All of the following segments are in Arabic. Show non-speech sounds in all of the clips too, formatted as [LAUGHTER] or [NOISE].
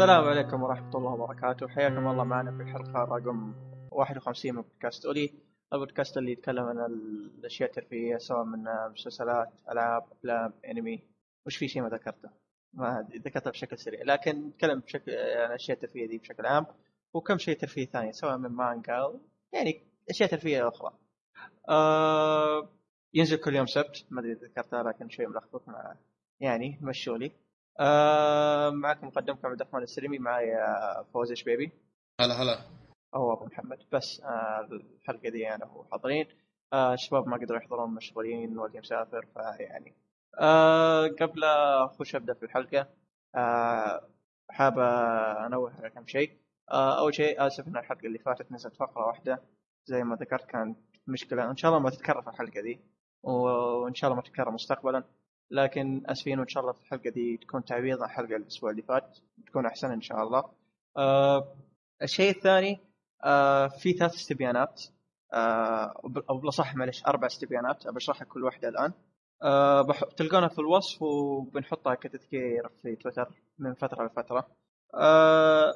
السلام عليكم ورحمة الله وبركاته. حياكم الله معنا في الحلقة رقم 51 من بودكاست أولي. البودكاست اللي يتكلم عن الأشياء الترفيهية سواء من مسلسلات ألعاب أفلام أنمي. وش في شيء ما ذكرته. ما ذكرته بشكل سريع لكن نتكلم بشكل عن الأشياء الترفيهية دي بشكل عام. وكم شيء ترفيه ثاني سواء من مانجا يعني أشياء ترفيهية أخرى. آه ينزل كل يوم سبت ما أدري ذكرتها لكن شوي ملخبط مع يعني مشوا لي. آه معكم مقدمكم عبد الرحمن السلمي معي فوز شبيبي هلا هلا. أو أبو محمد. بس آه الحلقة دي أنا وهو حاضرين. آه الشباب ما قدروا يحضرون مشغولين والدي مسافر فيعني. آه قبل أخش أبدأ في الحلقة آه حاب أنوه على كم شيء. آه أول شيء آسف إن الحلقة اللي فاتت نزلت فقرة واحدة. زي ما ذكرت كانت مشكلة. إن شاء الله ما تتكرر في الحلقة دي وإن شاء الله ما تتكرر مستقبلا. لكن أسفين وإن شاء الله في الحلقة دي تكون تعويض عن الحلقة الأسبوع اللي فات تكون أحسن إن شاء الله. آه الشيء الثاني آه في ثلاث استبيانات آه أو بالأصح معلش أربع استبيانات بشرحها كل واحدة الآن. بح... تلقونها في الوصف وبنحطها كتذكير في تويتر من فترة لفترة. آه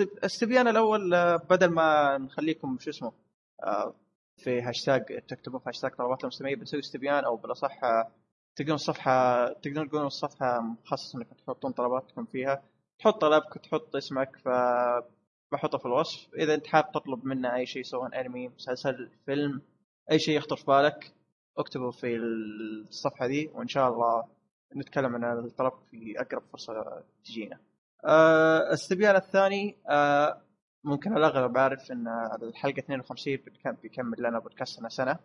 الاستبيان الأول آه، بدل ما نخليكم شو اسمه آه في هاشتاج تكتبون في هاشتاج طلبات المستمعين بنسوي استبيان أو بالأصح آه تلقون الصفحة تقدرون تقولون الصفحة مخصصة انكم تحطون طلباتكم فيها. تحط طلبك تحط اسمك ف بحطه في الوصف. إذا أنت حاب تطلب منا أي شيء سواء أنمي مسلسل فيلم أي شيء يخطر في بالك اكتبه في الصفحة دي وإن شاء الله نتكلم عن الطلب في أقرب فرصة تجينا. أه الاستبيان الثاني أه ممكن الأغلب عارف إن الحلقة 52 بيكمل لنا بودكاستنا سنة.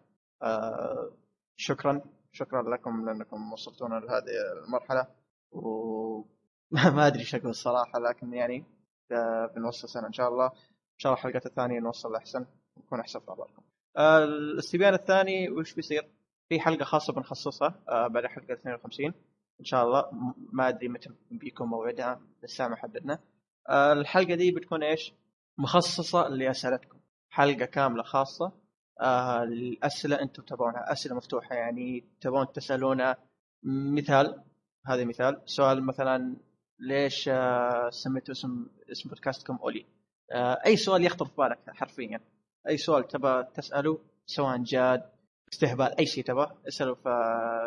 أه شكرا. شكرا لكم لأنكم وصلتونا لهذه المرحلة و [LAUGHS] ما أدري شكل الصراحة لكن يعني بنوصل سنة إن شاء الله إن شاء الله الحلقة الثانية نوصل أحسن نكون أحسن في اخباركم. آه، الاستبيان الثاني وش بيصير؟ في حلقة خاصة بنخصصها آه، بعد الحلقة 52 إن شاء الله ما أدري متى بيكون موعدها لسه ما حددنا. آه، الحلقة دي بتكون إيش؟ مخصصة لأسئلتكم. حلقة كاملة خاصة آه الأسئلة أنتم تبغونها أسئلة مفتوحة يعني تبغون تسالونه مثال هذا مثال. سؤال مثلا ليش آه سميتوا اسم اسم بودكاستكم أولي؟ آه أي سؤال يخطر في بالك حرفيا. أي سؤال تبى تساله سواء جاد استهبال أي شيء تبى اساله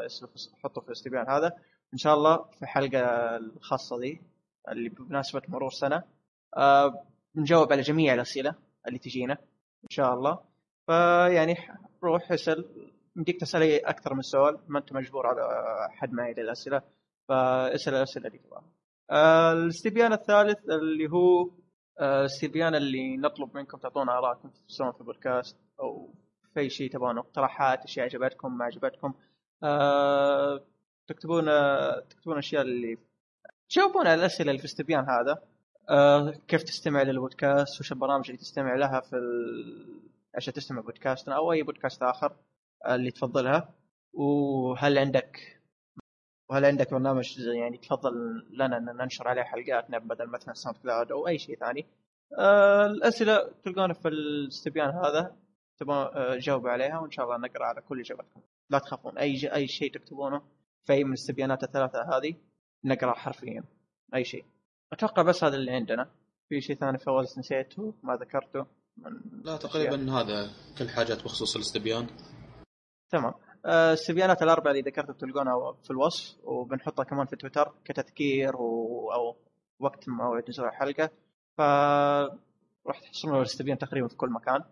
اساله حطه في الاستبيان هذا. إن شاء الله في الحلقة الخاصة دي اللي بمناسبة مرور سنة آه بنجاوب على جميع الأسئلة اللي تجينا إن شاء الله. فيعني روح اسأل. يمديك تسأل أكثر من سؤال. ما أنت مجبور على حد معين للأسئلة. فاسأل الأسئلة اللي تبغاها. آه، الاستبيان الثالث اللي هو آه، الاستبيان اللي نطلب منكم تعطونا ارائكم سواء في البودكاست أو في شيء تبغونه اقتراحات أشياء عجبتكم ما عجبتكم. أه تكتبون تكتبون أشياء اللي تجاوبون على الأسئلة اللي في الاستبيان هذا. أه كيف تستمع للبودكاست؟ وش البرامج اللي تستمع لها في عشان تستمع بودكاستنا أو أي بودكاست آخر اللي تفضلها. وهل عندك وهل عندك برنامج يعني تفضل لنا أن ننشر عليه حلقاتنا بدل مثلا SoundCloud أو أي شيء ثاني؟ آه الأسئلة تلقونها في الاستبيان هذا. تبغون آه جاوب عليها وإن شاء الله نقرأ على كل إجابتكم. لا تخافون أي أي شيء تكتبونه في أي من الاستبيانات الثلاثة هذه نقرا حرفيا أي شيء. أتوقع بس هذا اللي عندنا. في شيء ثاني فوز نسيته ما ذكرته. لا تقريبا. هذا كل حاجات بخصوص الاستبيان تمام. آه، الاستبيانات الأربعة اللي ذكرتها تلقونها في الوصف وبنحطها كمان في تويتر كتذكير و... أو وقت موعد نزول الحلقة. ف راح تحصلون الاستبيان تقريبا في كل مكان.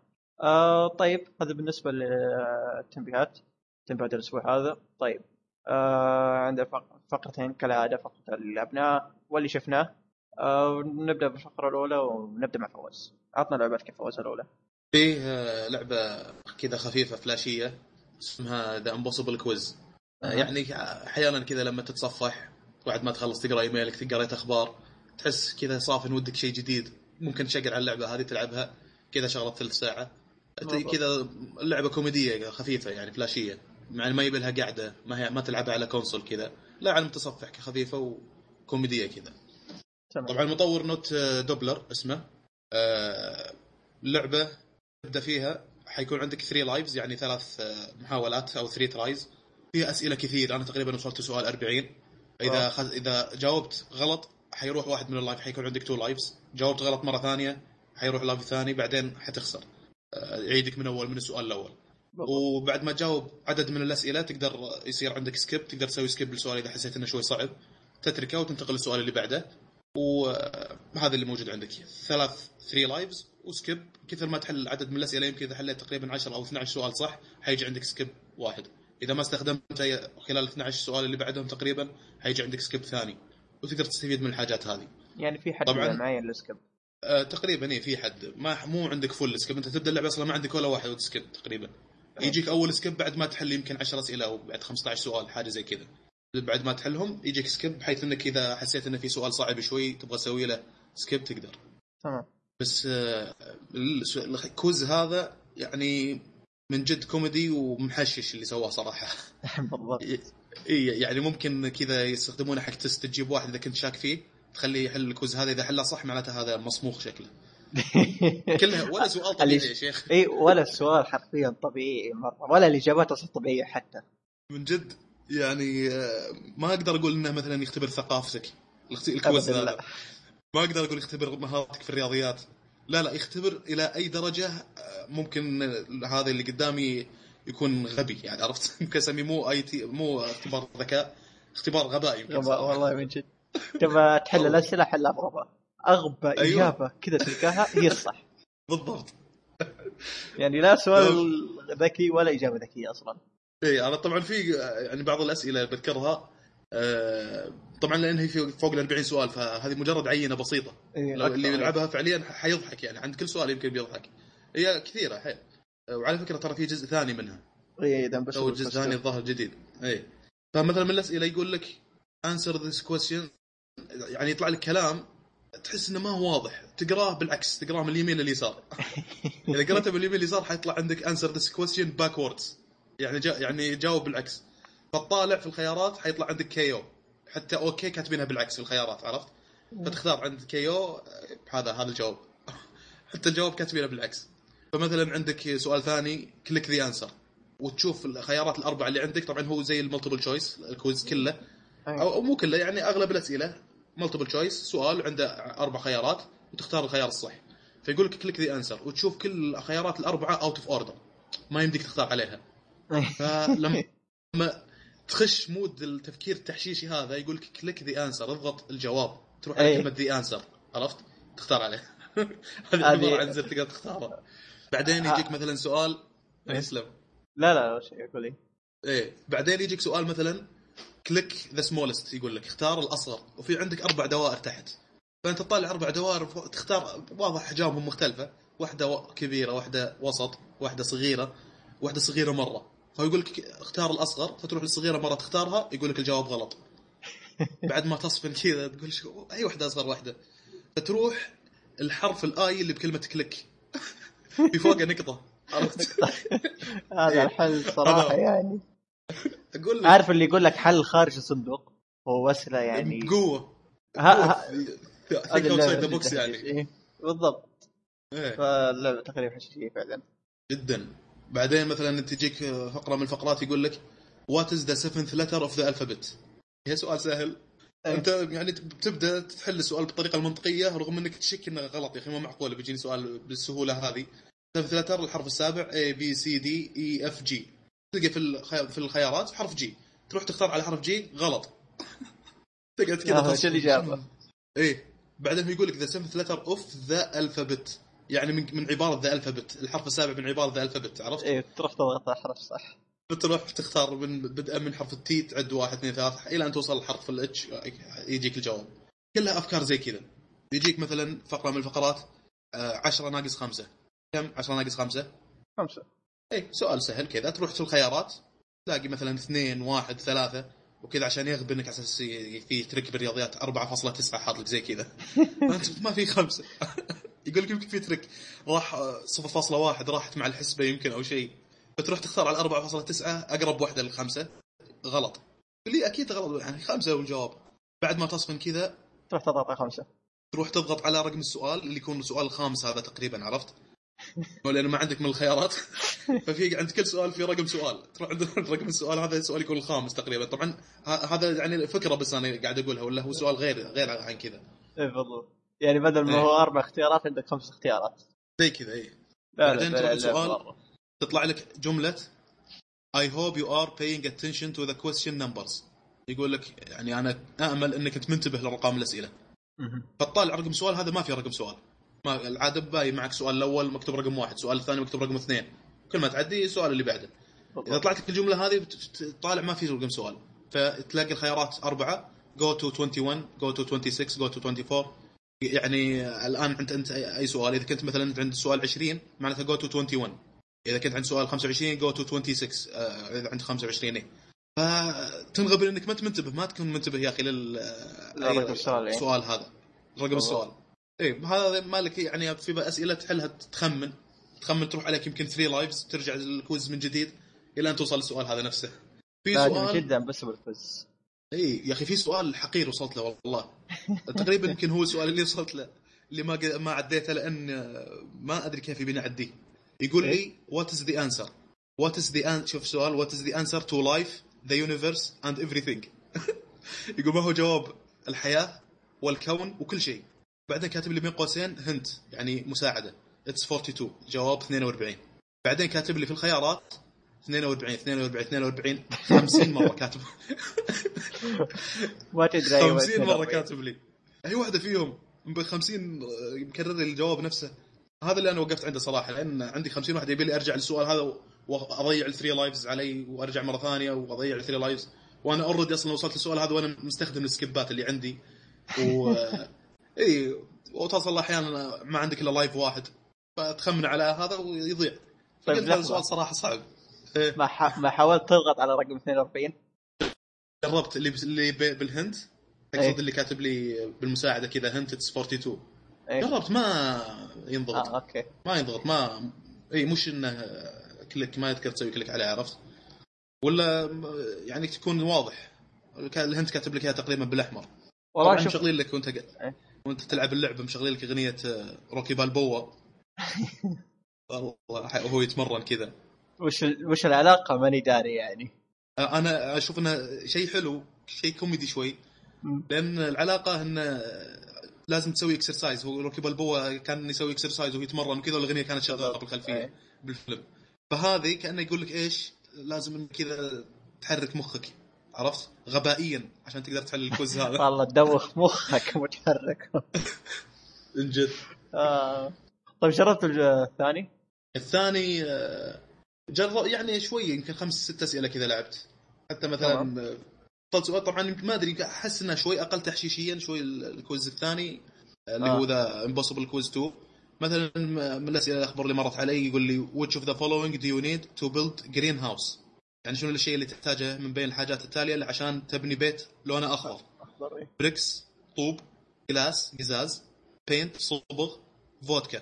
آه طيب هذا بالنسبة للتنبيهات تنبيهات الأسبوع هذا. طيب آه عندنا فقرتين كالعادة فقرة اللي لعبناه واللي شفناه. آه نبدأ بالفقرة الأولى ونبدأ مع فواز. عطنا لعبتك فواز الأولى. فيه لعبة كذا خفيفة فلاشية اسمها The Impossible Quiz يعني أحيانا كذا لما تتصفح بعد ما تخلص تقرأ إيميلك تقرأ أخبار تحس كذا صافن ودك شيء جديد. ممكن تشغل على اللعبة هذه تلعبها كذا شغله ثلث ساعة. كذا اللعبه كوميدية خفيفة يعني فلاشية. مع ما يبي لها قاعدة ما هي ما تلعبها على console كذا. لا على المتصفح خفيفه وكوميدية كذا. طبعا المطور Not Doppler اسمه. لعبة تبدأ فيها. حيكون عندك 3 lives يعني ثلاث آه، محاولات أو 3 tries فيها أسئلة كثير. أنا تقريبا وصلت سؤال 40 إذا خز... إذا جاوبت غلط حيروح واحد من اللايف حيكون عندك two lives جاوبت غلط مرة ثانية حيروح لايف ثاني. بعدين حتخسر. آه، يعيدك من أول من السؤال الأول. بالضبط. وبعد ما تجاوب عدد من الأسئلة تقدر يصير عندك skip تقدر تسوي skip للسؤال إذا حسيت إنه شوي صعب. تتركه وتنتقل للسؤال اللي بعده. وهذا اللي موجود عندك ثلاث three lives و skip كثر ما تحل عدد من الأسئلة يمكن إذا حليت تقريبا 10 أو 12 سؤال صح حيجي عندك skip واحد. إذا ما استخدمت أي- خلال 12 سؤال اللي بعدهم تقريبا حيجي عندك skip ثاني. وتقدر تستفيد من الحاجات هذه. يعني في حد طبعاً. معين لل skip أه تقريبا اي في حد. ما مو عندك full skip أنت تبدأ اللعبة أصلا ما عندك ولا واحد skip تقريبا. يجيك أول skip بعد ما تحل يمكن 10 أسئلة أو بعد 15 سؤال حاجة زي كذا. بعد ما تحلهم يجيك skip بحيث إنك إذا حسيت انه في سؤال صعب شوي تبغى تسوي له skip تقدر. تمام. بس آه، ال quiz هذا يعني من جد كوميدي ومحشش اللي سواه صراحة. [LAUGHS] بالضبط. إي يعني ممكن كذا يستخدمونه حق test تجيب واحد إذا كنت شاك فيه تخليه يحل ال quiz هذا إذا حله صح معناته هذا مصموخ شكله. [LAUGHS] كلها ولا سؤال طبيعي يا شيخ. إي ولا السؤال حرفيا طبيعي مرة ولا الإجابات أصلا طبيعية حتى. من جد. يعني آه، ما أقدر أقول إنه مثلا يختبر ثقافتك ال quiz هذا. لا. ما أقدر أقول يختبر مهارتك في الرياضيات. لا لا يختبر إلى أي درجة آه، ممكن هذا اللي قدامي يكون غبي يعني عرفت؟ [LAUGHS] يمكن أسميه مو أي تي مو اختبار ذكاء اختبار غباء يمكن. والله من جد. تبى تحل. الأسئلة حلها بغباء أغبى أيوة. إجابة كذا تلقاها هي [LAUGHS] الصح. بالضبط. يعني لا سؤال ذكي ولا إجابة ذكية أصلا. اي أنا طبعا في يعني بعض الأسئلة بذكرها آه، طبعا لأن هي فوق ال 40 سؤال فهذه مجرد عينة بسيطة. إيه، لو اللي. يلعبها فعليا حيضحك يعني عند كل سؤال يمكن بيضحك. هي كثيرة حيل. وعلى فكرة ترى في جزء ثاني منها. اي إذا بس أو جزء ثاني الظاهر جديد. اي فمثلا من الأسئلة يقول لك answer this question. يعني يطلع لك كلام تحس إنه ما هو واضح. تقراه بالعكس تقراه من اليمين لليسار. [LAUGHS] إذا قرأته من اليمين لليسار حيطلع عندك answer this question backwards. يعني جا يعني جاوب بالعكس. فتطالع في الخيارات حيطلع عندك Q حتى okay كاتبينها بالعكس في الخيارات عرفت؟ فتختار عند Q هذا هذا الجواب. [LAUGHS] حتى الجواب كاتبينه بالعكس. فمثلا عندك سؤال ثاني click the answer وتشوف الخيارات الأربعة اللي عندك طبعا هو زي ال multiple choice ال quiz كله. أي. أو أو مو كله يعني أغلب الأسئلة multiple choice سؤال عنده أربع خيارات وتختار الخيار الصح. فيقول لك click the answer وتشوف كل الخيارات الأربعة out of order ما يمديك تختار عليها. فلما [LAUGHS] لما تخش mode التفكير التحشيشي هذا يقول لك click the answer اضغط الجواب تروح على أي. كلمة the answer عرفت؟ تختار عليه. [LAUGHS] هذه عباره عن زر تقدر تختاره. بعدين يجيك مثلا سؤال إيه. اسلم لا لا يقول إيه. بعدين يجيك سؤال مثلا click the smallest يقول لك اختار الأصغر. وفي عندك أربع دوائر تحت. فأنت تطالع أربع دوائر تختار واضح احجامهم مختلفة. واحدة كبيرة واحدة وسط واحدة صغيرة واحدة صغيرة مرة. فيقول لك اختار الأصغر فتروح للصغيرة مرة تختارها يقول لك الجواب غلط. [LAUGHS] بعد ما تصفن كذا تقول شو أي واحدة أصغر واحدة. فتروح الحرف الآي اللي بكلمة كليك. [LAUGHS] في فوقه نقطة. عرفت؟ [LAUGHS] هذا الحل صراحة يعني. أقول لك. عارف اللي يقول لك حل خارج الصندوق؟ هو وسلة يعني. بقوة. ها think outside the box يعني. بالضبط. إيه. فاللعبة تقريبا حشيشيه فعلا. جدا. بعدين مثلا تجيك فقرة من الفقرات يقول لك what is the seventh letter of the alphabet هي سؤال سهل أي. أنت يعني بتبدا تحل السؤال بالطريقة المنطقية رغم إنك تشك إنه غلط يا أخي ما معقوله بيجيني سؤال بالسهولة هذه seventh letter الحرف السابع A B C D E F G تلقى في. في الخيارات حرف G تروح تختار على حرف G غلط [LAUGHS] تقعد كذا آه، تصفر. وش الإجابة؟ إيه بعدين يقول لك the seventh letter of the alphabet يعني من من عبارة the alphabet. الحرف السابع من عبارة the alphabet عرفت؟ إيه تروح تضغط على الحرف صح. بتروح تختار من بدءا من حرف ال T تعد واحد اثنين ثلاثة إلى أن توصل لحرف ال H يجيك الجواب. كلها أفكار زي كذا. يجيك مثلا فقرة من الفقرات 10 ناقص خمسة. كم؟ 10 ناقص خمسة. خمسة. اي سؤال سهل كذا. تروح في الخيارات تلاقي مثلا اثنين واحد ثلاثة وكذا عشان يغبنك على أساس في ترك بالرياضيات 4.9 حاط لك زي كذا. [LAUGHS] ما في خمسة. يقول لك يمكن في ترك راح آه، 0.1 راحت مع الحسبة يمكن أو شيء فتروح تختار على 4.9 أقرب واحدة للخمسة غلط. اللي أكيد غلط يعني خمسة هو الجواب بعد ما تصفن كذا تروح تضغط على خمسة. تروح تضغط على رقم السؤال اللي يكون السؤال الخامس هذا تقريبا عرفت؟ لأنه ما عندك من الخيارات. [LAUGHS] ففي عند كل سؤال في رقم سؤال. تروح عند رقم السؤال هذا السؤال يكون الخامس تقريبا. طبعا هذا يعني فكرة بس أنا قاعد أقولها ولا هو سؤال غير غير عن كذا. اي بالضبط. يعني بدل ما إيه. هو أربع اختيارات عندك خمس اختيارات. زي كذا اي بعدين تروح سؤال. تطلع لك جملة I hope you are paying attention to the question numbers. يقول لك يعني أنا امل إنك انت منتبه لارقام الاسئله. فتطالع رقم سؤال هذا ما في رقم سؤال. ما العاده باي معك سؤال الأول مكتوب رقم واحد سؤال الثاني مكتوب رقم اثنين. كل ما تعدي السؤال اللي بعده. إذا. طلعت لك الجملة هذه تطالع ما في رقم سؤال. فتلاقي الخيارات أربعة go to 21 go to 26 go to 24 يعني الآن انت أنت اي سؤال؟ إذا كنت مثلا عند سؤال 20 معناته go to 21 إذا كنت عند سؤال 25 go to 26 آه، إذا عند 25 إيه. فتنغبن إنك ما انت منتبه ما تكون منتبه يا أخي لل السؤال، إيه. هذا. رقم السؤال. اي هذا مالك يعني في أسئلة تحلها تخمن. تخمن تروح عليك يمكن 3 lives ترجع ال quiz من جديد إلى أن توصل للسؤال هذا نفسه. في سؤال جدا بس بالفوز. اي يا أخي في سؤال حقير وصلت له والله. تقريبا يمكن هو السؤال اللي وصلت له اللي ما ما عديته لأن ما أدري كيف يبيني أعديه. يقول لي what is the answer what is the شوف سؤال what is the answer to life the universe and everything? [LAUGHS] يقول ما هو جواب الحياة والكون وكل شيء. بعدين كاتب لي بين قوسين hint يعني مساعدة. it's 42 جواب 42 بعدين كاتب لي في الخيارات 42 42 42 50 مرة كاتب. ما تدري أيوة 50 مرة 42. كاتب لي. أي واحدة فيهم. ب 50 مكرر لي الجواب نفسه. هذا اللي أنا وقفت عنده صراحة لأن عندي 50 واحد يبي لي أرجع للسؤال هذا وأضيع ال three lives علي وأرجع مرة ثانية وأضيع ال three lives وأنا already أصلا وصلت للسؤال هذا وأنا مستخدم ال skipات اللي عندي. و [LAUGHS] إي وتصل أحيانا ما عندك إلا life واحد. فتخمن على هذا ويضيع. طيب، هذا لحظة. سؤال صراحة صعب. ما ح... ما حاولت تضغط على رقم 42 جربت اللي اللي ب- بال hint. إيه. تقصد اللي كاتب لي بالمساعدة كذا hint it's 42 إيه. جربت ما ينضغط. آه okay. ما ينضغط ما اي مش إنه click ما يمديك تسوي click عليه عرفت؟ ولا يعني تكون واضح. كان ال hint كاتب لك إياها تقريبا بالأحمر. والله شوف مشغلين لك وأنت إيه. وأنت تلعب اللعبة مشغلين لك أغنية آه، روكي بالبوا. [LAUGHS] والله وهو يتمرن كذا. وش. وش العلاقة ماني داري يعني أنا أشوف إنه شيء حلو شيء كوميدي شوي. لأن العلاقة انه لازم تسوي exercise هو روكي بالبوا كان يسوي exercise وهو يتمرن وكذا والأغنية كانت شغالة بالخلفيه. بالفيلم فهذه كأنه يقول لك إيش لازم كذا تحرك مخك عرفت غبائيا عشان تقدر تحل ال quiz [LAUGHS] هذا والله تدوخ مخك متحرك [LAUGHS] من جد آه. طيب جربت الثاني؟ الثاني آه، جرب يعني شوي يمكن خمس ست أسئلة كذا لعبت. حتى مثلا طبعا يمكن ما أدري أحس إنه شوي أقل تحشيشيا شوي ال- ال quiz الثاني اللي آه. هو ذا Impossible Quiz 2 مثلا من الأسئلة الاخبار اللي مرت علي يقول لي which of the following do you need to build green house يعني شنو الشيء اللي تحتاجه من بين الحاجات التالية عشان تبني بيت لونه أخضر؟ أخضر إيه. bricks طوب glass قزاز paint صبغ فودكا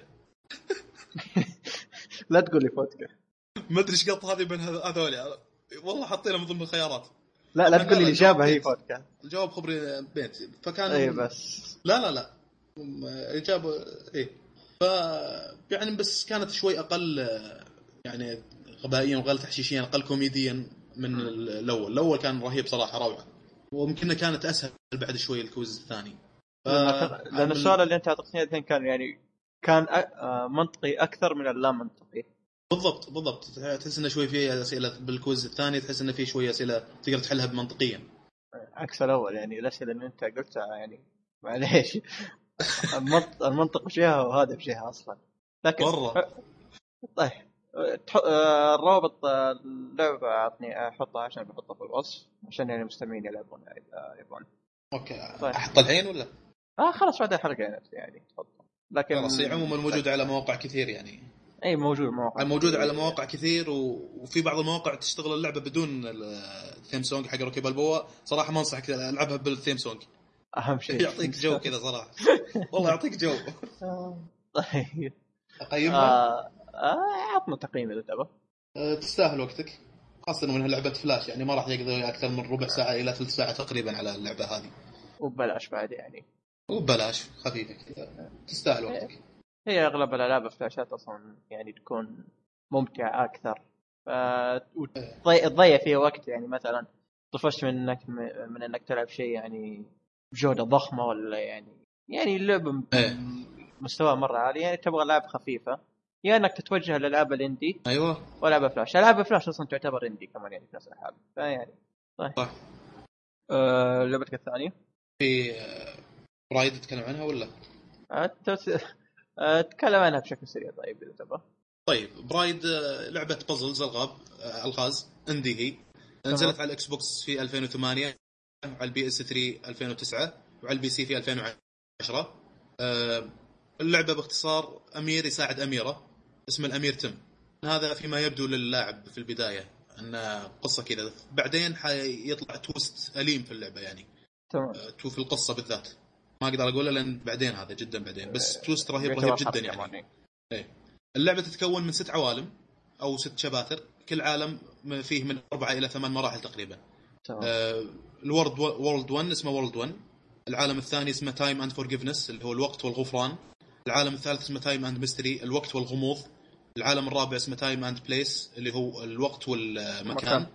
لا تقول لي فودكا ما أدري إيش قط هذه بين هذ- هذول. والله حاطينها من ضمن الخيارات. لا لا تقول لي لا، الاجابه هي فودكا الجواب خبري بيت. فكان اي بس. لا لا لا. إجابة إيه. ف يعني بس كانت شوي أقل يعني غبائيا واقل تحشيشيا أقل كوميديا من ال- الأول. الأول كان رهيب صراحة روعة. ويمكن كانت أسهل بعد شوي ال quiz الثاني. ف- لأن السؤال اللي أنت أعطيتني الاثنين كان يعني كان آه، منطقي أكثر من اللا منطقي بالضبط بالضبط. تحس إنه شوي في أسئلة بالكويز الثاني تحس إنه في شوي أسئلة تقدر تحلها منطقيا عكس الأول يعني الأسئلة اللي أنت قلتها يعني معليش. المنطق, المنطق بجهه وهذا بجهه أصلا. لكن مرة. طيب. الرابط آه، اللعبة اعطني أحطها عشان بحطها في الوصف عشان يعني المستمعين يلعبون إذا يبون. okay. طيب. أحط الحين ولا؟ آه خلاص بعد الحلقة يعني يعني تفضل. لكن خلاص عموما موجودة على مواقع كثير يعني. أي موجود مواقع موجوده على مواقع كثير. وفي بعض المواقع تشتغل اللعبة بدون ال- ال theme song حق روكي بالبوا صراحة ما أنصحك ألعبها بال theme song أهم شيء يعطيك جو كذا صراحة. [LAUGHS] والله يعطيك جو. آه، طيب. اقيمها آه، آه، عطنا تقييم إذا تبغى. أه تستاهل وقتك. خاصة إنها لعبة فلاش يعني ما راح يقضي أكثر من ربع ساعة إلى ثلث ساعة تقريبا على اللعبة هذه. وببلاش بعد يعني. وببلاش خفيفه كذا. تستاهل وقتك. هي أغلب الألعاب الفلاشات أصلا يعني تكون ممتعة أكثر. وتضيع- تضيع فيها وقت يعني مثلا طفشت من إنك من إنك تلعب شيء يعني بجودة ضخمة ولا يعني يعني اللعبه إيه. مستوى مرة عالي. يعني تبغى ألعاب خفيفة. يا إنك تتوجه للألعاب ال indie أيوه. وألعاب فلاش ألعاب فلاش أصلا تعتبر indie كمان يعني في نفس الحال. فيعني طيب صح. آه لعبتك الثانية؟ في آه، Braid تتكلم عنها ولا؟ آه، آه، تكلم عنها بشكل سريع طيب إذا تبغى. طيب Braid آه، لعبة puzzles ألغاز آه، ألغاز indie هي. نزلت على ال Xbox في 2008 وعلى ال PS 3 2009 وعلى ال PC في 2010 آه، اللعبة باختصار أمير يساعد أميرة اسم الأمير Tim هذا فيما يبدو للاعب في البداية انه قصة كذا. بعدين حيطلع twist أليم في اللعبة يعني. تمام. آه، تو في القصة بالذات. ما أقدر اقوله لأن بعدين هذا جدا بعدين بس twist رهيب يعتبر رهيب جدا يعني. كمان. اللعبة تتكون من ست عوالم أو ست شباتر كل عالم فيه من اربعه إلى ثمان مراحل تقريبا. آه، ال world world 1 اسمه world 1 العالم الثاني اسمه Time and Forgiveness اللي هو الوقت والغفران. العالم الثالث اسمه Time and Mystery الوقت والغموض. العالم الرابع اسمه Time and Place اللي هو الوقت والمكان.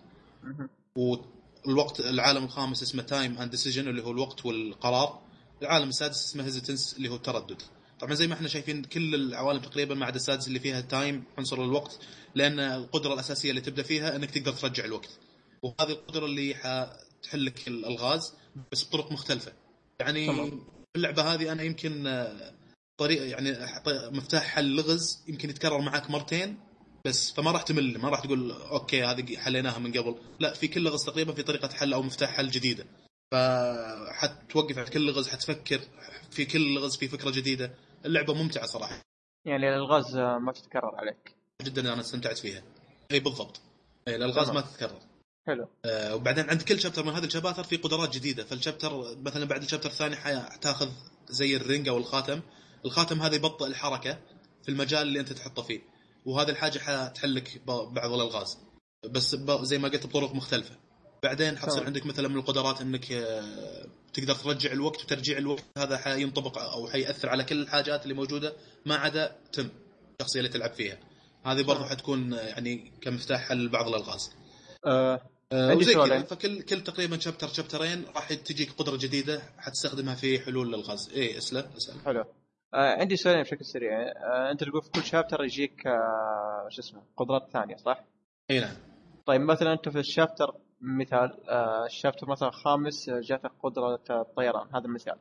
والوقت العالم الخامس اسمه Time and Decision اللي هو الوقت والقرار. العالم السادس اسمه Hesitance اللي هو التردد. طبعا زي ما إحنا شايفين كل العوالم تقريبا ما عدا السادس اللي فيها time عنصر الوقت لأن القدرة الأساسية اللي تبدأ فيها إنك تقدر ترجع الوقت. وهذه القدرة اللي حتحل لك الالغاز بس بطرق مختلفة. يعني. في اللعبة هذه أنا يمكن طريقه يعني مفتاح حل لغز يمكن يتكرر معك مرتين بس فما راح تمل ما راح تقول أوكي هذه حليناها من قبل. لا في كل لغز تقريبا في طريقة حل أو مفتاح حل جديدة. فحتوقف على كل لغز حتفكر في كل لغز في فكرة جديدة. اللعبة ممتعة صراحة. يعني الألغاز ما تتكرر عليك. جدا أنا استمتعت فيها. إي بالضبط. إي الألغاز. ما تتكرر. حلو. آه، وبعدين عند كل chapter من هذه الشباتر في قدرات جديدة. فال chapter مثلا بعد ال chapter الثاني حتاخذ زي ال ring أو الخاتم. الخاتم هذا يبطئ الحركة في المجال اللي أنت تحطه فيه. وهذه الحاجة حتحل لك ب- بعض الألغاز. بس زي ما قلت بطرق مختلفة. بعدين حتصير. عندك مثلا من القدرات إنك آه، تقدر ترجع الوقت وترجيع الوقت هذا حينطبق أو حيأثر على كل الحاجات اللي موجودة ما عدا تم الشخصية اللي تلعب فيها هذه برضو. حتكون آه، يعني كمفتاح حل بعض الألغاز آه آه، عندي سؤالين. كذا فكل كل تقريبا شابتر شابترين راح تجيك قدرة جديدة حتستخدمها في حلول الغاز إيه اسال اسال حلو آه عندي سؤالين بشكل سريع آه أنت تقول في كل شابتر يجيك آه شو اسمه قدرات ثانية صح؟ إي نعم طيب مثلا أنت في الشابتر مثال آه الشابتر مثلا الخامس آه، جاتك قدره الطيران هذا مثال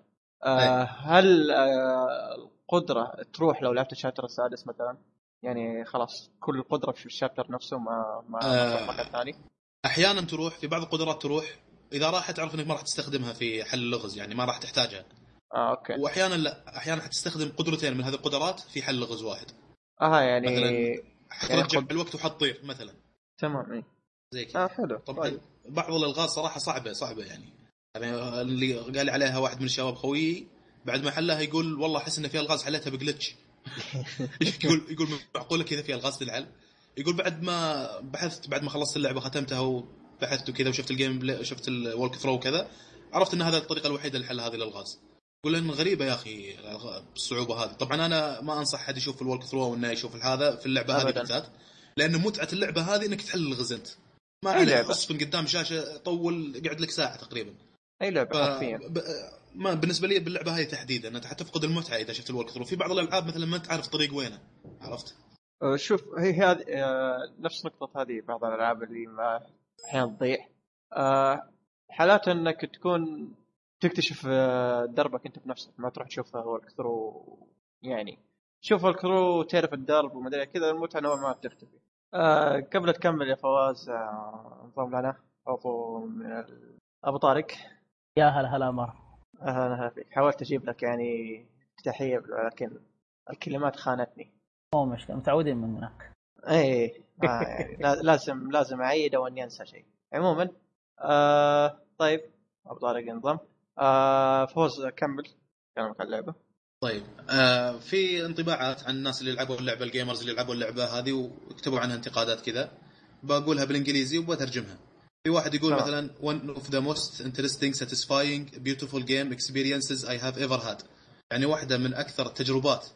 آه هل آه القدرة تروح لو لعبت الشابتر السادس مثلا؟ يعني خلاص كل القدرة في الشابتر نفسه ما ما آه. ثاني. أحيانا تروح في بعض القدرات تروح إذا راحت تعرف إنك ما راح تستخدمها في حل اللغز يعني ما راح تحتاجها. آه أوكي. واحيانا لا أحيانا حتستخدم قدرتين من هذه القدرات في حل لغز واحد. آه يعني مثلاً حترجع قد- الوقت وحتطير مثلا. تمام إي. زي كذا. آه حلو. طبعا طيب. بعض الألغاز صراحة صعبة صعبة يعني. يعني اللي قال لي عليها واحد من الشباب خويي بعد ما حلها يقول والله أحس إن في ألغاز حليتها ب glitch. [LAUGHS] يقول يقول معقولة كذا في ألغاز تنحل يقول بعد ما بحثت بعد ما خلصت اللعبة ختمتها وبحثت وكذا وشفت ال gameplay شفت ال walkthrough وكذا عرفت إن هذا الطريقة الوحيدة لحل هذه الألغاز. يقول إن غريبة يا أخي بالصعوبه هذه. طبعا أنا ما أنصح حد يشوف ال walkthrough وانه يشوف هذا في اللعبة هذه. بالذات لأن متعة اللعبة هذه إنك تحل اللغز أنت. ما عليه لعبة. اصفن قدام شاشة طول قعد لك ساعة تقريبا. أي لعبة ف... حرفيا. ب... ما بالنسبة لي باللعبة هذه تحديدا. انت حتفقد المتعة إذا شفت ال walkthrough في بعض الألعاب مثلا ما انت عارف الطريق وينه. عرفت؟ آه، شوف هي هذه آه، نفس نقطة هذه بعض الألعاب اللي ما أحيانا تضيع. آه، حالات أنك تكون تكتشف دربك أنت بنفسك ما تروح تشوف walkthrough يعني. تشوف walkthrough تعرف الدرب وما كذا المتعة نوعا ما بتختفي آه، قبل تكمل يا فواز آه، انضم لنا أبو من ال... أبو طارق. يا هلا هلا مر أهلا هلا فيك. حاولت أجيب لك يعني تحية ولكن الكلمات خانتني. مو مشكلة متعودين منك إيه [LAUGHS] آه يعني لا- لازم لازم أعيد أو إني أنسى شيء. عموما آه طيب أبو طارق انضم آه فواز كمل كلامك عن اللعبة. طيب آه في انطباعات عن الناس اللي يلعبوا اللعبة ال gamers اللي يلعبوا اللعبة هذه وكتبوا عنها انتقادات كذا. بقولها بالإنجليزي وبترجمها في واحد يقول. مثلا one of the most interesting satisfying beautiful game experiences I have ever had. يعني واحدة من أكثر التجربات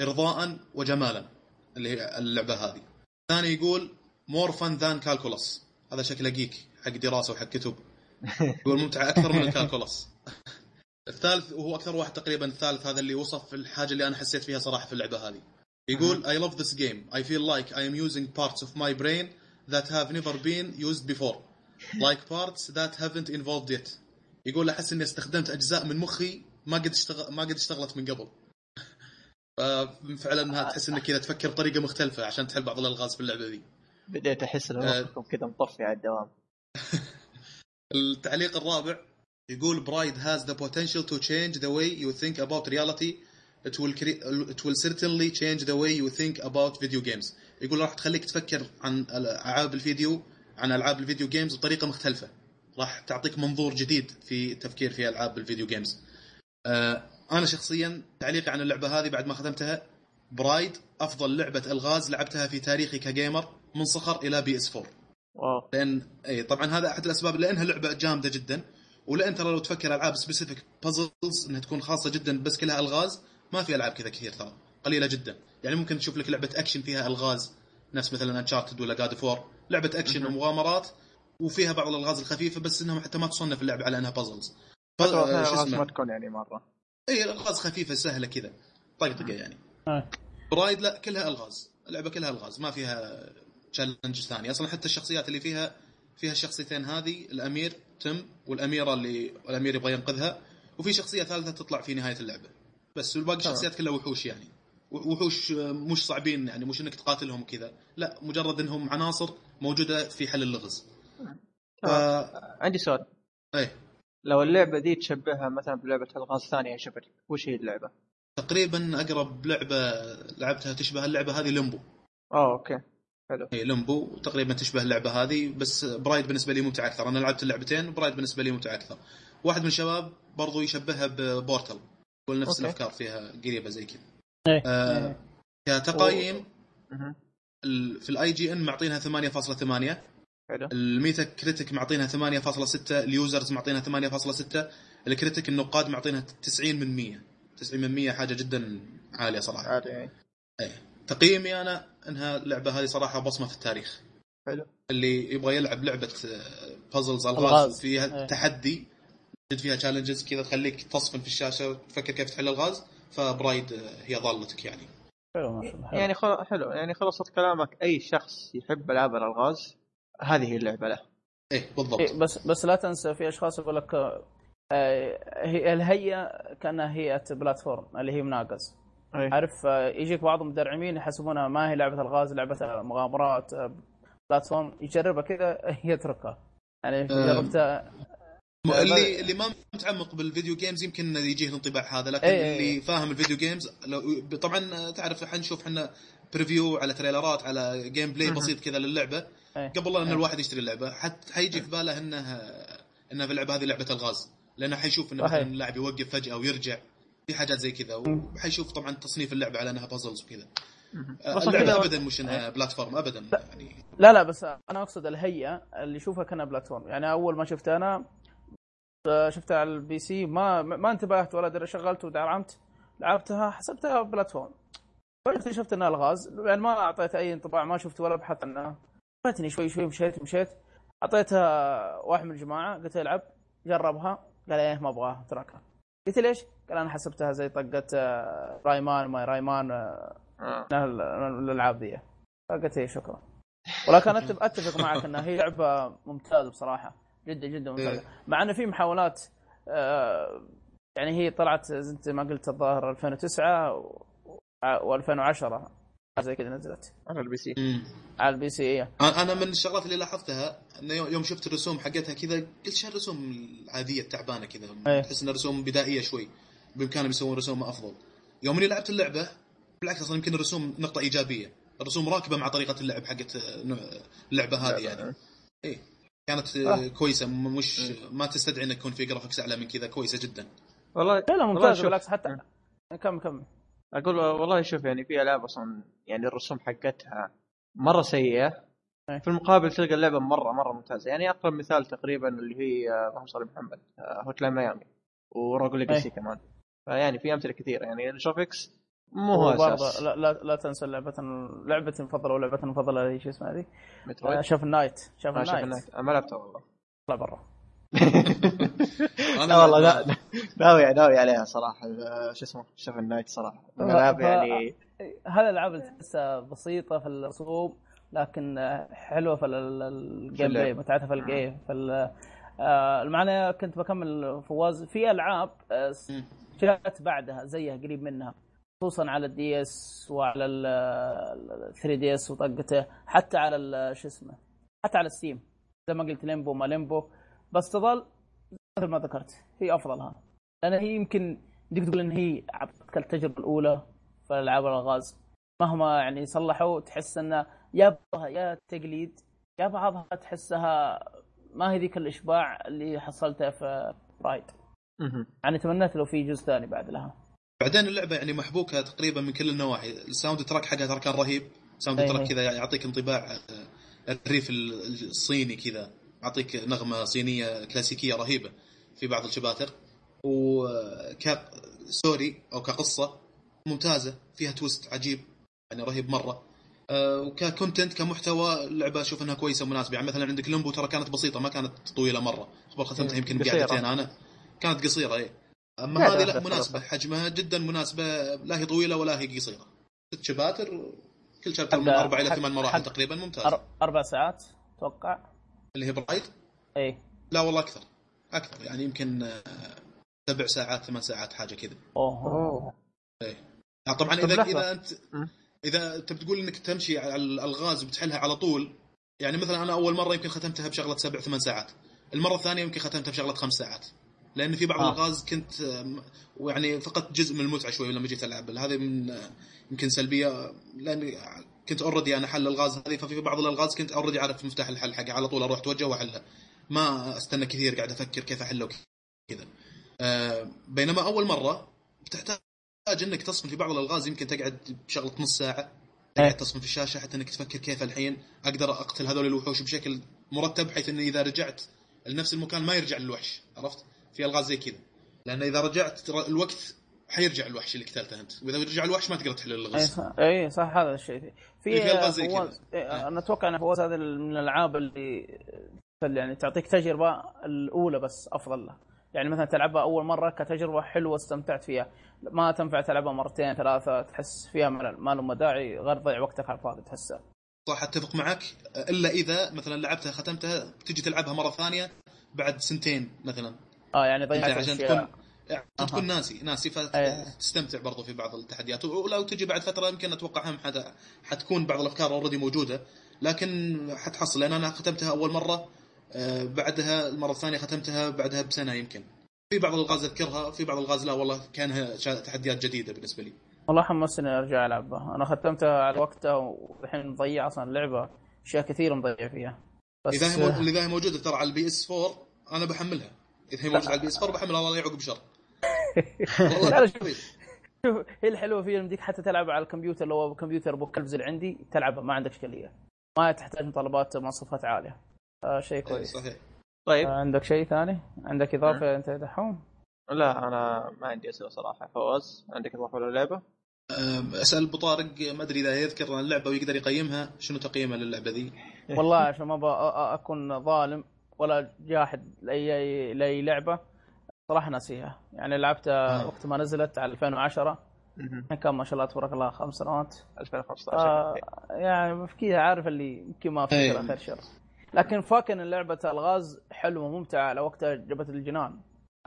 ارضاء وجمالا اللي هي اللعبة هذه. الثاني يقول more fun than calculus هذا شكله جيك حق دراسة وحق كتب. [LAUGHS] يقول ممتع أكثر من الكالكولس. [LAUGHS] الثالث وهو أكثر واحد تقريبا الثالث هذا اللي وصف الحاجة اللي أنا حسيت فيها صراحة في اللعبة هذه. يقول I love this game. I feel like I am using parts of my brain that have never been used before. Like parts that haven't involved yet. يقول أحس إني استخدمت أجزاء من مخي ما قد اشتغل ما قد اشتغلت من قبل. [LAUGHS] ففعلا انها تحس إنك كذا تفكر بطريقة مختلفة عشان تحل بعض الألغاز في اللعبة ذي. بديت أحس ان آه. مخكم كذا مطفي على الدوام. [LAUGHS] التعليق الرابع يقول Braid has the potential to change the way you think about reality. It will it will certainly change the way you think about video games. يقول راح تخليك تفكر عن ألعاب الفيديو عن ألعاب ال video games بطريقة مختلفة. راح تعطيك منظور جديد في التفكير في ألعاب ال video games آه أنا شخصيا تعليقي عن اللعبة هذه بعد ما ختمتها. Braid أفضل لعبة ألغاز لعبتها في تاريخي ك gamer من صخر إلى PS 4 wow. لأن اي طبعا هذا أحد الأسباب لأنها لعبة جامدة جدا. ولان ترى لو تفكر العاب specific puzzles انها تكون خاصة جدا بس كلها ألغاز ما في ألعاب كذا كثير ترى. قليلة جدا. يعني ممكن تشوف لك لعبة اكشن فيها ألغاز. نفس مثلا Uncharted ولا God of War لعبة اكشن. ومغامرات وفيها بعض الألغاز الخفيفة بس انهم حتى ما تصنف اللعبة على أنها puzzles آه، شو ألغاز ما اسمه تكون يعني مرة. إي الألغاز خفيفة سهلة كذا. طقطقه يعني. آه. برايد لا كلها ألغاز. اللعبة كلها ألغاز. ما فيها تشالنج ثاني أصلا حتى الشخصيات اللي فيها فيها الشخصيتين هذه الأمير تم والاميره اللي الامير يبغى ينقذها. وفي شخصية ثالثة تطلع في نهاية اللعبة. بس والباقي. الشخصيات كلها وحوش يعني. وحوش آه، مش صعبين يعني مش إنك تقاتلهم كذا لا مجرد إنهم عناصر موجودة في حل اللغز. ف... عندي سؤال. إيه. لو اللعبة دي تشبهها مثلا بلعبة ألغاز ثانية شفت وش هي اللعبة؟ تقريبا أقرب لعبة لعبتها تشبه اللعبة هذه Limbo آه أوكي. حلو. هي Limbo تقريبا تشبه اللعبة هذه بس Braid بالنسبة لي ممتع أكثر. أنا لعبت اللعبتين و Braid بالنسبة لي ممتع أكثر. واحد من الشباب برضو يشبهها ب Portal يقول نفس okay. الأفكار فيها قريبة زي كذا. إيه. آه كتقييم مهم. ال- في ال IGN معطينها 8.8 حلو. ال Metacritic معطينها 8.6 ال users معطينها 8.6 ال critic النقاد معطينها 90 من 100 90 من 100 حاجة جدا عالية صراحة. عادي. يعني تقييمي أنا انها اللعبة هذه صراحة بصمة في التاريخ. حلو. اللي يبغى يلعب لعبة puzzles ألغاز. ألغاز. فيها إيه. تحدي تجد فيها challenges كذا تخليك تصفن في الشاشة وتفكر كيف تحل ألغاز فبرايد آه، هي ضالتك يعني. حلو ما شاء الله. يعني خل... حلو. يعني خلصت كلامك أي شخص يحب ألعاب الألغاز هذه هي اللعبة له. إيه بالضبط. إيه بس بس لا تنسى في أشخاص يقول لك آه، هي الهيئه كأنها هيئه بلاتفورم اللي هي مناقز أي. عارف آه، يجيك بعض المدرعمين يحسبونها ما هي لعبة الغاز لعبة مغامرات آه، بلاتفورم يجربها كذا [LAUGHS] يتركها يعني. جربتها آه، اللي ما- اللي ما متعمق بال video games يمكن إنه يجيه الانطباع هذا لكن إيه، إيه، اللي إيه. فاهم ال video games لو طبعا تعرف حنشوف إحنا preview على trailer ات على gameplay. بسيط كذا للعبة إيه. قبل إن إيه. الواحد يشتري اللعبة حت حيجي في باله انه إنها في اللعبة هذه لعبة الغاز لأنه حيشوف انه. مثلا اللاعب يوقف فجأة ويرجع في حاجات زي كذا وحيشوف طبعا تصنيف اللعبة على إنها puzzles وكذا. اللعبة ابدا مش إنها platform ابدا يعني. لا لا بس أنا أقصد الهيئة اللي يشوفها كأنها platform يعني أول ما شفتها أنا شفتها على ال PC ما ما انتبهت ولا دري شغلت ودعمت لعبتها حسبتها platform بعدين شفت إنها الغاز. يعني ما أعطيت أي انطباع ما شفت ولا بحث عنها. فاتني شوي شوي مشيت مشيت. أعطيتها واحد من الجماعة قلت له ألعب. جربها. قال إيه ما أبغاها تركها قلت ليش؟ قال أنا حسبتها زي طقه آه، Rayman ما Rayman آه، آه. الالعاب ذي فقلت إيه شكرا. ولكن أتفق معك إنها هي لعبة ممتازة بصراحة. جدا جدا ممتازة. مع إنه في محاولات يعني هي طلعت زي ما قلت الظاهر 2009 و2010 زي كذا نزلت. على البي سي. مم. على ال PC إيه. أنا أنا من الشغلات اللي لاحظتها إنه يوم يوم شفت الرسوم حقتها كذا قلت شو الرسوم العادية التعبانة كذا؟ أيه. تحس انها رسوم بدائية شوي. بإمكانهم يسوون رسوم أفضل. يوم إني لعبت اللعبة بالعكس أصلا يمكن الرسوم نقطة إيجابية. الرسوم راكبة مع طريقة اللعب حقت اللعبة هذه يعني. إيه. كانت آه،. كويسة مش ما تستدعي انك يكون في graphics أعلى من كذا كويسة جدا. والله لا لا شوف. بالعكس حتى كم كم أقول والله شوف يعني في ألعاب أصلا يعني الرسوم حقتها مرة سيئة. أي. في المقابل تلقى اللعبة مرة مرة ممتازة. يعني اقرب مثال تقريبا اللي هي آه، اللهم صل محمد آه، Hotline Miami و Rogue Legacy أي. كمان. فيعني في أمثلة كثيرة. يعني ال graphics مو هو أساس. لا, لا, لا تنسى لعبة لعبتي المفضلة ولعبتي المفضلة اللي هي شو اسمها هذه؟ آه، Shovel Knight. Shovel Shovel Knight. ما لعبته والله. طلع برا. [LAUGHS] لا والله لا ناوي ناوي عليها صراحة آه، شو اسمه Shovel Knight صراحة. الألعاب يعني هذه الألعاب اللي تحسها بسيطة في الرسوم لكن آه، حلوة في ال- ال- ال game. play متعتها في ال game في آه، المعنى كنت بكمل فواز. في ألعاب آه، مم. جاءت بعدها زيها قريب منها خصوصا على ال DS وعلى ال 3 DS وطقته حتى على ال- شو اسمه حتى على Steam. زي ما قلت Limbo ما Limbo. بس تظل مثل ما ذكرت هي افضلها لأن هي يمكن بدك تقول إن هي أعطتك التجربة الأولى في ألعاب الالغاز مهما يعني صلحوا تحس إنه يا بعضها يا تقليد يا بعضها تحسها ما هي ذيك الإشباع اللي حصلته في Braid. يعني تمنيت لو في جزء ثاني بعد لها. بعدين اللعبة يعني محبوكة تقريبا من كل النواحي. ال soundtrack حقها ترى كان رهيب. sound أي track أي. كذا يعطيك انطباع آه، الريف ال- الصيني كذا. يعطيك نغمة صينية كلاسيكية رهيبة في بعض الشباتر وك story أو كقصة ممتازة فيها twist عجيب يعني رهيب مرة. آه، وك content كمحتوى اللعبة أشوف إنها كويسة ومناسبة. يعني مثلا عندك Limbo ترى كانت بسيطة ما كانت طويلة مرة. خبر ختمتها يمكن. بقعدتين أنا. كانت قصيرة اي أما هذه لا مناسبة. حجمها جدا مناسبة لا هي طويلة ولا هي قصيرة. ست شباتر كل chapter من أربع إلى ثمان مراحل تقريبا ممتازه أر- أربع ساعات أتوقع. اللي هي Braid؟ اي لا والله أكثر. أكثر. يعني يمكن آه، سبع ساعات ثمان ساعات حاجة كذا. أوه. اوه يعني طبعا طب إذا لحظة. إذا أنت. إذا انت بتقول إنك تمشي على الالغاز وبتحلها على طول يعني مثلا أنا أول مرة يمكن ختمتها بشغلة سبع ثمان ساعات. المرة الثانية يمكن ختمتها بشغلة خمس ساعات. لأن في بعض آه. الالغاز كنت آم، ويعني فقدت جزء من المتعة شوي لما جيت ألعب. هذه من آه، يمكن سلبية لاني كنت already أنا حل الالغاز هذه ففي بعض الألغاز كنت already عارف مفتاح الحل حقي على طول أروح اتوجه واحلها ما أستنى كثير قاعد أفكر كيف أحله وكذا آه، بينما أول مرة بتحتاج إنك تصمم في بعض الألغاز يمكن تقعد بشغلة نص ساعة تقعد تصمم في الشاشة حتى إنك تفكر كيف الحين أقدر أقتل هذول الوحوش بشكل مرتب بحيث إني إذا رجعت لنفس المكان ما يرجع للوحش عرفت؟ في ألغاز زي كذا. لأن إذا رجعت الوقت حيرجع الوحش اللي قتلته أنت. وإذا رجع الوحش ما تقدر تحل اي اللغز صح, أي صح هذا الشيء. في في في ألغاز زي. فواز إيه، أنا أتوقع إن فواز هذا من الألعاب اللي يعني تعطيك تجربة الأولى بس أفضل لها يعني مثلا تلعبها أول مرة كتجربة حلوة استمتعت فيها. ما تنفع تلعبها مرتين ثلاثة تحس فيها ملل ما له داعي غير ضيع وقتك على الفاضي تحسها صح أتفق معك. إلا إذا مثلا لعبتها ختمتها تجي تلعبها مرة ثانية بعد سنتين مثلا. آه يعني ضيعت عشان تكون يعني تكون ناسي ناسي أيه. فتستمتع برضو في بعض التحديات. ولو تجي بعد فترة يمكن أتوقع هم حت- حتكون بعض الأفكار already موجودة. لكن حتحصل لأن أنا ختمتها أول مرة آه، بعدها المرة الثانية ختمتها بعدها بسنة يمكن. في بعض الالغاز أذكرها في بعض الالغاز لا والله كانها تحديات جديدة بالنسبة لي. والله حمسني أرجع العبها أنا ختمتها على وقتها والحين مضيع أصلا اللعبة. أشياء كثير مضيع فيها. بس إذا هي موجودة ترى على ال PS 4 أنا بحملها. إذا هي موجودة على ال PS 4 بحملها الله يعقب شر والله شوف. شوف هي الحلوة فيها يمديك حتى تلعب على الكمبيوتر لو هو كمبيوتر ابو اللي عندي تلعبها ما عندك إشكالية. ما تحتاج متطلبات مواصفات عالية. آه شيء إيه، كويس. صحيح. طيب. آه عندك شيء ثاني؟ عندك إضافة أنت دحوم؟ لا أنا ما عندي أسئلة صراحة. فواز عندك إضافة للعبه؟ أم، أسأل أبو طارق ما أدري إذا يذكر اللعبة ويقدر يقيمها شنو تقييمها للعبة ذي؟ والله [LAUGHS] عشان ما أكون ظالم ولا جاحد لاي لأي لعبة. صراحة ناسيها يعني لعبتها آه. وقت ما نزلت على 2010 مهم. الحين كان ما شاء الله تبارك الله خمس سنوات. 2015 آه يعني في كذا عارف اللي يمكن ما أي. افتكر خير شر لكن فاكر ان لعبة الغاز حلوة وممتعه على وقتها جبت الجنان.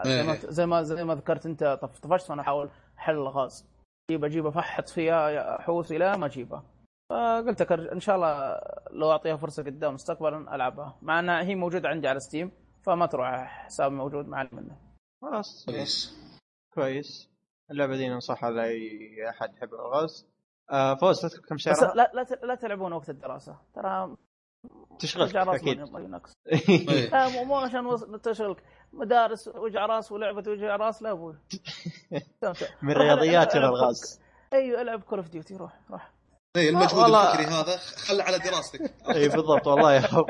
زي ما. زي ما زي ما ذكرت أنت طف- طفشت وأنا أحاول احل الغاز. أجيب أجيب افحط فيها حوس إلى ما اجيبها فقلت أكر- إن شاء الله لو أعطيها فرصة قدام مستقبلا ألعبها. مع إنها هي موجودة عندي على ستيم فما تروح حساب موجود معي منه خلاص. كويس. كويس. اللعبة دي ننصحها لاي أحد يحب الغاز. آه فوز تذكر كم سعرها؟ لا لا ت- لا تلعبون وقت الدراسة. ترى تشغلك وجع راس أكيد. ما ينقص إيه. لا مو مو عشان تشغلك. مدارس وجع راس ولعبة وجع راس لا أبوي. [LAUGHS] من رياضيات إلى الغاز. أيوه ألعب Call of Duty روح روح. اي المجهود والله- الفكري هذا خل على دراستك. [LAUGHS] إي بالضبط والله. يا [LAUGHS]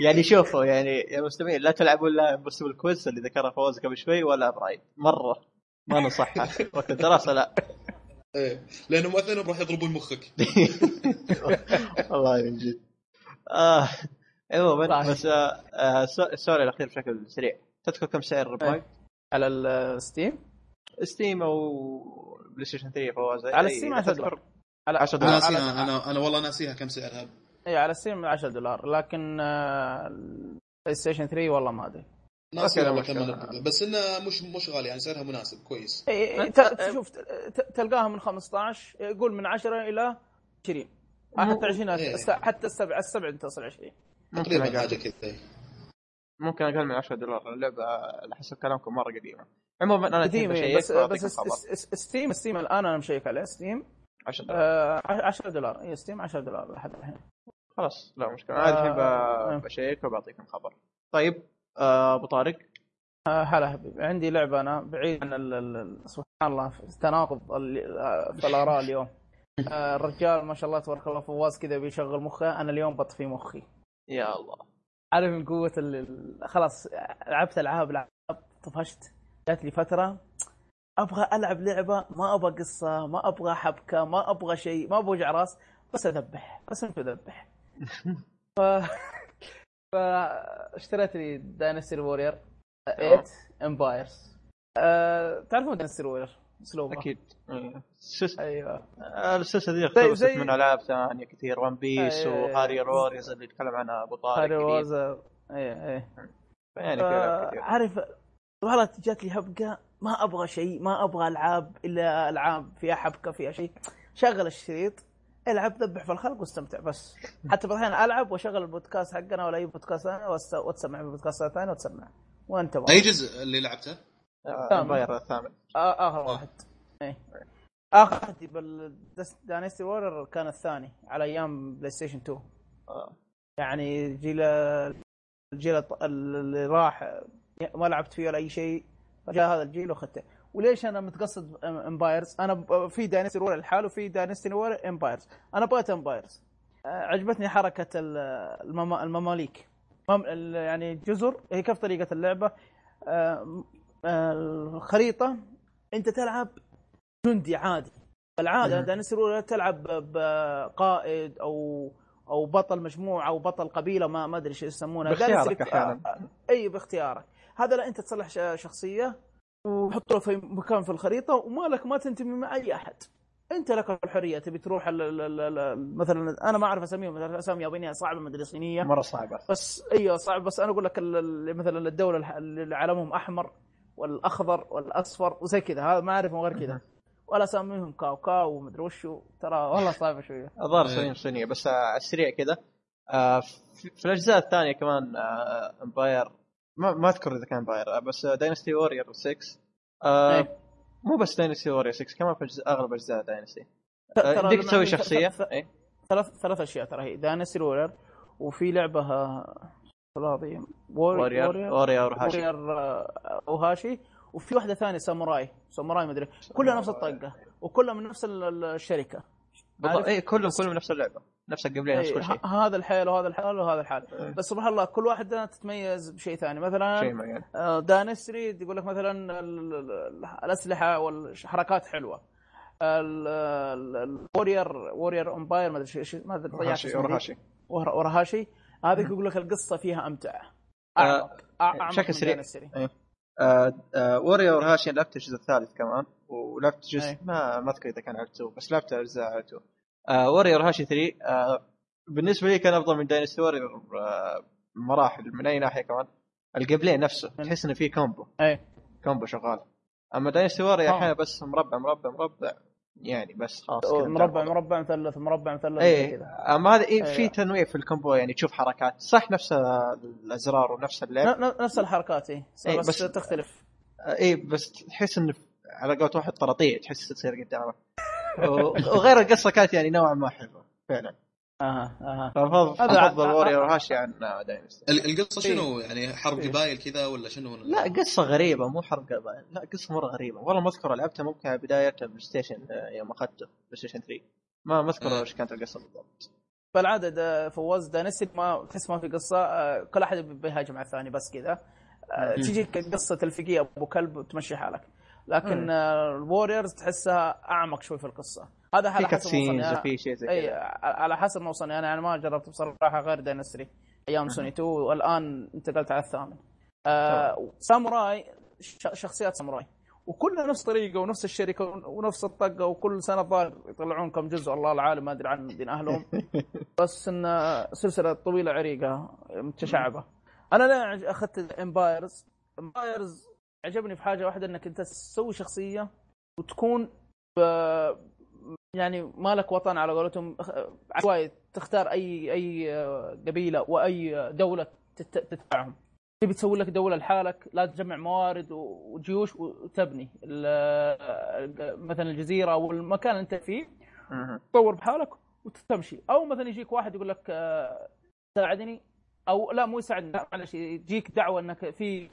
يعني شوفوا يعني يا مستمعين لا تلعبوا الا Impossible Quiz اللي ذكرها فوز قبل شوي ولا Braid مرة. ما ننصحها [LAUGHS] وقت الدراسه لا. إيه. لانهم اثنين راح يضربون مخك. [LAUGHS] والله من جد آه عموما صحيح. بس آه، آه، السؤال الأخير بشكل سريع. تذكر كم سعر الريباي؟ على ال Steam Steam أو بلاي ستيشن 3 فواز. على أي- Steam إذا 10 تذكر. دولار على 10 أنا دولار على- ناسيها أنا أنا والله ناسيها كم سعرها. إي على Steam 10 دولار لكن البلاي ستيشن 3 والله ما أدري. أنا- بس إنه مش مش غالي يعني سعرها مناسب كويس. إي شوف تلقاها من 15 يقول من 10 إلى 20 مو- حتى 20 إيه. حتى السبع السبع تصل 20 ممكن تقريبا حاجة كذا. ممكن أقل من 10 دولار اللعبة على حسب كلامكم مرة قديمة. عموما أنا الحين قديم بشيك بس بس Steam Steam الآن أنا مشيك عليه Steam. 10 دولار. آه، 10 دولار. إي Steam 10 دولار لحد الحين. خلاص لا مشكلة. أنا الحين آه. ب- بشيك وبعطيكم خبر. طيب آه، أبو طارق؟ آه، هلا حبيبي. عندي لعبة أنا بعيد عن ال- ال- ال- سبحان الله في تناقض ال- آه، في الآراء اليوم. [LAUGHS] آه، الرجال ما شاء الله تبارك الله فواز كذا بيشغل مخه. أنا اليوم بطفي مخي. يا الله. عارف من قوة ال- ال- خلاص لعبت ألعاب لعب طفشت. جات لي فترة أبغى ألعب لعبة ما أبغى قصة ما أبغى حبكة ما أبغى شيء ما أبغى وجع راس بس أذبح بس انت أذبح. ف فاشتريت لي Dynasty Warriors 8 Empires أه... تعرفون Dynasty Warriors أسلوبه. أكيد. إيه. السلسله أيوه. السلسلة دي زي- اقتبست زي- من ألعاب ثانية كثير. One Piece أي- و Hyrule Warriors اللي يتكلم عنها أبو طارق Hyrule. Warriors اي اي يعني آه، عارف والله جات لي هبقة ما أبغى شيء ما أبغى ألعاب إلا ألعاب فيها حبكة فيها شيء. شغل الشريط. ألعب ذبح في الخلق واستمتع بس. حتى بعض الاحيان ألعب وأشغل البودكاست حقنا ولا أي بودكاست ثاني وأتسمع بودكاست ثاني وتسمع وأنت أي جزء اللي لعبته؟ آه، ثامن. Empire الثامن. آه آخر واحد. إيه. آخر واحد Dynasty Warrior كان الثاني على أيام بلاي ستيشن 2 آه. يعني جيل الجيل اللي راح ما لعبت فيه ولا أي شيء. فجاء هذا الجيل واخذته وليش أنا متقصد Empires أنا في Dynasty Warrior لحاله وفي Dynasty Warrior Empires أنا بغيت Empires عجبتني حركة ال- المما- المماليك. مم- ال- يعني جزر هي كيف طريقة اللعبة؟ آه، آه، الخريطة. أنت تلعب جندي عادي. العاده. داينستي وورر تلعب بقائد أو أو بطل مجموعة أو بطل قبيلة ما ما أدري إيش يسمونها باختيارك أحيانا. أي باختيارك. هذا لا أنت تصلح شخصية. وحطه في مكان في الخريطة وما لك ما تنتمي مع أي أحد. أنت لك الحرية تبي تروح ال ال ال ال مثلا أنا ما أعرف اساميهم مثلا أسامي يابانيه صعبة مدري صينية. مرة صعبة. بس أيوه صعب بس أنا أقول لك مثلا الدولة اللي علمهم أحمر والأخضر والأصفر وزي كذا هذا ما أعرفهم غير كذا. [LAUGHS] ولا أساميهم كاو كاو ومدري وشو. ترى والله صعبة شوية. الظاهر. صينية صينية بس آه، على السريع كذا. آه، في الأجزاء الثانية كمان آه، Empire ما, ما أذكر إذا كان Empire آه، بس Dynasty Warrior 6 آه، إيه. مو بس Dynasty Warrior 6 كمان في أغلب أجزاء Dynasty يمديك لما- تسوي شخصية؟ إيه. ثلاث ثلاث أشياء ترى هي Dynasty Warrior وفي لعبة آه، وور- وورير وورير وورير هاشي وورير آه، اوهاشي وفي واحدة ثانية ساموراي ساموراي مدري كلها نفس الطقة وكلها من نفس ال- ال- الشركة. بالضبط؟ اي كلهم كلهم نفس اللعبة. نفس القبلين نفس إيه، كل شيء. هذا الحال وهذا الحال وهذا الحال إيه. بس سبحان الله كل واحدة تتميز بشيء ثاني. شيء مثلا معين. آه، دانستري يقول لك مثلا ال- ال- ال- الأسلحة والحركات حلوة. ال- ال- الورير وورير امباير ما أدري ما أدري ضيعت هاشي اسمه ذي. هاشي Warr- Warriors Orochi هذيك يقول لك القصة فيها أمتع. آه، أعمق. أعمق بشكل سريع. Dynasty. آه، آه، Warrior Orochi لعبت الجزء الثالث كمان ولعبت جزء أي. ما ما أذكر إذا كان على 2 بس لعبت أجزاء على 2 Warrior Orochi 3 آه، بالنسبة لي كان أفضل من Dynasty آه، مراحل من أي ناحية كمان؟ ال gameplay نفسه تحس إنه في combo أي. combo شغال. أما Dynasty آه. أحيانا بس مربع مربع مربع يعني بس خلاص مربع. مربع مثلث مربع مثلث اي أما هذا إيه. في تنويع في ال combo يعني تشوف حركات صح نفس الأزرار ونفس اللعب؟ نفس الحركات اي إيه، بس, بس- تختلف. اي بس تحس إنه على قولة واحد طراطيع تحس تصير قدامك. وغير القصة كانت يعني نوعا ما حلوة فعلا. أها أها. فافضل هذا- أفضل Warrior Orochi عن Dynasty ال- القصة إيه. شنو؟ يعني حرب إيه. قبائل كذا ولا شنو؟ لا قصة غريبة مو حرب قبائل. لا قصة مرة غريبة. والله ما أذكر لعبتها ممكن على بداية ال PlayStation آه، يوم أخذته PlayStation 3 ما ما أذكر آه. إيش كانت القصة بالضبط. بالعاده دا- فواز دانستي ما تحس ما في قصة آه، كل أحد بيهاجم على الثاني بس كذا. آه،. تجيك قصة الفقيه أبو كلب وتمشي حالك. لكن مم. الوريورز تحسها أعمق شوي في القصة. هذا في على حسب وصلني وفي شيء زي أي كذا. على حسب ما وصلني أنا يعني ما جربت بصراحة غير دينستري أيام سوني 2 والآن انتقلت على الثامن. آه ساموراي ش- شخصيات ساموراي. وكلها نفس طريقة ونفس الشركة ونفس الطقة وكل سنة الظاهر يطلعون كم جزء الله العالم ما أدري عن دين أهلهم. [LAUGHS] بس إن سلسلة طويلة عريقة متشعبة. أنا لا أخذت Empires Empires عجبني في حاجة واحدة إنك أنت تسوي شخصية وتكون ب- يعني مالك وطن على قولتهم عشوائي تختار اي أي قبيلة وأي دولة تت- تتبعهم تبي تسوي لك دولة لحالك لا تجمع موارد وجيوش وتبني. ال- مثلا الجزيرة أو المكان اللي أنت فيه. تطور بحالك وتمشي. أو مثلا يجيك واحد يقول لك آه، ساعدني أو لا مو يساعدني معلش يجيك دعوة إنك في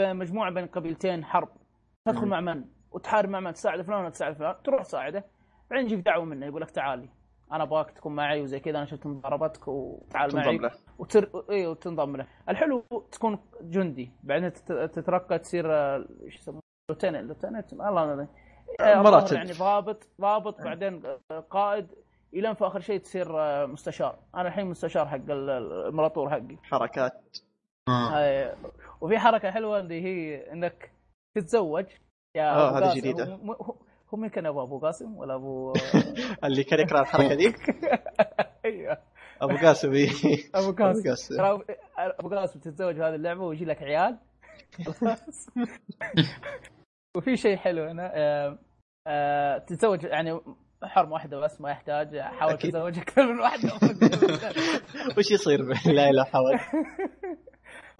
مجموعة بين قبيلتين حرب. تدخل مم. مع من؟ وتحارب مع من؟ تساعد فلان ولا تساعد فلان. تروح تساعده. بعدين يجيك دعوة منه يقول لك تعالي أنا أبغاك تكون معي وزي كذا أنا شفت مضاربتك وتعال معي. تنضم له. وتر... اي وتنضم له. الحلو تكون جندي. بعدين تت- تترقى تصير آه، إيش يسمونه؟ lieutenant. lieutenant؟ الله ما. آه، مراتب. يعني ضابط ضابط بعدين آه، قائد. الين في آخر شيء تصير آه، مستشار. أنا الحين مستشار حق ال- الامبراطور حقي. حركات. آه. وفي حركة حلوة اللي هي إنك تتزوج. يا أبو هذه قاسم. جديدة. هو- هو- مين كان ابو أبو قاسم ولا ابو [LAUGHS] اللي كان يكره الحركة دي؟ [LAUGHS] أيوه. أبو قاسم إيه. [LAUGHS] أبو أبو قاسم. قاسم ترى ابو قاسم تتزوج هذه اللعبة ويجي لك عيال. خلاص. وفي شيء حلو هنا آه، آه، تتزوج يعني حرمه واحدة بس ما يحتاج حاول. تتزوج أكثر من واحدة وش يصير؟ بالله لا حول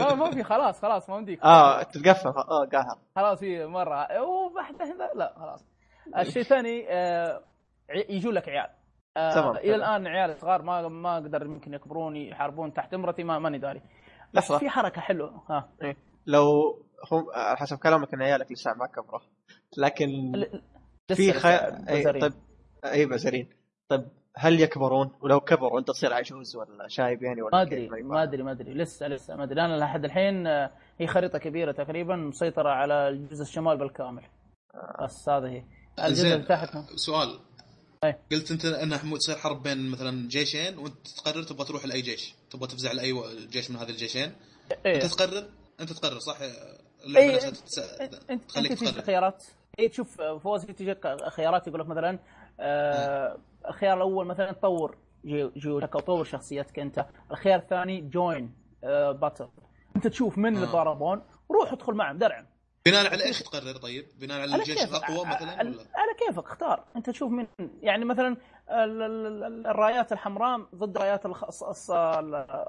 ما ما في خلاص خلاص ما يمديك آه تتقفل. آه قاهر خلاص في مرة. هنا لا خلاص. الشيء الثاني آه، يجوا لك عيال. آه، تمام. إلى الآن عيال صغار ما ما أقدر يمكن يكبرون يحاربون تحت أمرتي ما ماني داري. بس. في حركة حلوة. ها. لو هم على حسب كلامك إن عيالك لسه ما كبروا. لكن في لسه- خ... لسه أي بزرين. طيب اي بزرين. طيب هل يكبرون؟ ولو كبروا أنت تصير عجوز ولا شايب يعني ولا ما؟ أدري ما. أدري ما أدري. لسه لسه ما أدري. أنا لحد الحين آه، هي خريطة كبيرة تقريبا مسيطرة على الجزء الشمال بالكامل. بس هذه هي. الجزء زين اللي تحت سؤال. أي. قلت أنت انها حمود تصير حرب بين مثلا جيشين وأنت تقرر تبغى تروح لأي جيش؟ تبغى تفزع لأي جيش من هذه الجيشين؟ إيه. أنت تقرر؟ أنت تقرر صح؟ اللعبة إيه. نفسها تتس... إنت أنت تخليك تقرر. خيارات. اي تشوف فوز تجيك خيارات يقول لك مثلا آه الخيار الأول مثلا طور جي- جيوشك أو طور شخصيتك أنت. الخيار الثاني join آه battle أنت تشوف من اللي آه. ضاربون روح ادخل معهم درعم. بناء على إيش تقرر طيب؟ بناء على الجيش. الأقوى مثلا على, ولا؟ على كيفك اختار. أنت تشوف من يعني مثلا ال- ال- ال- الرايات الحمراء ضد الرايات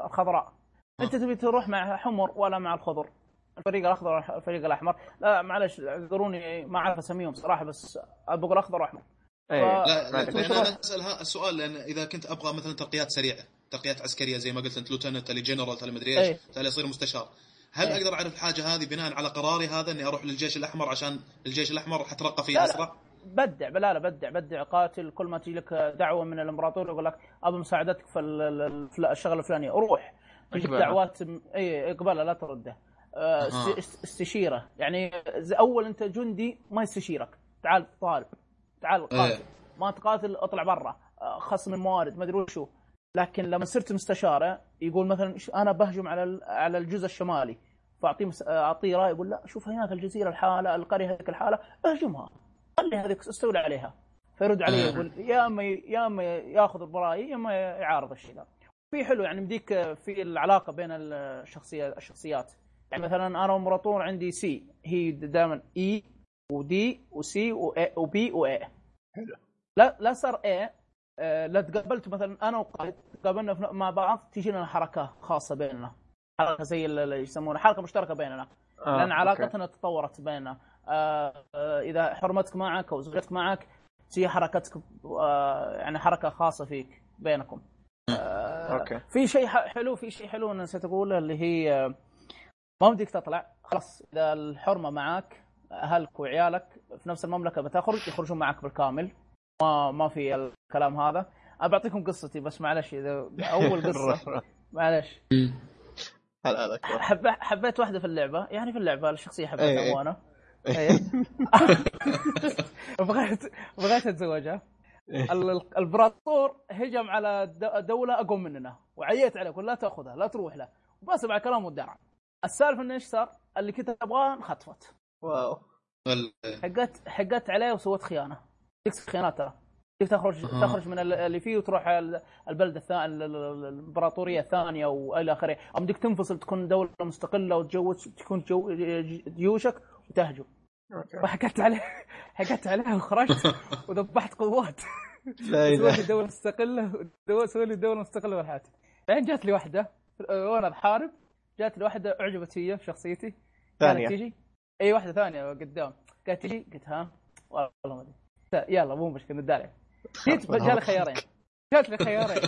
الخضراء. أنت تبي تروح مع حمر ولا مع الخضر؟ الفريق الأخضر والفريق الأحمر. لا معلش اعذروني ما أعرف أسميهم صراحة بس أبغى الأخضر وأحمر. اي ف- لا أنا اسال السؤال لأن إذا كنت أبغى مثلا ترقيات سريعة ترقيات عسكرية زي ما قلت أنت لوتنت اللي جنرال اللي مدري إيه. إيش تالي اصير مستشار هل إيه. أقدر أعرف الحاجة هذه بناء على قراري هذا إني أروح للجيش الأحمر عشان الجيش الأحمر حترقى فيه لا، لا. اسرع؟ بدع لا لا بدع بدع قاتل كل ما تجي لك دعوة من الإمبراطور يقول لك ابى مساعدتك في الشغلة الفلانية روح تجيك. دعوات اي اقبلها لا ترده آه، استشيره يعني أول أنت جندي ما يستشيرك تعال طالب تعال قاتل. إيه. ما تقاتل اطلع برا. آه، خصم الموارد ما أدري وشو. لكن لما صرت مستشارة يقول مثلا أنا بهجم على على الجزء الشمالي. فأعطيه مس- أعطيه رأي يقول لا شوف هناك الجزيرة الحالة القرية هذيك الحالة اهجمها. خلي هذيك استولى عليها. فيرد علي آه. يقول يا اما يا اما ياخذ برايي يا اما يعارض الشيء ذا في حلو يعني مديك في العلاقة بين الشخصيات الشخصيات. يعني مثلا أنا وامبراطور عندي سي هي دائما اي ودي وسي وبي واي حلو. لا لا صار اي لا تقابلت مثلا أنا وقائد تقابلنا مع بعض تجي لنا حركة خاصة بيننا. حركة زي اللي يسمونها حركة مشتركة بيننا. آه، لأن أوكي. علاقتنا تطورت بيننا. آه آه إذا حرمتك معك أو زوجتك معك تجي حركتك آه يعني حركة خاصة فيك بينكم. آه أوكي. في شيء حلو في شيء حلو أنا نسيت أقوله اللي هي ما بدك تطلع خلاص إذا الحرمة معك أهلك وعيالك في نفس المملكة بتخرج يخرجون معك بالكامل. ما ما في الكلام هذا. أنا بعطيكم قصتي بس معلش إذا أول [LAUGHS] قصة. معلش. حب... حبيت واحدة في اللعبة. يعني في اللعبة الشخصية حبيتها إيه. مو أنا. [LAUGHS] إيه. [LAUGHS] بغيت بغيت أتزوجها. إيه. ال- ال- الامبراطور هجم على دولة أقوى مننا. وعيت عليه قلت لا تأخذها لا تروح له. وما سمع كلام ودرع السالفة إنه إيش صار؟ اللي كنت أبغاه انخطفت. واو. حقت حقت عليه وسوت خيانة. تكسب خيانات ترى. كيف تخرج أها. تخرج من ال- اللي فيه وتروح ال- البلده الثانية الإمبراطورية الثانية وإلى آخره. أو بدك تنفصل تكون دولة مستقلة وتجوز تكون جو جيوشك وتهجم أوكي. فحكت عليه حكت عليه وخرجت. [LAUGHS] وذبحت قوات. لا إله. دولة مستقلة سوي لي دولة مستقلة بالحياة. بعدين جات لي واحدة أه، وأنا بحارب. جات لي واحدة أعجبت فيا بشخصيتي. ثانية. كانت تجي. اي واحدة ثانية قدام. قالت تجي قلت ها والله ما أدري. يلا مو مشكلة ندالع جيت جالي خيارين. جات لي خيارين.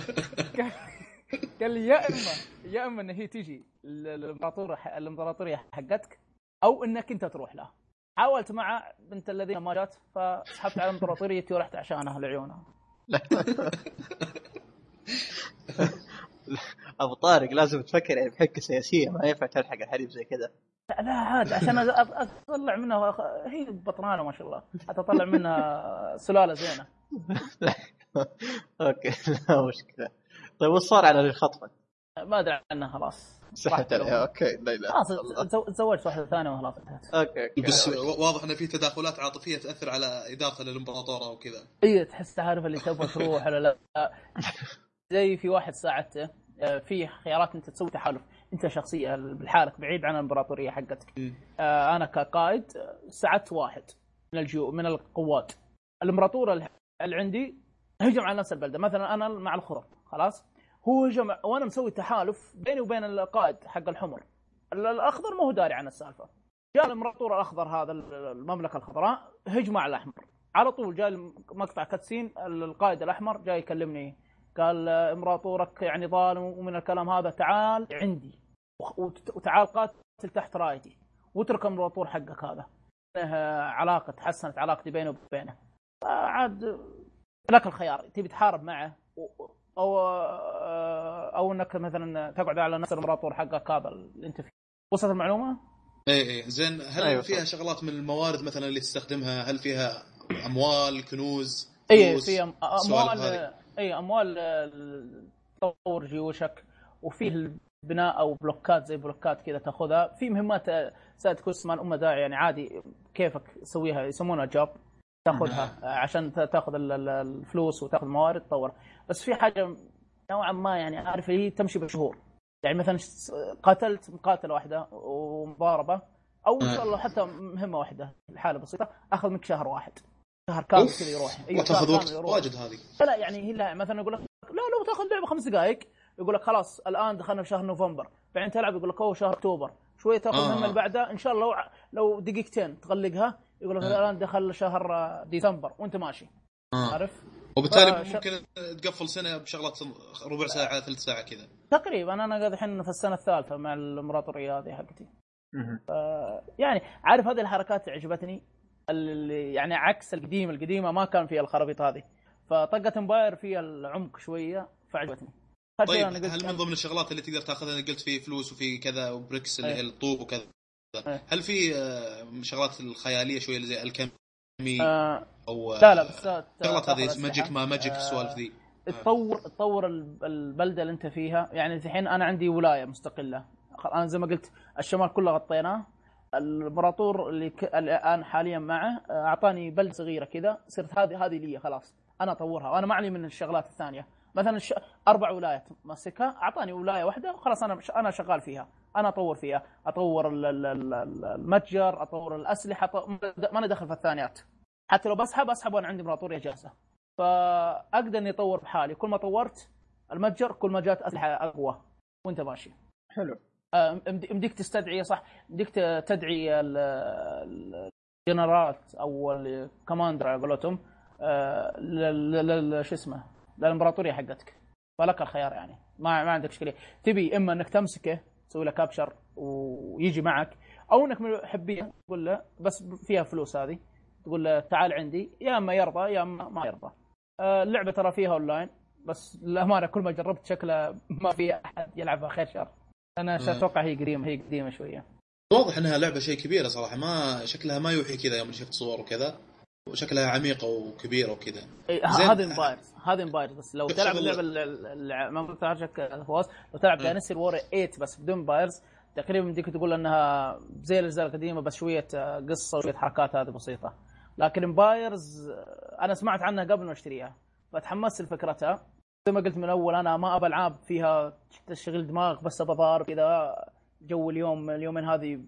قال- لي يا إما يا إما إن هي تجي ال- الامبراطوريه الامبراطوريه حقتك أو إنك أنت تروح لها. حاولت مع بنت الذين ما جات فسحبت على إمبراطوريتي ورحت عشانها لعيونها. [LAUGHS] [LAUGHS] [LAUGHS] ابو طارق لازم تفكر يعني بحنكة سياسية ما ينفع تلحق الحريم زي كذا. لا لا عاد عشان أطلع منها هي بطنانة ما شاء الله. حتى اطلع منها سلالة زينة. [LAUGHS] أوكي لا مشكلة. طيب وش صار على اللي خطفت؟ ما أدري عنها خلاص. سحبت. عليها أوكي لا لا خلاص تزو- تزوجت واحدة ثانية وخلاص انتهت. أوكي أوكي بس واضح انه في تداخلات عاطفية تأثر على ادارته للامبراطوره وكذا. اي تحس تعرف اللي تبغى تروح ولا لا. [LAUGHS] زي في واحد ساعدته آه، في خيارات انت تسوي تحالف. انت شخصية بحالك بعيد عن الامبراطورية حقتك. آه، أنا كقائد آه، ساعدت واحد من الجيو من القوات. الامبراطور ال- اللي عندي هجم على نفس البلدة. مثلا أنا مع الخرم خلاص؟ هو هجم وأنا مسوي تحالف بيني وبين القائد حق الحمر. ال- الأخضر ما هو داري عن السالفة. جاء الامبراطور الأخضر هذا ال- المملكة الخضراء هجم على الأحمر. على طول جاء مقطع cutscene القائد الأحمر جاي يكلمني قال آه، امبراطورك يعني ظالم ومن الكلام هذا تعال عندي. وتعال قاتل تحت رأيتي. واترك الامبراطور حقك هذا. علاقة تحسنت علاقتي بيني وبينه. عاد لك الخيار. تبي تحارب معه؟ و- أو آه، أو إنك مثلا تقعد على نفس الامبراطور حقك هذا اللي أنت فيه. وصلت المعلومة؟ اي اي زين هل أيوة فيها صح. شغلات من الموارد مثلا اللي تستخدمها؟ هل فيها أموال كنوز اي؟ في أموال. أي أموال آه، تطور جيوشك وفيه البناء أو بلوكات زي بلوكات كذا تاخذها. في مهمات آه، side quest ما لها داعي يعني عادي كيفك تسويها يسمونها job تاخذها آه، عشان تاخذ ال- ال- الفلوس وتاخذ موارد تطور. بس في حاجة نوعا ما يعني عارف هي تمشي بشهور. يعني مثلا قاتلت مقاتلة واحدة ومضاربة أو إن شاء الله حتى مهمة واحدة حاله بسيطة أخذ منك شهر واحد. شهر كامل. كذا يروح أيوة، وتاخذ وقت. واجد هذه لا لا يعني هي لا مثلا يقول لك لا لو تاخذ لعبة خمس دقائق يقول لك خلاص الآن دخلنا في شهر نوفمبر بعدين تلعب يقول لك أوه شهر أكتوبر شوية تاخذ آه. المهمه بعدها إن شاء الله لو لو دقيقتين تغلقها يقول لك آه. الآن دخل شهر آه، ديسمبر وأنت ماشي آه. عارف وبالتالي فش- ممكن تقفل سنة بشغلات ربع ساعة ثلث ساعة كذا تقريبا أنا قاعد الحين في السنة الثالثة مع الإمبراطورية هذه حقتي مهم. يعني عارف هذه الحركات عجبتني يعني عكس القديمه القديمه ما كان فيها الخرابيط هذه. فطقة امباير فيها العمق شوية فعجبتني. طيب هل من ضمن الشغلات اللي تقدر تاخذها؟ أنا قلت في فلوس وفي كذا وبريكس اللي أي. هي الطوب وكذا. أي. هل في آه، شغلات الخيالية شوية زي الكمي آه أو آه، لا لا بس شغلات هذه. magic ما magic آه، السوالف ذي. تطور تطور ال- البلدة اللي أنت فيها. يعني الحين أنا عندي ولاية مستقلة. أنا زي ما قلت الشمال كله غطيناه. الامبراطور اللي ك... الآن حاليا معه آه، أعطاني بلده صغيرة كذا صرت هذه هذه لي خلاص. أنا أطورها وأنا ما علي من الشغلات الثانية. مثلا ش... أربع ولايات ماسكها أعطاني ولاية واحدة خلاص أنا. أنا شغال فيها. أنا أطور فيها. أطور ال- ال- ال- ال- المتجر أطور الأسلحة أطور... ما أنا داخل في الثانيات. حتى لو بسحب أسحب وأنا عندي امبراطورية جاهزة. فأقدر إني أطور بحالي. كل ما طورت المتجر كل ما جات أسلحة أقوى. وأنت ماشي. حلو. يمديك تستدعي صح يمديك ت- تدعي ال- ال- الجنرالات أو الكماندر على قولتهم آه، شو اسمه للإمبراطورية حقتك. فلك الخيار يعني. ما ما عندك إشكالية. تبي إما إنك تمسكه تسوي له كابشر ويجي معك أو إنك من محبيه تقول له بس فيها فلوس هذه تقول له تعال عندي يا إما يرضى يا إما ما يرضى. آه، اللعبة ترى فيها اونلاين بس للأمانة كل ما جربت شكله ما في أحد يلعبها خير شر. أنا. أتوقع هي قديمة هي قديمة شوية واضح إنها لعبة شيء كبيرة صراحة ما شكلها ما يوحي كذا يوم شفت صور وكذا وشكلها عميقة وكبيرة وكذا إيه،. هذه Empires هذه Empires بس لو تلعب اللعبة ال- ال- ال- ما قلت لك فواز لو تلعب مم. Dynasty Warriors 8 بس بدون Empires تقريبا بديك تقول إنها زي الأجزاء القديمة بس شوية آه، قصة وشوية حركات هذه بسيطة لكن Empires أنا سمعت عنها قبل ما أشتريها فتحمست لفكرتها زي ما قلت من أول أنا ما أبى ألعاب فيها تشغيل دماغ بس أبى ضارب كذا جو اليوم اليومين هذه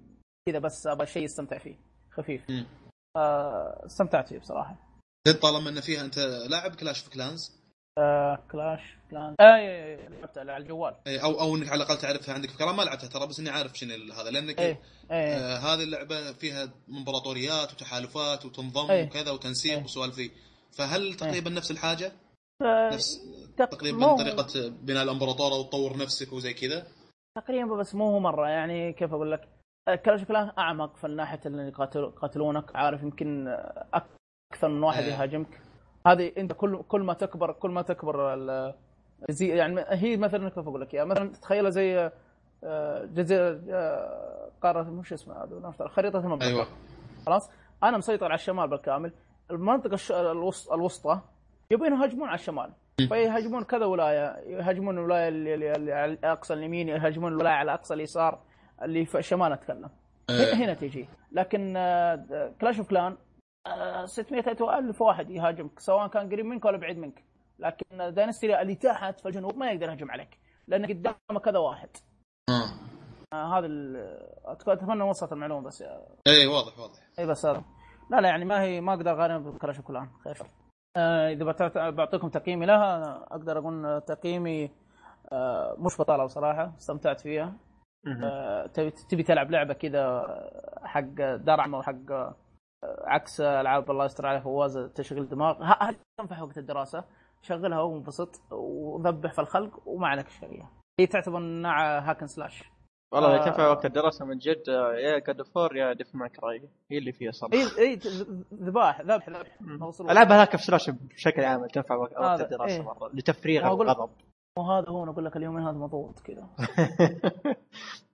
كذا بس أبى شيء استمتع فيه خفيف. آه، استمتعت فيه بصراحة. زين طالما إن فيها أنت لاعب Clash of Clans آه، Clash Clan آه إيه، إيه، لعبتها على الجوال. أو أو إنك على الأقل تعرفها عندك فكرة. ما لعبتها ترى بس إني عارف شنو هذا لأنك إيه إيه. آه هذه اللعبة فيها امبراطوريات وتحالفات وتنظم إيه. وكذا وتنسيق إيه. وسوالف ذي. فهل تقريبا نفس الحاجة؟ آه، نفس تق- تقريبا مو- طريقة بناء الأمبراطورة وتطور نفسك وزي كذا. تقريبا بس مو هو مرة يعني كيف أقول لك؟ آه، كلاش كلان أعمق في ناحيه اللي يقاتل- يقاتلونك عارف؟ يمكن آه، أكثر من واحد إيه. يهاجمك. هذه أنت كل كل ما تكبر كل ما تكبر ال- زي يعني هي مثلا كيف أقول لك؟ يعني مثلا تتخيلها زي آه، جزيرة آه، قاره مش اسمها هذا خريطة المملكه أيوه. خلاص؟ أنا مسيطر على الشمال بالكامل. المنطقة. الوسطى يبون يهاجمون على الشمال. فيهاجمون كذا ولاية. يهاجمون الولاية اللي, على اقصى اليمين يهاجمون الولاية على اقصى اليسار اللي في الشمال أتكلم. آه، هنا تيجي لكن آه، Clash of Clans 600 ألف واحد يهاجمك سواء كان قريب منك ولا بعيد منك. لكن Dynasty اللي تحت في الجنوب ما يقدر يهجم عليك لأن قدامه كذا واحد. آه. آه، هذا أتمنى وصلت المعلومة بس يا اي واضح واضح. اي بس هذا. لا لا يعني ما هي ما أقدر اقارنها بكلاش أوف كلان. خير. شر. آه إذا بتعت- بعطيكم تقييمي لها أقدر أقول تقييمي آه مش بطالة بصراحة استمتعت فيها. آه تبي تبي تلعب لعبة كذا حق درعم وحق آه، عكس ألعاب الله يستر عليها فواز تشغيل دماغ. هل تنفع وقت الدراسة؟ شغلها وانبسط وذبح في الخلق وما عليك شيء هي تعتبر انها هاكن سلاش والله آه. آه تنفع وقت الدراسة من جد آه، يا God of War يا Devil May Cry هي اللي فيها صراحة اي اي ذباح ذبح ذبح. العاب hack and slash بشكل عام تنفع وقت الدراسة إيه. مرة لتفريغ الغضب وهذا هو أنا أقول لك اليومين هذا مضغوط كذا [LAUGHS]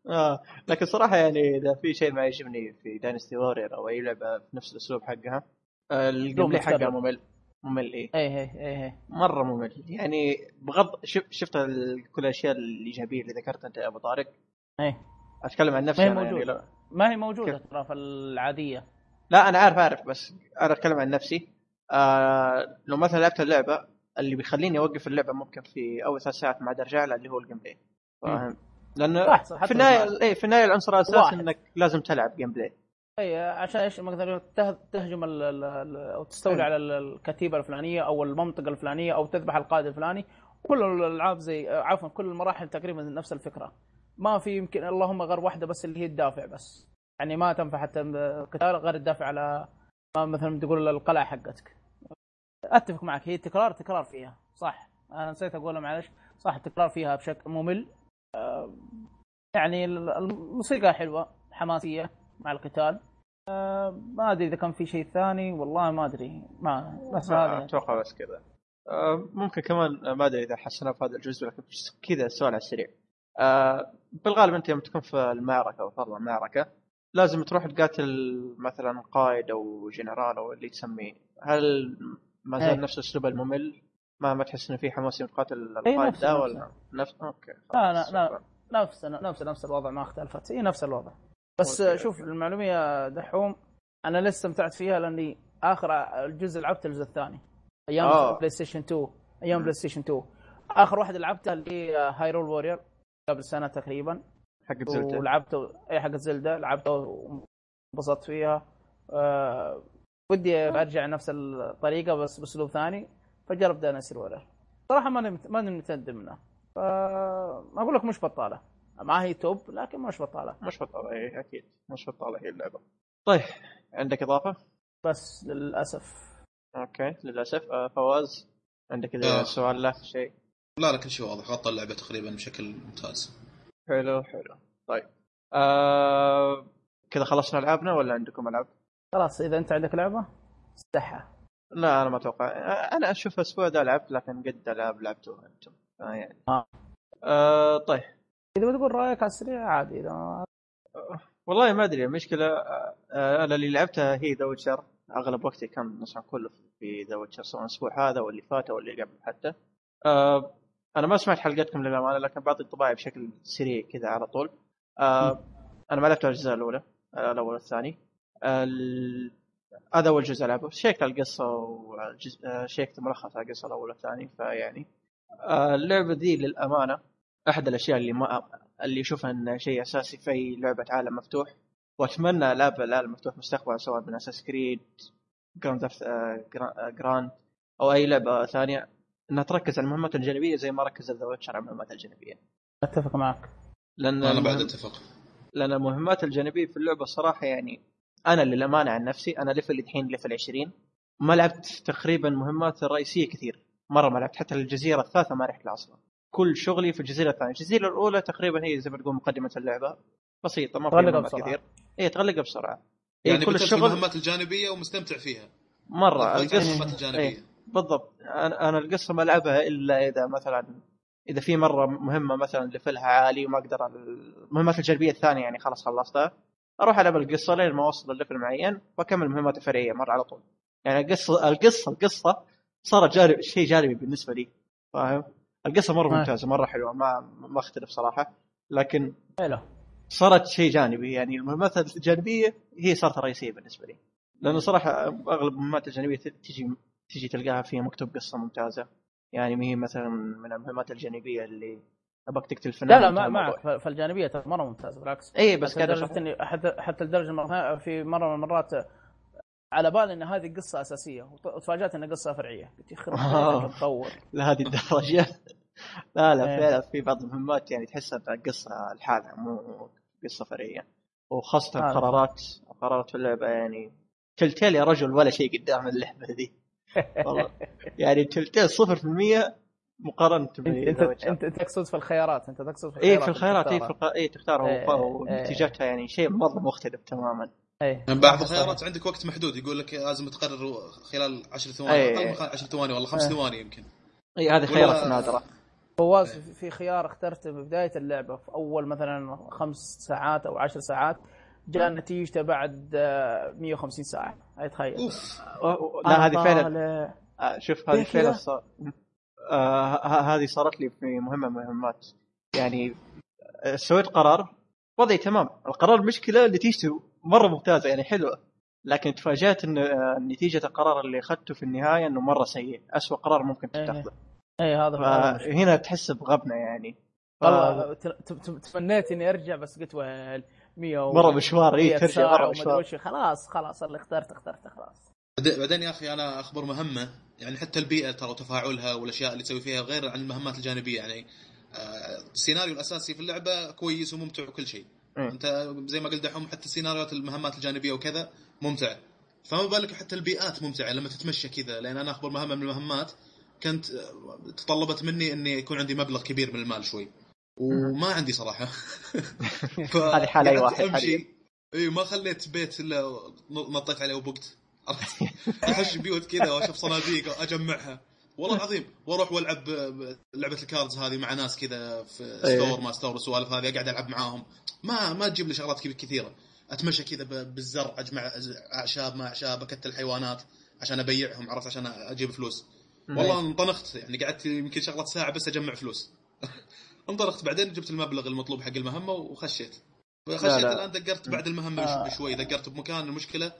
آه. لكن صراحة يعني إذا في شيء ما يعجبني في Dynasty Warriors أو أي لعبة في نفس الأسلوب حقها آه، ال game حقها. ممل ممل إيه اي اي اي اي مرة ممل يعني بغض شف شفت كل الأشياء الإيجابية اللي ذكرتها أنت يا أبو طارق اي أتكلم عن نفسي ما هي يعني موجودة. لا, ما هي موجودة كيف؟ ترى في العادية. لا أنا عارف عارف بس أنا أتكلم عن نفسي. آه لو مثلا لعبت اللعبة اللي بيخليني أوقف اللعبة ممكن في أول ثلاث ساعات ما عاد ارجع لها اللي هو ال gameplay. فاهم؟ لأنه في النهاية اي في النهاية العنصر الأساسي. إنك لازم تلعب gameplay. اي عشان إيش؟ مثلا ته- تهجم ال- ال- ال- أو تستولي أي. على ال- الكتيبة الفلانية أو المنطقة الفلانية أو تذبح القائد الفلاني. كل الألعاب زي عفوا كل المراحل تقريبا نفس الفكرة. ما في يمكن اللهم غير واحدة بس اللي هي الدافع بس. يعني ما تنفع حتى قتال غير الدافع على ما مثلا تقول القلعة حقتك. أتفق معك هي تكرار تكرار فيها صح. أنا نسيت أقولها معلش صح التكرار فيها بشكل ممل. آه، يعني ال- الموسيقى حلوة حماسية مع القتال. آه، ما أدري إذا كان في شيء ثاني والله ما أدري ما بس ما هذا. أتوقع بس كذا. آه ممكن كمان آه، ما أدري إذا حسنا في هذا الجزء لكن كذا السؤال على السريع. آه بالغالب انت يوم تكون في المعركة أو فرضا معركه لازم تروح تقاتل مثلا قائد أو جنرال أو اللي تسميه. هل ما زال إيه. نفس الأسلوب الممل؟ ما ما تحس إنه في حماس يوم تقاتل إيه، القائد ده. ولا نفس؟ okay لا لا لا. نفس نفس نفس الوضع ما اختلفت. هي نفس الوضع. بس okay، شوف يا دحوم. أنا لسه استمتعت فيها لأني آخر الجزء لعبت الجزء الثاني. أيام آه. PlayStation 2 أيام PlayStation 2 آخر واحدة لعبتها اللي هي Hyrule Warriors قبل سنة تقريبا. حق Zelda. ولعبته اي حق Zelda. لعبته وانبسطت فيها. أه ودي أرجع نفس الطريقة بس بأسلوب ثاني. فجرب Dynasty Warriors صراحة ماني مت- ماني متندم منه ف ما أقول لك مش بطالة. ما هي top لكن مش بطالة. مش بطالة اي أكيد. مش بطالة هي اللعبة. طيب. عندك إضافة؟ بس للأسف. okay للأسف. آه فواز عندك اذا آه. سؤال له شيء. لا لا كل شيء واضح. غطى اللعبة تقريبا بشكل ممتاز. حلو حلو. طيب. آه كذا خلصنا ألعابنا ولا عندكم ألعاب؟ خلاص إذا أنت عندك لعبة استحى. لا أنا ما أتوقع. آه، أنا أشوف الأسبوع ده لعبت لكن قد ألعاب لعبتوها أنتم. آه يعني. آه. آه طيب. إذا بتقول رأيك على السريع عادي. إذا والله ما أدري المشكلة آه، آه، أنا اللي لعبتها هي The Witcher. أغلب وقتي كان مثلا كله في The Witcher سواء الأسبوع هذا واللي فات أو اللي قبل حتى. آه، أنا ما سمعت حلقتكم للأمانة لكن بعطي انطباعي بشكل سريع كذا على طول. آه، أنا ما لعبت الأجزاء الأولى آه، الأول والثاني. ال- هذا أول جزء العبه شيكت على القصة وشيكت ملخص على القصة الأول والثاني فيعني. آه، اللعبة ذي للأمانة أحد الأشياء اللي ما اللي اشوفها انه شيء أساسي في أي لعبة عالم مفتوح. وأتمنى ألعب العالم مفتوح مستقبلا سواء من Assassin's Creed Grand Grand أو أي لعبة ثانية. إنها تركز على المهمات الجانبية زي ما ركز The Witcher على المهمات الجانبية. أتفق معك. لأن أنا بعد أتفق. لأن المهمات الجانبية في اللعبة الصراحه يعني أنا للامانه عن نفسي أنا level الحين level 20 ما لعبت تقريبا مهمات الرئيسيه كثير. مرة ما لعبت حتى الجزيرة الثالثة ما رحت لها أصلا كل شغلي في الجزيرة الثانية. الجزيرة الأولى تقريبا هي زي ما تقول مقدمة اللعبة. بسيطة ما فيها تغلقها مهمات بسرعة. كثير. اي تغلقها بسرعة. هي يعني كل الشغل المهمات الجانبية ومستمتع فيها. مرة. القصة القصة المهمات الجانبية. إيه. بالضبط. أنا أنا القصة ما ألعبها إلا إذا مثلا إذا في مرة مهمة مثلا ليفلها عالي وما أقدر المهمات الجانبيه الثانية يعني خلاص خلصتها أروح ألعب القصة لين ما أوصل لليفل معين وأكمل المهمات الفرعيه مرة على طول. يعني القصة القصة القصة صارت جانب شيء جانبي بالنسبة لي فاهم؟ القصة مرة آه. ممتازة مرة حلوة ما ما أختلف صراحة. لكن حلو. صارت شيء جانبي يعني المهمات الجانبية هي صارت الرئيسيه بالنسبة لي. لأنه صراحة أغلب المهمات الجانبية تجي تجي تلقاها فيها مكتوب قصة ممتازة يعني ما هي مثلا من المهمات الجانبية اللي أبغاك تقتل فنان لا لا ما. معك فالجانبية ترى مرة ممتازة بالعكس اي بس حتى لدرجة إني حتى حتى لدرجة مرة في مرة من المرات على بالي إن هذه قصة أساسية وت- وتفاجأت إنها قصة فرعية قلت يخرب آه. مطور [LAUGHS] لهذه الدرجة [LAUGHS] لا لا إيه. فعلا في بعض المهمات يعني تحسها إنها قصة لحالها مو قصة فرعية وخاصة آه. قرارات قرارات في اللعبة يعني تلتيل يا رجل ولا شيء قدام اللعبة دي والله يعني Telltale 0% مقارنة انت انت, ب انت تقصد في الخيارات انت تقصد في اي الخيارات إيه، في الخيارات اي في تختارها. الخ... اي تختارها إيه، وف- إيه. ونتيجتها يعني شيء مرة مختلف تماما اي يعني بعض الخيارات عندك وقت محدود يقول لك لازم تقرر خلال 10 ثواني أي. أقل من 10 ثواني والله 5 أي. ثواني يمكن اي هذه ولا- خيارات نادرة فواز في- في خيار اخترته ببداية اللعبة في أول مثلا خمس ساعات أو عشر ساعات جاء نتيجته بعد آه، 150 ساعة. هاي تخيل. أوف. لا هذه فعلا. آه، شوف هذه فعلا؟ صار آه هذه صارت لي في مهمة من المهمات يعني آه، سويت قرار. وضعي تمام. القرار مشكلة نتيجته مرة ممتازة يعني حلوة. لكن تفاجأت إن آه، نتيجة القرار اللي أخذته في النهاية إنه مرة سيء. أسوأ قرار ممكن إيه. تتخذه اي هذا. فهنا تحس بغبنة يعني. ف- والله ت- ت- ت- تمنيت إني أرجع بس قلت ويل. 100 و- مرة مشوار اي 100 ترجع مرة مشوار. خلاص خلاص اللي اخترت اخترت خلاص. بعدين بعدين يا أخي أنا أخبر مهمة يعني حتى البيئة ترى وتفاعلها والأشياء اللي تسوي فيها غير عن المهمات الجانبية يعني آه، السيناريو الأساسي في اللعبة كويس وممتع وكل شيء. مم. أنت زي ما قلت دحوم حتى سيناريوهات المهمات الجانبية وكذا ممتعه فما بالك حتى البيئات ممتعة لما تتمشى كذا لأن أنا أخبر مهمة من المهمات كنت آه، تطلبت مني إني يكون عندي مبلغ كبير من المال شوي. وما عندي صراحة. [LAUGHS] ف- هذه حال قعدت واحد أمشي. إي ما خليت بيت إلا نطيت عليه وبقت؟ أخش بيوت كذا وأشوف صناديق اجمعها والله العظيم وأروح وألعب لعبة ال cards هذه مع ناس كذا في. store ما store والسوالف هذه أقعد ألعب معاهم. ما ما تجيب لي شغلات كثيرة. أتمشى كذا بالزرع أجمع أعشاب ما أعشاب أقتل حيوانات عشان أبيعهم عرفت؟ عشان أجيب فلوس. والله انطنخت يعني قعدت يمكن شغلة ساعة بس أجمع فلوس. انطلقت بعدين جبت المبلغ المطلوب حق المهمة وخشيت. خشيت لا. الآن دقرت بعد المهمة آه. بشوي دقرت بمكان. المشكلة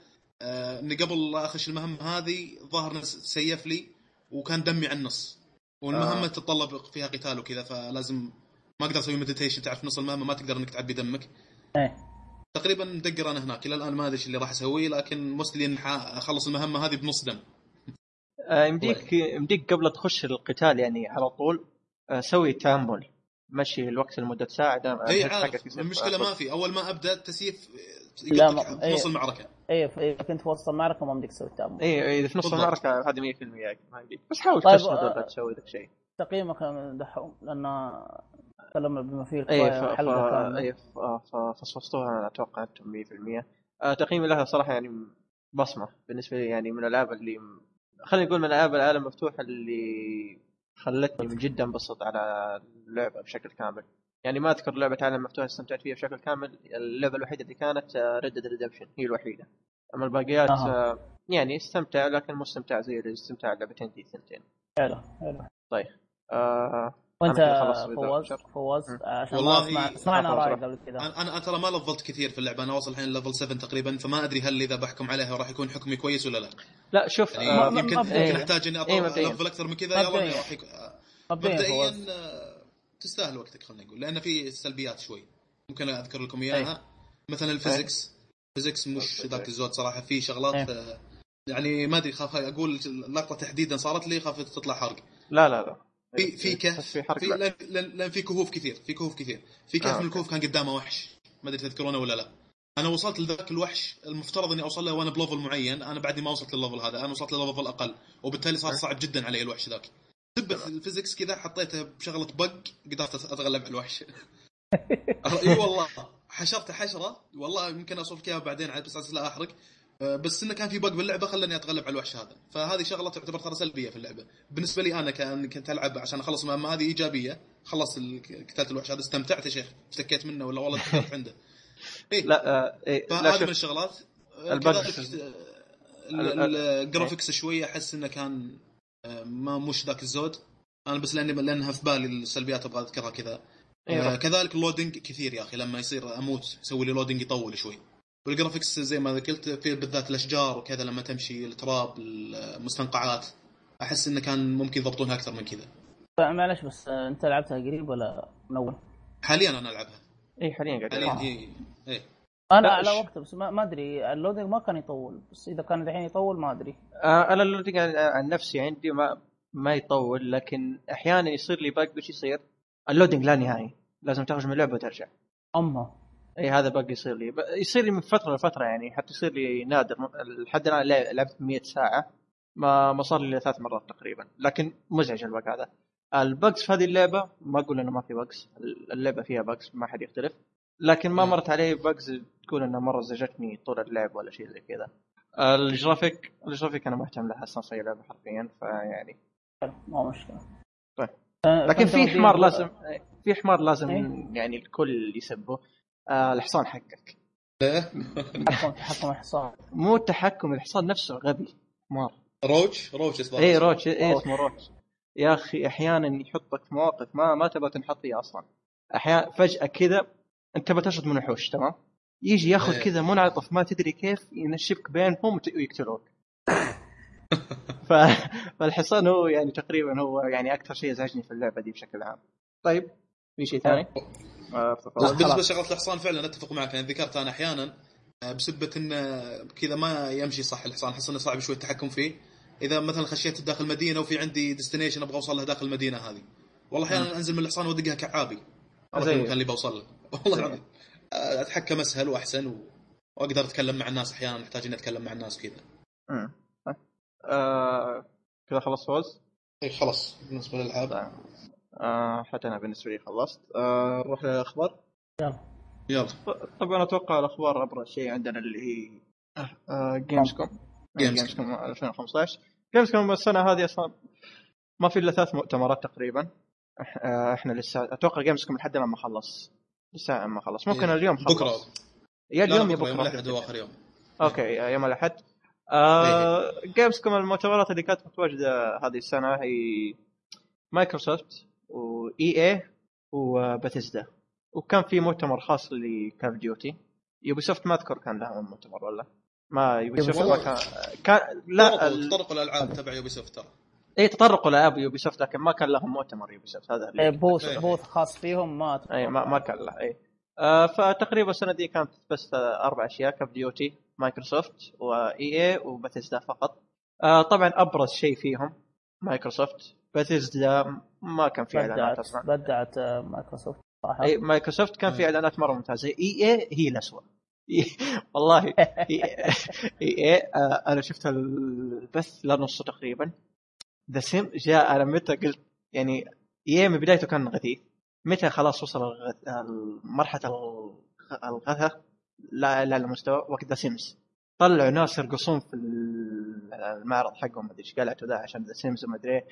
آه إني قبل لا أخش المهمة هذه ظهر save لي وكان دمي على النص. والمهمة آه. تتطلب فيها قتال وكذا فلازم ما أقدر أسوي meditation تعرف نص المهمة ما تقدر إنك تعبي دمك. إيه. تقريبا مدقر أنا هناك إلى الآن ما أدري إيش اللي راح أسويه لكن مستلي ان أخلص المهمة هذه بنص دم. آه، يمديك يمديك قبل تخش القتال يعني على طول آه، سوي تأمل. مشي الوقت لمدة ساعة دام إي عارف. المشكلة ما فل. في. أول ما أبدأ التسييف لا، ما- في نص إيه. المعركه إيه ف- إذا كنت في وسط المعركة ما بدك تسوي تامل إي إذا في نص. المعركة هذه 100% ما يمديك بس حاول طيب، آه، ولا تسوي ذاك الشيء تقييمك دحوم لأن تكلمنا بما فيه إي الكفايه ف... ف... حلقة كاملة. إي ف... ف... فصفصتوها أنا أتوقع أنتم 100% آه تقييمي لها صراحة يعني بصمة بالنسبة لي يعني من الألعاب اللي خلينا نقول من ألعاب العالم المفتوح اللي خلتني جدا أنبسط على اللعبة بشكل كامل. يعني ما أذكر لعبة عالم مفتوح استمتعت فيها بشكل كامل. اللعبة الوحيدة اللي كانت ريد ديد ريدمشن هي الوحيدة. أما الباقيات. آه، يعني استمتع لكن مو استمتاع زي الاستمتاع اللعبتين دي ثنتين حلو حلو. آه وانت. فوز مم. عشان والله سمعنا رأيك. قبل كذا أنا أنا ترى ما لفلت كثير في اللعبة أنا واصل الحين level 7 تقريبا فما أدري هل إذا بحكم عليها راح يكون حكمي كويس ولا لا لا شوف يعني آه ما- يمكن مبدئياً. يمكن أحتاج إني إيه، اطور مبدئياً. level أكثر من كذا يلا راح يك... مبدئيا مبدئيا آه، تستاهل وقتك خلينا نقول لأن في سلبيات شوي ممكن أذكر لكم إياها مثلا ال physics physics مش. ذاك الزود صراحة في شغلات إيه. آه، يعني ما أدري خاف أقول اللقطه تحديدا صارت لي خاف تطلع حرق لا لا لا في في بس كهف في في. لأن, في كهوف كثير في كهوف كثير. في كهف آه، من. الكهوف كان قدامه وحش. ما أدري تذكرونه ولا لا. أنا وصلت لذاك الوحش المفترض إني أوصل له وأنا ب level معين. أنا بعدني ما وصلت للل level هذا. أنا وصلت ل level أقل وبالتالي صار أه. صعب جدا علي الوحش ذاك. سبة ال physics كذا حطيته بشغلة bug قدرت أتغلب على الوحش. [LAUGHS] إي والله. حشرته حشرة. والله يمكن اوصف اياها بعدين عاد بس لا أحرق. بس إنه كان في bug باللعبة خلاني أتغلب على الوحش هذا. فهذه شغلة تعتبر ترى سلبية في اللعبة. بالنسبة لي أنا كان كنت ألعب عشان أخلص المهمه هذه إيجابية. خلصت قتلت الوحش هذا استمتعت يا شيخ. اشتكيت منه ولا والله [LAUGHS] عنده. إيه. لا آه إيه فهذه من الشغلات. آه، ال bug- كذلك آه، ال- ال- ال- ال graphics شوية أحس إنه كان آه، ما مش ذاك الزود. أنا بس لاني لانها في بالي السلبيات أبغى أذكرها كذا. إيه، آه كذلك ال loading كثير يا أخي. لما يصير أموت يسوي لي loading يطول شوي. وال graphics زي ما قلت في بالذات الأشجار وكذا لما تمشي التراب المستنقعات أحس إنه كان ممكن يضبطونها أكثر من كذا معلش بس آه، أنت لعبتها قريب ولا من أول؟ حاليا أنا ألعبها إي حاليا قاعد حاليا. هي إيه أنا لا، على وقته بس ما, ما أدري ال loading ما كان يطول بس إذا كان الحين يطول ما أدري آه أنا ال loading عن عن نفسي عندي ما ما يطول لكن أحيانا يصير لي bug وش يصير؟ ال loading لا نهائي لازم تخرج من اللعبة وترجع أما إي هذا bug يصير لي. يصير لي من فترة لفترة يعني حتى يصير لي نادر. لحد الآن لع- لعبت 100 ساعة. ما ما صار لي ثلاث مرات تقريبا. لكن مزعج ال bug هذا. ال bugs في هذه اللعبة ما أقول إنه ما في bugs. اللعبة فيها bugs ما حد يختلف. لكن ما. مرت علي bugs تقول إنه مرة زعجتني طول اللعب ولا شيء زي كذا. ال graphic ال graphic أنا مهتم لها أصلا صي لعبة حرفيا فيعني. ما مشكلة. طيب. آه، لكن في حمار لازم في حمار لازم إيه؟ يعني الكل يسبه. آه الحصان حقك؟ تحكم تحكم الحصان مو التحكم الحصان نفسه غبي حمار روتش روتش اسمه. اي روتش اي. اسمه روتش يا أخي أحيانا يحطك في مواقف ما ما تبغى تنحط فيها أصلا. أحيانا فجأة كذا أنت بتشرد من وحوش تمام؟ يجي ياخذ إيه. كذا منعطف ما تدري كيف ينشبك بينهم ويقتلوك. [LAUGHS] ف... فالحصان هو يعني تقريبا هو يعني أكثر شيء ازعجني في اللعبة دي بشكل عام. طيب في شيء ثاني؟ آه،. بالنسبة. لشغلة الحصان فعلا أتفق معك أنا ذكرت أنا أحيانا آه، بسبة انه كذا ما يمشي صح الحصان احس إنه صعب شوي التحكم فيه. إذا مثلا خشيت داخل المدينة وفي عندي ديستنيشن أبغى أوصل له داخل المدينة هذه. والله أحيانا أنزل من الحصان وأدقها كعابي. أروح زي- المكان اللي بوصل له. [LAUGHS] والله العظيم. آه، أتحكم أسهل وأحسن و... وأقدر أتكلم مع الناس أحيانا احتاج إني أتكلم مع الناس كذا. مم. آه، كذا خلص فوز؟ اي خلاص. بالنسبة للألعاب. طيب. آه، حتى أنا بالنسبة لي خلصت. آه، نروح للأخبار. يلا. طبعا أنا أتوقع الأخبار ابرز شيء عندنا اللي هي جيمز كوم. جيمز كوم 2015 جيمز كوم السنة هذه أصلا ما في إلا ثلاث مؤتمرات تقريبا. آه، إحنا لسه أتوقع جيمز كوم لحد الآن ما خلص. لسه ما خلص. ممكن إيه. اليوم خلص. بكرة. يا لا، اليوم يا بكرة. يوم الأحد هو آخر يوم. okay يوم الأحد. آه جيمز كوم المؤتمرات اللي كانت متواجدة هذه السنة هي مايكروسوفت وإي اي وبثيسدا وكان في مؤتمر خاص لكول اوف ديوتي يوبي سوفت ما أذكر كان لها مؤتمر ولا ما يوبي سوفت ما كان كان لا تطرقوا ال... تطرقوا الألعاب تبع يوبي سوفت ترى. إي تطرقوا لالعاب يوبي سوفت لكن ما كان لهم مؤتمر يوبي سوفت هذا اللي إيه، booth إيه. booth خاص فيهم ما. إي ما, ما كان له إي. آه فتقريبا السنة دي كانت بس أربع أشياء Call of Duty مايكروسوفت و EA و Bethesda فقط. آه طبعا أبرز شيء فيهم مايكروسوفت. باتيزدا ما كان في إعلانات أصلا. بدعت آه، مايكروسوفت. صراحة. إي مايكروسوفت كان في. إعلانات مرة ممتازة. EA هي الاسوء والله. إي إي آه، أنا شفت البث لنصه تقريبا. The Sims جاء أنا متى قلت يعني EA من بدايته كان غثيث. متى خلاص وصل مرحله الغ- الغثاء لا لا المستوى وقت The Sims طلعوا ناس يرقصون في المعرض حقهم ما أدري إيش قلعتوا ذا عشان The Sims وما أدري إيه.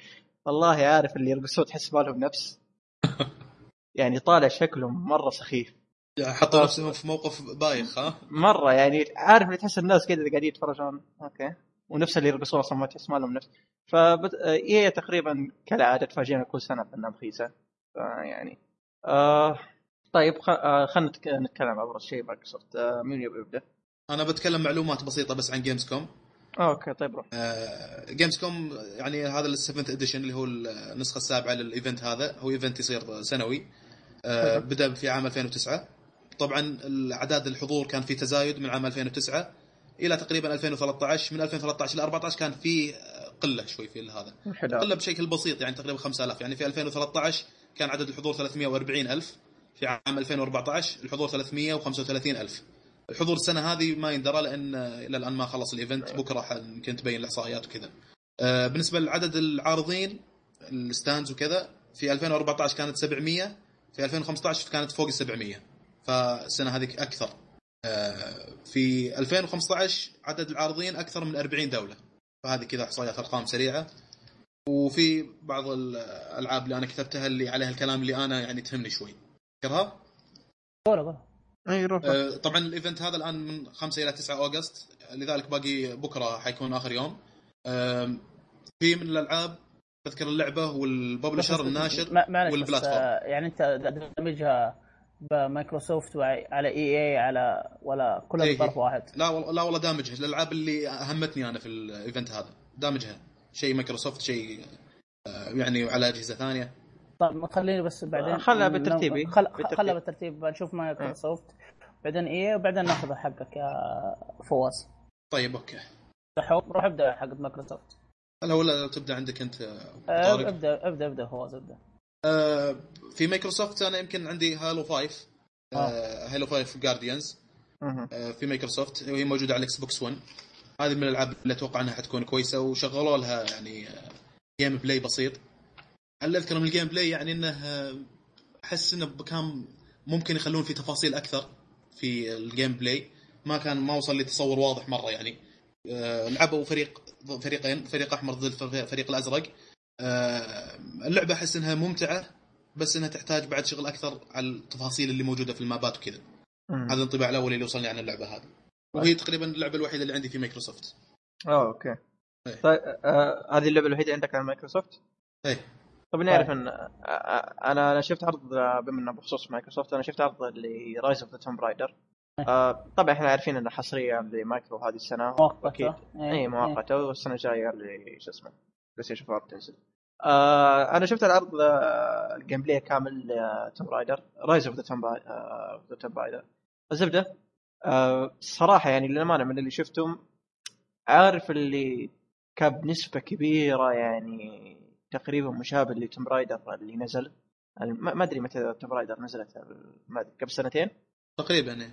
والله عارف اللي يرقصون تحس بالهم نفس. [LAUGHS] يعني طالع شكله مرة سخيف. حطوا نفسهم في موقف بايخ ها؟ مرة يعني عارف اللي تحس الناس كذا اللي قاعدين يتفرجون. أوكي. ونفس اللي يرقصون أصلا ما تحس ما لهم نفس فبت... هي تقريبا كالعادة تفاجئنا كل سنة بأنها رخيصة. فيعني آه طيب خ... آه خلينا نتك... نتكلم عن ابرز شيء مايكروسوفت. آه مين يبدأ؟ أنا بتكلم معلومات بسيطة بس عن Gamescom أوكي طيب روح. Gamescom يعني هذا ال seventh edition اللي هو النسخة السابعة لل event هذا هو event يصير سنوي. آه،. بدأ في عام 2009 طبعا الأعداد الحضور كان في تزايد من عام 2009 إلى تقريبا 2013 من 2013 ل 14 كان في قلة شوي في هذا. قلة بشكل بسيط يعني تقريبا 5000 يعني في 2013 كان عدد الحضور 340000 في عام 2014 الحضور 335000 الحضور السنة هذه ما يندرى لأن إلى الآن ما خلص ال event بكرة ح- يمكن تبين الإحصائيات وكذا. آه، بالنسبة لعدد العارضين ال stands وكذا في 2014 كانت 700 في 2015 كانت فوق ال 700 فالسنة هذه أكثر. آه، في 2015 عدد العارضين أكثر من 40 دولة. فهذه كذا إحصائيات أرقام سريعة. وفي بعض الألعاب اللي أنا كتبتها اللي عليها الكلام اللي أنا يعني تهمني شوي. تذكرها؟ قول قول اي روح آه، طبعا ال event هذا الآن من 5 إلى 9 August. لذلك باقي بكرة حيكون آخر يوم. في من الألعاب تذكر اللعبة وال publisher الناشر وال platform. آه، يعني أنت دمجها بمايكروسوفت وعلى EA على ولا كلها إيه. بطرف واحد. لا والله لا والله دامجها. الألعاب اللي أهمتني أنا في ال event هذا. دامجها. شيء مايكروسوفت شيء آه، يعني على أجهزة ثانية. طيب خليني بس بعدين خلها بالترتيب، إيه. خل... خلها بالترتيب. بنشوف مايكروسوفت. بعدين EA وبعدين ناخذ حقك يا فواز. طيب أوكي. روح ابدأ حق مايكروسوفت. هلا ولا تبدأ عندك أنت؟ آه، طارق. ابدأ ابدأ ابدأ فواز ابدأ. آه، في مايكروسوفت أنا يمكن عندي Halo 5 آه. Halo 5 Guardians مهم. في مايكروسوفت وهي موجودة على ال Xbox 1 هذه من الألعاب اللي أتوقع أنها حتكون كويسة وشغلوا لها يعني gameplay بسيط. اللي اذكر من ال gameplay يعني إنه آه، أحس إنه كان ممكن يخلون في تفاصيل أكثر. في ال gameplay. ما كان ما وصل لي تصور واضح مرة يعني. آه، لعبوا فريق فريقين فريق أحمر ضد الفريق الأزرق. آه، اللعبة أحس إنها ممتعة بس إنها تحتاج بعد شغل أكثر على التفاصيل اللي موجودة في المابات وكذا. هذا الانطباع الأول اللي وصلني عن اللعبة هذه. وهي تقريبا اللعبة الوحيدة اللي عندي في مايكروسوفت. آه أوكي. إيه. طيب آه هذه اللعبة الوحيدة عندك على مايكروسوفت؟ إيه. طب نعرف إن آه، آه، أنا أنا شفت عرض آه، بما انه بخصوص مايكروسوفت أنا شفت عرض ل Rise of the Tomb Raider طبعا إحنا عارفين إنه حصرية لمايكرو هذه السنة مؤقتة. أكيد. إيه، اي مؤقتة والسنة الجاية اللي شو اسمه PlayStation 4 بتنزل آه أنا شفت العرض آه، ال gameplay كامل Tomb Raider Rise of the Tomb Raider الزبدة آه صراحة يعني للأمانة من اللي شفتهم عارف اللي كان بنسبة كبيرة يعني تقريبا مشابه ل Tomb Raider اللي نزل. ما أدري متى Tomb Raider نزلت ما أدري قبل سنتين؟ تقريبا إيه.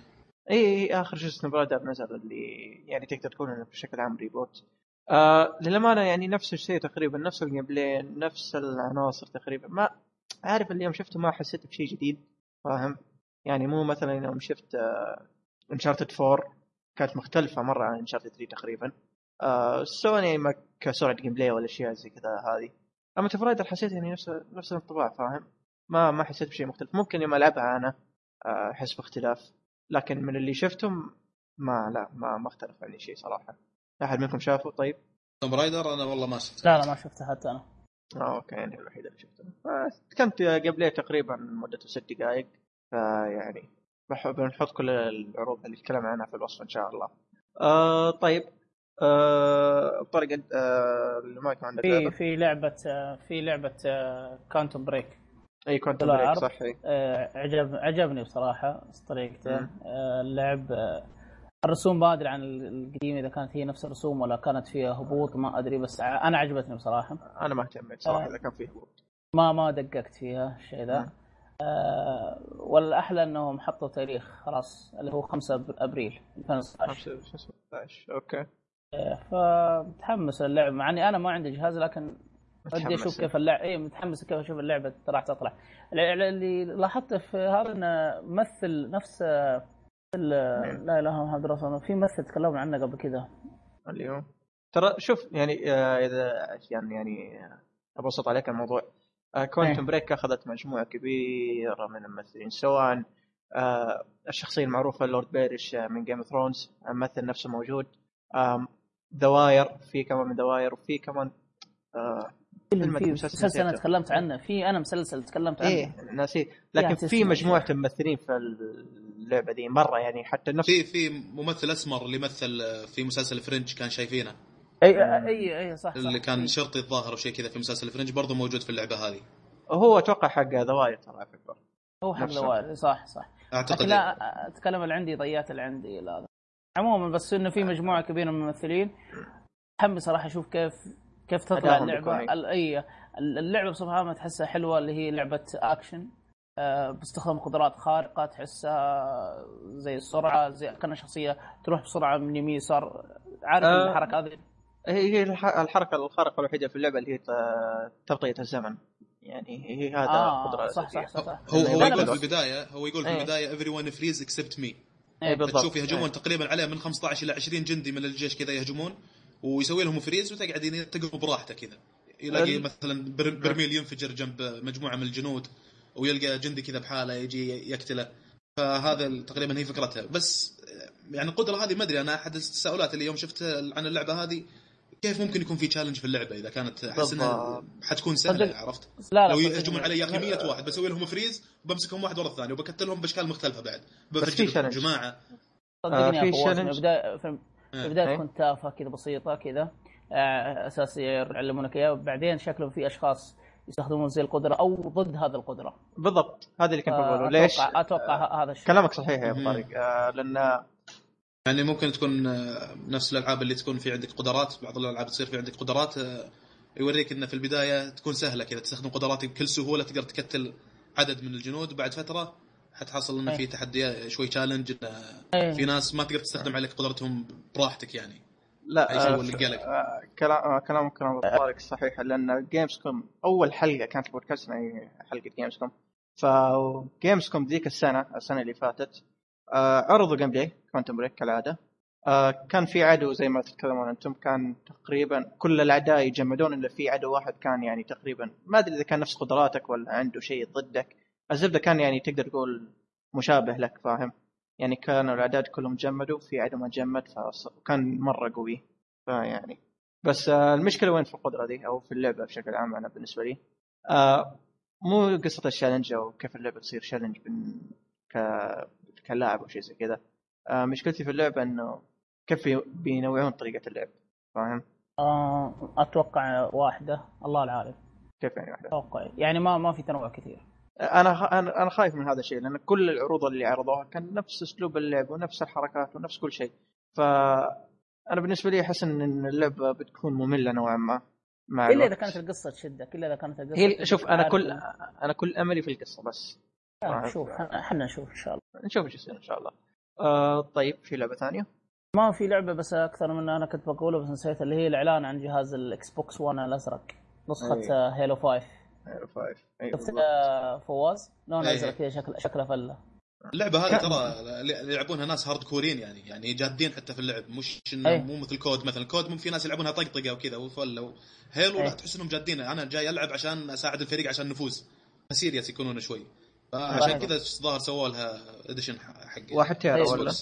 إي إي آخر جزء Tomb Raider نزل اللي يعني تقدر تقول إنه بشكل عام reboot آه للأمانة يعني نفس الشيء تقريبا نفس ال gameplay نفس العناصر تقريبا. ما عارف اليوم شفته ما حسيت بشيء جديد فاهم؟ يعني مو مثلا يوم شفت Uncharted 4 كانت مختلفة مرة عن Uncharted 3 تقريبا. آه سواء يعني ما كسرعة gameplay ولا اشياء زي كذا هذه. أما Tomb Raider حسيت يعني نفس نفس الانطباع فاهم؟ ما ما حسيت بشيء مختلف. ممكن يوم ألعبها أنا آه، أحس باختلاف. لكن من اللي شفتهم ما لا ما ما اختلف عني شيء صراحة. أحد منكم شافه؟ طيب؟ Tomb Raider أنا والله ما شفت لا لا ما شفتها حتى أنا. آه أوكي يعني الوحيد اللي شفته. آه، كانت قبل تقريبا مدته ست دقائق فيعني بح- بنحط كل العروض اللي تكلمنا عنها في الوصف إن شاء الله. آه طيب. آه طارق آه اللي ما كان عندك في. في لعبة آه، في لعبة Quantum Break أي Quantum Break. صح. آه، عجب عجبني بصراحة طريقته. آه، اللعب آه، الرسوم ما أدري عن القديمة إذا كانت هي نفس الرسوم ولا كانت فيها هبوط ما أدري بس أنا عجبتني بصراحة أنا ما اهتميت صراحة آه. إذا كان فيه هبوط ما ما دققت فيها الشيء ذا. آه والأحلى انهم حطوا تاريخ خلاص اللي هو 5 أب- أبريل 2019 خمسة- شو اسمه 11 okay آه، فمتحمس للعب مع إني أنا ما عندي جهاز لكن ودي أشوف. كيف اللعبه اي متحمس كيف أشوف اللعبة راح تطلع اللي لاحظته في هذا إنه مثل نفس آه، مين؟ لا إله إلا الله في ممثل تكلمنا عنه قبل كذا اليوم ترى شوف يعني آه، إذا يعني يعني آه، أبسط عليك الموضوع Quantum إيه. Break أخذت مجموعة كبيرة من الممثلين سواء آه، الشخصية المعروفة Lord Baelish آه، من Game of Thrones الممثل نفسه موجود The Wire في كمان من The Wire وفي كمان آه، فيلم في مسلسل أنا. تكلمت عنه. في أنا مسلسل تكلمت عنه. إيه نسيت لكن في مجموعة ممثلين في اللعبة دي مرة يعني حتى نفس في في ممثل أسمر اللي مثل في مسلسل Fringe كان شايفينه. أي أي أي صح, صح. اللي كان إيه. شرطي الظاهر أو شيء كذا في مسلسل Fringe برضه موجود في اللعبة هذه. هو أتوقع حق The Wire ترى على فكرة. هو حق. The Wire صح صح. أعتقد لكن لا أتكلم اللي عندي ضيعت اللي عندي لا. عموما بس إنه في مجموعة كبيرة من الممثلين متحمس صراحة أشوف كيف كيف تطلع اللعبة اي اللعبة بصفة عامة تحسها حلوة اللي هي لعبة أكشن آه، باستخدام قدرات خارقة تحسها زي السرعة زي كان شخصية تروح بسرعة من يمين يسار عارف آه. الحركة هذه هي هي الح- الحركة الخارقة الوحيدة في اللعبة اللي هي ت- تبطئه الزمن يعني هي هذا آه قدرة صح صح أساسية. صح, صح. هو هو يقول. في البداية هو يقول في إيه. البداية everyone will freeze except me اي بالضبط. تشوف يهجمون إيه. تقريبا عليه من 15 إلى 20 جندي من الجيش كذا يهجمون ويسوي لهم freeze وتقعد تقف براحته كذا. يلاقي ال- مثلا بر- برميل ينفجر جنب مجموعة من الجنود ويلقى جندي كذا بحالة يجي يقتله. فهذا تقريبا هي فكرتها. بس يعني القدرة هذه ما أدري أنا أحد التساؤلات اللي يوم شفت عن اللعبة هذه كيف ممكن يكون في تشالنج في اللعبة إذا كانت أحس إنها بالضبط. حتكون سهلة صدق. عرفت لا لا لو. يهجمون علي يا أخي 100 واحد بسوي لهم فريز وبمسكهم واحد ورا الثاني وبقتلهم بأشكال مختلفة بعد بس في بفجر challenge. جماعة صدقني آه، في challenge. في البدايه في البداية إيه. تكون تافهة كذا بسيطة كذا آه، أساس يعلمونك اياه بعدين شكلهم في أشخاص يستخدمون زي القدرة أو ضد هذه القدرة بالضبط هذا اللي كنت آه، بقوله ليش أتوقع هذا الشيء كلامك صحيح يا أبو. طارق آه لأن يعني ممكن تكون آه، نفس الألعاب اللي تكون في عندك قدرات بعض الألعاب تصير في عندك قدرات آه، يوريك انه في البداية تكون سهلة كذا تستخدم قدراتك بكل سهولة تقدر تقتل عدد من الجنود وبعد فترة حتحصل انه. في تحدي شوي challenge. في ناس ما تقدر تستخدم عليك قدرتهم براحتك يعني لا شيء آه، قلق. آه، كلام آه، كلام كلام طارق صحيح لأن Gamescom أول حلقة كانت بودكاست هي حلقة Gamescom ف Gamescom ذيك السنة السنة اللي فاتت آه، عرضوا gameplay Quantum Break كالعادة. آه، كان في عدو زي ما تتكلمون أنتم كان تقريبا كل الأعداء يجمدون إلا في عدو واحد كان يعني تقريبا ما أدري إذا كان نفس قدراتك ولا عنده شيء ضدك الزبده كان يعني تقدر تقول مشابه لك فاهم؟ يعني كانوا الأعداء كلهم جمدوا في عدو ما جمد فكان مرة قوي فيعني. بس آه، المشكلة وين في القدرة دي؟ أو في اللعبة بشكل عام أنا بالنسبة لي. آه، مو قصة الشالنج أو كيف اللعبة تصير شالنج بن... ك... كلاعب أو شيء زي كذا. مشكلتي في اللعبة إنه كيف بينوعون طريقة اللعب فاهم؟ آه، أتوقع واحدة الله العالم. كيف يعني واحدة. أتوقع يعني ما ما في تنوع كثير. أنا خ- أنا أنا خايف من هذا الشيء لأن كل العروض اللي عرضوها كان نفس أسلوب اللعب ونفس الحركات ونفس كل شيء. ف أنا بالنسبة لي أحس إن اللعبة بتكون مملة نوعا ما مع إلا إذا. كانت القصة تشدك إلا إذا كانت القصة هي شوف أنا كل أنا كل أملي في القصة بس. آه، شوف إحنا نشوف إن شاء الله. نشوف إيش يصير إن شاء الله. آه طيب في لعبة ثانية؟ ما في لعبة بس أكثر من أنا كنت بقوله بس نسيت اللي هي الإعلان عن جهاز ال Xbox 1 الأزرق نسخة Halo 5 أيوه five أيوه شفت بالضبط. فواز؟ لون أي. أزرق كذا شكل شكله فلة. اللعبة هذه ترى يلعبونها ناس hardcore ين يعني يعني جادين حتى في اللعب مش إنه أي. مو مثل COD مثلا. COD ممكن في ناس يلعبونها طقطقة وكذا وفلة Halo لا أي. تحس إنهم جادين. أنا جاي ألعب عشان أساعد الفريق عشان نفوز. serious يكونون شوي. فعشان صحيح. كذا الظاهر سووا لها edition حق واحد tera أي. ولا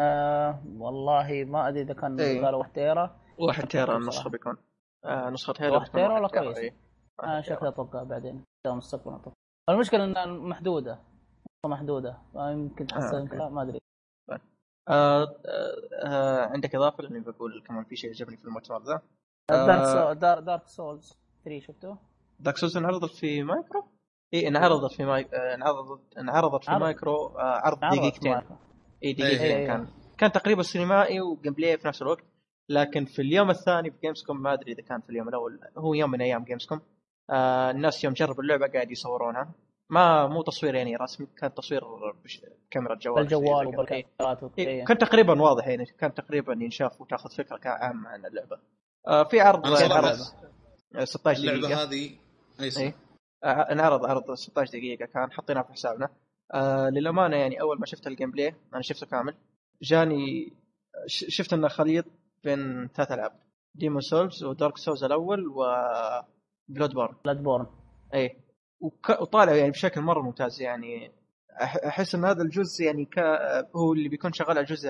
آه والله ما أدري إذا كان أي. قالوا 1 tera واحد tera. النسخة بيكون آه نسخة Halo واحد tera واحد ولا كويس؟ إيه. آه واحد شكله tera. أتوقع بعدين مستقبلا أتوقع المشكلة إنها محدودة محدودة يمكن تحصل آه، يمكن لا ما أدري آه آه آه عندك إضافة لأني بقول كمان في شيء عجبني في المؤتمر ذا آه. Dark, Sou... Dar... Dark Souls 3 شفته؟ Dark Souls انعرضت في مايكرو؟ اي انعرضت في Mi... آه، انعرضت انعرضت في عرض. مايكرو آه عرض دقيقتين. اي إيه، دقيقتين إيه. كان كان تقريبا سينمائي و gameplay في نفس الوقت لكن في اليوم الثاني في Gamescom ما أدري إذا كان في اليوم الأول هو يوم من أيام Gamescom آه الناس يوم جربوا اللعبة قاعد يصورونها ما مو تصوير يعني رسمي كان تصوير بش... كاميرا جوال بالجوال. وبالكاميرات إيه، وكذا. كان تقريبا واضح يعني كان تقريبا ينشاف وتأخذ فكرة عامه عن اللعبة آه في عرض عرض آه، 16 اللعبة دقيقه هذه أي صح. إيه. آه، انعرض عرض 16 دقيقة. كان حطيناه في حسابنا. آه للأمانة يعني أول ما شفت ال gameplay أنا شفته كامل. جاني شفت إنه خليط بين ثلاث ألعاب. Demon's Souls و Dark Souls الأول و Bloodborne Bloodborne اي وك... وطالع يعني بشكل مرة ممتاز يعني. أحس إن هذا الجزء يعني ك... هو اللي بيكون شغال على جزء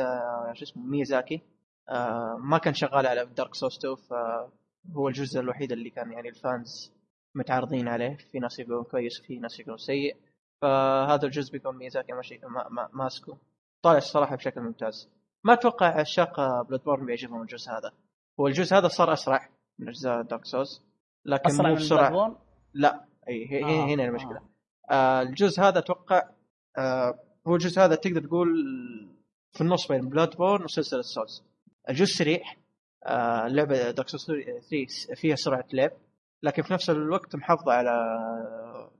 شو اسمه ميازاكي. آه ما كان شغال على Dark Souls 2 فهو الجزء الوحيد اللي كان يعني ال fans متعارضين عليه في ناس يقولون كويس وفي ناس يقولون سيء. فهذا الجزء بيكون ميازاكي ماشي ما... ما... ماسكه طالع الصراحة بشكل ممتاز. ما أتوقع عشاق Bloodborne بيعجبهم الجزء هذا. هو الجزء هذا صار أسرع من أجزاء Dark Souls لكن أسرع مو من بسرعة؟ لا إي هي آه، هنا المشكلة. آه. آه الجزء هذا أتوقع آه هو الجزء هذا تقدر تقول في النص بين Bloodborne وسلسلة Souls الجزء سريع آه اللعبة Dark Souls 3 فيها سرعة لعب. لكن في نفس الوقت محافظة على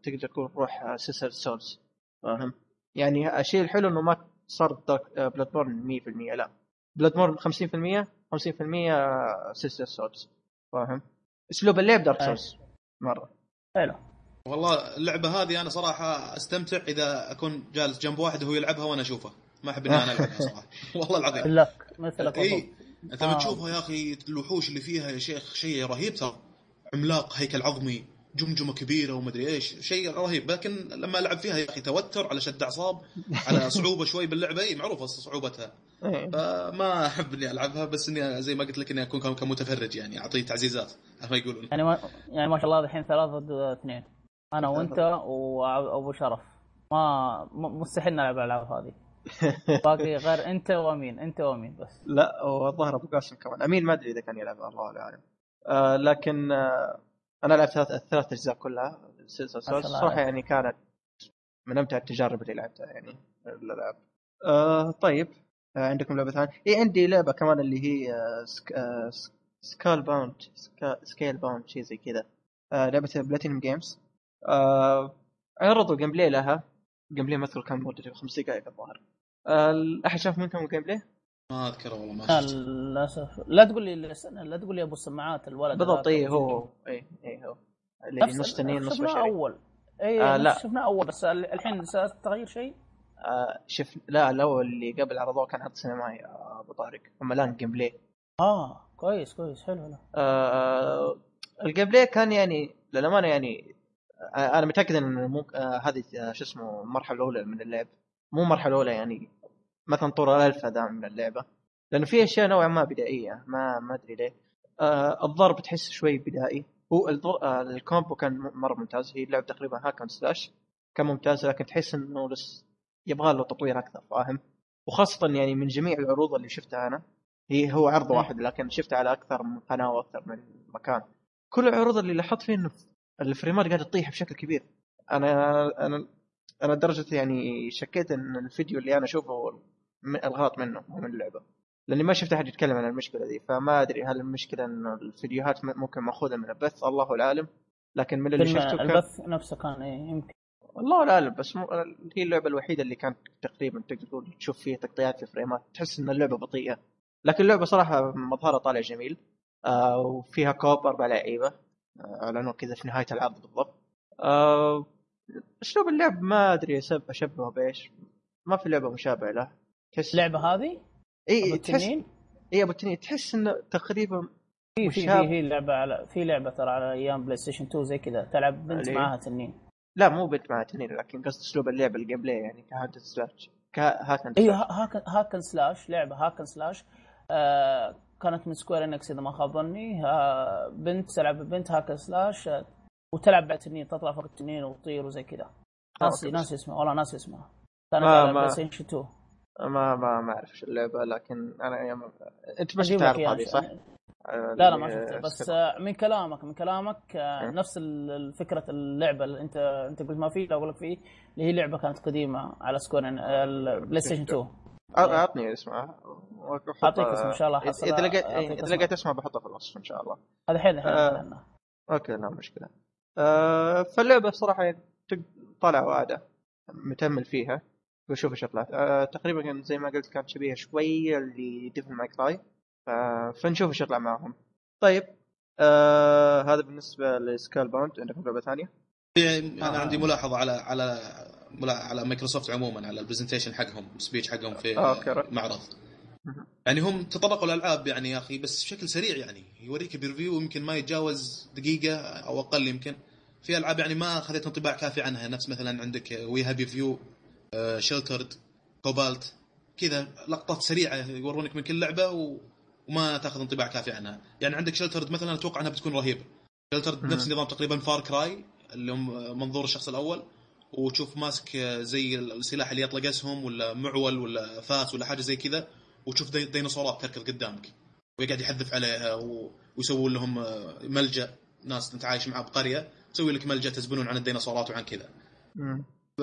تقدر تقول روح سلسلة Souls. فاهم يعني الشيء الحلو إنه ما صار Bloodborne 100% لا. Bloodborne 50% 50% سلسلة Souls. فاهم أسلوب اللعب Dark. Souls مرة. حلو والله اللعبة هذه أنا صراحة أستمتع إذا أكون جالس جنب واحد وهو يلعبها وأنا اشوفه ما أحب إني أنا ألعبها [LAUGHS] صراحة. والله العظيم. لك مثلك اي. أنت آه. تشوفها يا أخي الوحوش اللي فيها يا شيخ شيء رهيب ترى عملاق هيكل عظمي جمجمة كبيرة ومدري إيش شيء رهيب. لكن لما ألعب فيها يا أخي توتر على شد أعصاب على [LAUGHS] صعوبة شوي باللعبة. إي معروفة صعوبتها. فما أحب إني ألعبها بس إني زي ما قلت لك إني أكون كم- كمتفرج يعني اعطيه تعزيزات على ما يقولون. يعني ما يعني ما شاء الله الحين ثلاثة ضد اثنين. أنا وأنت وأبو شرف. ما مستحيل نلعب الألعاب هذه. [LAUGHS] باقي غير أنت وأمين أنت وأمين بس. لا والظاهر أبو قاسم كمان. أمين ما أدري إذا كان يلعب الله أعلم. آه لكن آه أنا لعبت ثلاث الثلاث أجزاء كلها سلسله Souls صراحة. يعني كانت من أمتع التجارب اللي لعبتها يعني الالعاب آه طيب آه عندكم لعبة ثانية؟ اي عندي لعبة كمان اللي هي آه سك آه Scalebound سكا Scalebound شيء زي كذا آه لعبة Platinum Games آه عرضوا gameplay لها gameplay مثل كان مدته خمس دقائق الظاهر آه احد شاف منكم ال gameplay؟ ما أذكره والله ما لا شفت للأسف. لا تقول لي لا تقول لي أبو السماعات الولد بالضبط اي هو اي اي هو. اللي نفس- نص تنين نص شفناه بشري أول. اي آه، آه لا. شفناه أول بس ال- الحين تغير شيء؟ آه شف لا الأول اللي قبل عرضوه كان عرض سينمائي يا أبو طارق. أما الآن gameplay آه كويس كويس حلو حلو. آه ال gameplay كان يعني للأمانة يعني آه أنا متأكد ان مو آه هذه آه شو اسمه المرحلة الأولى من اللعب. مو المرحلة الأولى يعني مثلا طور الالفا ذا من اللعبة. لأنه في أشياء نوعا ما بدائية ما ما أدري ليه. آه الضرب تحس شوي بدائي. هو. آه ال combo كان مرة ممتاز. هي اللعبة تقريبا hack and slash كان ممتاز لكن تحس إنه لسه يبغى له تطوير أكثر فاهم؟ وخاصة يعني من جميع العروض اللي شفتها أنا هي هو عرض إيه. واحد لكن شفتها على أكثر من قناة وأكثر من مكان. كل العروض اللي لاحظت فيه إنه الفريمات قاعدة تطيح بشكل كبير. أنا أنا أنا لدرجة يعني شكيت إن الفيديو اللي أنا أشوفه الغلط منه مو من اللعبة. لأني ما شفت أحد يتكلم عن المشكلة دي فما أدري هل المشكلة إنه الفيديوهات ممكن مأخوذة من البث الله العالم لكن من اللي شفته كان البث نفسه كان إيه يمكن. الله اعلم بس مو... هي اللعبة الوحيدة اللي كانت تقريبا تقدر تقول تشوف فيها تقطيعات في فريمات. تحس إن اللعبة بطيئة. لكن اللعبة صراحة مظهرها طالع جميل. آه وفيها كوب أربع لعيبة. آه، اعلنوا كذا في نهاية العرض بالضبط. آه أسلوب اللعب ما أدري أشبهه بإيش. ما في لعبة مشابهة له. تحس اللعبة هذه؟ اي تحس اي أبو التنين. تحس إنه تقريبا في في. في لعبة على في لعبة ترى على أيام بلاي ستيشن 2 زي كذا. تلعب بنت معاها تنين. لا مو بنت مع تنين لكن قصد أسلوب اللعب ال gameplay يعني كهاكن سلاش. كهاكن أيوه ها- hack and hack and slash لعبة hack and slash. آه كانت من Square Enix إذا ما خاب ظني. آه بنت تلعب بنت hack and slash آه وتلعب بعد تنين تطلع فوق التنين وتطير وزي كذا. ناسي أوكي، بس- ناسي اسمها. والله ناسي اسمها. كانت على بلاي ستيشن 2 ما ما ما أعرف شو اللعبة لكن أنا يوم أنت عرض إياها. هذه صح؟ لا لا ما شفتها بس آه، من كلامك من كلامك آه، م. نفس فكرة اللعبة اللي أنت أنت قلت ما في لا أقول لك في اللي هي لعبة كانت قديمة على Square البلاي ستيشن 2 أعطني اسمها أعطيك اسم إن شاء الله إذا لقيت إذا اسمها. لقيت اسمها بحطها في الوصف إن شاء الله هذا الحين الحين آه. أوكي لا مشكلة آه فاللعبة صراحة طالعه واعدة متأمل فيها وشوف إيش طلعت آه تقريبا زي ما قلت كانت شبيهة شوية ل Devil May Cry فنشوف إيش يطلع معهم طيب آه هذا بالنسبة لسكال باوند عندكم لعبة ثانية؟ أنا آه. عندي ملاحظة على على ملا- على مايكروسوفت عموما على ال presentation حقهم ال speech حقهم في آه،. المعرض مهم. يعني هم تطرقوا الألعاب يعني يا أخي بس بشكل سريع يعني يوريك preview يمكن ما يتجاوز دقيقة أو أقل يمكن في ألعاب يعني ما اخذت انطباع كافي عنها نفس مثلا عندك We Happy Few Sheltered Cobalt كذا لقطات سريعة يورونك من كل لعبة و... وما تاخذ انطباع كافي عنها. يعني عندك Sheltered مثلا أتوقع أنها بتكون رهيبة. Sheltered. نفس نظام تقريبا Far Cry اللي هم منظور الشخص الأول. وتشوف ماسك زي السلاح اللي يطلق اسهم ولا معول ولا فاس ولا حاجة زي كذا وتشوف دي ديناصورات تركض قدامك. ويقعد يحذف عليها و... ويسوون لهم ملجأ. ناس انت عايش معاه بقرية تسوي لك ملجأ تزبنون عن الديناصورات وعن كذا.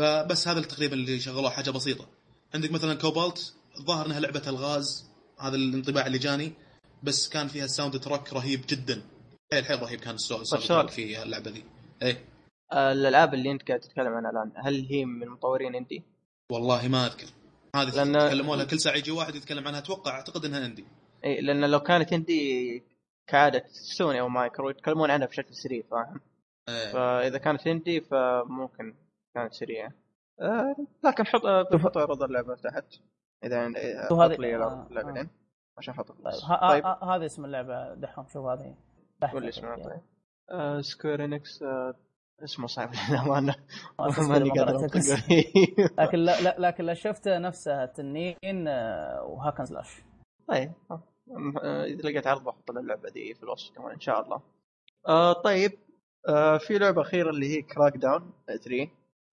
بس هذا تقريبا اللي شغلوه حاجة بسيطة عندك مثلا كوبالت الظاهر إنها لعبة الغاز هذا الانطباع اللي جاني بس كان فيها ال soundtrack رهيب جدا حيل حيل رهيب كان ال sound. track في اللعبة ذي إيه الألعاب اللي أنت قاعد تتكلم عنها الآن هل هي من مطورين indie؟ والله ما أذكر هذه لأن- تكلموا لها كل ساعة يجي واحد يتكلم عنها أتوقع أعتقد إنها عندي اي لأن لو كانت indie كعادة سوني أو مايكرو يتكلمون عنها بشكل سريع فاهم؟ إيه. فإذا كانت indie فممكن كانت سريعه آه لكن حط آه، بحط عروض اللعبة تحت. إذا آه، شوف حط هذه- لي آه، اللعبتين عشان أحط طيب طيب. ه- ه- هذه اسم اللعبة. دحوم شوف هذه. قول لي اسمها طيب. آه سكوير انكس آه اسمه صعب [LAUGHS] للأمانة. ماني قادر. [LAUGHS] لكن لا, لا [LAUGHS] لكن اللي شفته نفسها تنين آه، و hack and slash. طيب. آه، إذا لقيت عرض بحط اللعبة دي في الوصف كمان إن شاء الله. آه طيب. آه في لعبة أخيرة اللي هي Crackdown 3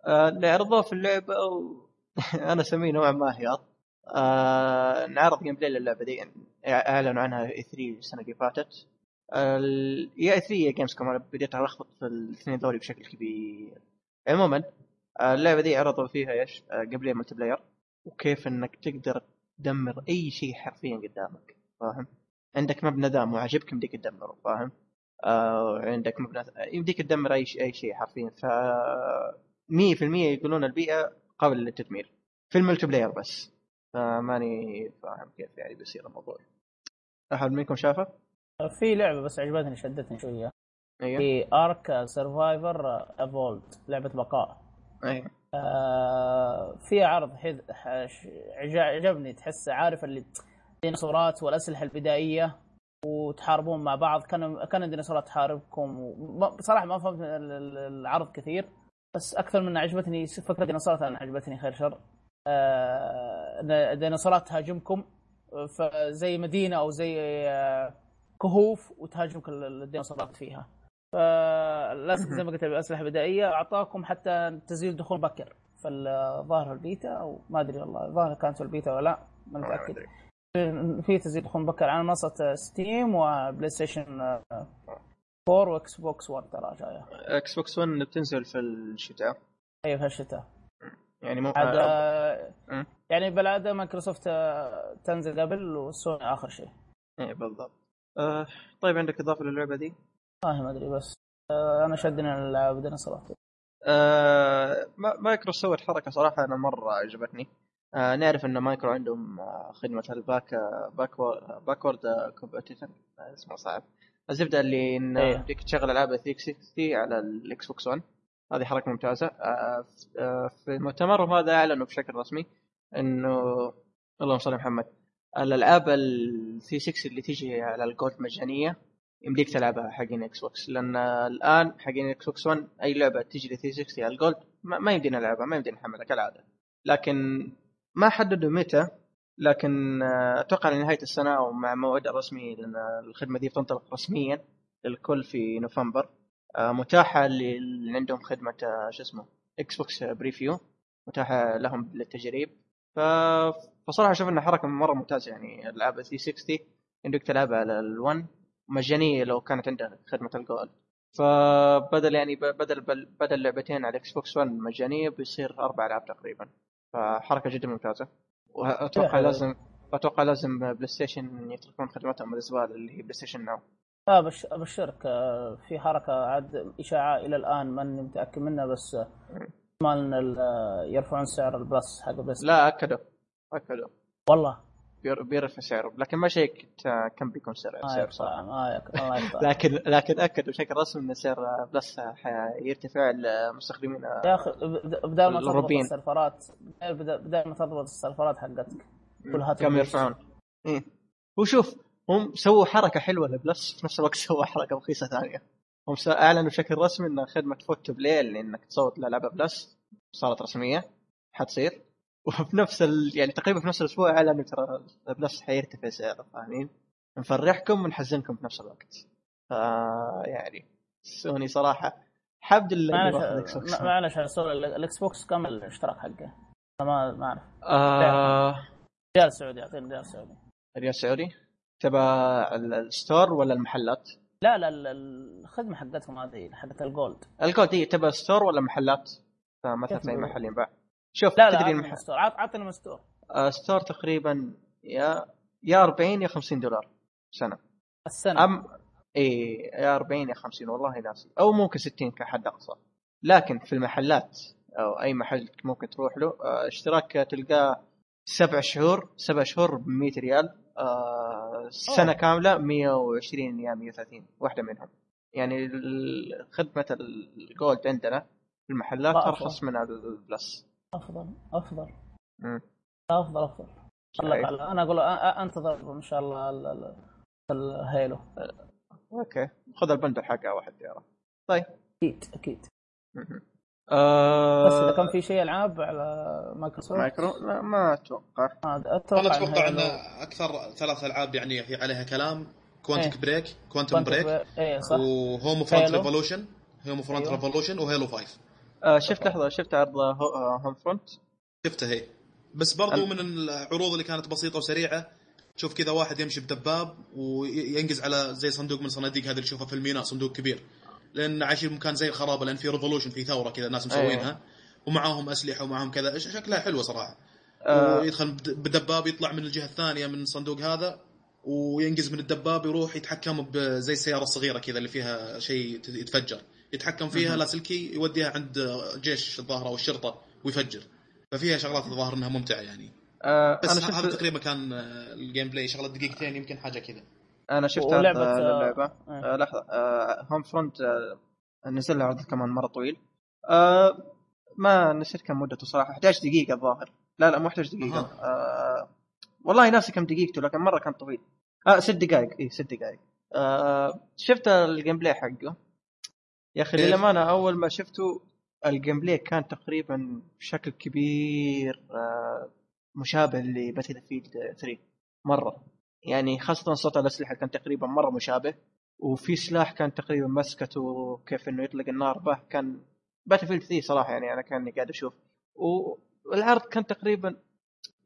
آه عرضوه في اللعبة. [LAUGHS] أنا أسميه نوعا ما هياط آه نعرض gameplay للعبة دي أعلنوا عنها E3 السنة اللي فاتت يا E3 يا Gamescom أنا بديت ألخبط في الاثنين ذولي بشكل كبير عموما آه، اللعبة دي عرضوا فيها إيش؟ gameplay multiplayer وكيف إنك تقدر تدمر أي شيء حرفيا قدامك فاهم؟ عندك مبنى دام وعجبك يمديك تدمره فاهم؟ آه عندك مبنى يمديك تدمر أي شيء أي شيء حرفيا ف 100% يقولون البيئة قابله للتدمير في ال multiplayer بس. فماني فاهم كيف يعني بيصير الموضوع. أحد منكم شافه؟ في لعبة بس عجبتني شدتني شوية. أيوه. في ARK: Survival Evolved لعبة بقاء. أيوه. آه في عرض. حش- عجبني. تحس عارف اللي ديناصورات والأسلحة البدائية وتحاربون مع بعض. كان كان الديناصورات تحاربكم بصراحه ما فهمت ال- ال- العرض كثير. بس أكثر من عجبتني فكرة الديناصورات. أنا عجبتني خير شر. آه، الديناصورات تهاجمكم. فزي مدينة أو زي آه، كهوف وتهاجمك ال- الديناصورات فيها. فلازم زي ما قلت الاسلحه بدائية أعطاكم حتى تسجيل دخول بكر. فالظاهر البيتا أو ما أدري والله الظاهر كانت البيتا ولا لأ ما متأكد. في تسجيل دخول مبكر على منصة ستيم وبلاي ستيشن 4 واكس بوكس 1 ترى جاية. إكس بوكس 1 بتنزل في الشتاء. اي في الشتاء. يعني مو عاد آه، آه،. يعني بالعادة مايكروسوفت آه، تنزل قبل وسوني آخر شيء. إيه بالضبط. آه طيب عندك إضافة للعبة دي؟ والله ما أدري بس آه، أنا شدني الالعاب ديناصورات آه ما- مايكروسوفت حركة صراحة أنا مرة عجبتني. آه نعرف إن مايكرو عندهم آه خدمة ال back آه backward backward compatibility اسمه صعب. الزبدة اللي إن إيه. يمديك تشغل ألعاب 360 على الإكس بوكس 1 هذه حركة ممتازة. آه آه في مؤتمرهم هذا أعلنوا بشكل رسمي إنه اللهم صل على محمد. الألعاب ال 360 اللي تيجي على ال Gold مجانيه يمديك تلعبها حقين إكس بوكس. لأن الآن حقين إكس بوكس 1 أي لعبة تجي ل 360 على ال Gold ما, ما يمدينا نلعبها ما يمدينا نحملها كالعادة. لكن ما حددوا متى لكن آه، أتوقع لنهايه السنة أو مع موعدها الرسمي لأن الخدمة دي بتنطلق رسميا للكل في نوفمبر. آه، متاحة للي عندهم خدمة آه، شو اسمه إكس بوكس Preview. متاحة لهم للتجريب. فصراحة أشوف إنها حركة مرة ممتازة يعني ألعاب 360 عندك تلعبها على ال1 مجانية لو كانت عندك خدمة ال Gold فبدل يعني بدل بدل لعبتين على إكس بوكس 1 مجانية بيصير أربع ألعاب تقريبا. فحركه جدا ممتازة. وأتوقع. لازم أتوقع لازم بلاي ستيشن يتركون خدمتهم الزباله اللي هي بلاي ستيشن ناو. آه بش أبشرك. آه، في حركة عاد إشاعة إلى الآن ماني متأكد منها بس احتمال ان آه، يرفعون سعر ال Plus حق بس لا أكدوا. أكدوا. والله. بيرفع سعره لكن ما شيكت كم بيكون سعر سعر صراحة. ما [LAUGHS] لكن لكن اكدوا بشكل رسمي ان سعر Plus حيرتفع لمستخدمين يا أخي بد- بدال ما تضبط. السيرفرات بدال بدال ما تضبط السيرفرات حقتك كل هات كم. يرفعون. إيه. وشوف هم سووا حركة حلوة ل Plus في نفس الوقت [LAUGHS] سووا حركة رخيصة ثانية. هم أعلنوا بشكل رسمي إن خدمة Vote to Play إنك تصوت للعبه Plus صارت رسمية حتصير. وفي نفس ال... يعني تقريبا في نفس الأسبوع اعلنوا ترى Plus حيرتفع سعره فاهمين؟ نفرحكم ونحزنكم في نفس الوقت. ف يعني سوني صراحة بوكس. معلش معلش الاكس بوكس كم الاشتراك حقه؟ ما ما أعرف آه... ريال سعودي أعطيني ريال سعودي ريال سعودي تبع ال- ال store ولا المحلات؟ لا لا ال- الخدمة حقتهم هذه حقت ال Gold الكود هي تبع store ولا محلات؟ فمثلا زي نقول؟ محل ينباع شوف لا لا تدري المح... من ستور عط- عطني من ستور. آه store تقريبا يا يا 40 يا 50 دولار سنة. السنة. أم اي يا 40 يا 50 والله ناسي أو ممكن 60 كحد أقصى. لكن في المحلات أو أي محل ممكن تروح له آه اشتراك تلقاه سبع شهور سبع شهور ب 100 ريال. آه سنة أوه. كامله 120 يا 130 واحدة منهم. يعني خدمة ال Gold عندنا في المحلات أرخص من ال Plus. أفضل أفضل. مم. أفضل أفضل. الله أنا أقول أنتظر إن شاء الله ال- ال- ال Halo okay. خذ ال bundle حقه واحد يرى طيب. أكيد أكيد. آه بس إذا كان في شيء ألعاب على مايكروسوفت؟ مايكرو لا ما أتوقع. آه، أتوقع أنا أتوقع ان أكثر ثلاث ألعاب يعني في عليها كلام. Quantum إيه. Break Quantum Break إيه صح. و Homefront Halo. Revolution Homefront. Revolution و Halo 5 آه شفت لحظة شفت عرض آه، Homefront؟ شفتها هي. بس برضو من العروض اللي كانت بسيطة وسريعة تشوف كذا واحد يمشي بدباب وينقز على زي صندوق من صناديق هذه اللي تشوفها في الميناء صندوق كبير. لأن عايشين مكان زي الخرابة لأن في revolution في ثورة كذا الناس مسوينها. ومعاهم أسلحة ومعاهم كذا شكلها حلوة صراحة. آه. ويدخل بد- بدباب يطلع من الجهة الثانية من الصندوق هذا وينقز من الدباب يروح يتحكم بزي السيارة الصغيرة كذا اللي فيها شيء يتفجر. يتحكم فيها. لاسلكي يوديها عند جيش الظاهر أو الشرطه ويفجر. ففيها شغلات الظاهر إنها ممتعة يعني. آه بس أنا ه- هذا تقريبا كان آه، ال gameplay شغلة دقيقتين يمكن حاجة كذا. أنا شفت ولعبة، آه، آه، اللعبة. إيه. آه لحظة آه Homefront آه نزل له عرض كمان مرة طويل. آه ما نسيت كم مدته صراحة 11 دقيقة الظاهر. لا لا مو 11 دقيقة. آه والله ناسي كم دقيقته لكن مرة كان طويل. آه ست دقائق اي ست دقائق. آه شفت ال gameplay حقه؟ يا أخي؟ للأمانة أول ما شفته ال gameplay كان تقريبا بشكل كبير آه مشابه ل Battlefield 3 مرة. يعني خاصة صوت الأسلحة كان تقريبا مرة مشابه وفي سلاح كان تقريبا مسكته كيف إنه يطلق النار به. كان Battlefield 3 صراحة يعني أنا كأني قاعد أشوف. والعرض كان تقريبا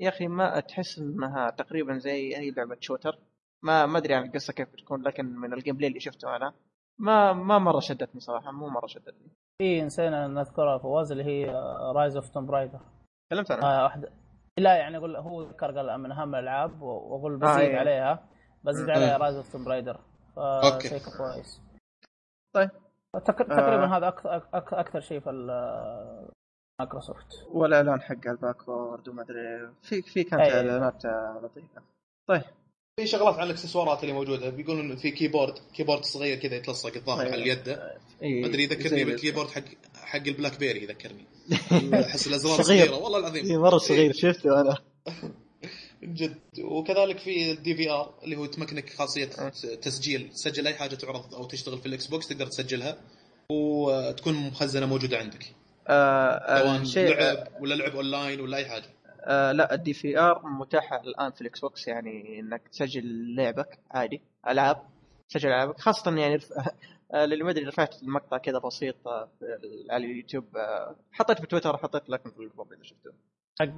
يا أخي ما تحس إنها تقريبا زي أي لعبة shooter. ما ما أدري عن القصة كيف بتكون لكن من ال gameplay اللي شفته أنا ما ما مرة شدتني صراحة مو مرة شدتني في نسينا نذكرها فواز اللي هي Rise of Tomb Raider تكلمت عنها آه واحدة لا يعني أقول هو ذكر قال من أهم الألعاب وأقول بزيد إيه. عليها بزيد. عليها Rise of Tomb Raider okay. شيء كويس طيب. تقريبا آه. هذا أكثر أك- أكثر شيء في ال- مايكروسوفت والإعلان حق ال backward وما أدري في في كانت أي. إعلانات آه، لطيفه في شغلات عن الاكسسوارات اللي موجودة. بيقولون في keyboard keyboard صغير كذا يتلصق الظاهر. على اليد. ما أدري يذكرني ال- بال keyboard حق حق ال BlackBerry يذكرني. [LAUGHS] أحس الأزرار صغير. صغيرة. والله العظيم. إي مرة صغير. شفته أنا. [LAUGHS] جد. وكذلك في ال DVR اللي هو تمكنك خاصية أه. تسجيل. تسجل أي حاجة تعرض أو تشتغل في ال Xbox تقدر تسجلها. وتكون مخزنة موجودة عندك. آه سواء الشيء لعب ولا لعب أونلاين ولا أي حاجة. آه لا ال DVR متاحة الآن في ال Xbox يعني إنك تسجل لعبك عادي ألعاب تسجل ألعابك خاصة يعني رف... [LAUGHS] آه للي ما أدري رفعت المقطع كذا بسيط آه، على اليوتيوب آه حطيت في تويتر حطيت لكم في ال group إذا شفتوه. حق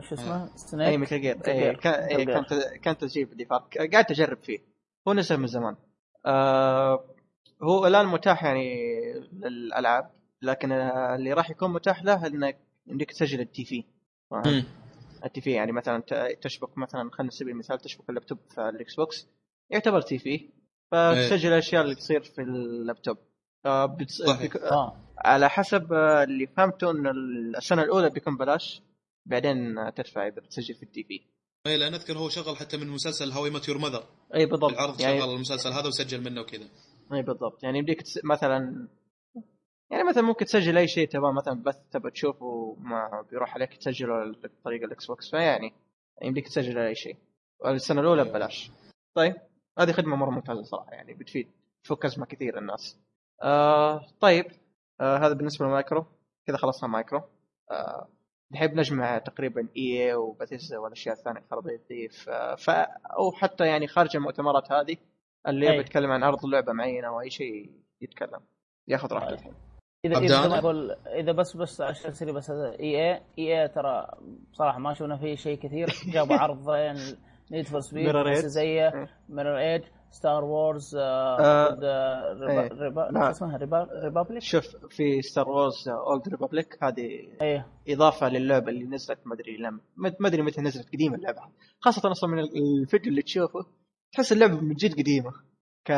شو اسمه؟ أي Snake Metal Gear Metal أي. كان كان تسجيل بدي قاعد اجرب فيه. هو نزل من زمان. هو الآن متاح يعني للألعاب لكن اللي راح يكون متاح له انك إنك تسجل ال TV؟ ال TV يعني مثلا تشبك مثلا خلينا نسبي المثال تشبك اللابتوب في ال Xbox. يعتبر TV. فتسجل الأشياء اللي تصير في اللابتوب. آه بتص... صحيح. بيك... آه. على حسب آه، اللي فهمته إن السنة الأولى بيكون بلاش بعدين آه، تدفع إذا بتسجل في ال TV. اي لأن أذكر هو شغل حتى من مسلسل How I Met Your Mother اي بالضبط. العرض يعني شغل المسلسل هذا وسجل منه وكذا. اي بالضبط. يعني يمديك تس... مثلا يعني مثلا ممكن تسجل أي شيء تبغى مثلا بث تبغى تشوفه ما بيروح عليك تسجله بطريقه ال Xbox فيعني يمديك تسجل أي شيء. السنة الأولى أيوة. ببلاش. طيب هذه خدمة مرة ممتازة صراحة يعني بتفيد تفك أزمة كثير الناس. آه طيب آه هذا بالنسبة للمايكرو كذا خلصنا مايكرو. آه نحب نجمع تقريبا EA و Bethesda والأشياء الثانية الخرابيط يضيف آه ف أو حتى يعني خارج المؤتمرات هذه اللي. يبي يتكلم عن عرض لعبة معينة أو أي شيء يتكلم. ياخذ راحته الحين. اذا إذا أقول إذا بس بس عشان سريع بس EA EA ترى بصراحه ما شفنا فيه شيء كثير. [LAUGHS] جابوا عرضين Need for Speed. زي إيه. Mirror's Edge Star Wars ريبا إيه. شو اسمها؟ ريبا Republic شوف في Star Wars Old Republic هذه إيه إضافة للعبة اللي نزلت ما أدري لم ما أدري متى نزلت قديمة اللعبة. خاصة أصلا من الفيديو اللي تشوفه تحس اللعبة من جد قديمة. ك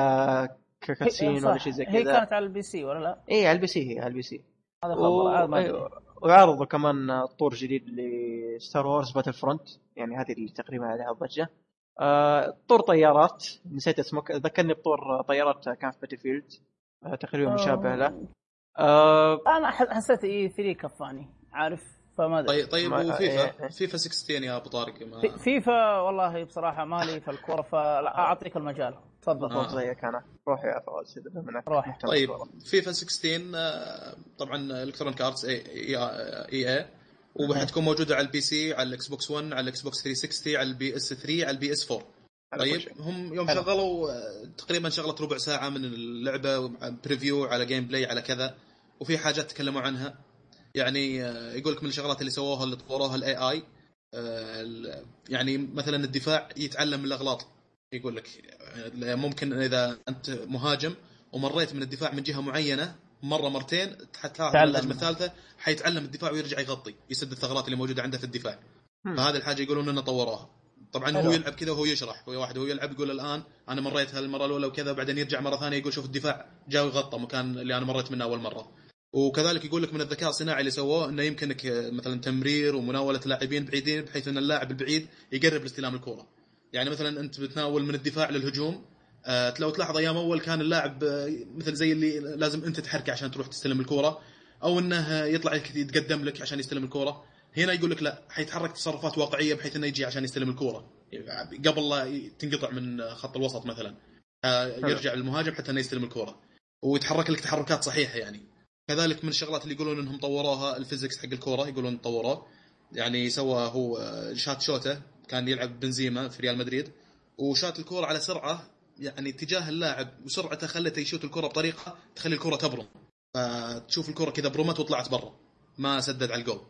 ك cutscene هي-. ولا شيء زي هي كذا. كانت على ال PC ولا لا؟ اي على ال PC هي على ال PC. هذا و... خبر. وعرضوا كمان طور جديد ل Star Wars Battlefront يعني هذه اللي تقريبا عليها ضجه آه طور طيارات. نسيت اسمه ذكرني بطور طيارات كان في Battlefield آه تقريبا مشابه له. آه أنا حسيت E3 كفاني. عارف فما أدري. طيب طيب وفيفا إيه. فيفا 16 يا أبو طارق ما في- فيفا والله بصراحة مالي في الكورة فاعطيك المجال. تفضل آه. زيك أنا روح يا فواز إذا منك روح. طيب. فيفا 16 آه، طبعا Electronic Arts إي EA وحتكون موجودة على ال PC على ال Xbox 1 على ال Xbox 360 على ال PS 3 على ال PS 4 على كل طيب. هم يوم حلو. شغلوا آه، تقريبا شغلت ربع ساعة من اللعبة preview على gameplay على كذا وفي حاجات تكلموا عنها يعني آه، يقول لك من الشغلات اللي سووها اللي طوروها ال AI يعني مثلا الدفاع يتعلم من الأغلاط يقول لك آه، ممكن إذا أنت مهاجم ومريت من الدفاع من جهة معينة مرة مرتين حتلاحظ. الهجمة الثالثة حيتعلم الدفاع ويرجع يغطي يسد الثغرات اللي موجودة عنده في الدفاع هم. فهذه الحاجة يقولون إنه طوروها طبعا. هو يلعب كذا وهو يشرح هو واحد هو يلعب يقول الآن أنا مريت هالمرة الأولى وكذا وبعدين يرجع مرة ثانية يقول شوف الدفاع جاء وغطى مكان اللي أنا مريت منه أول مرة وكذلك يقول لك من الذكاء الصناعي اللي سووه إنه يمكنك مثلا تمرير ومناولة لاعبين بعيدين بحيث إن اللاعب البعيد يقرب لاستلام الكره يعني مثلا أنت بتناول من الدفاع للهجوم آه، لو تلاحظ أيام أول كان اللاعب آه، مثل زي اللي لازم أنت تحركه عشان تروح تستلم الكره أو إنه يطلع يتقدم لك عشان يستلم الكره هنا يقول لك لا حيتحرك تصرفات واقعية بحيث إنه يجي عشان يستلم الكره قبل لا تنقطع من خط الوسط مثلا آه، يرجع المهاجم حتى إنه يستلم الكره ويتحرك لك تحركات صحيحة يعني. كذلك من الشغلات اللي يقولون إنهم طوروها الفيزكس حق الكورة يقولون طوروه. يعني سوى هو شات شوتة. كان يلعب بنزيما في ريال مدريد وشات الكورة على سرعة يعني اتجاه اللاعب وسرعته خلته يشوت الكره بطريقة تخلي الكره تبرم. فتشوف الكره كذا برمت وطلعت برا ما سدد على الجول.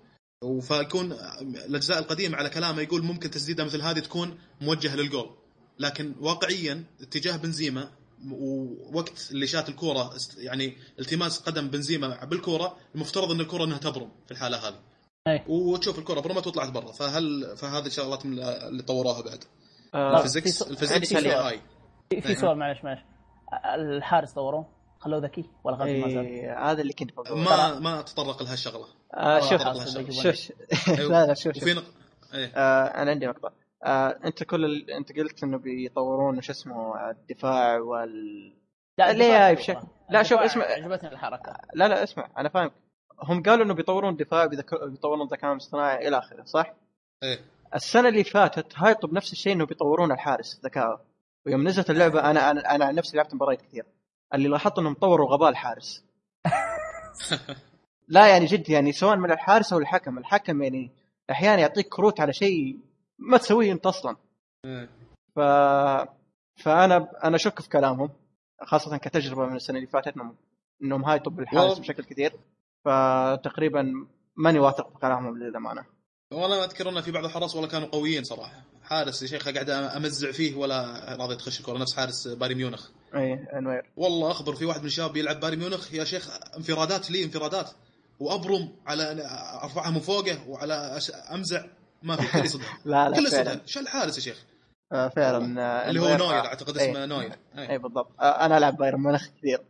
فيكون الأجزاء القديمة على كلامه يقول ممكن تسديدة مثل هذه تكون موجهة للجول. لكن واقعيا اتجاه بنزيما ووقت اللي شات الكورة يعني التماس قدم بنزيما بالكورة المفترض أن الكورة إنها تبرم في الحالة هذه. أي. وتشوف الكوره برمت وطلعت برا فهل فهذه الشغلات من اللي طوروها بعد؟ آه الفيزكس في. اي في. سؤال معلش معلش. الحارس طوروه؟ خلوه ذكي ولا غلط ما زال إيه هذا اللي كنت بقوله. ما ما تطرق لها الشغله آه شوف شوف. [LAUGHS] لا لا شوف شوف. وفي نق... إيه. آه أنا عندي نقطة. آه أنت كل ال... أنت قلت إنه بيطورون وش اسمه الدفاع وال لا ليه بشكل-. لا، شوف، اسمع. عجبتني الحركة. لا لا اسمع. أنا فاهم هم قالوا إنه بيطورون دفاع بيطورون الذكاء الاصطناعي إلى آخره صح؟ إيه السنة اللي فاتت هايطوا بنفس الشيء إنه بيطورون الحارس ذكاءه ويوم نزلت اللعبة أنا أنا أنا عن نفسي لعبت مباريات كثير اللي لاحظت إنهم طوروا غباء الحارس [LAUGHS] لا يعني جد يعني سواء من الحارس أو الحكم الحكم يعني أحيانا يعطيك كروت على شيء ما تسويه أنت أصلا إيه. ف فأنا أنا أشك في كلامهم خاصة كتجربة من السنة اللي فاتت إنهم إنهم هايطوا بالحارس والله. بشكل كثير فتقريبا ماني واثق بكلامهم للأمانة. والله أذكر إن في بعض الحراس والله كانوا قويين صراحة. حارس يا شيخ قاعد أمزع فيه ولا راضي تخش الكره نفس حارس بايرن ميونخ. إي أنوير. والله أخبر في واحد من الشباب يلعب بايرن ميونخ. يا شيخ انفرادات لي انفرادات. وأبرم على أرفعها من فوقه وعلى أمزع. ما في كل يصدها [LAUGHS] لا لا كل فعلا. يصدها شو الحارس يا شيخ. آه، فعلا آه، اللي هو نوير آه، أعتقد إيه. اسمه نوير. إي بالضبط. آه، أنا ألعب بايرن مونخ كثير.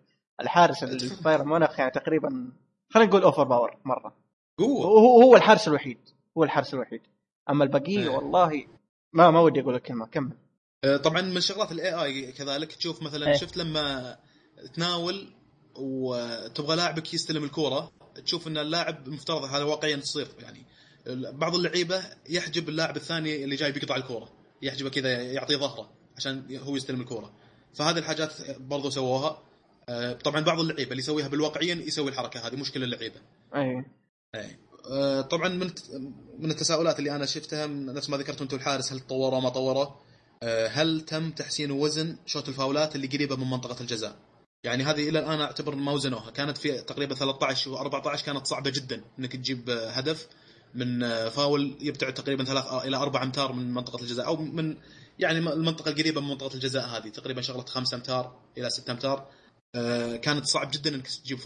الحارس [LAUGHS] اللي في بايرن مونخ يعني تقريبا خلينا نقول overpower مرة. قوة. هو هو الحارس الوحيد. هو الحارس الوحيد. أما البقية إيه. والله ما ما ودي أقول الكلمة كمل. آه، طبعا من شغلات ال AI كذلك تشوف مثلا إيه. شفت لما تناول وتبغى لاعبك يستلم الكورة تشوف إن اللاعب مفترض هذا واقعيا تصير. يعني بعض اللعيبة يحجب اللاعب الثاني اللي جاي بيقطع الكورة. يحجبه كذا يعطيه ظهره عشان هو يستلم الكورة. فهذه الحاجات برضو سووها. آه، طبعا بعض اللعيبة اللي يسويها بالواقعيا يسوي الحركة هذه مش كل اللعيبه أي. أي. آه، طبعا من من التساؤلات اللي أنا شفتها نفس ما ذكرتوا أنتم الحارس هل تطوره ما طوره؟ آه، هل تم تحسين وزن شوط الفاولات اللي قريبة من منطقة الجزاء؟ يعني هذه إلى الآن أعتبر ما وزنوها. كانت في تقريبا 13 و14 كانت صعبة جدا إنك تجيب هدف من فاول يبتعد تقريبا ثلاث إلى أربع أمتار من منطقة الجزاء أو من يعني المنطقة القريبة من منطقة الجزاء هذه تقريبا شغلة 5 أمتار إلى 6 أمتار. كانت صعب جدا إنك تجيب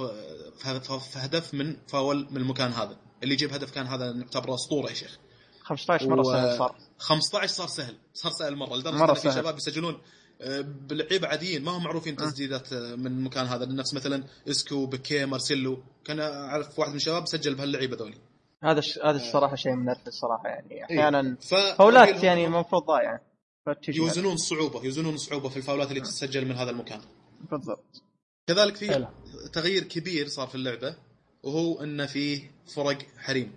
هدف من فاول من المكان هذا. اللي يجيب هدف كان هذا نعتبره أسطورة يا شيخ. 15 مرة و- سهل صار. 15 صار سهل. صار سهل مرة. لدرجة مرة إن في. شباب يسجلون آه، بلعيبة عاديين ما هم معروفين تسديدات آه، من المكان هذا. نفس مثلا إسكو بكي مارسيلو. كان أعرف واحد من الشباب سجل بهاللعيبة ذولي. هذا الش... هذا الصراحة شيء منرفز الصراحه يعني. أحيانا ف فاولات يعني المفروض ضايعة. يوزنون الصعوبه يوزنون الصعوبه في الفاولات اللي تسجل من هذا المكان. بالضبط. كذلك في حلو. تغيير كبير صار في اللعبة وهو إن في فرق حريم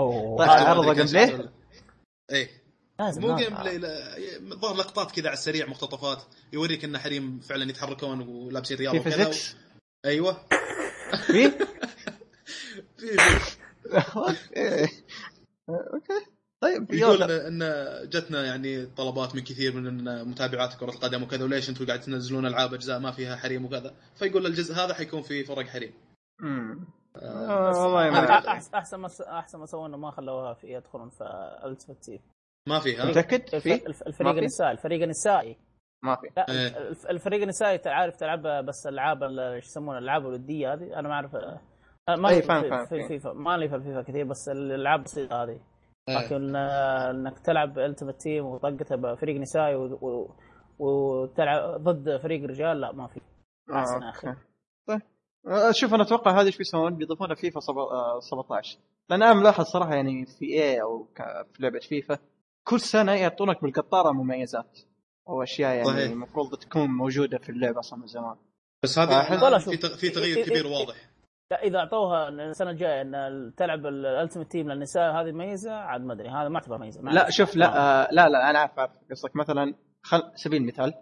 أوه. طيب، هذا عرض ما أدري gameplay؟ إيه لازم مو هذا. gameplay لا، ظهر لقطات كذا على السريع مقتطفات يوريك إن حريم فعلا يتحركون ولابسين رياضة في وكذا physics أيوه في [LAUGHS] في في [LAUGHS] إيه. okay طيب يقول ان إن جتنا يعني طلبات من كثير من متابعات كرة القدم وكذا وليش أنتم قاعد تنزلون ألعاب أجزاء ما فيها حريم وكذا؟ فيقول الجزء هذا حيكون في فرق حريم. أمم. آه، آه، والله. احسن أحسن ما أحسن ما سووا إنه ما خلوها في يدخلون في ultimate team ما فيها متأكد؟ في؟ الف- الفريق؟ النسائي الفريق النسائي. ما في. لا إيه. الف- الفريق النسائي تعرف تلعب بس الالعاب ال- شو يسمونها الألعاب الودية هذه. أنا ما أعرف أنا ما أي، في- فاهم- في- فاهم. في الفيفا ما لي في الفيفا كثير بس الألعاب البسيطة هذه. لكن آه، إنك تلعب ultimate team وطقتها بفريق نسائي و- و- وتلعب ضد فريق رجال لا ما في أحسن يا أخي. طيب آه، شوف أنا أتوقع هذا إيش بيسوون بيضيفونها فيفا سبع- آه، 17 لأن أنا ملاحظ صراحة يعني في EA أو في لعبة فيفا كل سنة يعطونك بالقطارة مميزات أو أشياء يعني. المفروض تكون موجودة في اللعبة أصلا من زمان بس آه، في. تغ- في تغيير كبير واضح لا إذا أعطوها السنة الجاية إن تلعب ال ultimate team للنساء هذه ميزة عاد ما أدري هذا ما اعتبر ميزة ما لا. شوف لا آه لا لا أنا عارف عارف قصدك مثلا خل سبيل المثال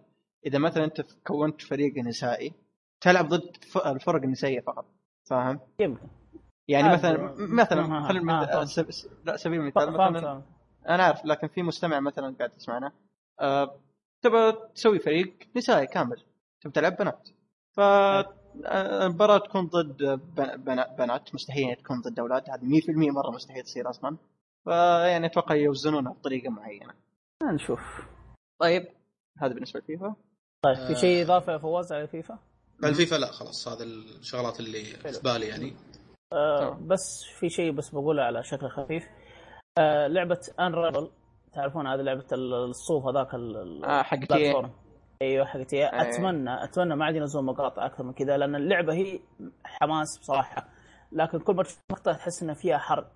إذا مثلا أنت كونت فريق نسائي تلعب ضد الفرق النسائية فقط فاهم؟ يمكن يعني مثلا آه، مثلا آه، خلينا آه،. سب- س- لا سبيل المثال مثلا. أنا عارف لكن في مستمع مثلا قاعد يسمعنا آه تبى تسوي فريق نسائي كامل تبى تلعب بنات ف المباراة تكون ضد بن- بنا- بنات مستحيل تكون ضد أولاد. هذه 100% مرة مستحيل تصير أصلا. فيعني أتوقع يوزنونها بطريقة معينة. نشوف. طيب. هذا بالنسبة لفيفا. طيب في آه. شيء إضافة يا فواز على فيفا؟ الفيفا لا خلاص. هذا الشغلات اللي في بالي يعني. آه. بس في شيء بس بقوله على شكل خفيف. آه لعبة Unravel تعرفون هذه لعبة الصوف هذاك ال- آه حق أيوه حقتي. أي. أتمنى أتمنى ما عاد ينزلون مقاطع أكثر من كذا لأن اللعبة هي حماس بصراحة. لكن كل ما تشوف مقطع تحس ان فيها حرق.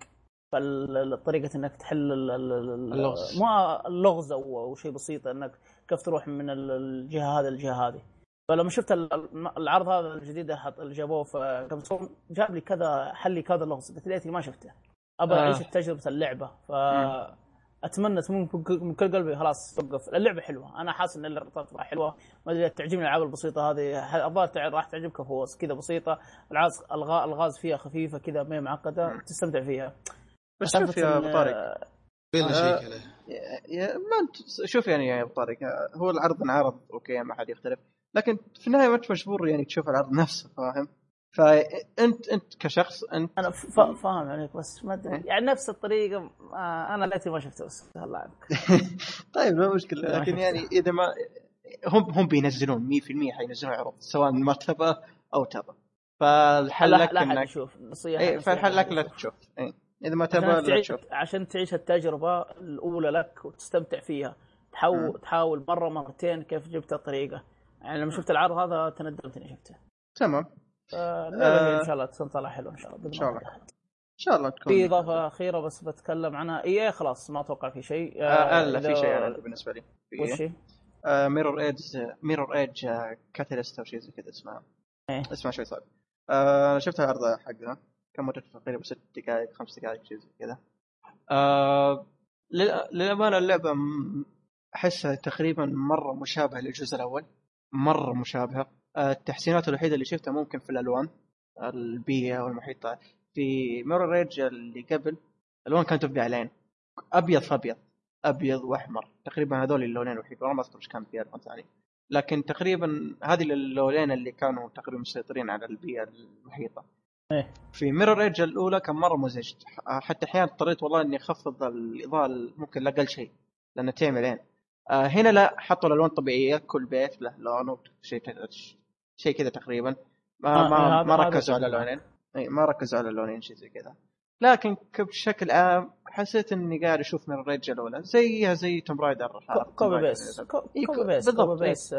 فالطريقة إنك تحل ال- ال- ال- اللغز. ما اللغز أو شيء بسيط إنك كيف تروح من ال- الجهة هذه للجهة هذه. فلما شفت ال- العرض هذا الجديد اللي جابوه في جاب لي كذا حل لي كذا لغز. قلت ليتني ما شفته. آه. أعيش تجربه اللعبة. ف أتمنى من من كل قلبي خلاص توقف. اللعبة حلوة. أنا حاسس إن اللعبة حلوة. ما أدري تعجبني الألعاب البسيطة هذه. الظاهر راح تعجبك؟ فوز كذا بسيطة. العاز الغاز الغاز فيها خفيفة كذا ما هي معقدة. تستمتع فيها. بس شوف يا أبو طارق. آه. شيء عليه ما انت شوف يعني يا أبو طارق هو العرض انعرض أوكي ما حد يختلف. لكن في النهاية ما انت مجبور يعني تشوف العرض نفسه فاهم؟ فانت أنت كشخص أنت أنا فاهم عليك بس ما أدري. يعني نفس الطريقة آه أنا ليتني ما شفته بس. الله عنك [LAUGHS] طيب ما مشكلة. لكن. يعني إذا ما هم هم بينزلون 100% حينزلون عرض سواء ما تبى أو تبى فالحل لا لك انك يشوف نصيحة اي نصيحة فالحل لك لا. تشوف. اي إذا ما تبى لا تشوف. عشان تعيش التجربة الأولى لك وتستمتع فيها. تحاول تحاول مرة مرتين كيف جبت الطريقة. يعني لما شفت العرض هذا تندمت إني شفته. تمام. آه إن شاء الله تطلع حلو إن شاء الله إن شاء الله. إن شاء الله تكون في اضافه أخيرة بس بتكلم عنها. إي خلاص ما أتوقع في شيء. آه لا إذا- في شيء أنا بالنسبة لي. وش؟ Mirror's Edge Mirror's Edge Catalyst أو شيء زي كذا اسمها. إيه. اسمها شوي صعب. آه شفت العرض حقها كم مدته تقريبا ست دقائق خمس دقائق شيء زي كذا. آه لل- للأمانة اللعبة أحسها تقريبا مرة مشابهة للجزء الأول. مرة مشابهة. آه، التحسينات الوحيدة اللي شفتها ممكن في الألوان البيئة والمحيط في Mirror's Edge اللي قبل الألوان كانت تبقى علين أبيض فابيض أبيض وأحمر. تقريبا هذول اللونين الوحيد والله ما أذكر إيش كان في الوان ثانية لكن تقريبا هذه اللونين اللي كانوا تقريبا مسيطرين على البيئة المحيطة. إيه. في ميرور ايج الأولى كان مرة مزعج. حتى أحيانا اضطريت والله إني أخفض الإضاءة ممكن لاقل شيء لانها تعمل عين. آه هنا لا حطوا الألوان طبيعيه كل بيت له لون شيء شيء كذا تقريبا. ما آه، ما, هذا- ما هذا ركزوا على. اللونين اي ما ركزوا على اللونين شيء زي كذا. لكن بشكل عام حسيت إني قاعد أشوف من ال Edge الأولى. زيها زي Tomb Raider co- copy paste. co- إيه، copy co- paste copy إيه. paste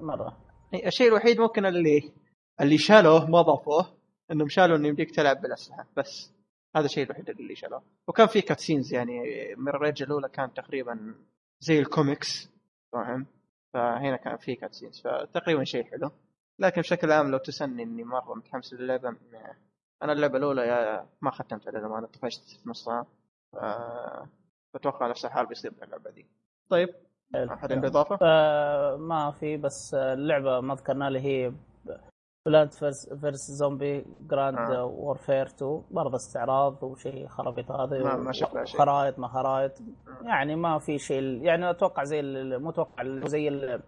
مرة. إيه، الشيء الوحيد ممكن اللي اللي شالوه ما ضافوه إنهم شالوا إنه يمديك تلعب بالأسلحة. بس هذا الشيء الوحيد اللي شالوه. وكان في cutscenes يعني من ال Edge الأولى كان تقريبا زي الكوميكس فاهم؟ فهنا كان في cutscenes فتقريبا شيء حلو. لكن بشكل عام لو تسألني إني مرة متحمس للعبة م- أنا اللعبة الأولى يا ما ختمتها للامانه طفشت في نصها ف- بتوقع نفس الحال بيصير باللعبه دي. طيب. احد عنده إضافة؟ آه، ما في بس آه، اللعبة ما ذكرنا اللي هي Plants versus versus Zombies Garden آه. Warfare 2 برضه استعراض وشيء خرابيط هذا ما- ما شفنا شيء. خرائط ما خرائط. يعني ما في شيء يعني أتوقع زي ال- متوقع زي ال EA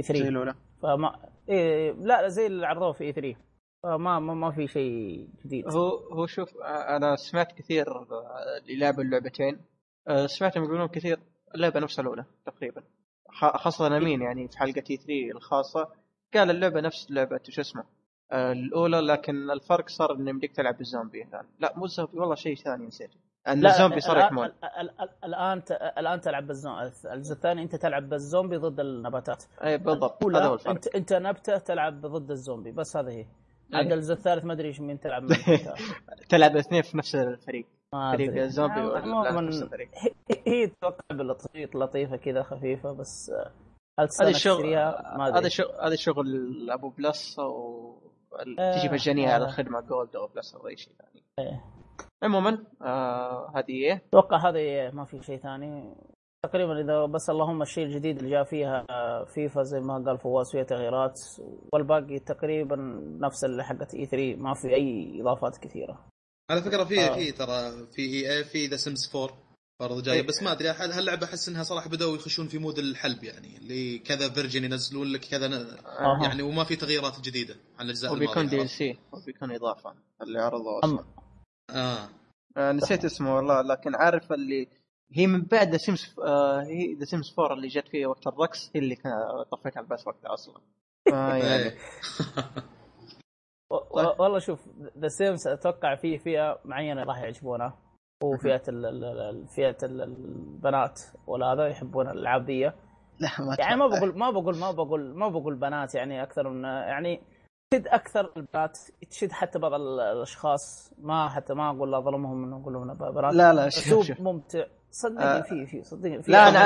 زي 3 الأولى. فما إيه لا زي اللي عرضوه في إي 3 فما ما, ما في شيء جديد. هو هو شوف أنا سمعت كثير آه، اللي لعبوا اللعبتين. آه، سمعتهم يقولون كثير اللعبة نفس الاولى تقريبا. خاصة أمين يعني في حلقة تي 3 الخاصة. قال اللعبة نفس لعبة شو اسمه آه، الأولى لكن الفرق صار إنه يمديك تلعب بالزومبي الان لا مو الزومبي والله شيء ثاني نسيت. أن الزومبي صار يحمون ال- ال- الآن الآن تلعب بالزومبي الجزء الثاني أنت تلعب بالزومبي ضد النباتات أي بالضبط هذا هو الفرق انت أنت نبتة تلعب ضد الزومبي بس هذا هي. عند الجزء الثالث ما أدري إيش مين تلعب. [LAUGHS] تلعب اثنين في نفس الفريق فريق. الزومبي آه، عموماً هي- تتوقع باللطيف لطيفة كذا خفيفة بس آه، هل هذا الشغل هذا شغل هذا شغل أبو بلس أو آه، تجي مجانيه. على الخدمه جولد أو بلس أو أي شيء ثاني إيه. عموما آه هذه إيه أتوقع هذه ما في شيء ثاني تقريبا إذا بس اللهم الشيء الجديد اللي جاء فيها آه، فيفا زي ما قال فواز فيها تغييرات والباقي تقريبا نفس اللي حقت E3 ما في أي إضافات كثيرة على فكرة في آه. في ترى في EA في The Sims 4 برضه جاية إيه. بس ما أدري هل- هاللعبه أحس إنها صراحة بدأوا يخشون في mode الحلب يعني اللي كذا version ينزلون لك كذا أها. يعني وما في تغييرات جديدة عن الأجزاء وبيكون DL الماضيه C وبيكون إضافة اللي أصلا آه. آه نسيت اسمه والله لكن عارف اللي هي من بعد The Sims آه هي The Sims 4 اللي جت فيه وقت الرقص هي اللي كان طفيت على البث وقتها أصلا. [LAUGHS] آه يعني. إيه. [LAUGHS] و- و- والله شوف The Sims أتوقع في فئة معينة راح يعجبونها وفئه ال- ال- ال- فئة ال- البنات ولا هذا يحبون الالعاب ذي. لا [LAUGHS] ما يعني ما. بقول ما بقول ما بقول ما بقول بنات يعني أكثر من يعني تشد أكثر البنات تشد حتى بعض ال- الأشخاص ما حتى ما أقول اظلمهم إنه أقول لهم بنات لا لا شوف أسلوب ممتع آه. صدقني في في صدقني في لا أنا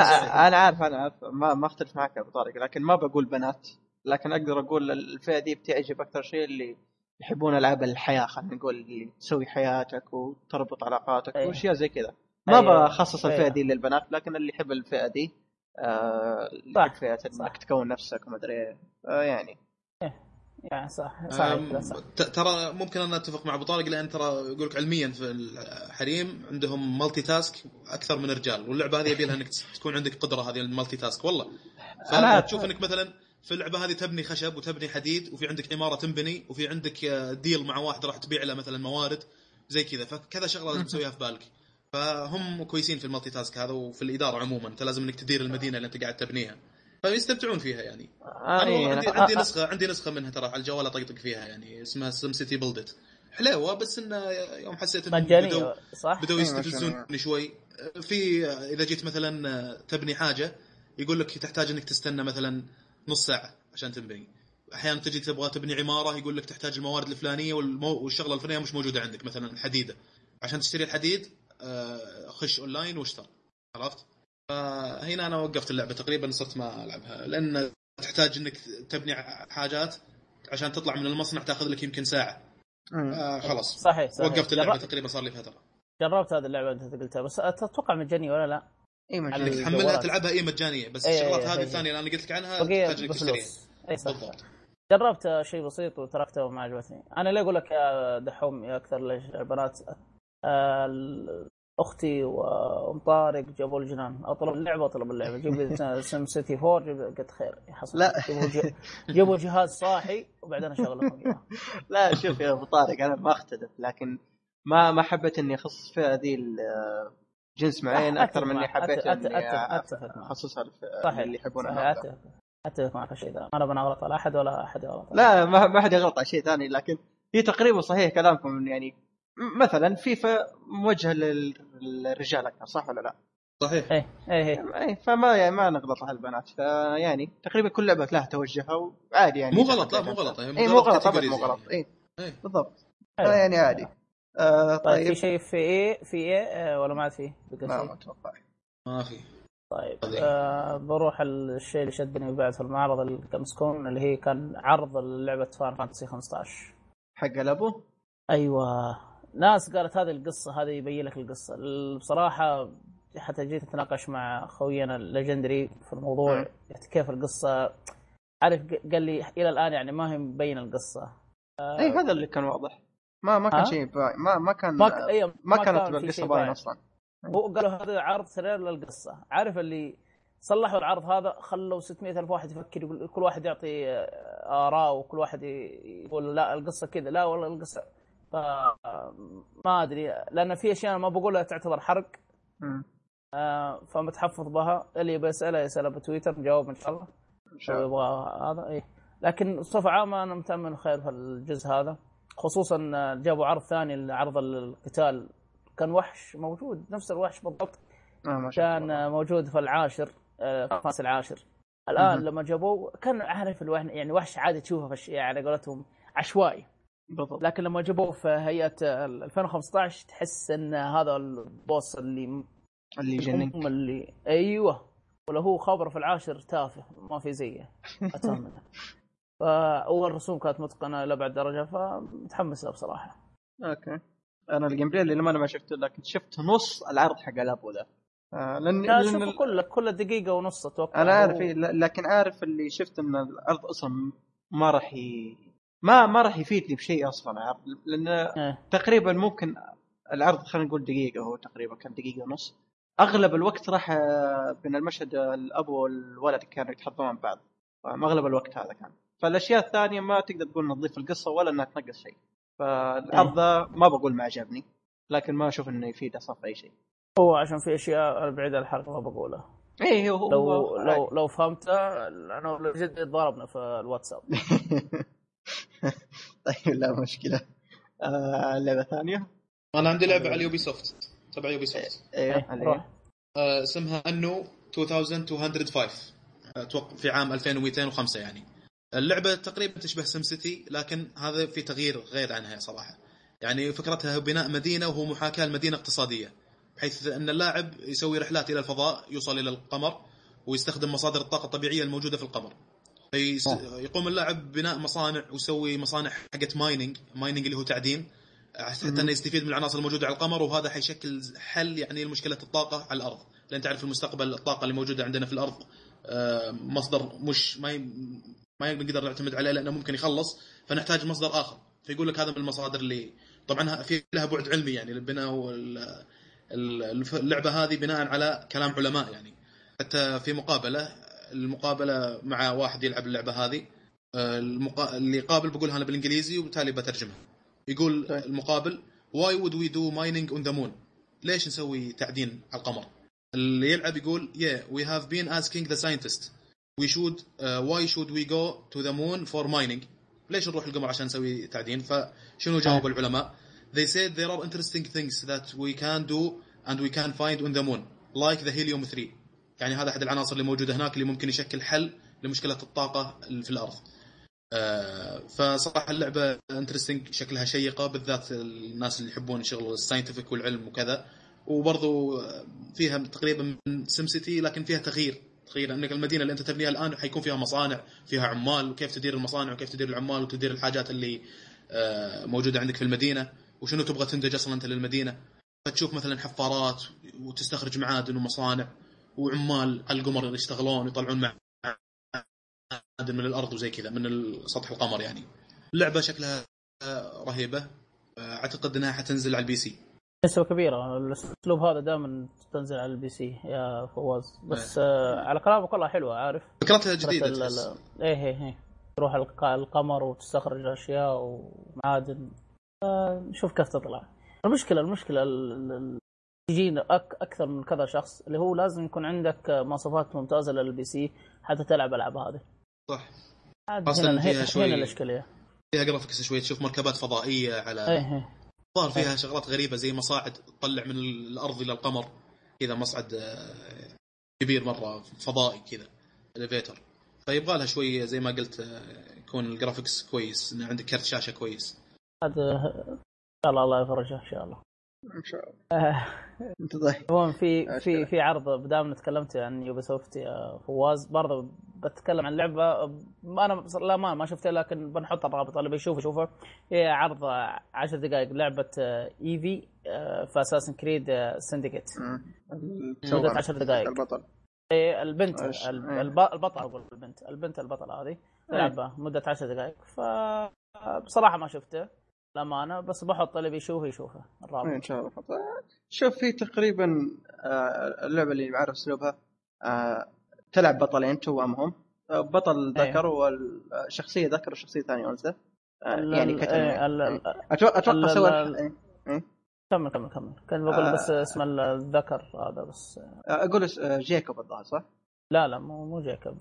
أنا عارف أنا عارف ما ما أختلف معك يا أبو طارق لكن ما بقول بنات لكن أقدر أقول الفئة دي بتعجب أكثر شيء اللي يحبون ألعاب الحياة خلينا نقول اللي تسوي حياتك وتربط علاقاتك أيوة. وأشياء زي كذا ما أيوة. بخصص الفئة أيوة. دي للبنات لكن اللي يحب الفئة دي آه فئه. انك تكون نفسك وما أدري إيه. آه يعني يعني صح صحيح صح ترى ممكن أنا أتفق مع أبو طارق لأن ترى يقول لك علميا في الحريم عندهم multitask أكثر من الرجال واللعبة هذه يبي لها انك تكون عندك قدرة هذه ال multitask والله. أنا- فتشوف إنك مثلا في اللعبة هذه تبني خشب وتبني حديد وفي عندك عماره تنبني وفي عندك آه، deal مع واحد راح تبيع له مثلا موارد زي كذا. فكذا شغلة لازم تسويها في بالك. فهم كويسين في ال multitask هذا وفي الإدارة عموما. أنت لازم إنك تدير المدينة اللي أنت قاعد تبنيها. فيستمتعون فيها يعني آه أنا والله إيه، عندي أنا- عندي نسخه عندي نسخة منها ترى على الجوال أطقطق فيها يعني اسمها سم سيتي بلدت حلوة بس إنه يوم حسيت انهم بدوا صح؟ بدوا إيه، يستفزوني مجانية. شوي في إذا جيت مثلا تبني حاجة يقول لك تحتاج إنك تستنى مثلا نص ساعة عشان تبني أحيانا تجي تبغى تبني عمارة يقول لك تحتاج الموارد الفلانية والمو... والشغلة الفلانية مش موجودة عندك مثلا حديدة عشان تشتري الحديد آه، خش أونلاين واشتر عرفت؟ فهنا أنا وقفت اللعبة تقريبا صرت ما ألعبها لأن تحتاج إنك تبني حاجات عشان تطلع من المصنع تأخذ لك يمكن ساعة. آه خلاص صحيح صحيح وقفت اللعبة جربت, تقريبا صار لي فترة جربت هذه اللعبة أنت قلتها بس أتوقع مجانية ولا لا؟ إي انك مجانية. الجوالات. تحملها تلعبها إي مجانية بس إيه، الشغلات هذه. الثانية اللي أنا قلت لك عنها تحتاج إنك تشتريها إي صح بالضبط جربت شيء بسيط وتركته وما عجبتني أنا ليه أقول لك يا دحوم يا أكثر ليش البنات آه، أختي وام طارق جابوا الجنان أطلب اللعبة أطلب اللعبة. جيب سم سيتي 4 جيب قلت خير. يحصل لا. جيبوا, جهاز صاحي وبعدين أشغل لكم إياه. [LAUGHS] لا شوف يا ابو طارق أنا ما أختلف لكن ما ما حبيت إني أخصص فئه ذي جنس معين أكثر من إني. حبيت إني. أخصصها اللي يحبون صحيح. الألعاب. اتفق معك الشيء ذا. أنا بنغلط على أحد ولا أحد يغلط لا ما حد يغلط على شيء ثاني لكن هي تقريبا صحيح كلامكم يعني مثلا فيفا موجهة لل- للرجال أكثر صح ولا لا؟ صحيح. إيه إيه إيه. اي فما يعني ما نغلط على البنات فيعني تقريبا كل لعبة لها توجهها وعادي يعني. مو غلط لا مو غلط هي اي مو غلط مو يعني. غلط اي إيه. بالضبط. يعني عادي. آه طيب في طيب. شيء في إيه في إيه آه، ولا ما شيء ما أتوقع ما في. طيب هذه. آه بروح الشيء اللي شدني بعد في المعرض ال Gamescom اللي هي كان عرض لعبه Final Fantasy 15 حق الابو أيوه. ناس قالت هذه القصة هذه يبين لك القصة. بصراحة حتى جيت أتناقش مع خوينا ال Legendary في الموضوع كيف القصة؟ عارف قال لي إلى الآن يعني ما هي مبين القصة. اي هذا اللي كان واضح. ما ما كان؟ شيء ما ما كان ما ك... أيوة ما كان كانت القصة شيء باين باين. أصلا. هو قالوا هذا عرض trailer للقصة. عارف اللي صلحوا العرض هذا؟ خلوا 600 ألف واحد يفكر يقول كل واحد يعطي آه، آراء وكل واحد يقول لا القصة كذا. لا والله القصة ما أدري لأن في أشياء ما بقولها تعتبر حرق. مم. آه، فمتحفظ بها. اللي بيساله يسأله بتويتر نجاوب إن شاء الله. إن شاء الله. يبغى هذا اي لكن بصفة عامة أنا متأمل خير في الجزء هذا. خصوصا آه، جابوا عرض ثاني لعرض القتال. كان وحش موجود نفس الوحش بالضبط. آه كان الله. موجود في العاشر آه، الفاس العاشر. الآن مهم. لما جابوه كان عارف الوحش يعني وحش عادي تشوفه في على قولتهم عشوائي. بالضبط. لكن لما جابوه في هيئة آه، 2015 تحس إن هذا البوس اللي اللي يجننك هم اللي أيوه. ولا هو خبر في العاشر تافه ما في زيه اتهم منه [LAUGHS] فاول رسوم كانت متقنة لأبعد درجة فمتحمس له بصراحة. أوكي. أنا الجيم بلاي اللي ما أنا ما شفته لكن شفت نص العرض حق الأبو ذا آه لأن, لا لأن شوفه كله كله دقيقة ونص أتوقع أنا عارف هو- إيه، لكن عارف اللي شفت إن العرض أصلا ما راح ي... ما ما راح يفيدني بشيء أصلا. العرض لأن إيه. تقريبا ممكن العرض خلينا نقول دقيقة هو تقريبا كان دقيقة ونص. أغلب الوقت راح بين المشهد الأب والولد كانوا يتحضرون بعض. اغلب الوقت هذا كان. فالأشياء الثانية ما تقدر تقول إنها تضيف القصة ولا إنها تنقص شيء. فالعرض ذا ما بقول ما عجبني لكن ما أشوف إنه يفيد أصلا في أي شيء. هو عشان في أشياء بعيدة عن الحلقة ما بقولها إيه هو لو هو لو لو فهمتها أنا جد ضربنا في الواتساب. [LAUGHS] [LAUGHS] طيب لا مشكلة. آه لعبة ثانية؟ أنا عندي لعبة على اليوبي سوفت تبع يوبي سوفت أيوه. آه، اسمها Anno 2205 أتوقع في عام 2205 يعني. اللعبة تقريبا تشبه SimCity لكن هذا في تغيير غير عنها صراحة. يعني فكرتها بناء مدينة وهو محاكاة لمدينة اقتصادية بحيث أن اللاعب يسوي رحلات إلى الفضاء يوصل إلى القمر ويستخدم مصادر الطاقة الطبيعية الموجودة في القمر. يقوم اللاعب ببناء مصانع ويسوي مصانع حقت mining mining اللي هو تعدين. حتى إنه يستفيد من العناصر الموجودة على القمر وهذا حيشكل حل يعني لمشكله الطاقة على الأرض. لأن تعرف المستقبل الطاقة اللي موجودة عندنا في الأرض آه، مصدر مش ما ي- ما نقدر نعتمد عليه لأنه ممكن يخلص فنحتاج مصدر آخر. فيقول لك هذا من المصادر اللي طبعا في لها بعد علمي يعني البناء اللعبة هذه بناء على كلام علماء يعني. حتى في مقابلة المقابله مع واحد يلعب اللعبه هذه آه، المقا... اللي قابل بقولها أنا بالانجليزي وبالتالي بترجمها يقول طيب. المقابل why would we do mining on the moon ليش نسوي تعدين على القمر اللي يلعب يقول yeah we have been asking the scientist we should uh, why should we go to the moon for mining ليش نروح القمر عشان نسوي تعدين فشنو جاوب العلماء they said there are interesting things that we can do and we can find on the moon like the helium 3 يعني هذا أحد العناصر اللي موجودة هناك اللي ممكن يشكل حل لمشكلة الطاقة في الأرض. آه، فصراحة اللعبة interesting شكلها شيقة بالذات الناس اللي يحبون شغل ال scientific والعلم وكذا. وبرضو فيها تقريبا من سم سيتي لكن فيها تغيير تغيير انك المدينة اللي أنت تبنيها الآن حيكون فيها مصانع فيها عمال وكيف تدير المصانع وكيف تدير العمال وتدير الحاجات اللي آه، موجودة عندك في المدينة وشنو تبغى تنتج أصلا أنت للمدينة. فتشوف مثلا حفارات وتستخرج معادن ومصانع. وعمال على القمر يشتغلون ويطلعون من الأرض وزي كذا من سطح القمر يعني. اللعبة شكلها رهيبة. أعتقد إنها حتنزل على البي سي. نسبة كبيرة الأسلوب هذا دائما تنزل على ال PC يا فواز. بس آه على كلامك والله حلوة عارف؟ فكرتها جديدة ال- إيه إيه إيه. تروح الق- القمر وتستخرج اشياء ومعادن. آه، نشوف كيف تطلع. المشكلة المشكلة تجينا أك أكثر من كذا شخص اللي هو لازم يكون عندك مواصفات ممتازة لل PC حتى تلعب الالعاب هذه. صح. هنا فيها شوي- هنا الإشكالية. فيها graphics شوي تشوف مركبات فضائية على إيه إيه. ظهر فيها شغلات غريبة زي مصاعد تطلع من الأرض إلى القمر كذا مصعد آه، كبير مرة فضائي كذا elevator فيبغى لها شوي زي ما قلت آه، يكون ال graphics كويس ان عندك كرت شاشة كويس. هذا إن شاء الله الله يفرجها إن شاء الله. إن شاء الله. آه، أنت ضحك عموما في. في في عرض بدام تكلمت عن يوبي سوفت يا فواز برضه بتكلم عن لعبة أنا لا ما ما شفتها لكن بنحط الرابط اللي بيشوف يشوفه. هي عرض 10 دقائق لعبة ايفي في اساسن كريد سندكيت مدة 10 دقائق. البطل. إيه، البنت إيه. الب- البطل أقول البنت. البنت البطله هذه. لعبة مدة 10 دقائق. فبصراحه ما شفته. للأمانة بس بحط اللي بيشوفه يشوفه إيه، الرابط إن شاء الله. شوف في تقريبا آه، اللعبة اللي بعرف أسلوبها آه، تلعب بطلين توامهم بطل إيه. ذكر والشخصية ذكر وشخصيه ثانية انثى آه، يعني كتب إيه، ال- أتوقع سوى إيه. كمل كمل كمل. كان بقول. بس اسم الذكر هذا بس. أقول جيكوب الظاهر صح؟ لا لا مو مو ذكر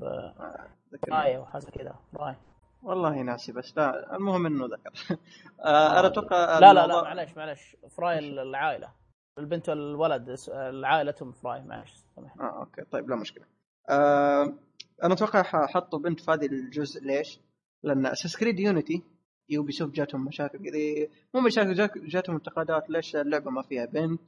راي أو حاجة كذا. راي والله ناسي بس لا المهم إنه ذكر. [LAUGHS] آه، أنا أتوقع لا لا لا معلش معلش Frye العائلة. البنت والولد عائلتهم Frye معلش آه okay طيب لا مشكلة. آه أنا أتوقع ححطوا بنت في هذه الجزء. ليش؟ لأن Assassin's Creed Unity يوبي سوفت جاتهم مشاكل كذا مو مشاكل جات- جاتهم انتقادات. ليش اللعبة ما فيها بنت؟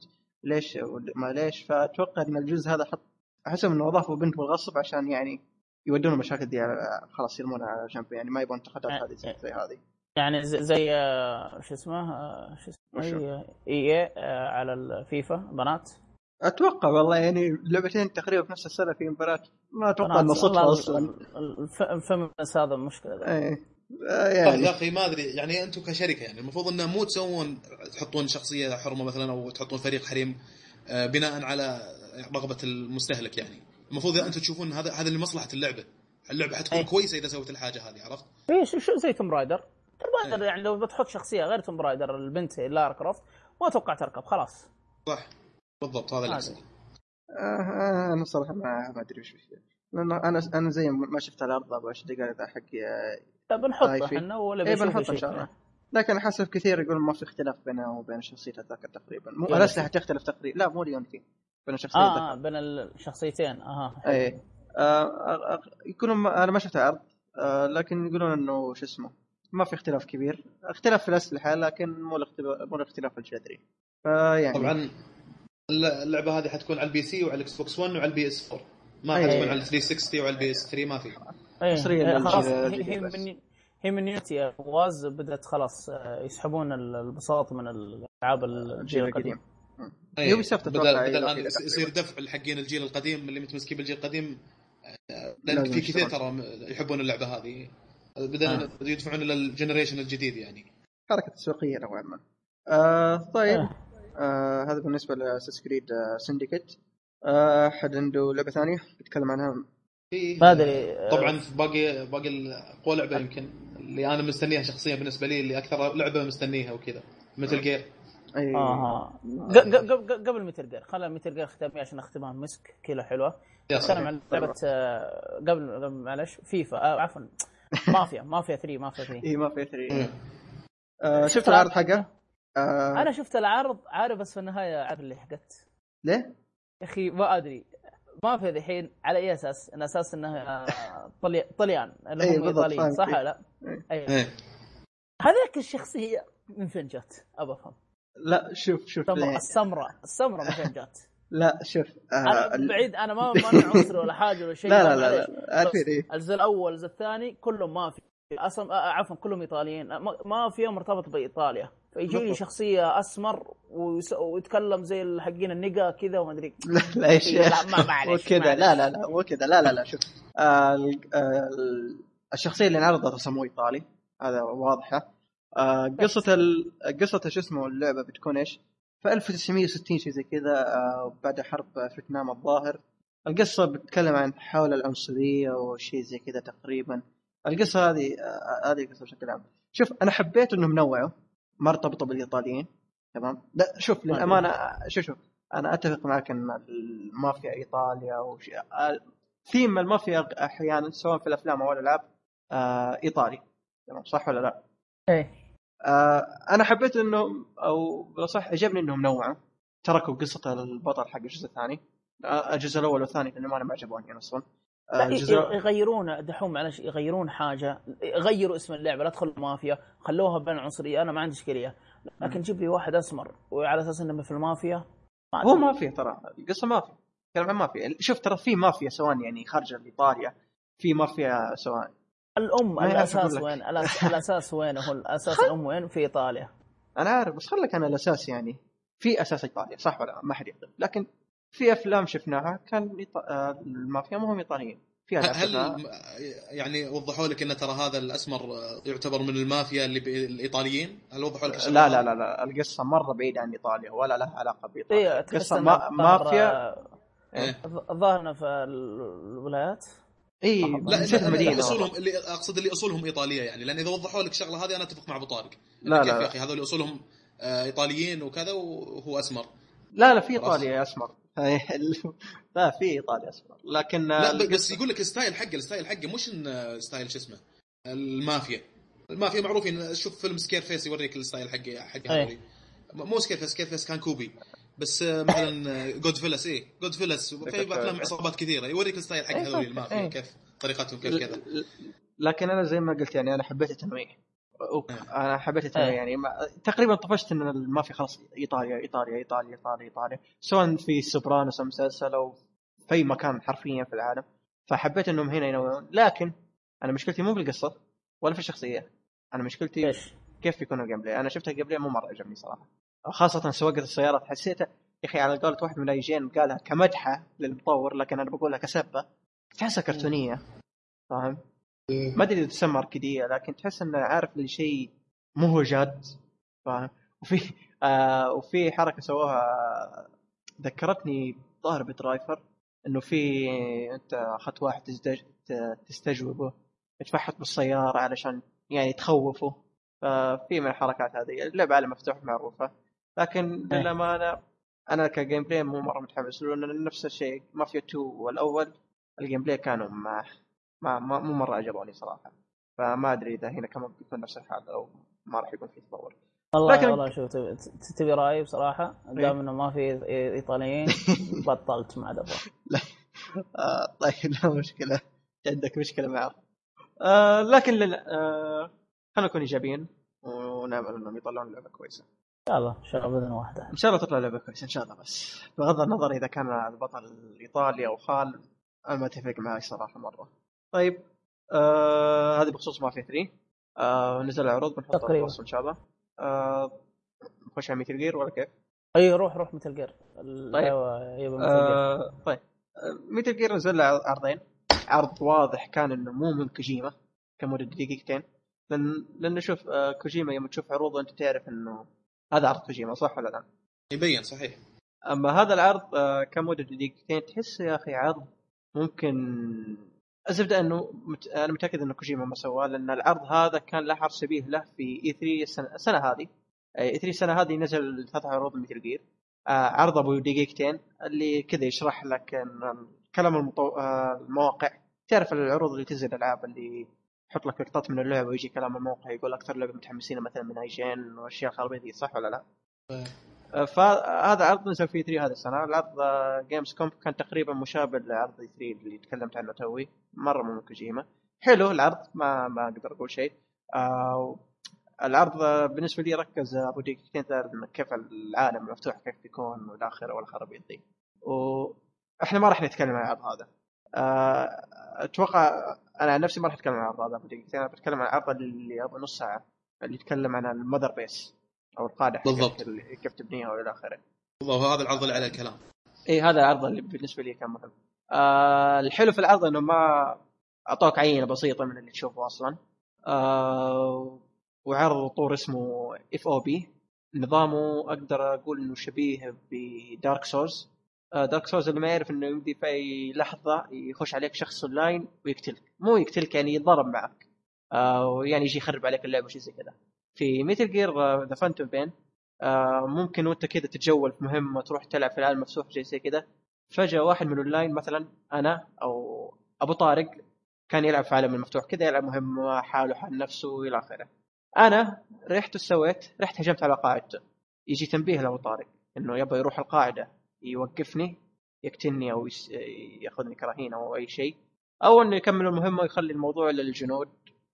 ليش ما ليش؟ فأتوقع إن الجزء هذا حط أحسهم إنه أضافوا بنت بالغصب عشان يعني يودون المشاكل دي على- خلاص يرمونها على جنب. يعني ما يبغون انتقادات يعني- هذه زي, زي هذه. يعني زي, زي آه، شو اسمه آه، شو؟ اسمه EA على الفيفا بنات. أتوقع والله يعني لعبتين تقريبا في نفس السنة في مباراة. ما أتوقع. إنه صدفة أصلا. ال- ال- الف- ال feminists هذا مشكلة إيه. آه، يا يعني أخي ما أدري. يعني أنتم كشركة يعني المفروض إنه مو تسوون تحطون شخصية حرمة مثلا أو تحطون فريق حريم آه، بناء على رغبة المستهلك يعني. المفروض أنتم تشوفون هذا هذا لمصلحة اللعبة اللعبة حتكون أي. كويسة إذا سوت الحاجة هذه عرفت؟ اي شو شو زي توم رايدر توم رايدر إيه. يعني لو بتحط شخصية غير توم رايدر البنت لارا كروفت ما أتوقع تركب خلاص صح بالضبط هذا اللي. آه آه أنا صراحة ما ما أدري وش فيه لأنه أنا أنا زي ما شفت العرض أبغى اشتغل ذا حقي آه، بنحطه. إحنا ولا بيشوف بنحطه إن. شاء الله لكن حسب كثير يقول ما في اختلاف بينه وبين شخصية ذاك تقريبا مو Unity. الاسلحه تختلف تقريبا لا مو ال Unity بين شخصيه آه, آه بين الشخصيتين. أها إيه. آه آه، آه، يكونوا ما أنا ما شفت عرض آه لكن يقولون إنه شو اسمه ما في اختلاف كبير. اختلاف في الأسلحة لكن مو الاختلاف مو الاختلاف الجذري فيعني طبعا اللعبة هذه حتكون على ال PC وعلى ال Xbox One وعلى ال PS4 ما أي. حتكون على ال 360 وعلى ال PS3 ما في. حصرياً إيه، للجيل خلاص. هي. من هي من Unity يا فواز بدأت خلاص يسحبون ال- البساط من الألعاب الجيل القديم أي. يوبي سوفت بدل أتوقع بدل الان يصير دفع الحقين الجيل القديم اللي متمسكين بالجيل القديم آه، لأن في كثير. ترى يحبون اللعبة هذه. بدل آه. يدفعون إلى ال generation الجديد يعني. حركة تسويقية نوعا ما. آه طيب. آه. آه هذا بالنسبة ل Assassin's Creed آه Syndicate آه أحد عنده لعبة ثانية؟ بيتكلم عنها؟ في ما أدري. آه، طبعا في باقي باقي اقوى لعبة يمكن اللي أنا مستنيها شخصيا بالنسبة لي اللي أكثر لعبة مستنيها وكذا Metal Gear اي آها ق- ق- ق- قبل Metal Gear خلينا Metal Gear ختامية عشان اختمها مسك كذا حلوة نتكلم عن لعبة آه، قبل معلش فيفا آه عفوا Mafia Mafia 3 مافيا 3 اي ما في 3 مم. آه شفت العرض حقه؟ آه أنا شفت العرض عارف بس في النهاية عارف اللي حقت ليه؟ يا أخي ما أدري ما في الحين على أي أساس؟ إن أساس إنه آه، طلي... طليان اللي إيه، هم إيطاليين صح. ولا لا؟ إيه. أيوه إيه هذيك الشخصية من فين جت؟ ابى أفهم لا شوف شوف السمراء ليه؟ السمراء فين جت؟ لا شوف آه أنا ال- بعيد أنا ما مانع [LAUGHS] عنصري ولا حاجة ولا شيء لا لا لا. لا عارفين إيه الجزء الأول الجزء الثاني كلهم ما في أصلا آه، عفوا كلهم إيطاليين ما- ما فيهم مرتبط بإيطاليا فيجي لي بالضبط. شخصية أسمر ويتكلم زي الحقين النقا كذا وما أدري [LAUGHS] لا لا يا شيخ ما- معلش، مو كذا معلش. لا لا لا مو كذا لا لا لا شوف آه آه ال- الشخصية اللي انعرضت رسموه إيطالي هذا واضحة آه قصة ال... قصة شو اسمه اللعبة بتكون إيش؟ في 1960 شيء زي كذا آه بعد حرب فيتنام الظاهر. القصة بتتكلم عن حول العنصرية وشيء زي كذا تقريبا. القصة هذه آه هذه القصة بشكل عام. شوف أنا حبيت إنهم نوعوا ما ارتبطوا بالايطاليين تمام؟ لا شوف للأمانة شوف شوف أنا أتفق معك إن المافيا إيطاليا وش... ثيم المافيا أحيانا سواء في الأفلام أو الألعاب آه إيطالي تمام؟ صح ولا لا؟ إيه. آه أنا حبيت انه أو صح عجبني إنهم نوعوا تركوا قصة البطل حق الجزء الثاني. آه الجزء الأول والثاني لأنه ما عجبوني أصلا. آه الجزء... يغيرون دحوم معلش يغيرون حاجة يغيروا اسم اللعبة لا تدخل مافيا خلوها بين عنصرية أنا ما عندي إشكالية. لكن جيب لي واحد أسمر وعلى أساس إنه في المافيا ما هو مافيا ترى القصة مافيا كلام عن مافيا. شوف ترى في مافيا سواء يعني خارج ايطاليا في مافيا سواء الأم الأساس وين؟ [LAUGHS] الأساس وين هو؟ الأساس الأم وين؟ في إيطاليا. أنا عارف بس خلك أنا الأساس يعني. في أساس إيطاليا صح ولا ما حد يقدر لكن في أفلام شفناها كان إيط... آه، المافيا ما هم إيطاليين. فيها هل يعني وضحوا لك إن ترى هذا الأسمر يعتبر من المافيا اللي الإيطاليين؟ هل وضحوا لك لا لا لا لا. القصة مرة بعيدة عن إيطاليا ولا لها علاقة بإيطاليا. إيه قصة ما... مافيا. إيه؟ الظاهر في الولايات. اي لا نسيت المدينة. أصولهم اللي أقصد اللي أصولهم إيطالية يعني لأن إذا وضحوا لك الشغله هذه أنا أتفق مع أبو طارق. لا لا يا أخي؟ هذول أصولهم آه، إيطاليين وكذا وهو أسمر. لا لا في إيطاليا أسمر. [LAUGHS] لا في إيطاليا أسمر. لكن لا بس يقول لك ال style حقه ال style حقه مش style شو اسمه المافيا. المافيا معروفين. شوف فيلم سكارفيس يوريك ال style حقه حقه مو سكارفيس سكارفيس كان copy. بس مثلا جودفيلاز إيه جودفيلاز في أفلام عصابات كثيرة. يوريك ال style حق هذول المافيا إيه. كيف طريقتهم كيف كذا. لكن أنا زي ما قلت يعني أنا حبيت التنويع. إيه. أنا حبيت التنويع إيه. يعني ما... تقريبا طفشت إن المافيا خلاص إيطاليا إيطاليا إيطاليا إيطاليا إيطاليا. سواء في سوبرانوس أو مسلسل أو في اي مكان حرفيا في العالم. فحبيت إنهم هنا ينوعون. لكن أنا مشكلتي مو بالقصة ولا في الشخصية. أنا مشكلتي؟ كيف يكون ال gameplay. أنا شفت ال gameplay مو مرة عجبني صراحة. خاصة سواقة السيارات. حسيته يا أخي على قولة واحد من الاي جي ان قالها كمدحة للمطور لكن أنا بقولها كسبة. تحسها كرتونية. فاهم؟ إيه. ما أدري إذا تسمى أركيدية لكن تحس إنه عارف لي شيء مو هو جاد. فاهم؟ وفي آه وفي حركة سووها ذكرتني ظاهر بدرايفر إنه في أنت أخذت واحد تستجوبه تفحط بالسيارة علشان يعني تخوفه. ففي من الحركات هذه. اللعبة عالم مفتوح معروفة. لكن إيه. للأمانة أنا ك gameplay مو مرة متحمس لأن نفس الشيء مافيا 2 والأول ال gameplay كانوا ما ما, مو مرة عجبوني صراحة. فما أدري إذا هنا كمان بيكون نفس الحال أو ما راح يكون في تطور. والله لكن... والله شوف تبي رايي بصراحة؟ دام إيه. إنه ما في إيطاليين [LAUGHS] بطلت ما عاد أبغى لا. آه طيب [LAUGHS] لا مشكلة. عندك مشكلة معه. آه لكن لل... آه خلينا نكون إيجابيين ونامل إنهم يطلعون لعبة كويسة. شاء الله إن شاء الله باذن واحدة. إن شاء الله تطلع لعبة كويسة إن شاء الله بس. بغض النظر إذا كان البطل إيطالي أو خال أنا ما أتفق معي صراحة مرة. طيب آه هذه بخصوص مافيا 3 آه نزل العروض بنحطها تقريبا. إن شاء الله. آه نخش على ميتل جير ولا كيف؟ أي روح روح ميتل جير طيب. آه طيب. ميتل جير نزل عرضين. عرض واضح كان إنه مو من كوجيما كمدة دقيقتين. لأن لأنه شوف آه كوجيما يوم تشوف عروضه أنت تعرف إنه هذا عرض كوجيما صح ولا لا؟ يبين صحيح. أما هذا العرض آه كمدة دقيقتين تحس يا أخي عرض ممكن الزبده انه مت... أنا متأكد انه كوجيما ما سواه لأن العرض هذا كان له عرض شبيه له في اي 3 السنة, السنة هذه. اي 3 السنة هذه نزل ثلاث عروض ميتل جير آه عرض أبو دقيقتين اللي كذا يشرح لك كلام المطو... آه المواقع. تعرف العروض اللي تنزل الألعاب اللي يحط لك لقطات من اللعبة ويجي كلام الموقع يقول أكثر لعبة متحمسين مثلا من اي جي ان واشياء خرابيط صح ولا لا؟ آه، فهذا عرض نزل في 3 هذه السنة. العرض جيمز كوم كان تقريبا مشابه لعرض 3 اللي تكلمت عنه توي. مرة من كوجيما حلو العرض ما ما أقدر أقول شيء. آه العرض بالنسبة لي ركز أبو دقيقتين كيف العالم مفتوح كيف بيكون والى اخره والخرابيط ذي. وإحنا ما راح نتكلم عن العرض هذا. أتوقع أنا عن نفسي ما راح أتكلم عن العرض هذا دقيقتين أنا بتكلم عن العرض اللي ابو نص ساعة اللي يتكلم عن ال mother base أو القاعده بالضبط. كيف تبنيها وإلى آخره. بالضبط هذا العرض اللي عليه الكلام اي هذا العرض اللي بالنسبة لي كان مهم. آه الحلو في العرض إنه ما أعطوك عينة بسيطة من اللي تشوفه أصلا. آه وعرضوا طور اسمه FOB نظامه أقدر أقول إنه شبيه بدارك سولز آه دارك سولز اللي ما يعرف إنه يمدي في أي لحظة يخش عليك شخص اونلاين ويقتلك. مو يقتلك يعني يتضارب معك. آه ويعني يجي يخرب عليك اللعبة شيء زي كذا. في ميتل جير ذا فانتوم بين آه ممكن وأنت كذا تتجول في مهمه تروح تلعب في العالم المفتوح شيء زي كذا. فجأة واحد من الاونلاين مثلا أنا أو أبو طارق كان يلعب في عالم المفتوح. كذا يلعب مهمه حاله حال نفسه إلى آخره. أنا رحت سويت رحت هجمت على قاعدته. يجي تنبيه لأبو طارق إنه يبغى يروح القاعدة. يوقفني يقتلني أو يأخذني كرهين أو أي شيء أو إنه يكمل المهمة ويخلي الموضوع للجنود.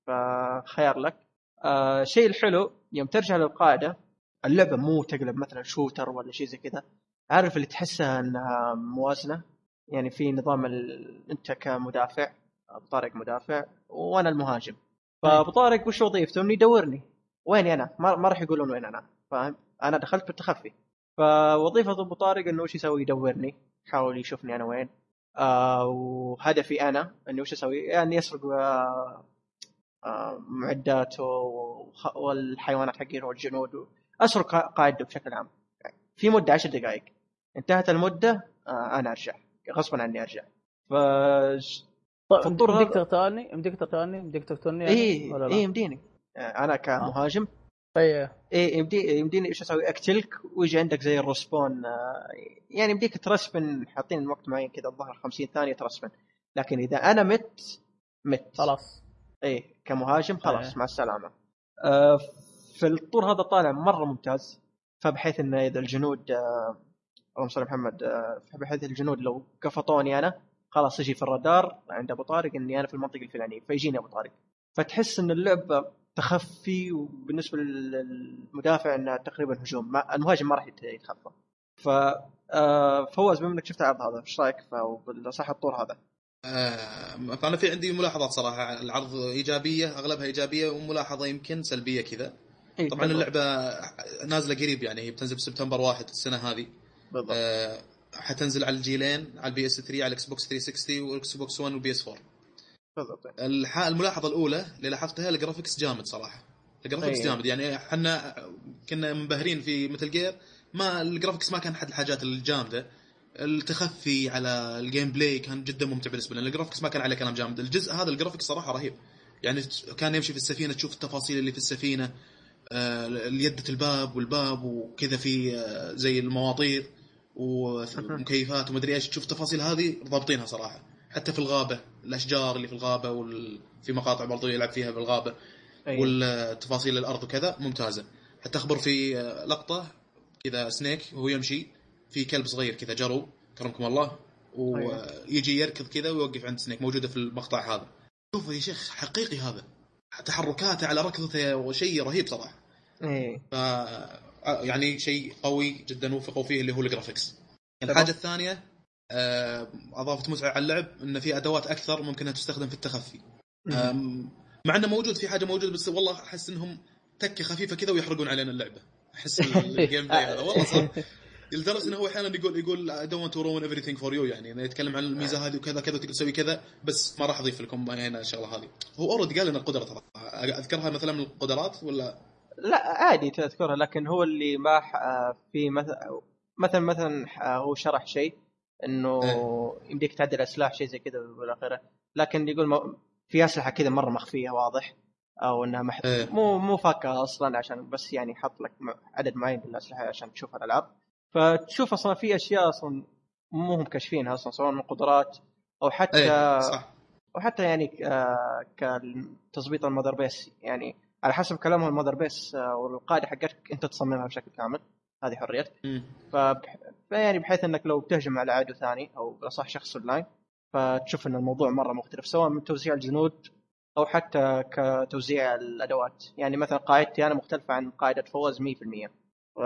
فخيار لك. آه الشيء الحلو يوم ترجع للقاعدة اللعبة مو تقلب مثلا شوتر ولا شيء زي كذا. عارف اللي تحسها إنها موازنة؟ يعني في نظام ال... أنت كمدافع ابو طارق مدافع وأنا المهاجم. فأبو طارق وش وظيفته؟ إنه يدورني. ويني أنا؟ ما, ما راح يقولون وين أنا فاهم؟ أنا دخلت بالتخفي. فوظيفة أبو طارق إنه وش يسوي؟ يدورني يحاول يشوفني أنا وين. آه وهدفي أنا اني وش أسوي؟ يعني يسرق آه آه معداته والحيوانات حقينه والجنود اسرق قا- قاعدته بشكل عام. في مدة عشر دقائق. انتهت المدة آه أنا أرجع. غصبا عني أرجع. ف طيب هذا- تقتلني يمديك تقتلني يمديك تقتلني يعني؟ اي؟ اي يمديني آه، أنا كمهاجم. اي إيه يمدي يمديني إيش أسوي؟ اقتلك ويجي عندك زي الرسبون آه، يعني يمديك ترسبن حاطين وقت معين كذا الظاهر 50 ثانية ترسبن. لكن إذا أنا مت مت. خلاص. إيه كمهاجم خلاص إيه. مع السلامة. آه في الطور هذا طالع مرة ممتاز. فبحيث انه إذا الجنود آه اللهم صل على محمد آه بحيث الجنود لو قفطوني أنا خلاص يجي في الرادار عند أبو طارق إني أنا في المنطقة الفلانية فيجيني أبو طارق. فتحس إن اللعبة تخفي وبالنسبة للمدافع انها تقريبا هجوم ما المهاجم ما راح يت- يتخفى. ف آه فوز بما إنك شفت العرض هذا إيش رأيك صح الطور هذا؟ آه، فانا في عندي ملاحظات صراحة. العرض إيجابية أغلبها إيجابية وملاحظة يمكن سلبية كذا. إيه طبعا بالضبط. اللعبة نازلة قريب يعني هي بتنزل بسبتمبر 1 السنة هذه. بالضبط. آه، حتنزل على الجيلين على البي إس 3 على الإكس بوكس 360 والإكس بوكس 1 والبي إس 4 بالضبط. الملاحظة الأولى اللي لاحظتها ال graphics جامد صراحة. ال graphics أي. جامد. يعني إحنا كنا منبهرين في ميتل جير ما ال graphics ما كان احد الحاجات الجامدة. التخفي على ال gameplay كان جدا ممتع بالنسبة لنا. ال graphics ما كان عليه كلام جامد. الجزء هذا ال graphics صراحة رهيب. يعني كان يمشي في السفينة تشوف التفاصيل اللي في السفينة آه، اليدة الباب والباب وكذا في آه، زي المواطير [LAUGHS] ومكيفات ومدري إيش. تشوف التفاصيل هذه ضابطينها صراحة. حتى في الغابة الأشجار اللي في الغابة وال... في مقاطع برضو يلعب فيها بالغابه أي. والتفاصيل الأرض وكذا ممتازة. حتى أخبر في لقطة كذا سنيك وهو يمشي في كلب صغير كذا جرو كرمكم الله ويجي يركض كذا ويوقف عند سنيك موجودة في المقطع هذا. شوف يا شيخ حقيقي هذا. تحركاته على ركضته وشيء رهيب صراحة. إيه ف يعني شيء قوي جدا وفقوا فيه اللي هو ال graphics الحاجة الثانية أضافت متعة على اللعب إن في أدوات أكثر ممكن انها تستخدم في التخفي. مع إنه موجود في حاجة موجودة بس والله أحس إنهم تكة خفيفة كذا ويحرقون علينا اللعبة. أحس ال gameplay [LAUGHS] هذا. والله صح لدرجة إنه هو أحيانا يقول يقول I don't to ruin everything for you يعني إنه يتكلم عن الميزة هذه وكذا كذا تقدر تسوي كذا بس ما راح أضيف لكم هنا الشغلة هذه. هو already قال لنا القدرة ترى. أذكرها مثلا من القدرات ولا؟ لا عادي تذكرها لكن هو اللي ما آه، في مثلا مثلا مثلا آه، هو شرح شيء. إنه إيه. يمديك تعدل اسلحه شيء زي كذا والى اخره لكن يقول ما- في أسلحة كذا مرة مخفية واضح؟ أو إنها مح... إيه. مو مو فاكهة أصلا عشان بس يعني يحط لك عدد معين من الاسلحه عشان تشوف الألعاب. فتشوف أصلا في أشياء أصلا مو هم كاشفينها أصلا سواء من قدرات أو حتى إيه صح. وحتى يعني آه كتظبيط ال mother base. يعني على حسب كلامهم ال mother base آه والقاعدة حقتك أنت تصممها بشكل كامل. هذه حريتك مم. فبح... فيعني بحيث إنك لو بتهجم على عدو ثاني أو بالاصح شخص اونلاين فتشوف إن الموضوع مرة مختلف سواء من توزيع الجنود أو حتى كتوزيع الأدوات. يعني مثلا قاعدتي أنا مختلفة عن قاعدة فوز 100% ف-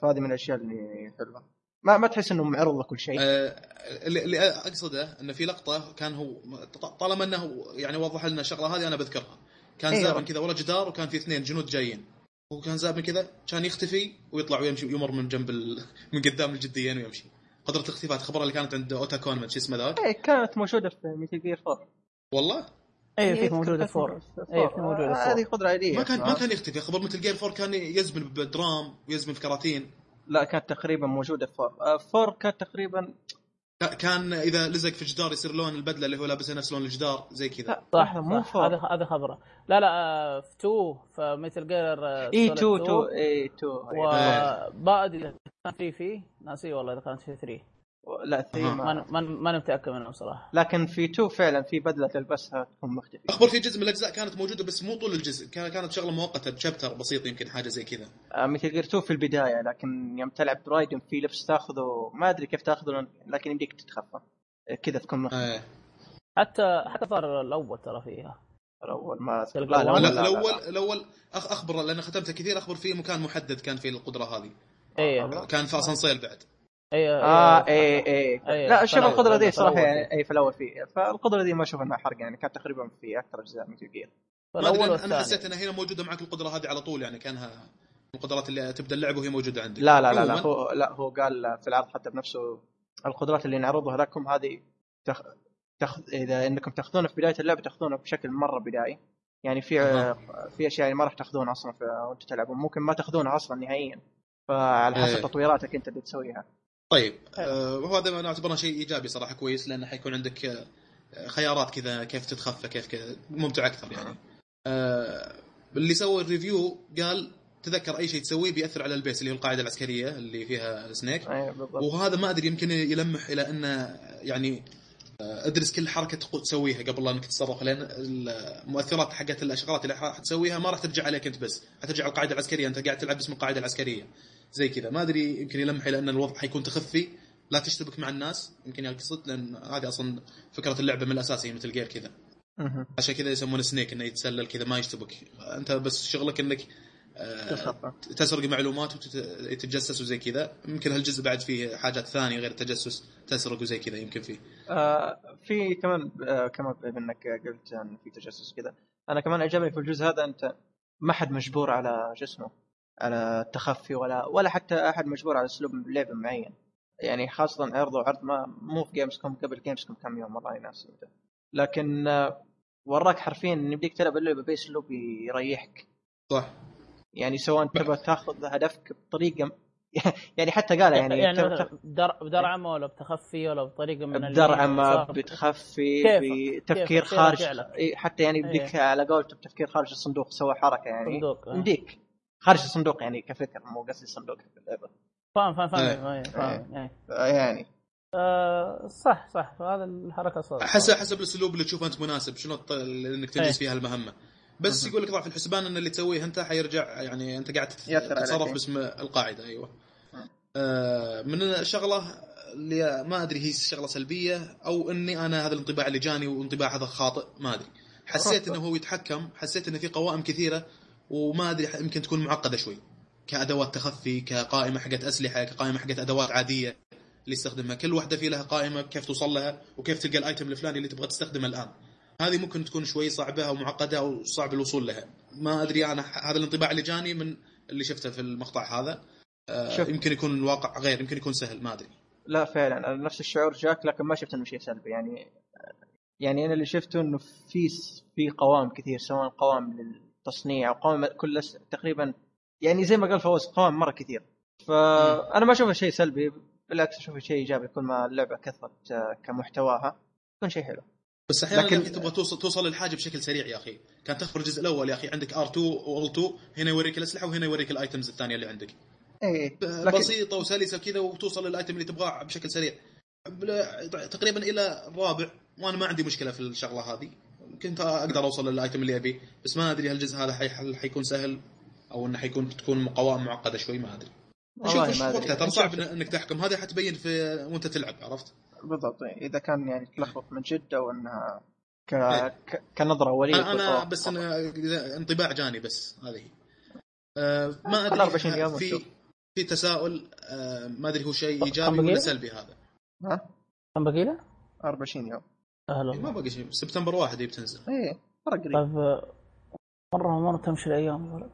فهذه من الأشياء اللي حلوة. ما ما تحس إنه معرض لكل شيء؟ آه، اللي اللي أقصده إنه في لقطة كان هو طالما إنه يعني وضح لنا الشغلة هذه أنا بذكرها. كان أيوة. زابن كذا ورا جدار وكان في اثنين جنود جايين. هو كان زابن كذا كان يختفي ويطلع ويمشي يمر من جنب ال... [LAUGHS] من قدام الجديين ويمشي. قدرة الاختفاء تخبرها اللي كانت عند اوتا كونمن شو اسمه ذاك. إيه كانت موجودة في ميتل جير 4 والله؟ اي إيه، فيك موجودة فور إيه، في موجودة فور. هذه قدرة عادية. ما كان ما كان يختفي. قبل مثل جير 4 كان يزمن بدرام ويزمن في كراتين. لا كانت تقريبا موجودة في فور. آه، فور كانت تقريبا كان إذا لزق في جدار يصير لون البدلة اللي هو لابسها نفس لون الجدار زي كذا. لا صح مو هذا هذا خبره لا لا آه، في 2 في ميتل جير إي 2 2 إي 2 وبائد إذا كان في فيه ناسي والله إذا كانت في 3 لا 3 أها. ما ما ما ماني متأكد منه صراحة. لكن في 2 فعلا في بدلة تلبسها تكون مختفي اخبر في جزء من الأجزاء كانت موجودة بس مو طول الجزء. كان- كانت شغلة مؤقتة بشابتر بسيط يمكن حاجة زي كذا. آه، مثل جير 2 في البداية لكن يوم تلعب برايدن في لبس تاخذه ما أدري كيف تاخذه لكن يمديك تتخفى. آه، كذا تكون مختفي آه. حتى حتى صار الأول ترى فيها. الأول ما تلقى لا لا الأول. لا لا لا الأول لا. الأول أخ اخبر لأن ختمته كثير أخبر في مكان محدد كان فيه القدرة هذه. اي كان في اسانسيل بعد. اي آه اي اي أي، لا شوف القدرة دي في صراحة يعني اي في الأول فيه فالقدرة دي ما أشوف إنها حرق يعني كانت تقريبا في أكثر أجزاء Metal Gear الأول أنا حسيت إنها هنا موجودة معك القدرة هذه على طول يعني كأنها القدرات اللي تبدأ اللعبه وهي موجودة عندك. لا لا لا, لا هو لا هو قال في العرض حتى بنفسه القدرات اللي نعرضها لكم هذه تخ... تخ... إذا إنكم تأخذونه في بداية اللعبه تأخذونه بشكل مرة بدائي. يعني في. في أشياء يعني ما راح تاخذونها أصلا في... وأنتم تلعبون ممكن ما تأخذونها أصلا نهائيا. فعلى حسب إيه. تطويراتك أنت اللي تسويها. طيب آه وهذا أنا اعتبره شيء إيجابي صراحة كويس لأنه حيكون عندك آه، خيارات كذا كيف تتخفى كيف كذا ممتع أكثر يعني. آه اللي سوى ال review قال تذكر أي شيء تسويه بيأثر على ال base اللي هو القاعدة العسكرية اللي فيها Snake بالضبط. وهذا ما أدري يمكن يلمح إلى انه يعني آه، أدرس كل حركة تسويها قبل لا إنك تتصرف لأن المؤثرات حقت الشغلات اللي راح تسويها ما راح ترجع عليك أنت بس حترجع على القاعدة العسكرية أنت قاعد تلعب باسم القاعدة العسكرية. زي كذا. ما أدري يمكن يلمح إلى أن الوضع حيكون تخفي. لا تشتبك مع الناس. يمكن يقصد لأن هذه أصلا فكرة اللعبة من الأساس هي مثل جير كذا. عشان كذا يسمونه سنيك إنه يتسلل كذا ما يشتبك. أنت بس شغلك إنك آه،. تسرق معلومات وتتجسس وزي كذا. يمكن هالجزء بعد فيه حاجات ثانية غير التجسس تسرق وزي كذا يمكن فيه. آه في كمان آه كمان بما إنك قلت إن في تجسس كذا. أنا كمان عجبني في الجزء هذا أنت ما حد مجبور على جسمه. على التخفي ولا ولا حتى أحد مجبور على أسلوب لعب معين. يعني خاصة عرضوا عرض ما مو في Gamescom قبل جيمز كوم كم يوم والله ناس لكن وراك حرفيا إن بديك تلعب اللعبة باسلوب يريحك. صح. يعني سواء تبغى تاخذ هدفك بطريقة يعني حتى قال يعني, يعني بدرعمه ولا بتخفي ولا بطريقة من بدرعمه. بتخفي بتفكير خارج. إيه، حتى يعني بديك على قولته بتفكير خارج الصندوق سوى حركة يعني صندوق، آه. يمديك. خارج الصندوق يعني كفكر مو قصدي صندوق. في اللعبه فاهم فاهم إيه. فاهم إيه، فاهم إيه. يعني. آه، صح صح هذا الحركة صار. حسب حسب الأسلوب اللي تشوفه أنت مناسب شنو الط- اللي انك إيه. تنجز فيها المهمة. بس يقول لك ضع في الحسبان إن اللي تسويه أنت حيرجع يعني أنت قاعد تتصرف إيه. باسم القاعدة أيوه. آه من الشغله اللي ما أدري هي شغلة سلبية أو إني أنا هذا الانطباع اللي جاني وانطباع هذا خاطئ ما أدري. حسيت إنه هو يتحكم حسيت انه في قوائم كثيرة وما أدري يمكن تكون معقدة شوي. كأدوات تخفي كقائمة حقت أسلحة كقائمة حقت أدوات عادية اللي يستخدمها كل واحدة في لها قائمة كيف توصل لها وكيف تلقى الأيتم الفلاني اللي تبغى تستخدمه الآن. هذه ممكن تكون شوي صعبة أو معقدة أو صعب الوصول لها. ما أدري أنا هذا الانطباع اللي جاني من اللي شفته في المقطع هذا. آه. يمكن يكون الواقع غير يمكن يكون سهل ما أدري. لا فعلا. أنا نفس الشعور جاك لكن ما شفت إنه شيء سلبي. يعني يعني أنا اللي شفته إنه في في قوام كثير سواء قوام للتصنيع أو قوام كل تقريبا يعني زي ما قال فوز قوام مرة كثير. فأنا ما أشوفه شيء سلبي بالعكس أشوفه شيء إيجابي كل ما اللعبة كثرت آه، كمحتواها. يكون شيء حلو. بس أحيانا لكن-. تبغى توصل توصل للحاجة بشكل سريع يا أخي. كان تخبر الجزء الأول يا أخي عندك R2 و L2 هنا يوريك الأسلحة وهنا يوريك ال items الثانية اللي عندك. اي ب- لكن بسيطة وسلسة كذا وتوصل لل item اللي تبغاه بشكل سريع. تقريبا إلى الرابع وأنا ما عندي مشكلة في الشغلة هذه. كنت أقدر أوصل لل item اللي أبيه بس ما أدري هل الجزء هذا حي... حيكون سهل أو إنه حيكون تكون قوائم معقدة شوي ما أدري والله شوف ما. وقتها ترى. صعب إن- إنك تحكم هذا حتبين في وأنت تلعب عرفت؟ بالضبط إيه. إذا كان يعني تلخبط من جد أو انها ك... إيه. ك... كنظرة ولية أنا أنا. بس أنا انطباع جاني بس هذه هي. آه ما خل 24 ادري في. في تساؤل آه ما أدري هو شيء إيجابي بقي؟ ولا سلبي هذا ها كم باقي له؟ 24 يوم أهلا. ما باقي شيء. سبتمبر واحد هي بتنزل. إيه مرة قريب. طيب آه، مرة مره تمشي الأيام يا ولد.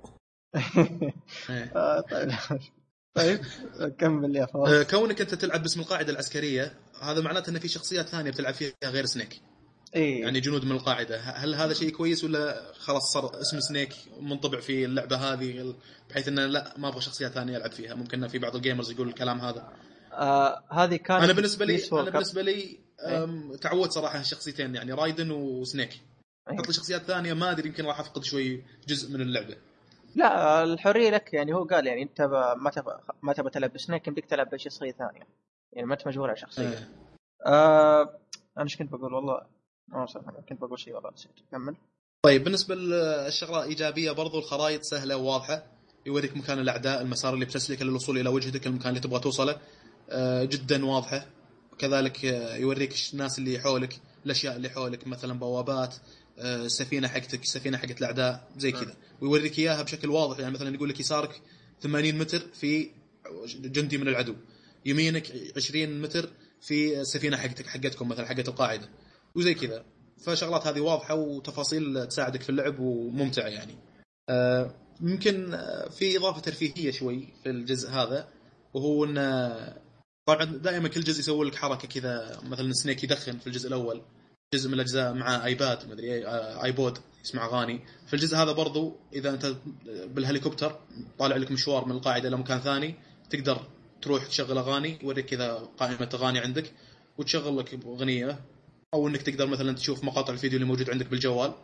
إيه. [LAUGHS] آه، طيب. طيب كمل يا فوز آه، كونك أنت تلعب باسم القاعدة العسكرية هذا معناته إن في شخصيات ثانية بتلعب فيها غير Snake. اي يعني جنود من القاعدة. هل هذا شيء كويس ولا خلاص صار اسم Snake منطبع في اللعبة هذه بحيث إنه لا ما أبغى شخصيات ثانية العب فيها؟ ممكن في بعض ال gamers يقول الكلام هذا. آه هذه كانت أنا بالنسبة لي أنا. بالنسبة لي تعودت صراحة الشخصيتين يعني Raiden و Snake. أي. حط لي شخصيات ثانية ما أدري يمكن راح أفقد شوي جزء من اللعبة. لا الحرية لك يعني هو قال يعني أنت ما تبى ما تبى تلعب بسنيك يمديك تلعب بشخصيه ثانية. يعني ما أنت مجبور على شخصية. آه. آه أنا إيش كنت بقول؟ والله ما كنت بقول شيء والله نسيت. كمل. طيب بالنسبة للشغلة ايجابيه برضو الخرائط سهلة وواضحة. يوريك مكان الأعداء المسار اللي بتسلكه للوصول إلى وجهتك المكان اللي تبغى توصله. آه، جدا واضحة. وكذلك آه، يوريك الناس اللي حولك الأشياء اللي حولك مثلا بوابات آه، السفينه حقتك السفينه حقت الأعداء زي كذا. ويوريك إياها بشكل واضح يعني مثلا يقول لك يسارك 80 متر في جندي من العدو يمينك 20 متر في السفينه حقتك حقتكم مثلا حقت القاعدة وزي كذا. فشغلات هذه واضحة وتفاصيل تساعدك في اللعب وممتعة يعني. آه، ممكن آه، في إضافة ترفيهية شوي في الجزء هذا وهو إن طبعا دائما كل جزء يسوي لك حركة كذا مثلا سنيك يدخن في الجزء الأول جزء من الأجزاء مع آيباد مدري اي آه، آيبود يسمع أغاني. في الجزء هذا برضو إذا أنت بالهليكوبتر طالع لك مشوار من القاعدة إلى مكان ثاني تقدر تروح تشغل أغاني يوريك كذا قائمة أغاني عندك وتشغل لك أغنية. أو إنك تقدر مثلا تشوف مقاطع الفيديو اللي موجود عندك بالجوال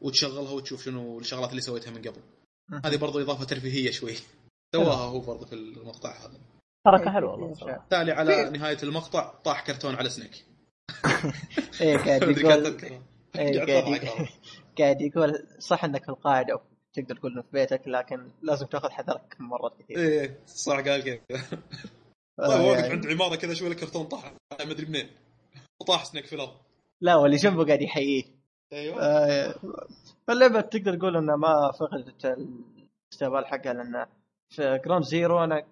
وتشغلها وتشوف شنو الشغلات اللي سويتها من قبل. هذه برضو إضافة ترفيهية شوي. سواها هو برضو في المقطع هذا. حركه حلوة والله تالي على نهاية المقطع طاح كرتون على سنيك. [LAUGHS] إيه قاعد [LAUGHS] يقول. إيه، [LAUGHS] قاعد يقول- صح إنك في القاعدة أو تقدر تقول انه في بيتك لكن لازم تأخذ حذرك مرات كثير. إيه صح قال كذا. طيب واقف يعني- عند عمارة كذا شوي الكرتون طاح. ما أدري منين. وطاح Snake في الأرض. لا واللي جنبه قاعد يحييه. أيوه. آه، فاللعبة تقدر تقول انها ما فقدت الاستقبال حقها لأن في Ground Zero أنا.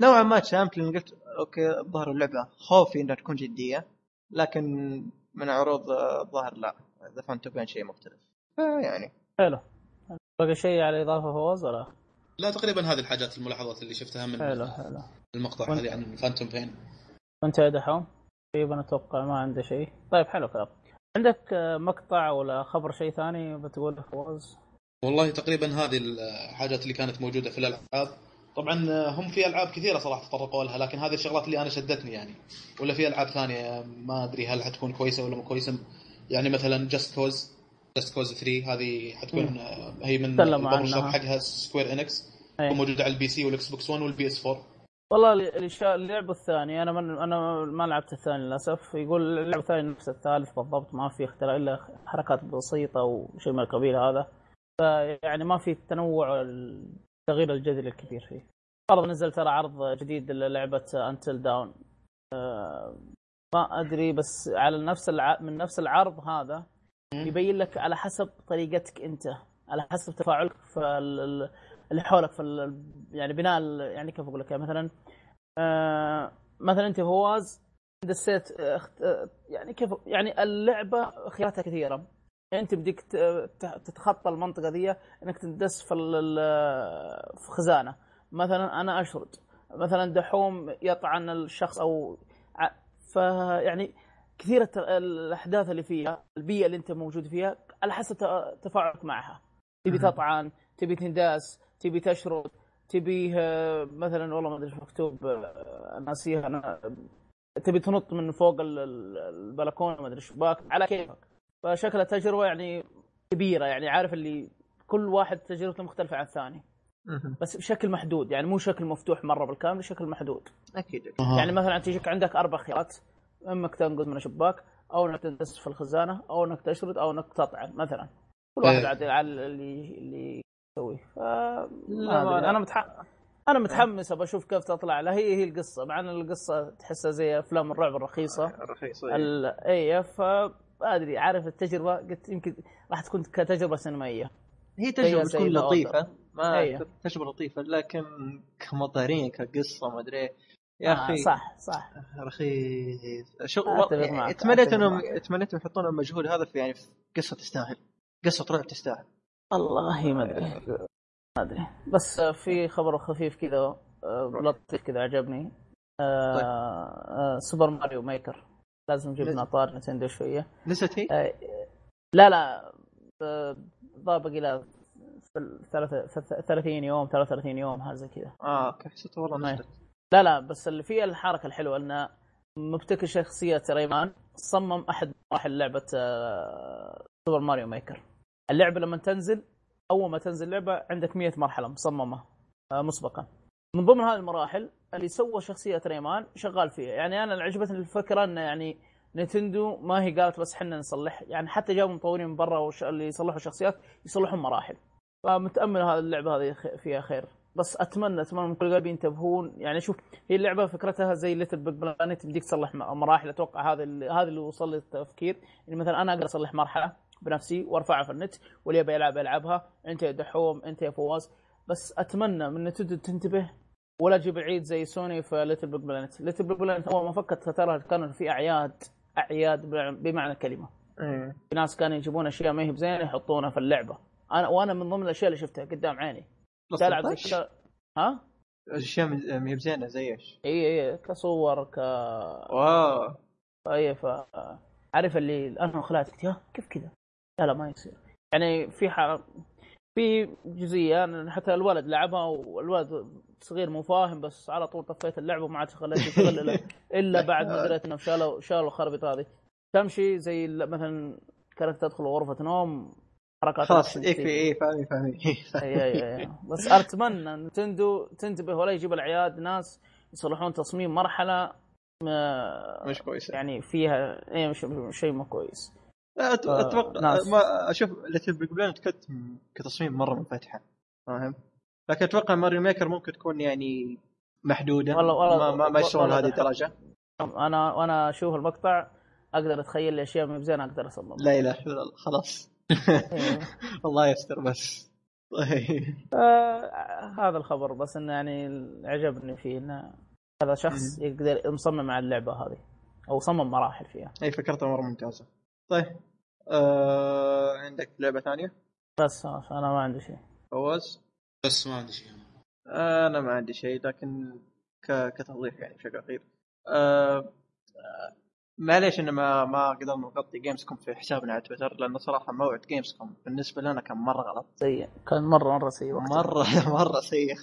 نوعا ما تشامت لأن قلت okay الظاهر اللعبة خوفي إنها تكون جدية لكن من عروض الظاهر لا The Phantom Pain شيء مختلف. فيعني. حلو. بقى شيء على إضافة فوز ولا؟ لا تقريبا هذه الحاجات الملاحظات اللي شفتها من حلو حلو. المقطع وانت- هذه عن Phantom Pain وإنت يا دحوم؟ تقريبا أتوقع ما عنده شيء. طيب حلو كلام عندك مقطع ولا خبر شيء ثاني بتقوله فوز والله تقريبا هذه الحاجات اللي كانت موجودة في الألعاب. طبعا هم في ألعاب كثيرة صراحة تطرقوا لها لكن هذه الشغلات اللي أنا شدتني يعني ولا في ألعاب ثانية ما أدري هل حتكون كويسة ولا مو كويسة يعني مثلا Just Cause Just Cause 3 هذه حتكون مم. آه، هي من تكلموا ال publisher عنها. حقها Square Enix أي. موجوده على ال PC وال Xbox 1 وال PS 4 والله اللي شا- اللعب الثاني أنا من أنا ما لعبت الثاني للأسف يقول اللعب الثاني نفس الثالث بالضبط ما في اختلاف إلا حركات بسيطة وشيء من القبيل هذا فيعني ما في التنوع التغيير الجذري الكبير فيه. برضه نزل ترى عرض جديد للعبة انتل داون ما أدري بس على نفس الع... من نفس العرض هذا يبين لك على حسب طريقتك أنت على حسب تفاعلك في ال- اللي حولك في ال- يعني بناء ال- يعني كيف أقول لك مثلا آه مثلا أنت فواز دسيت آه، أخت- آه، يعني كيف يعني اللعبة خياراتها كثيرة. انت بدك تتخطى المنطقة ذي انك تدس في في خزانة. مثلا أنا أشرد. مثلا دحوم يطعن الشخص أو فيعني كثير الأحداث اللي فيها البيئة اللي انت موجود فيها على حسب تفاعلك معها. تبي. تطعن تبي تنداس تبي تشرد تبي آه، مثلا والله ما أدري إيش مكتوب آه، ناسيها أنا تبي تنط من فوق ال- ال- البلكونة ما أدري الشباك على كيفك. فشكلها تجربه يعني كبيرة يعني عارف اللي كل واحد تجربته مختلفة عن الثاني. بس بشكل محدود يعني مو شكل مفتوح مرة بالكامل بشكل محدود. أكيد يعني مثلا تجيك عندك أربع خيارات انك تنقذ من الشباك أو إنك تندس في الخزانة أو إنك تشرد أو إنك تطعن مثلا. كل واحد إيه. عاد على اللي اللي يسويه. ف. أنا متح... أنا متحمس ابى أشوف كيف تطلع لا هي هي القصة. مع إن القصة تحسها زي أفلام الرعب الرخيصة. رخيص ال... اي ف ما أدري عارف التجربة قلت يمكن راح تكون كتجربة سينمائية هي تجربة تكون لطيفة ما أيوة. تجربة لطيفة لكن كمطارين كقصة ما أدري. يا أخي آه صح صح رخيص يعني معك، تمنيت إنهم. تمنيت يحطون المجهود هذا في يعني في قصة تستاهل قصة رعب تستاهل والله ما أدري ما أدري بس في خبر خفيف كذا آه، لطيف كذا عجبني آه، طيب. آه، Super Mario Maker لازم نجيب. نطار Nintendo شوية نزلت هي؟ آه، لا لا ثلاثة- ثلاثة- 30 يوم 33 يوم حاجة زي كذا آه okay حسيت والله. نزلت لا لا بس اللي فيه الحركة الحلوة إنه مبتكر شخصية Rayman صمم أحد مراحل لعبة آه، Super Mario Maker اللعبة لما تنزل أول ما تنزل لعبه عندك 100 مرحلة مصممة آه، مسبقا من ضمن هذه المراحل اللي سوى شخصية Rayman شغال فيها. يعني أنا اللي عجبتني الفكرة إنه يعني Nintendo ما هي قالت بس حنا نصلح يعني حتى جابوا مطورين من برا وش- اللي يصلحوا شخصيات يصلحون مراحل. فمتأمل هذه اللعبة هذه فيها خير. بس اتمنى أتمنى من كل قلبي ينتبهون. يعني شوف هي اللعبة فكرتها زي LittleBigPlanet يمديك تصلح مراحل. أتوقع هذا اللي هذا اللي وصل لي التفكير. يعني مثلا أنا أقدر أصلح مرحلة بنفسي وأرفعها في النت واللي يبي يلعب يلعبها أنت يا دحوم أنت يا فواز. بس أتمنى من تنتبه ولا تجيب العيد زي سوني في Little Big Planet Little Big Planet اول ما فكت ترى كانوا في أعياد أعياد بمعنى الكلمة إيه. في ناس كانوا يجيبون أشياء ما هي بزينة يحطونها في اللعبة. أنا وأنا من ضمن الأشياء اللي شفتها قدام عيني. تلعب زي ها؟ أشياء ما هي بزينة زي إيش؟ إي إي كصور ك واو. أي ف عارف اللي أنا خلعت يا كيف كذا؟ لا لا ما يصير. يعني في ح... في جزئية أنا حتى الولد لعبها والولد صغير مو فاهم بس على طول طفيت اللعبة وما عاد خليته يشتغل [LAUGHS] إلا بعد ما دريت إنه شالوا شالوا الخربطه هذه. تمشي زي مثلا كانت تدخل غرفة نوم حركات خلاص يكفي فاهمي فاهمي اي اي اي بس اتمنى نتندو تنتبه ولا يجيب الاعياد ناس يصلحون تصميم مرحلة ما مش كويسة. يعني فيها اي مش شيء مو كويس. أتوقع ناس. ما أشوف Little Big Planet كت كتصميم مرة منفتحة. فاهم؟ لكن أتوقع Mario Maker ممكن تكون يعني محدودة. والله- والله- ما ما, ما يوصلون والله هذه دخل. الدرجة. أنا وأنا أشوف المقطع أقدر أتخيل لي أشياء مو بزينه أقدر اصممها لا إله إلا الله خلاص. إيه. [LAUGHS] الله يستر بس. طيب. آه هذا الخبر بس إنه يعني عجبني فيه إنه هذا شخص يقدر مصمم على اللعبة هذه أو صمم مراحل فيها. اي فكرته مرة ممتازة. طيب. آه عندك لعبة ثانية؟ بس خلاص أنا ما عندي شيء. فواز؟ بس ما عندي شيء. آه أنا ما عندي شيء لكن ك... كتوضيح يعني بشكل أخير. آه معليش ان ما ما قدرنا نغطي Gamescom في حسابنا على تويتر لأنه صراحة موعد Gamescom بالنسبة لنا كان مرة غلط. سيء. كان مرة مرة سيء وقتها. مرة [LAUGHS] مرة سيء.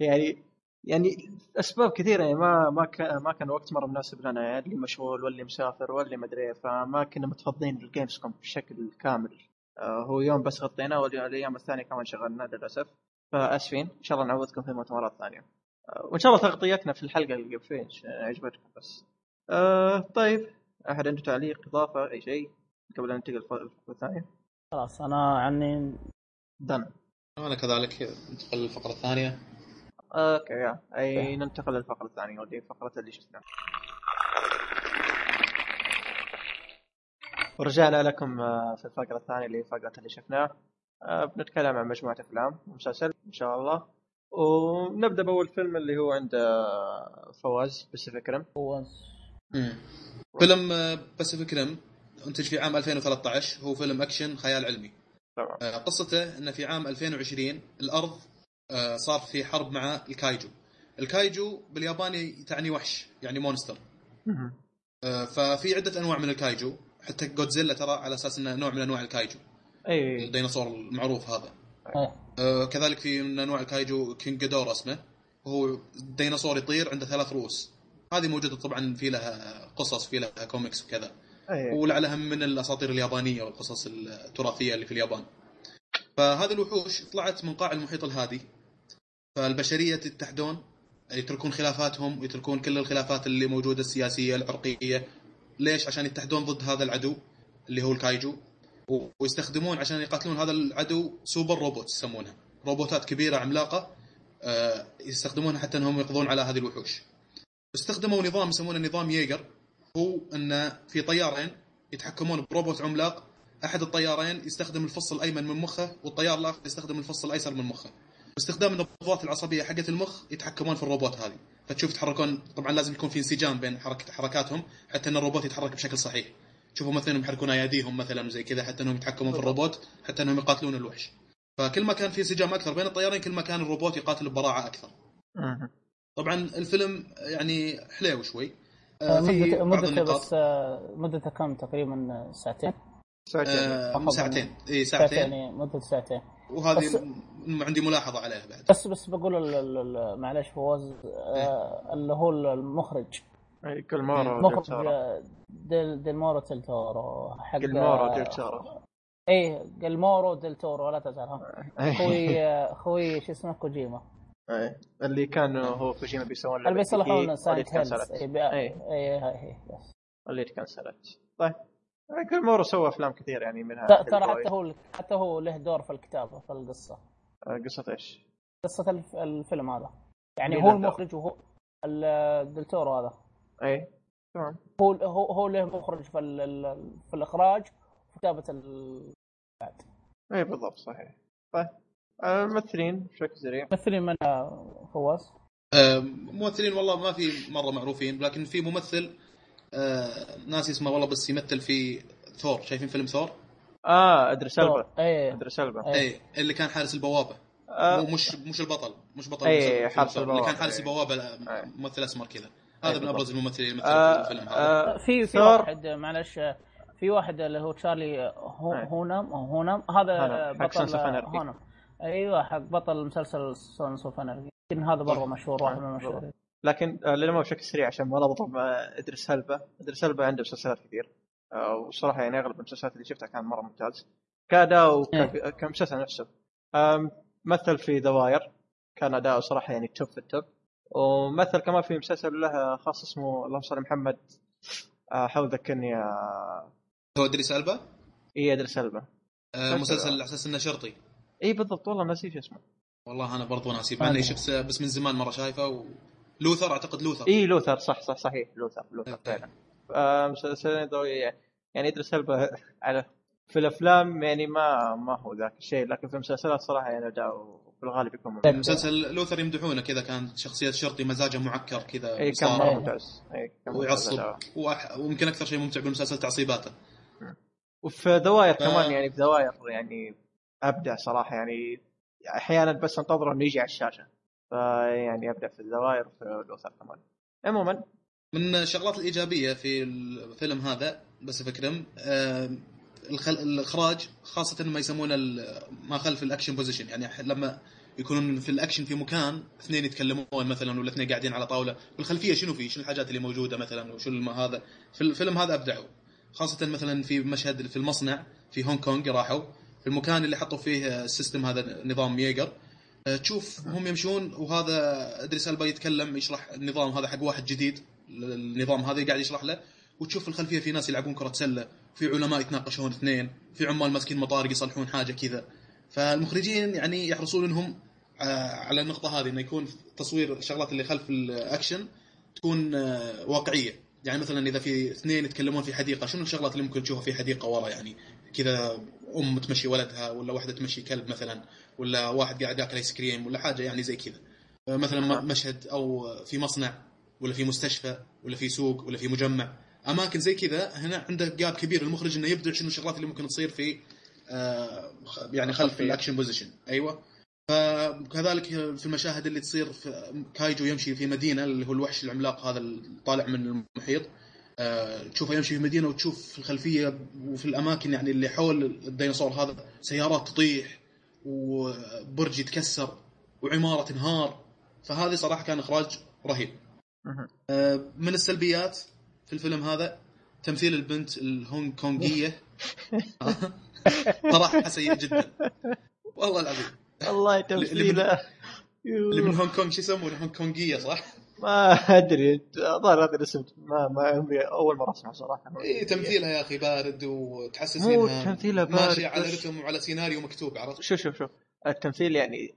يعني يعني أسباب كثيرة يعني ما ما كان ما كان وقت مرة مناسب لنا يعني اللي مشغول واللي مسافر واللي مدري إيه، فما كنا متفضين لل Gamescom بشكل كامل. آه هو يوم بس غطيناه والايام الثانية كمان شغلنا للأسف. فأسفين إن شاء الله نعوضكم في مؤتمرات ثانية. آه وإن شاء الله تغطيتنا في الحلقة اللي قبل فيه عجبتكم بس. آه طيب أحد عنده تعليق إضافة أي شيء قبل أن ننتقل للفقرة الثانية؟ خلاص أنا عني. done أنا كذلك ندخل الفقره الثانية. okay يا أي ننتقل للفقرة الثانية. ودي فقرة اللي شفناه ورجعنا لكم آه، في الفقرة الثانية اللي هي فقرة اللي شفناه آه، بنتكلم عن مجموعة أفلام ومسلسل إن شاء الله. ونبدأ بأول فيلم اللي هو عند آه، فواز Pacific Rim مم. فيلم Pacific Rim انتج في عام 2013 هو فيلم أكشن خيال علمي. آه، قصته إنه في عام 2020 الأرض صار في حرب مع الكايجو. الكايجو بالياباني تعني وحش يعني monster. آه، ففي عدة أنواع من الكايجو. حتى جودزيلا ترى على أساس إنه نوع من أنواع الكايجو. أي. الديناصور المعروف هذا. آه، كذلك في من أنواع الكايجو King Ghidorah اسمه. وهو ديناصور يطير عنده ثلاث رؤوس. هذه موجودة طبعا في لها قصص في لها كوميكس وكذا. ولعلها من الأساطير اليابانية والقصص التراثية اللي في اليابان. فهذه الوحوش طلعت من قاع المحيط الهادي. فالبشرية يتحدون يتركون خلافاتهم ويتركون كل الخلافات اللي موجودة السياسية العرقية. ليش؟ عشان يتحدون ضد هذا العدو اللي هو الكايجو ويستخدمون عشان يقاتلون هذا العدو super robot يسمونها. روبوتات كبيرة عملاقة آه، يستخدمونها حتى إنهم يقضون على هذه الوحوش. استخدموا نظام يسمونه نظام Jaeger هو ان في طيارين يتحكمون بروبوت عملاق. أحد الطيارين يستخدم الفص الأيمن من مخه والطيار الآخر يستخدم الفص الأيسر من مخه. باستخدام النبضات العصبية حقت المخ يتحكمون في الروبوت هذه. فتشوف يتحركون طبعا لازم يكون في انسجام بين حركه حركاتهم حتى إن الروبوت يتحرك بشكل صحيح. تشوفوا مثلا يحركون أياديهم مثلا زي كذا حتى إنهم يتحكمون في الروبوت حتى إنهم يقاتلون الوحش. فكل ما كان في انسجام أكثر بين الطيارين كل ما كان الروبوت يقاتل ببراعة أكثر. طبعا الفيلم يعني حلو شوي. آه، في مدته مدته بس آه، مدته كم؟ تقريبا ساعتين. ساعتين آه،. ساعتين اي ساعتين ساعتين يعني مدة ساعتين وهذه بس- عندي ملاحظه عليها بعد بس بس بقول ال- ال- ال- معلش فواز آه، اللي هو المخرج إي، جلمورو مخرج ديل آه، ديل مورو ديل تورو حق جلمورو آه، ديل تورو إيه جلمورو ديل تورو لا تزعلها إي. خوي آه، خوي شو اسمه كوجيما إي. اللي كان هو كوجيما بيسوون اللي بيصلحون Silent Hills اي. اي اللي تكنسلت طيب جلمورو سوى أفلام كثير يعني منها ترى. حتى هو حتى هو له دور في الكتابة في القصة. آه، قصة إيش؟ قصة الف- الفيلم هذا. يعني مين هو؟ المخرج وهو ال- ديل تورو هذا. اي تمام. هو هو هو له مخرج في ال- ال- في الإخراج وكتابه ال... اي بالضبط صحيح. طيب. آه، الممثلين بشكل سريع. ممثلين من فواز؟ آه، ممثلين والله ما في مرة معروفين لكن في ممثل آه، ناسي اسمه والله بس يمثل في ثور شايفين فيلم ثور؟ آه ادريس البا إيه ادريس البا إيه. اي اللي كان حارس البوابة آه، مش مش البطل مش بطل إيه، فيلم حارس ثور. اللي البوابة، كان حارس إيه. البوابة إيه. ممثل أسمر كذا إيه، هذا من أبرز. الممثلين اللي يمثلون آه، في الفيلم هذا آه، في في ثور. واحد معلش في واحد اللي هو تشارلي هو إيه. هونام أو هونام هذا بطل. هونام أيوه حق بطل مسلسل Sons of Anarchy هذا برضه مشهور واحد من المشهورين لكن آه، للأمانة بشكل سريع عشان ما نضرب مع إدريس هلبا إدريس هلبا عنده مسلسلات كثير. آه، وصراحة يعني أغلب المسلسلات اللي شفتها كان مرة ممتاز. كاداء وك- كمسلسل نفسه. مثل في The Wire كان اداؤه صراحة يعني top في ال top ومثل كمان في مسلسل له خاص اسمه اللهم صل على محمد. آه، حاول ذكرني يا هو إدريس البا إي إدريس هلبا آه، مسلسل على أساس إنه شرطي. إي بالضبط. والله نسيت اسمه. والله أنا برضو ناسي. مع إني شفت بس من زمان مرة شايفه و... Luther أعتقد Luther. اي Luther. صح صح صحيح. Luther Luther إيه. فعلا. آه، يعني ادريس هلبا على في الأفلام يعني ما ما هو ذاك الشيء. لكن في المسلسلات صراحة يعني في الغالب يكون ممتاز. مسلسل Luther يمدحونه كذا كان شخصية شرطي مزاجه معكر كذا اي كان مرة ممتاز. اي كان ممتاز. ويعصب. وأح... ويمكن أكثر شيء ممتع بالمسلسل تعصيباته. وفي The Wire ف- كمان يعني في The Wire يعني أبدع صراحة. يعني أحيانا بس أنتظره إنه يجي على الشاشة. فيعني ابدع في The Wire وفي Luther كمان. عموما. من الشغلات الإيجابية في الفيلم هذا بس فكرم آه. الإخراج خاصة ما يسمونه ما خلف ال action position يعني لما يكونون في الأكشن في مكان اثنين يتكلمون مثلا ولا اثنين قاعدين على طاولة. بالخلفية شنو في؟ شنو الحاجات اللي موجودة مثلا؟ وشو هذا؟ في الفيلم هذا أبدعوا. خاصة مثلا في مشهد في المصنع في هونغ كونغ راحوا. في المكان اللي حطوا فيه ال system هذا نظام Jaeger تشوف هم يمشون وهذا إدريس ألبا يتكلم يشرح النظام هذا حق واحد جديد النظام هذا قاعد يشرح له. وتشوف في الخلفية في ناس يلعبون كرة سلة في علماء يتناقشون اثنين في عمال ماسكين مطارق يصلحون حاجة كذا. فالمخرجين يعني يحرصون إنهم آه، على النقطة هذه إنه يكون تصوير الشغلات اللي خلف الأكشن تكون آه، واقعية. يعني مثلا إذا في اثنين يتكلمون في حديقة شنو الشغلات اللي ممكن تشوفها في حديقة ورا؟ يعني كذا أم تمشي ولدها ولا واحدة تمشي كلب مثلا. ولا واحد قاعد ياكل ايس كريم ولا حاجة يعني زي كذا. مثلا مشهد أو في مصنع ولا في مستشفى ولا في سوق ولا في مجمع. أماكن زي كذا هنا عنده gap كبير. المخرج إنه يبدع شنو الشغلات اللي ممكن تصير في آه، يعني خلف. ال action position أيوه. فكذلك في المشاهد اللي تصير في Kaiju يمشي في مدينة اللي هو الوحش العملاق هذا طالع من المحيط. آه، تشوفه يمشي في مدينة وتشوف في الخلفية وفي الأماكن يعني اللي حول الديناصور هذا سيارات تطيح وبرج يتكسر وعمارة تنهار فهذه صراحة كان إخراج رهيب. آه، من السلبيات في الفيلم هذا؟ تمثيل البنت الهونغ كونغيه صراحة سيء جدا. والله العظيم. [LAUGHS] من- تمثيله. اللي من هونغ كونغ شو يسمونه؟ هونغ كونغيه صح؟ ما أدري الظاهر هذا الاسم ما ما عمري أول مرة أسمعه صراحة. اي تمثيلها يا أخي بارد وتحسس مو إنها تمثيلها بارد ماشيه على رتم وعلى سيناريو مكتوب عرفت؟ شوف شوف شوف. التمثيل يعني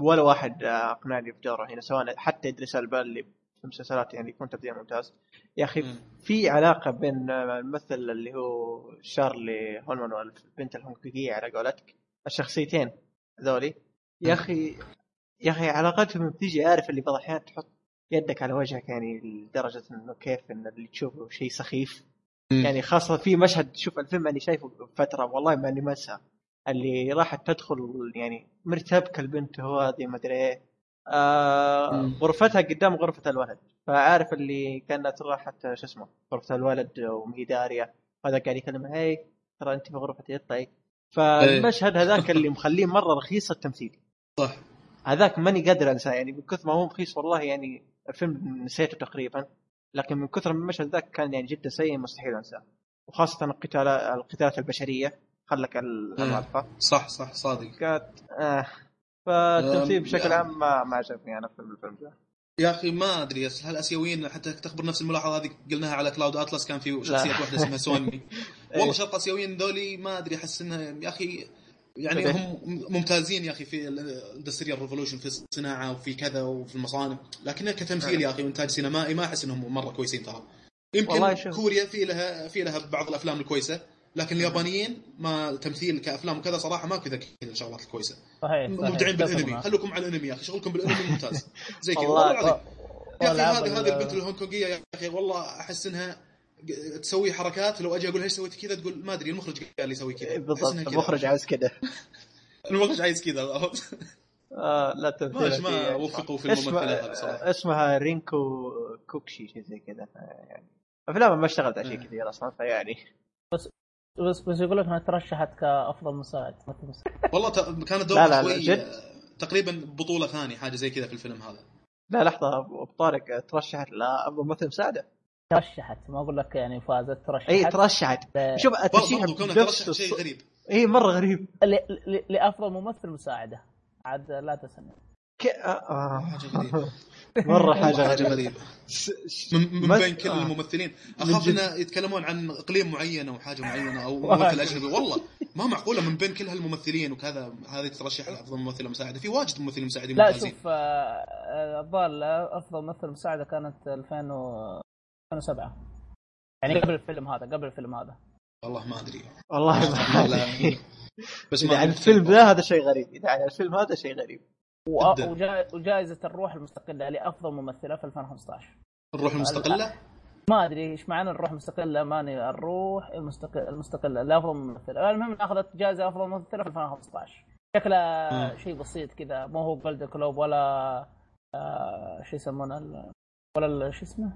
ولا واحد أقنعني في دوره هنا سواء حتى إدريس البال اللي في المسلسلات يعني يكون تمثيل ممتاز. يا أخي. في علاقة بين الممثل اللي هو شارلي هولمان والبنت الهونكوكيه على قولتك الشخصيتين ذولي يا أخي يا أخي علاقتهم بتيجي عارف اللي بعض الأحيان تحط يدك على وجهك يعني لدرجة إنه كيف إن اللي تشوفه شيء سخيف. مم. يعني خاصة في مشهد شوف الفيلم اني شايفه فترة والله ما اني ما انساه اللي راحت تدخل يعني مرتبكة البنت هذه ما أدري إيه. آه. غرفتها قدام غرفة الولد. فعارف اللي كانت راحت شو اسمه غرفة الولد ومهي دارية. هذا قاعد يكلمها هي ترى أنت في غرفتي طيب فالمشهد هذاك اللي مخليه مرة رخيص التمثيل. صح. هذاك ماني قادر أنساه يعني من كثر ما هو رخيص والله يعني الفيلم نسيته تقريبا لكن من كثر من المشهد ذاك كان يعني جدا سيء مستحيل أنساه. وخاصة القتال القتالات البشرية خلك المعرفه صح صح صادق. كانت آه فالتمثيل بشكل عام ما ما عجبني أنا في الفيلم ذا. يا أخي ما أدري أصل الاسيويين حتى تخبر نفس الملاحظة هذه قلناها على Cloud Atlas كان في شخصية. واحدة اسمها [LAUGHS] سوني إيه. والله شرق أسيويين ذولي ما أدري أحس انها يا أخي يعني إيه. هم ممتازين يا أخي في ال industrial revolution في الصناعة وفي كذا وفي المصانع لكن كتمثيل يا أخي وإنتاج سينمائي ما أحس إنهم مرة كويسين ترى يمكن. كوريا في لها في لها بعض الأفلام الكويسة لكن اليابانيين ما تمثيل كأفلام وكذا صراحة ماكو ذاك الشغلات الكويسة صحيح. مبدعين بالأنمي. خلوكم على الأنمي يا أخي شغلكم بالأنمي ممتاز زي كذا والله العظيم يا أخي هذه هذه البنت الهونغ كونغيه يا أخي والله أحس إنها تسوي حركات لو أجي أقول ليش سويت كذا تقول ما أدري المخرج قال لي سوي كذا أحس بالضبط. المخرج عاوز كذا المخرج عايز كذا؟ [LAUGHS] آه لا تمثيل ما وفقوا في الممثلات هذه صراحة اسمها رينكو كوكشي شيء زي كذا يعني أفلام ما اشتغلت على شيء إيه. كثير أصلا فيعني بس بس يقول لك انها ترشحت كأفضل مساعد. والله ت... كانت لا، دورها لا، شوي جد؟ آه، تقريبا بطولة ثانية حاجة زي كذا في الفيلم هذا لا لحظة أبو طارق ترشحت لأفضل ممثل مساعدة ترشحت ما أقول لك يعني فازت ترشحت. إي ترشحت. شوف الترشيح ترشح شيء غريب. إي مرة غريب. ل- ل- لأفضل ممثل مساعدة. عاد لا تسمع. ك... آه. حاجة غريبه مرة حاجة [LAUGHS] حاجة غريبه من, من بين كل آه. الممثلين. أخاف. إنه يتكلمون عن إقليم معين أو حاجة معينة أو [LAUGHS] ممثل اجنبي والله ما معقولة من بين كل هالممثلين وكذا هذه ترشح لافضل ممثلة مساعدة. في واجد ممثلين مساعدين لا ممتازين. شوف آه، آه، الظاهر أفضل ممثل مساعدة كانت 2000 و 2007 يعني قبل الفيلم هذا قبل الفيلم هذا. والله ما أدري. والله ما لا، أدري. بس إذا ما عن الفيلم ذا هذا شيء غريب. إذا عن الفيلم هذا شيء غريب. وجائزة الروح المستقلة لأفضل ممثلة في 2015 الروح المستقلة؟ ما أدري إيش معنى الروح المستقلة. ماني الروح المستقله المستقلة لأفضل ممثلة. المهم أخذت جائزة أفضل ممثلة في 2015 شكلها. شيء بسيط كذا. ما هو Golden Globe ولا آه شو يسمونه ولا ال- شو اسمه؟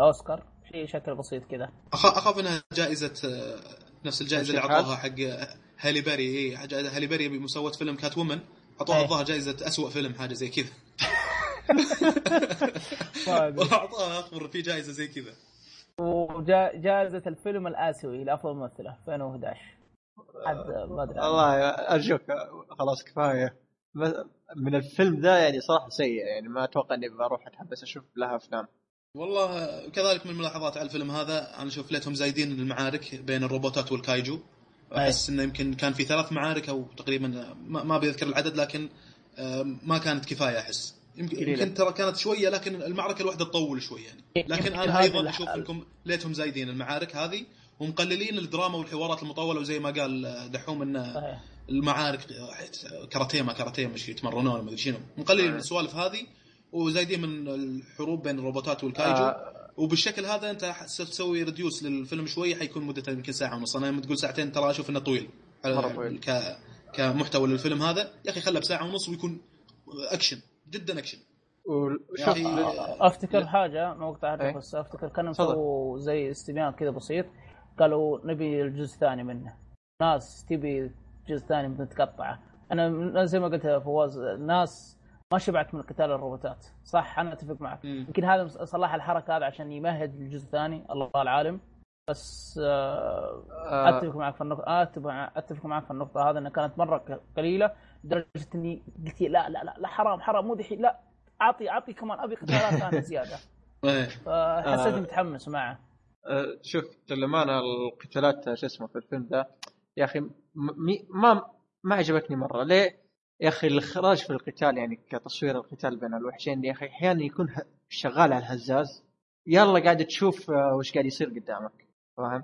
أوسكار؟ شيء شكل بسيط كذا أخ- أخاف إنها جائزة آه، نفس الجائزة اللي أعطوها حق آه، هالي باري إي حاجة- هالي باري مسوت فيلم Catwoman أعطوها إيه. الظاهر جائزة اسوء فيلم حاجة زي كذا. [LAUGHS] اعطوها أخبر في جائزة زي كذا. وجائزة الفيلم الآسيوي لأفضل ممثلة 2011 حد ما أدري. والله أرجوك خلاص كفاية. من الفيلم ذا يعني صراحة سيء يعني ما أتوقع إني بروح أتحمس أشوف لها أفلام. والله كذلك من الملاحظات على الفيلم هذا أنا أشوف ليتهم زايدين المعارك بين الروبوتات والكايجو. أحس إنه يمكن كان في ثلاث معارك أو تقريبا ما, بذكر العدد لكن آه، ما كانت كفاية أحس. يمكن. يمكن ترى كانت شوية لكن المعركة الواحدة تطول شوي يعني. لكن يمكن أنا أيضا أشوف إنكم ليتهم زايدين المعارك هذه ومقللين الدراما والحوارات المطولة وزي ما قال دحوم انه المعارك كاراتيه ما كاراتيه مش يتمرنون ما أدري شنو. مقللين آه. السوالف هذه وزايدين من الحروب بين الروبوتات وال Kaiju. آه. وبالشكل هذا انت تسوي reduce للفيلم شوي حيكون مدته يمكن ساعة ونص. أنا لما تقول ساعتين ترى أشوف إنه طويل. مرة طويل. ك كمحتوى للفيلم هذا. يا أخي خله بساعة ونص ويكون أكشن جدا أكشن. وشوف يا أخي، أفتكر حاجة مقطع إيه. بس أفتكر كانوا. مسووا زي استبيان كذا بسيط. قالوا نبي الجزء الثاني منه. ناس تبي جزء ثاني متقطعه أنا زي ما قلت يا فواز ناس ما شبعت من قتال الروبوتات. صح أنا أتفق معك. يمكن هذا صلح الحركة هذا عشان يمهد للجزء الثاني الله العالم. بس آه، آه. أتفق معك في النقطة أتفق مع- أتفق معك في النقطة هذه انها كانت مرة قليلة لدرجة إني قلت لا لا لا لا حرام حرام مو دحين لا أعطي أعطي كمان أبي قتالات ثانية [LAUGHS] زيادة. إيه. فحسيت آه. متحمس معه. آه، شوف للأمانة القتالات شو اسمه في الفيلم ذا. يا مي- ما ما عجبتني مرة. ليه؟ يا أخي الإخراج في القتال يعني كتصوير القتال بين الوحشين يا أخي أحيانا يكون شغال على الهزاز. يلا قاعد تشوف آه، وش قاعد يصير قدامك. فاهم؟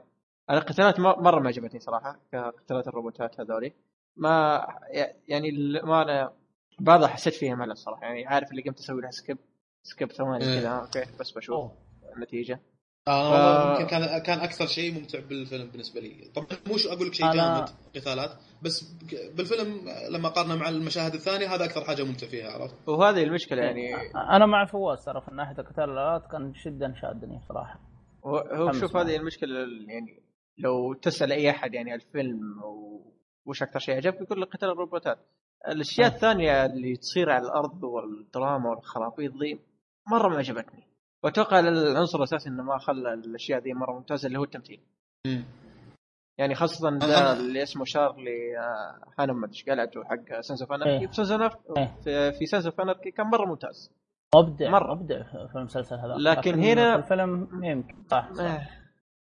القتالات مرة ما عجبتني صراحة كقتالات الروبوتات هذولي. ما يعني ما أنا بعضها حسيت فيها ملل صراحة. يعني عارف اللي قمت أسوي لها skip skip ثواني إيه. كذا okay بس بشوف أوه. النتيجة. آه ف- يمكن كان كان أكثر شيء ممتع بالفيلم بالنسبة لي. طبعا مو شو أقول لك شيء أنا- جامد قتالات. بس بالفيلم لما قارنه مع المشاهد الثانية هذا أكثر حاجة ممتع فيها عرفت وهذه المشكلة يعني أنا مع فواز ترى من ناحية قتال الالات كان جدا شادني صراحة هو شوف. هذه المشكلة ال- يعني لو تسأل أي أحد يعني الفيلم وش أكثر شيء عجبك يقول لك قتال الروبوتات الأشياء آه. الثانية اللي تصير على الأرض والدراما والخرابيط ذي مرة ما عجبتني وأتوقع العنصر الأساسي إنه ما خلى الأشياء ذي مرة ممتازة اللي هو التمثيل. يعني خاصة ده اللي اسمه شارلي آه، هانم قلعته حق Sons of Anarchy إيه. في Sons of إيه. في, Sons of Anarchy كان مرة ممتاز مبدع مرة. مبدع في المسلسل هذا لكن هنا- في الفيلم يمكن صح, صح. آه،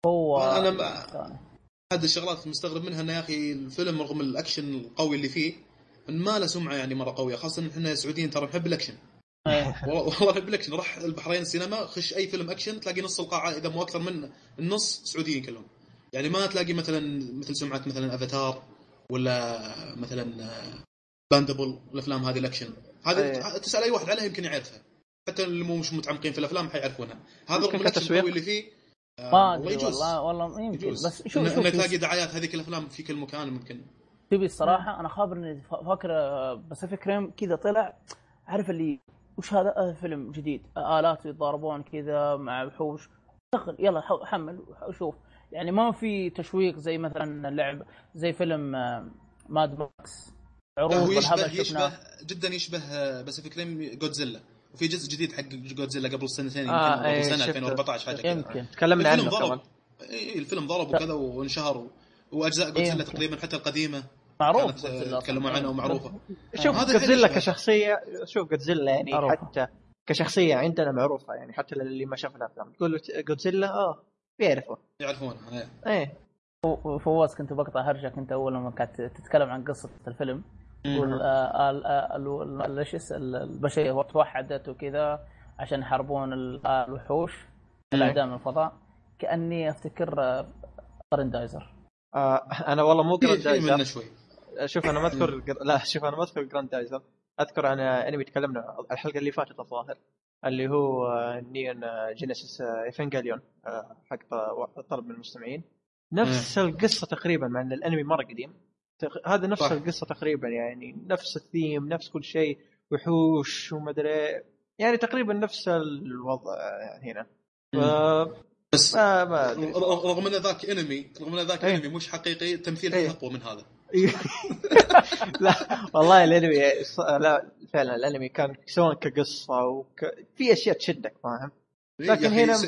هو ثاني. احد الشغلات مستغرب منها إنه يا أخي الفيلم رغم الأكشن القوي اللي فيه إن ما له سمعة يعني مرة قوية خاصة ان إحنا سعوديين ترى نحب الأكشن إيه. [LAUGHS] والله والله نحب الأكشن راح البحرين السينما خش أي فيلم أكشن تلاقي نص القاعة إذا مو أكثر من النص سعوديين كلهم يعني ما تلاقي مثلا مثل سمعه مثلا افاتار ولا مثلا Expendables الأفلام هذه الأكشن. هذه إيه. تسأل أي واحد عليها يمكن يعرفها. حتى اللي مو مش متعمقين في الأفلام حيعرفونها. هذا رغم الاكشن. القوي اللي فيه آه، ما والله يجوز. والله والله يمكن. يجوز. بس شوف شوف تلاقي دعايات هذيك الأفلام في كل مكان ممكن. تبي الصراحة أنا خابر إني فا- فاكر Pacific Rim كذا طلع. عارف اللي وش هذا؟ هذا فيلم جديد. آلات يتضاربون كذا مع وحوش. دخل يلا حمل وشوف يعني ما في تشويق زي مثلا اللعب زي فيلم آه، Mad Max لا عروض يشبه يشبه جدا يشبه باسيفيك ريم جودزيلا وفي جزء جديد حق جودزيلا قبل سنتين يمكن آه، قبل إيه، سنة شفته. 2014 حاجة كذا. يمكن. تكلمنا الفيلم عنه ضرب. كمان اي الفيلم ضرب وكذا وانشهر وأجزاء جودزيلا. تقريبا حتى القديمة معروف يتكلمون أصلاً. عنها ومعروفة. شوف جودزيلا الحين كشخصية شوف جودزيلا يعني معروفة. حتى كشخصية عندنا معروفة يعني حتى اللي ما شاف الأفلام. تقول جودزيلا آه. بيعرفه يعرفونها إيه. إيه. ف- فواز كنت بقطع هرجك أنت أول لما كانت تتكلم عن قصة الفيلم. تقول آه، آه، ال- البشرية توحدت وكذا عشان يحاربون ال- آه، الوحوش الاعداء من الفضاء. كأني أفتكر جراندايزر آه أنا والله مو جراندايزر منه شوي. شوف أنا ما أذكر لا شوف أنا ما أذكر جراندايزر أذكر عن أنمي تكلمنا الحلقة اللي فاتت الظاهر. اللي هو نيون آه، Genesis آه، Evangelion آه، حق طلب من المستمعين نفس القصة تقريبا مع إن الأنمي مرة قديم تق- هذا نفس صح. القصة تقريبا يعني نفس الثيم نفس كل شيء وحوش ومدري يعني تقريبا نفس الوضع هنا ف- بس ما ما. رغم إن ذاك أنمي رغم إن ذاك إيه. أنمي مش حقيقي تمثيل إيه. أقوى من هذا لا والله الانمي لا فعلا الانمي كان سواء كقصة وك... في أشياء تشدك فاهم؟ يا لكن هنا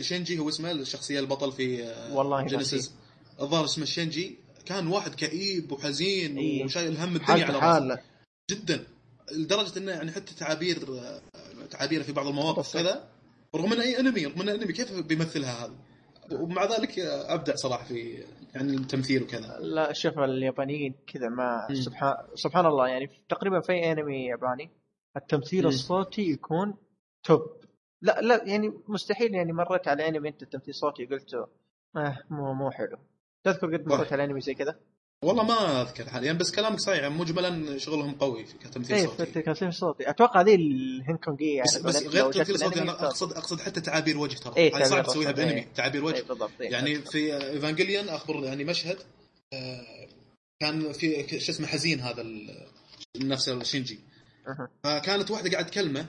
شينجي هو اسمه الشخصية البطل في آه، والله Genesis الظاهر اسمه شينجي. كان واحد كئيب وحزين إيه. وشايل هم الدنيا على رأسه. جدا. لدرجة إنه يعني حتى تعابير تعابيره في بعض المواقف كذا رغم انه أي أنمي رغم انه أنمي كيف بيمثلها هذا؟ ومع ذلك ابدع صراحة في يعني التمثيل وكذا لا شوف اليابانيين كذا ما. سبحان سبحان الله يعني تقريبا في أي أنمي ياباني التمثيل مم. الصوتي يكون توب لا لا يعني مستحيل يعني مريت على أنمي أنت التمثيل الصوتي قلت آه مو مو حلو تذكر قد. مريت على أنمي زي كذا؟ والله ما أذكر حاليا بس كلامك صحيح يعني مجملا شغلهم قوي في كتمثيل إيه صوتي. في التمثيل الصوتي أتوقع ذي الهنكونجية يعني بس, بس غير جت تمثيل صوتي أنا اقصد أقصد حتى تعابير وجه ترى. إيه، هاي صعب تسويها. بأنمي إيه. تعابير وجه. إيه بالضبط. إيه. يعني في ايفانجيليون أخبر يعني مشهد آه، كان في شو اسمه حزين هذا نفس الشينجي أها. فكانت واحدة قاعد تكلمه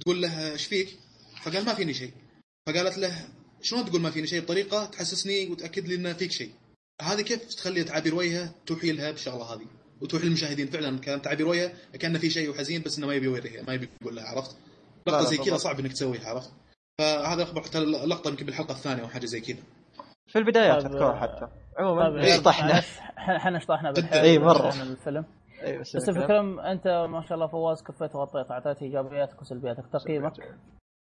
تقول له إيش فيك؟ فقال ما فيني شيء. فقالت له شلون تقول ما فيني شيء؟ بطريقة تحسسني وتأكد لي إن فيك شيء. هذه كيف تخلي تعابير وجهه توحي لها بالشغلة هذه؟ وتوحي للمشاهدين. فعلا كان تعابير وجهه كان في شيء وحزين بس إنه ما يبي يوريها ما يبي يقول لها عرفت؟ لا، لقطة زي كذا. صعب إنك تسويها عرفت؟ فهذا أخبر حتى اللقطه يمكن بالحلقة الثانية أو حاجة زي كذا. في البدايات طيب، اذكرها حتى. طيب، عموما إيه، شطحنا إحنا شطحنا إيه، مرة. عن الفيلم. إي بس الفيلم أنت ما شاء الله فواز كفيت وغطيت أعطيت إيجابياتك وسلبياتك. تقييمك؟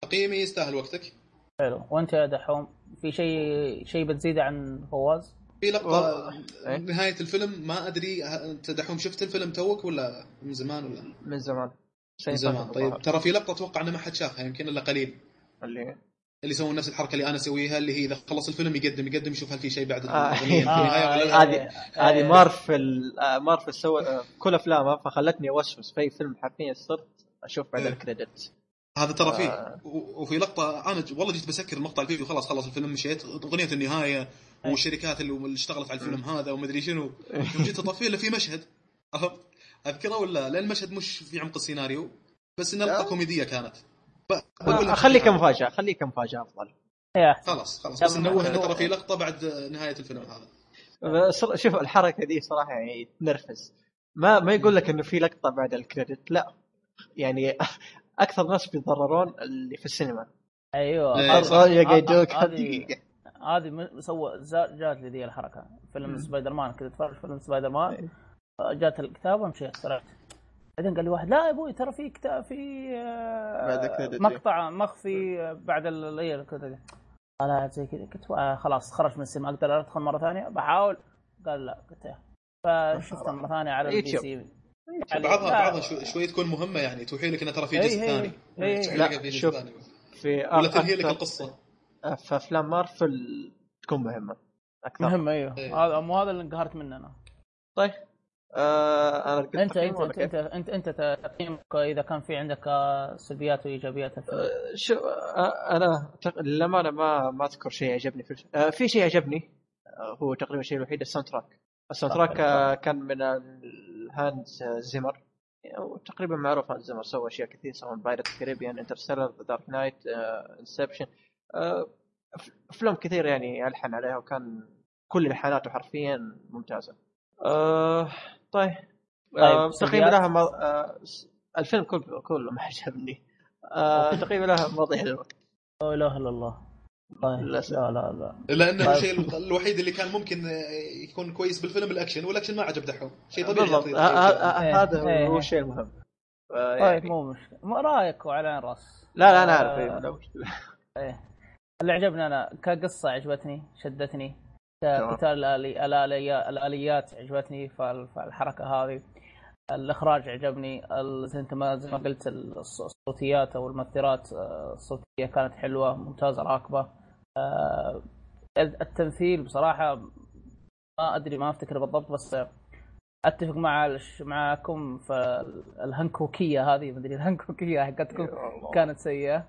تقييمي يستاهل وقتك. حلو. وأنت يا دحوم في شيء شيء بتزيده عن فواز؟ في لقطة إيه. نهاية الفيلم ما أدري أنت دحوم شفت الفيلم توك ولا من زمان ولا من زمان من زمان طيب ترى في لقطة أتوقع إنه ما حد شافها يمكن إلا قليل اللي اللي يسوون نفس الحركة اللي أنا أسويها اللي هي إذا خلص الفيلم يقدم يقدم يشوف هل في شيء بعد آه. [LAUGHS] في النهايه ولا لا. هذه هذه مارفل آه، مارفل سوى آه، كل أفلامها فخلتني أوسوس في أي فيلم حرفيا صرت أشوف بعد إيه. الكريدت هذا ترى فيه آه. وفي لقطة أنا والله جيت بسكر المقطع الفيديو خلاص خلص الفيلم مشيت أغنية النهاية والشركات اللي اللي اشتغلت على الفيلم هذا ومدري شنو. جيت اطفيه إلا في مشهد؟ أذكره ولا لأن المشهد مش في عمق السيناريو بس إنها لقطة كوميدية كانت. خليه شيء كمفاجاه خليه كمفاجاه أفضل. خلاص خلاص. بس نوه هو- انه ترى في لقطة بعد نهاية الفيلم هذا. شوف الحركة دي صراحة يعني تنرفز. ما ما يقول لك إنه في لقطة بعد ال credit لا. يعني [LAUGHS] أكثر ناس بيتضررون اللي في السينما. أيوه. إيه، دقيقه هذه سوى زا- جات لي ذي الحركة فيلم. سبايدر مان كنت اتفرج فيلم سبايدر مان إيه. جات الكتابه مشيت سرعت بعدين قال لي واحد لا يا أبوي ترى في كتاب في آه، بعد ال credit. مقطع مخفي آه، بعد ال إيه،. قال زي كذا قلت آه، خلاص خرج من السينما أقدر أدخل مرة ثانية بحاول قال لا قلت إيه. فشفته مرة ثانية على ال PC بعضها بعضها شو- شوي تكون مهمة يعني توحي لك انه ترى في جزء ثاني لا، لك في جزء شوف. ثاني في ولا تنهي لك القصة في افلام مارفل تكون مهمة أكثر. مهم أيوه. إيه. هذا مو هذا اللي انقهرت منه أنا. طيب. آه أنا قلت انت انت انت؟ انت انت, أنت تقييمك إذا كان في عندك آه، سلبيات وإيجابيات. آه، شو آه أنا تق- للأمانة ما ما أذكر شيء عجبني في آه في شيء عجبني آه هو تقريبا الشيء الوحيد ال soundtrack ال soundtrack آه كان من الهانز زيمر. وتقريبا معروف هانز زيمر سوى أشياء كثير سواء Pirates Caribbean Interstellar Dark Knight Inception أفلام كثير يعني ألحن عليها وكان كل الحاناته حرفيا ممتازة. آه طيب. آه طيب، تقييم سلبيات؟ لها ما آه الفيلم كله كله ما عجبني. آه تقييم لها مضيع الوقت لا إله إلا الله. طيب. لا لا لا لأنه طيب. الشيء الوحيد اللي كان ممكن يكون كويس بالفيلم الأكشن والأكشن ما عجب دحوم. شيء طبيعي إيه، هذا إيه. هو الشيء المهم آه، طيب يعني- مو مشكلة. رأيك وعلى رأس. لا لا أنا عارف اللي عجبني أنا كقصة عجبتني شدتني. كقتال الآلي... الآلي... الآليات عجبتني فال- فالحركة هذه. الإخراج عجبني أنت ما زي ما قلت الص- الصوتيات أو المؤثرات آه، الصوتية كانت حلوة ممتازة راكبة. آه، التمثيل بصراحة ما أدري ما أفتكر بالضبط بس أتفق مع معكم في الهنكوكية هذه. ما أدري الهنكوكية حقتكم كانت سيئة.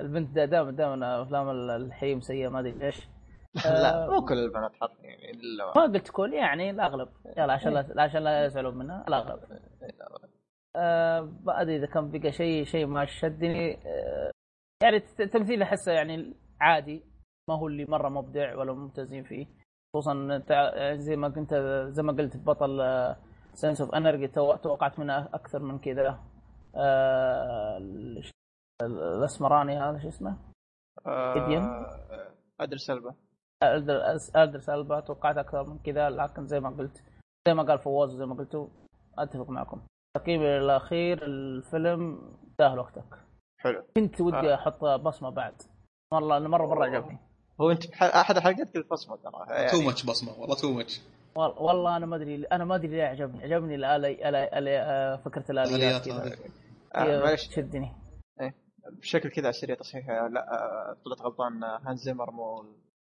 البنت دا- دائما دائما أفلام ال- الحريم سيئة ما أدري ليش [LAUGHS] لا آه، مو كل البنات حق يعني إلا ما قلت كل يعني الأغلب. يلا عشان لا عشان لا يزعلون منها الأغلب. آه ما أدري إذا كان بقى شيء شيء ما شدني. آه يعني الت- التمثيل أحسه يعني عادي. ما هو اللي مرة مبدع ولا ممتازين فيه. خصوصا زي ما كنت زي ما قلت بطل Sons of Anarchy توقعت منه أكثر من كذا. الأسمراني هذا شو اسمه؟ إديم؟ آه، ادريس البا ادر ادريس البا توقعت أكثر من كذا لكن زي ما قلت زي ما قال فواز وزي ما قلتوا أتفق معكم. تقييمي الأخير الفيلم يستاهل وقتك. حلو. كنت ودي آه. أحط بصمة بعد. والله أنا مره مرة عجبني. هو أنت أحد الحلقات قلت بصمة ترى too يعني much بصمة والله too much وال- والله أنا ما أدري أنا ما أدري ليه عجبني. عجبني الالي الي الي آه، فكرة الآليات كذا. آه، معلش تشدني. بشكل كذا على السريع تصحيح. آه، لا آه، طلعت غلطان آه، هانز زيمر مو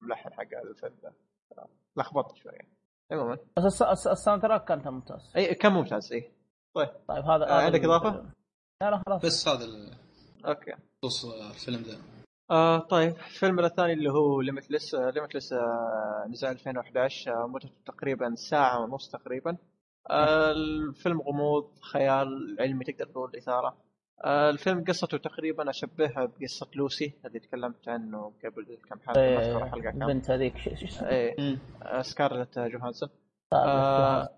الملحن حق الفيلم ده. لخبطت شوية. عموما بس الس- الس- ال soundtrack كان ممتاز. إي كان ممتاز إي. طيب. هذا آه، هذا عندك إضافة؟ لا لا خلاص. بس هذا ال- okay. خصوص الفيلم ذا آه طيب. الفيلم الثاني اللي هو Limitless آه Limitless آه نزل 2011 آه مدته تقريبا ساعة ونص تقريبا. آه الفيلم غموض خيال علمي تقدر تقول إثارة. آه الفيلم قصته تقريبا أشبهها بقصة لوسي اللي تكلمت عنه قبل كم ما أذكر إيه، حلقة كم البنت هذيك شو اسمها؟ إيه آه سكارلت جوهانسون. آه، آه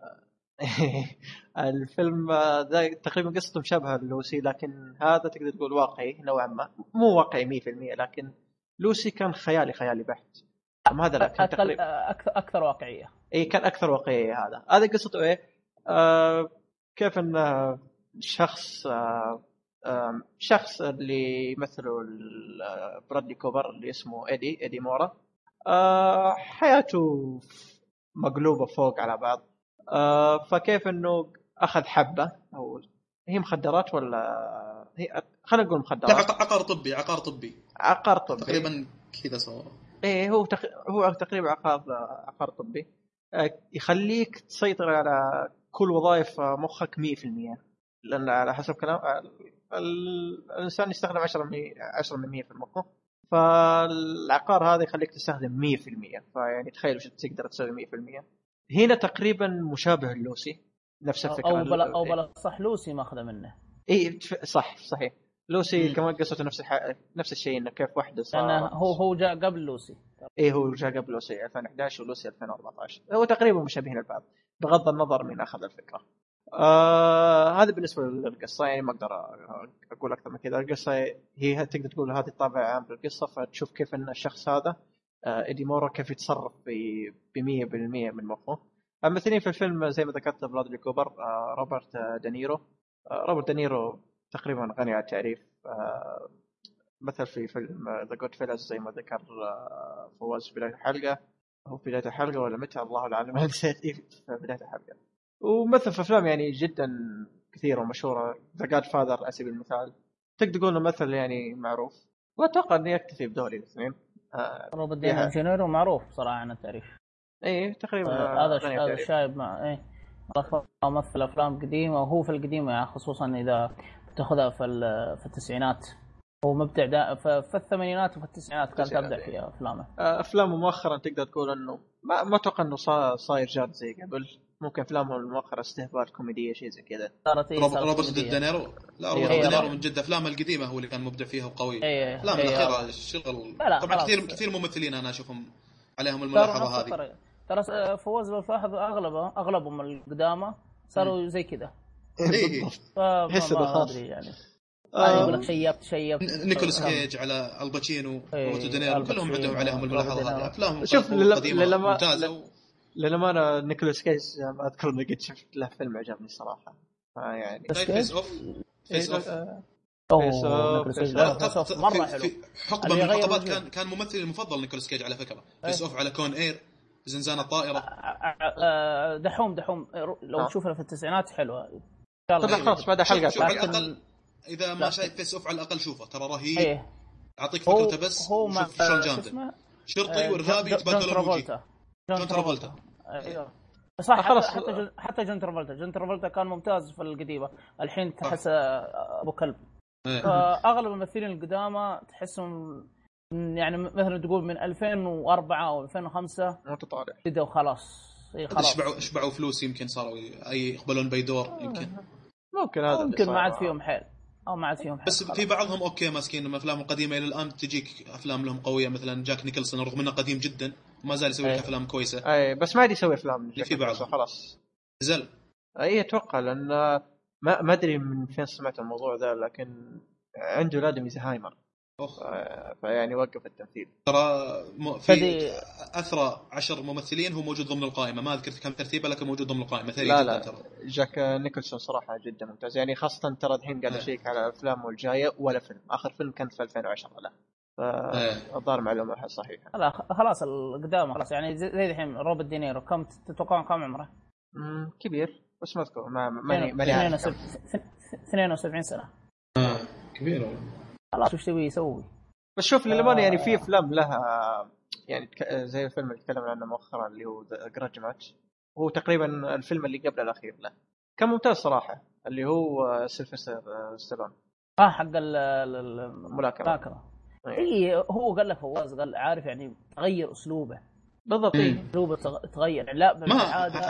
[LAUGHS] الفيلم آه، ذا تقريبا قصته مشابهة للوسي لكن هذا تقدر تقول واقعي نوعا ما. مو واقعي 100% لكن لوسي كان خيالي خيالي بحت. اما هذا لا كان تقريبا أكثر أكثر واقعية. اي كان أكثر واقعية هذا. هذا قصته إيه؟ آه كيف ان آه، شخص آه آه شخص اللي يمثله آه، برادلي كوبر اللي اسمه إيدي إيدي مورا. آه حياته مقلوبة فوق على بعض. آه فكيف إنه أخذ حبة؟ أو هي مخدرات ولا هي خلينا نقول مخدرات. عق- عقار طبي عقار طبي. عقار طبي. تقريبا كذا سوا إيه هو تق... هو تقريبا عقار عقار طبي. يخليك تسيطر على كل وظائف مخك 100% لأن على حسب كلام الإنسان يستخدم 10 من 10 من 100 في مخه فالعقار هذا يخليك تستخدم 100% فيعني تخيل وش تقدر تسوي 100% هنا تقريبا مشابه لوسي نفس الفكرة. أو بلا أو بلا صح لوسي ماخذة منه. اي صح صحيح. لوسي مم. كمان قصته نفس الح... نفس الشيء إنه كيف واحدة صار لأنه هو هو جاء قبل لوسي. اي هو جاء قبل لوسي 2011 ولوسي 2014 هو تقريبا مشابهين البعض بغض النظر من أخذ الفكرة. آه هذا بالنسبة للقصة يعني ما أقدر أقول أكثر من كذا. القصة هي تقدر تقول هذه الطابع عام للقصة فتشوف كيف إن الشخص هذا آه إيدي مورا كيف يتصرف ب 100% من مخه. الممثلين في الفيلم زي ما ذكرت برادلي كوبر آه روبرت دانيرو. آه روبرت دانيرو تقريبا غني عن التعريف آه مثل في فيلم The Goodfellas زي ما ذكر آه، فواز في بداية الحلقة هو في بداية الحلقة ولا متى؟ الله أعلم. [LAUGHS] نسيت في بداية الحلقة. ومثل في أفلام يعني جدا كثيرة ومشهورة ذا جاد فاذر على سبيل المثال. تقدر تقول إنه مثل يعني معروف. وأتوقع إنه يكتفي بدوري الاثنين آه روبرت دينيرو جونيرو معروف صراحة عن التاريخ. اي تقريبا آه، هذا غني هذا التعريف. شايب مع إيه. مثل أفلام قديمه وهو في القديمة يعني خصوصا إذا بتاخذها في في التسعينات. هو مبدع دا في, الثمانينات وفي التسعينات كان إيه. في أفلامه. آه، أفلامه مؤخرا تقدر تقول إنه ما ما أتوقع إنه صا- صاير جاد زي قبل. ممكن افلامه المؤخرة استهبال كوميديه شيء زي كذا صارت إيه روبرت. دينيرو لا إيه، روبرت إيه، دينيرو من جد افلامه القديمة هو اللي كان مبدع فيها وقوي إيه أفلام إيه، الأخيرة الشغل لا، لا، طبعا خلاص. كثير كثير ممثلين أنا أشوفهم عليهم الملاحظه هذه. ترى فواز لو تلاحظ اغلبه أغلبهم القدامى صاروا زي كذا إيه. [LAUGHS] فما تحس ما. أدري يعني آه، يقول لك شيبت شيبت نيكولاس آه. كيج على ألباتشينو إيه، روبرت دينيرو كلهم عندهم عليهم الملاحظه. هذه أفلامهم شوف، صراحة لل- قديمه للما- ممتازه و... لأن أنا نيكولاس كيج ما أذكر إني قد شفت له فيلم عجبني صراحة. يعني. بس Face؟ Off. أوف. آه، أوه Face في- مرة حلو. في حقبة من الحقبات. كان كان ممثلي المفضل نيكولاس كيج على فكرة. إيه. Face Off على Con Air زنزان الطائرة. آه، دحوم دحوم. لو آه. تشوفها في التسعينات حلوة. إن شاء الله خلاص بعد حلقه شوف على الأقل إذا ما. شايف Face Off على الأقل شوفه. ترى رهيب. إيه. أعطيك فكرته بس هو شلون جامده شرطي آه، وارهابي يتبادلون جون ترافولتا. أيوه. صح حتى خلاص. حتى جون, حتى جون ترافولتا. جون ترافولتا كان ممتاز في القديمة. الحين تحس أبو كلب. إيه. فأغلب الممثلين القدامى تحسهم من- يعني مثلا تقول من 2004 أو 2005 وطالع بدأوا خلاص. إيه خلاص. اشبعوا اشبعوا فلوس يمكن صاروا أي يقبلون بأي دور يمكن. ممكن هذا ممكن. ما عاد فيهم حيل. أو ما عاد فيهم حيل بس خلاص. في بعضهم okay ماسكين من افلامهم القديمه إلى الآن تجيك أفلام لهم قوية مثلا جاك نيكلسون رغم إنه قديم جدا. ما زال يسوي لك إيه. أفلام كويسة. اي بس ما عاد يسوي أفلام في بعض. خلاص. زل. اي أتوقع لأن ما ما أدري من فين سمعت الموضوع ذا لكن عنده أولاد زهايمر اخ فيعني وقف التمثيل. ترى م- في فدي- أثرى عشر ممثلين هو موجود ضمن القائمة. ما أذكر كم ترتيبه لكن موجود ضمن القائمة. ثري لا لا. ترى. جاك نيكلسون صراحة جدا ممتاز. يعني خاصة ترى الحين قاعد إيه. أشيك على أفلامه الجاية ولا فيلم. آخر فيلم كان في 2010 له. فالظاهر معلومة صحيحة لا خ- خلاص القدامى خلاص يعني زي زي الحين روبرت دينيرو كم تتوقعون كم عمره؟ كبير بس ما أذكر ما ماني ماني عارف كم. 72 سنة كبير والله. خلاص وش تبي يسوي؟ بس شوف للأمانة يعني في آه. أفلام لها يعني زي الفيلم اللي تكلمنا عنه مؤخرا اللي هو Grudge Match هو تقريبا الفيلم اللي قبل الأخير له كان ممتاز صراحة اللي هو سيلفستر ستالون آه حق ال- ال- ال- الملاكمة. الملاكمه إيه. اي هو قال لك فواز قال عارف يعني تغير أسلوبه. بالضبط. إيه. أسلوبه تغ- تغير. يعني لا بالعادة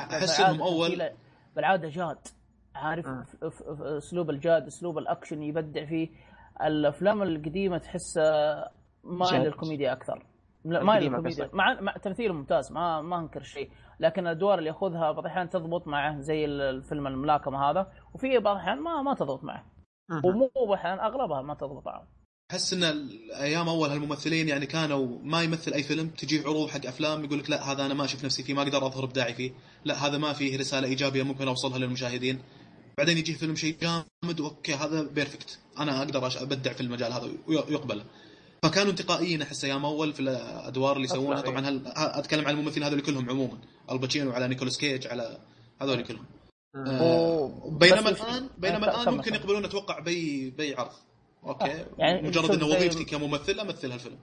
أول- تمثيله- بالعادة جاد. عارف ف- أسلوب الجاد أسلوب الأكشن يبدع فيه. الأفلام القديمة تحسها مايل جاد. للكوميديا أكثر. مايل القديمة للكوميديا. مع, مع تمثيله ممتاز ما ما أنكر شيء. لكن الادوار اللي ياخذها بعض الأحيان تضبط معه زي الفيلم الملاكمة هذا. وفي بعض الأحيان ما ما تضبط معه. ومو بعض الأحيان أغلبها ما تضبط معه. أحس إن أيام أول هالممثلين يعني كانوا ما يمثل أي فيلم تجي عروض حق أفلام يقول لك لا هذا أنا ما أشوف نفسي فيه ما أقدر أظهر إبداعي فيه. لا هذا ما فيه رسالة إيجابية ممكن أوصلها للمشاهدين. بعدين يجي فيلم شيء جامد okay هذا perfect أنا أقدر أبدع في المجال هذا ويقبل فكانوا انتقائيين أحس أيام أول في الأدوار اللي يسوونها. طبعا هل أتكلم عن الممثلين هذول كلهم عموما. الباتشينو على نيكولاس كيج على هذول كلهم. مم. آه، بينما الان بينما الآن ممكن. يقبلون أتوقع بأي بأي عرض. okay. يعني مجرد إنه وظيفتي كممثل امثل هالفيلم.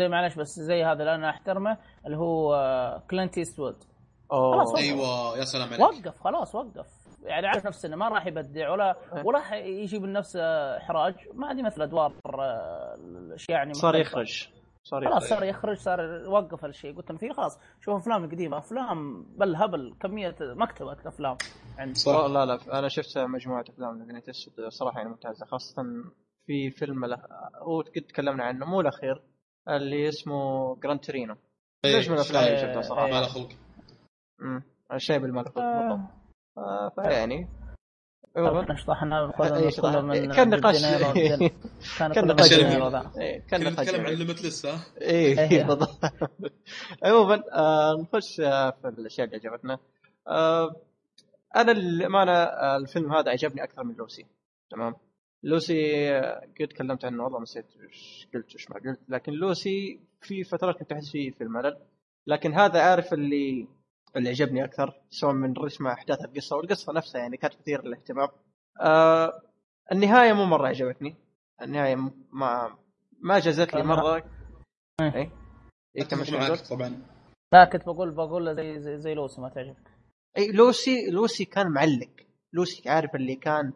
زي معلش بس زي هذا اللي أنا أحترمه اللي هو آه، كلينت ايستوود أوه. خلاص، وقف. أيوه يا سلام عليك. وقف خلاص وقف. يعني عارف نفسه إنه ما راح يبدع ولا. ولا يجيب لنفسه إحراج. ما عندي مثل أدوار آه، الأشياء يعني صار. يخرج. صار خلاص يخرج. صار يخرج صار وقف هالشيء. قلت تمثيل خلاص شوف أفلام القديمه أفلام بل هبل كمية مكتبة افلام عندي صح. لا لا أنا شفت مجموعة أفلام صراحة يعني ممتازة خاصة في فيلم له هو قد تكلمنا عنه مو الأخير اللي اسمه جراند ترينو إيه، ليش من الأفلام اللي إيه، شفتها صراحة؟ ما له خلق. امم الشيب الملك بالضبط. آه، فيعني [LAUGHS] كان نقاش. كان نقاش إيه، كان نتكلم عن. Limitless ها إيه. بالضبط. [LAUGHS] عموما آه نخش آه في الأشياء اللي عجبتنا. أنا للامانه آه الفيلم هذا عجبني أكثر من لوسي. تمام؟ لوسي قد تكلمت عنه؟ والله نسيت إيش قلت إيش ما قلت. لكن لوسي في فترات كنت أحس فيه في الملل. لكن هذا عارف اللي اللي عجبني أكثر سواء من رسم أحداث القصة والقصة نفسها يعني كانت مثيره للاهتمام آه النهاية مو مرة عجبتني. النهاية م- ما ما جازت لي مرة. إيه. كم اتفق معك طبعا. لا كنت بقول بقول زي زي, زي لوسي ما تعجبك. اي لوسي لوسي كان معلق. لوسي عارف اللي كان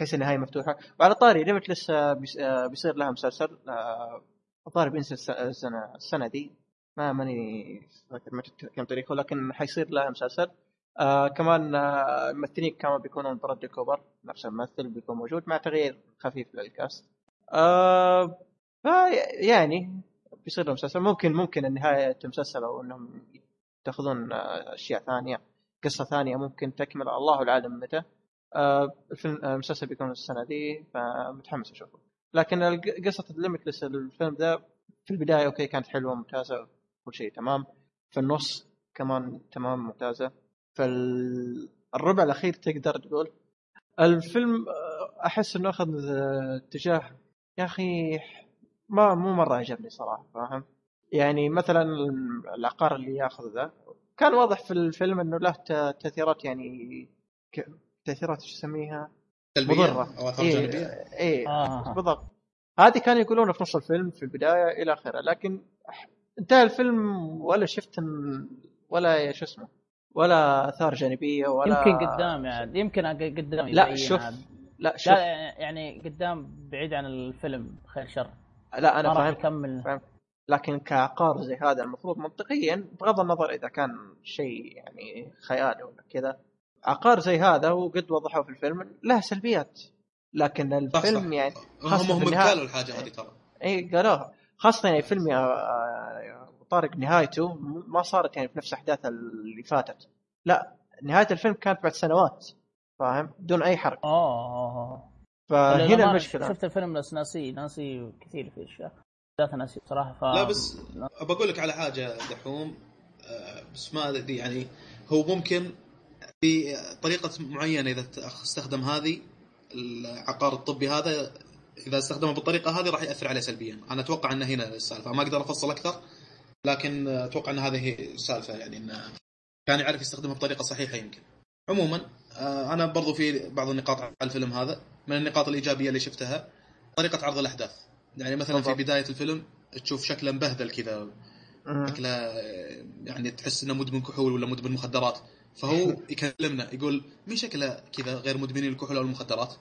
تحس النهايه مفتوحة. وعلى طاري Limitless آه، بيس- آه، بيصير لها مسلسل آه، الظاهر بينزل الس- السنة السنة دي. ما ماني فاكر متى كم تاريخه لكن حيصير لها مسلسل. آه كمان آه الممثلين كمان بيكونون برادلي كوبر نفس الممثل بيكون موجود مع تغيير خفيف للكاست. آه فا- يعني بيصير له مسلسل. ممكن ممكن النهايه مسلسل أو إنهم يتخذون آه، أشياء ثانية قصة ثانية ممكن تكمل. الله اعلم متى. آه الفيلم آه، المسلسل بيكون السنة دي فمتحمس أشوفه. لكن قصة ال Limitless الفيلم ذا في البداية أوكي كانت حلوة ممتازه كل شيء تمام. في النص كمان تمام ممتازة. في ال- الربع الأخير تقدر تقول. الفيلم آه، أحس إنه أخذ آه، اتجاه يا أخي ما مو مرة عجبني صراحة فاهم؟ يعني مثلا العقار اللي ياخذ ذا كان واضح في الفيلم إنه له تأثيرات يعني. تأثيرات شو اسميها سلبية مضرة. أو اثار إيه جانبيه إيه آه. بالضبط. هذه كانوا يقولونها في نص الفيلم في البداية إلى آخره لكن انتهى الفيلم ولا شفت ولا شو اسمه ولا آثار جانبية ولا يمكن قدام يعني يمكن أق- قدام لا شوف. لا شوف. لا يعني قدام بعيد عن الفيلم خير شر. لا ما أنا راح فاهم يكمل. لكن كعقار زي هذا المفروض منطقيا بغض النظر إذا كان شيء يعني خيالي ولا كذا عقار زي هذا وقد وضحوه في الفيلم له سلبيات لكن الفيلم صح. يعني هم خاصة هم. قالوا الحاجة هذه ترى. اي قالوها. خاصة يعني فيلم طارق نهايته ما صارت يعني في نفس أحداث اللي فاتت. لا نهاية الفيلم كانت بعد سنوات فاهم؟ بدون أي حرق. اوه فهنا للأمانة المشكلة. شفت الفيلم بس ناسي ناسي كثير في أشياء. ذات ناسي بصراحة ف لا بس بقول لك على حاجة دحوم. آه، بس ما أدري يعني هو ممكن في طريقه معينة إذا استخدم هذه العقار الطبي هذا إذا استخدمه بالطريقة هذه راح يأثر عليه سلبيا. أنا أتوقع ان هنا السالفة. ما أقدر أفصل أكثر لكن أتوقع إن هذه هي السالفة يعني انه كان يعرف يستخدمها بطريقة صحيحة يمكن. عموما آه، أنا برضو في بعض النقاط على الفيلم هذا. من النقاط الإيجابية اللي شفتها طريقة عرض الأحداث. يعني مثلا في. بداية الفيلم تشوف شكله مبهدل كذا. شكله يعني تحس إنه مدمن كحول ولا مدمن مخدرات. فهو يكلمنا يقول مين شكله كذا غير مدمنين الكحول أو المخدرات؟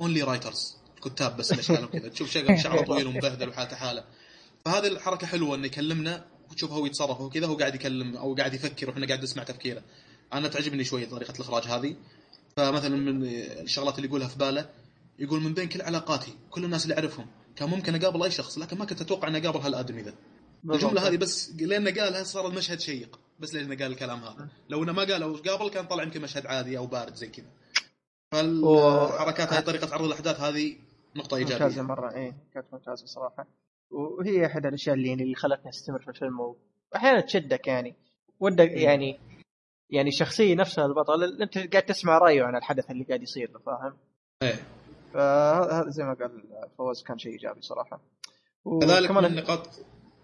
only writers الكتاب بس الاشكال وكذا تشوف شكله [LAUGHS] شعره طويل ومبهدل وحالته حالة. فهذه الحركة حلوة إنه يكلمنا وتشوف هو يتصرف وكذا هو قاعد يكلم أو قاعد يفكر وإحنا قاعد نسمع تفكيره. أنا تعجبني شوية طريقة الإخراج هذه. فمثلا من الشغلات اللي يقولها في باله يقول من بين كل علاقاتي كل الناس اللي أعرفهم كان ممكن أقابل أي شخص لكن ما كنت أتوقع اني أقابل هالآدمي ذا. الجملة هذه بس لأنه قالها صار المشهد شيق. بس لأنه قال الكلام هذا. لو إنه ما قال أو قابل كان طلع يمكن مشهد عادي أو بارد زي كذا. فالحركات هذه طريقة عرض الأحداث هذه نقطة إيجابية. مرة إيه كانت ممتازة صراحة. وهي أحد الأشياء اللي يعني اللي خلتني أستمر في الفيلم وأحيانا تشدك يعني. ودك يعني يعني شخصية نفسها البطل أنت قاعد تسمع رأيه عن الحدث اللي قاعد يصير له فاهم؟ إيه. فهذا زي ما قال فواز كان شيء إيجابي صراحة. كذلك من النقاط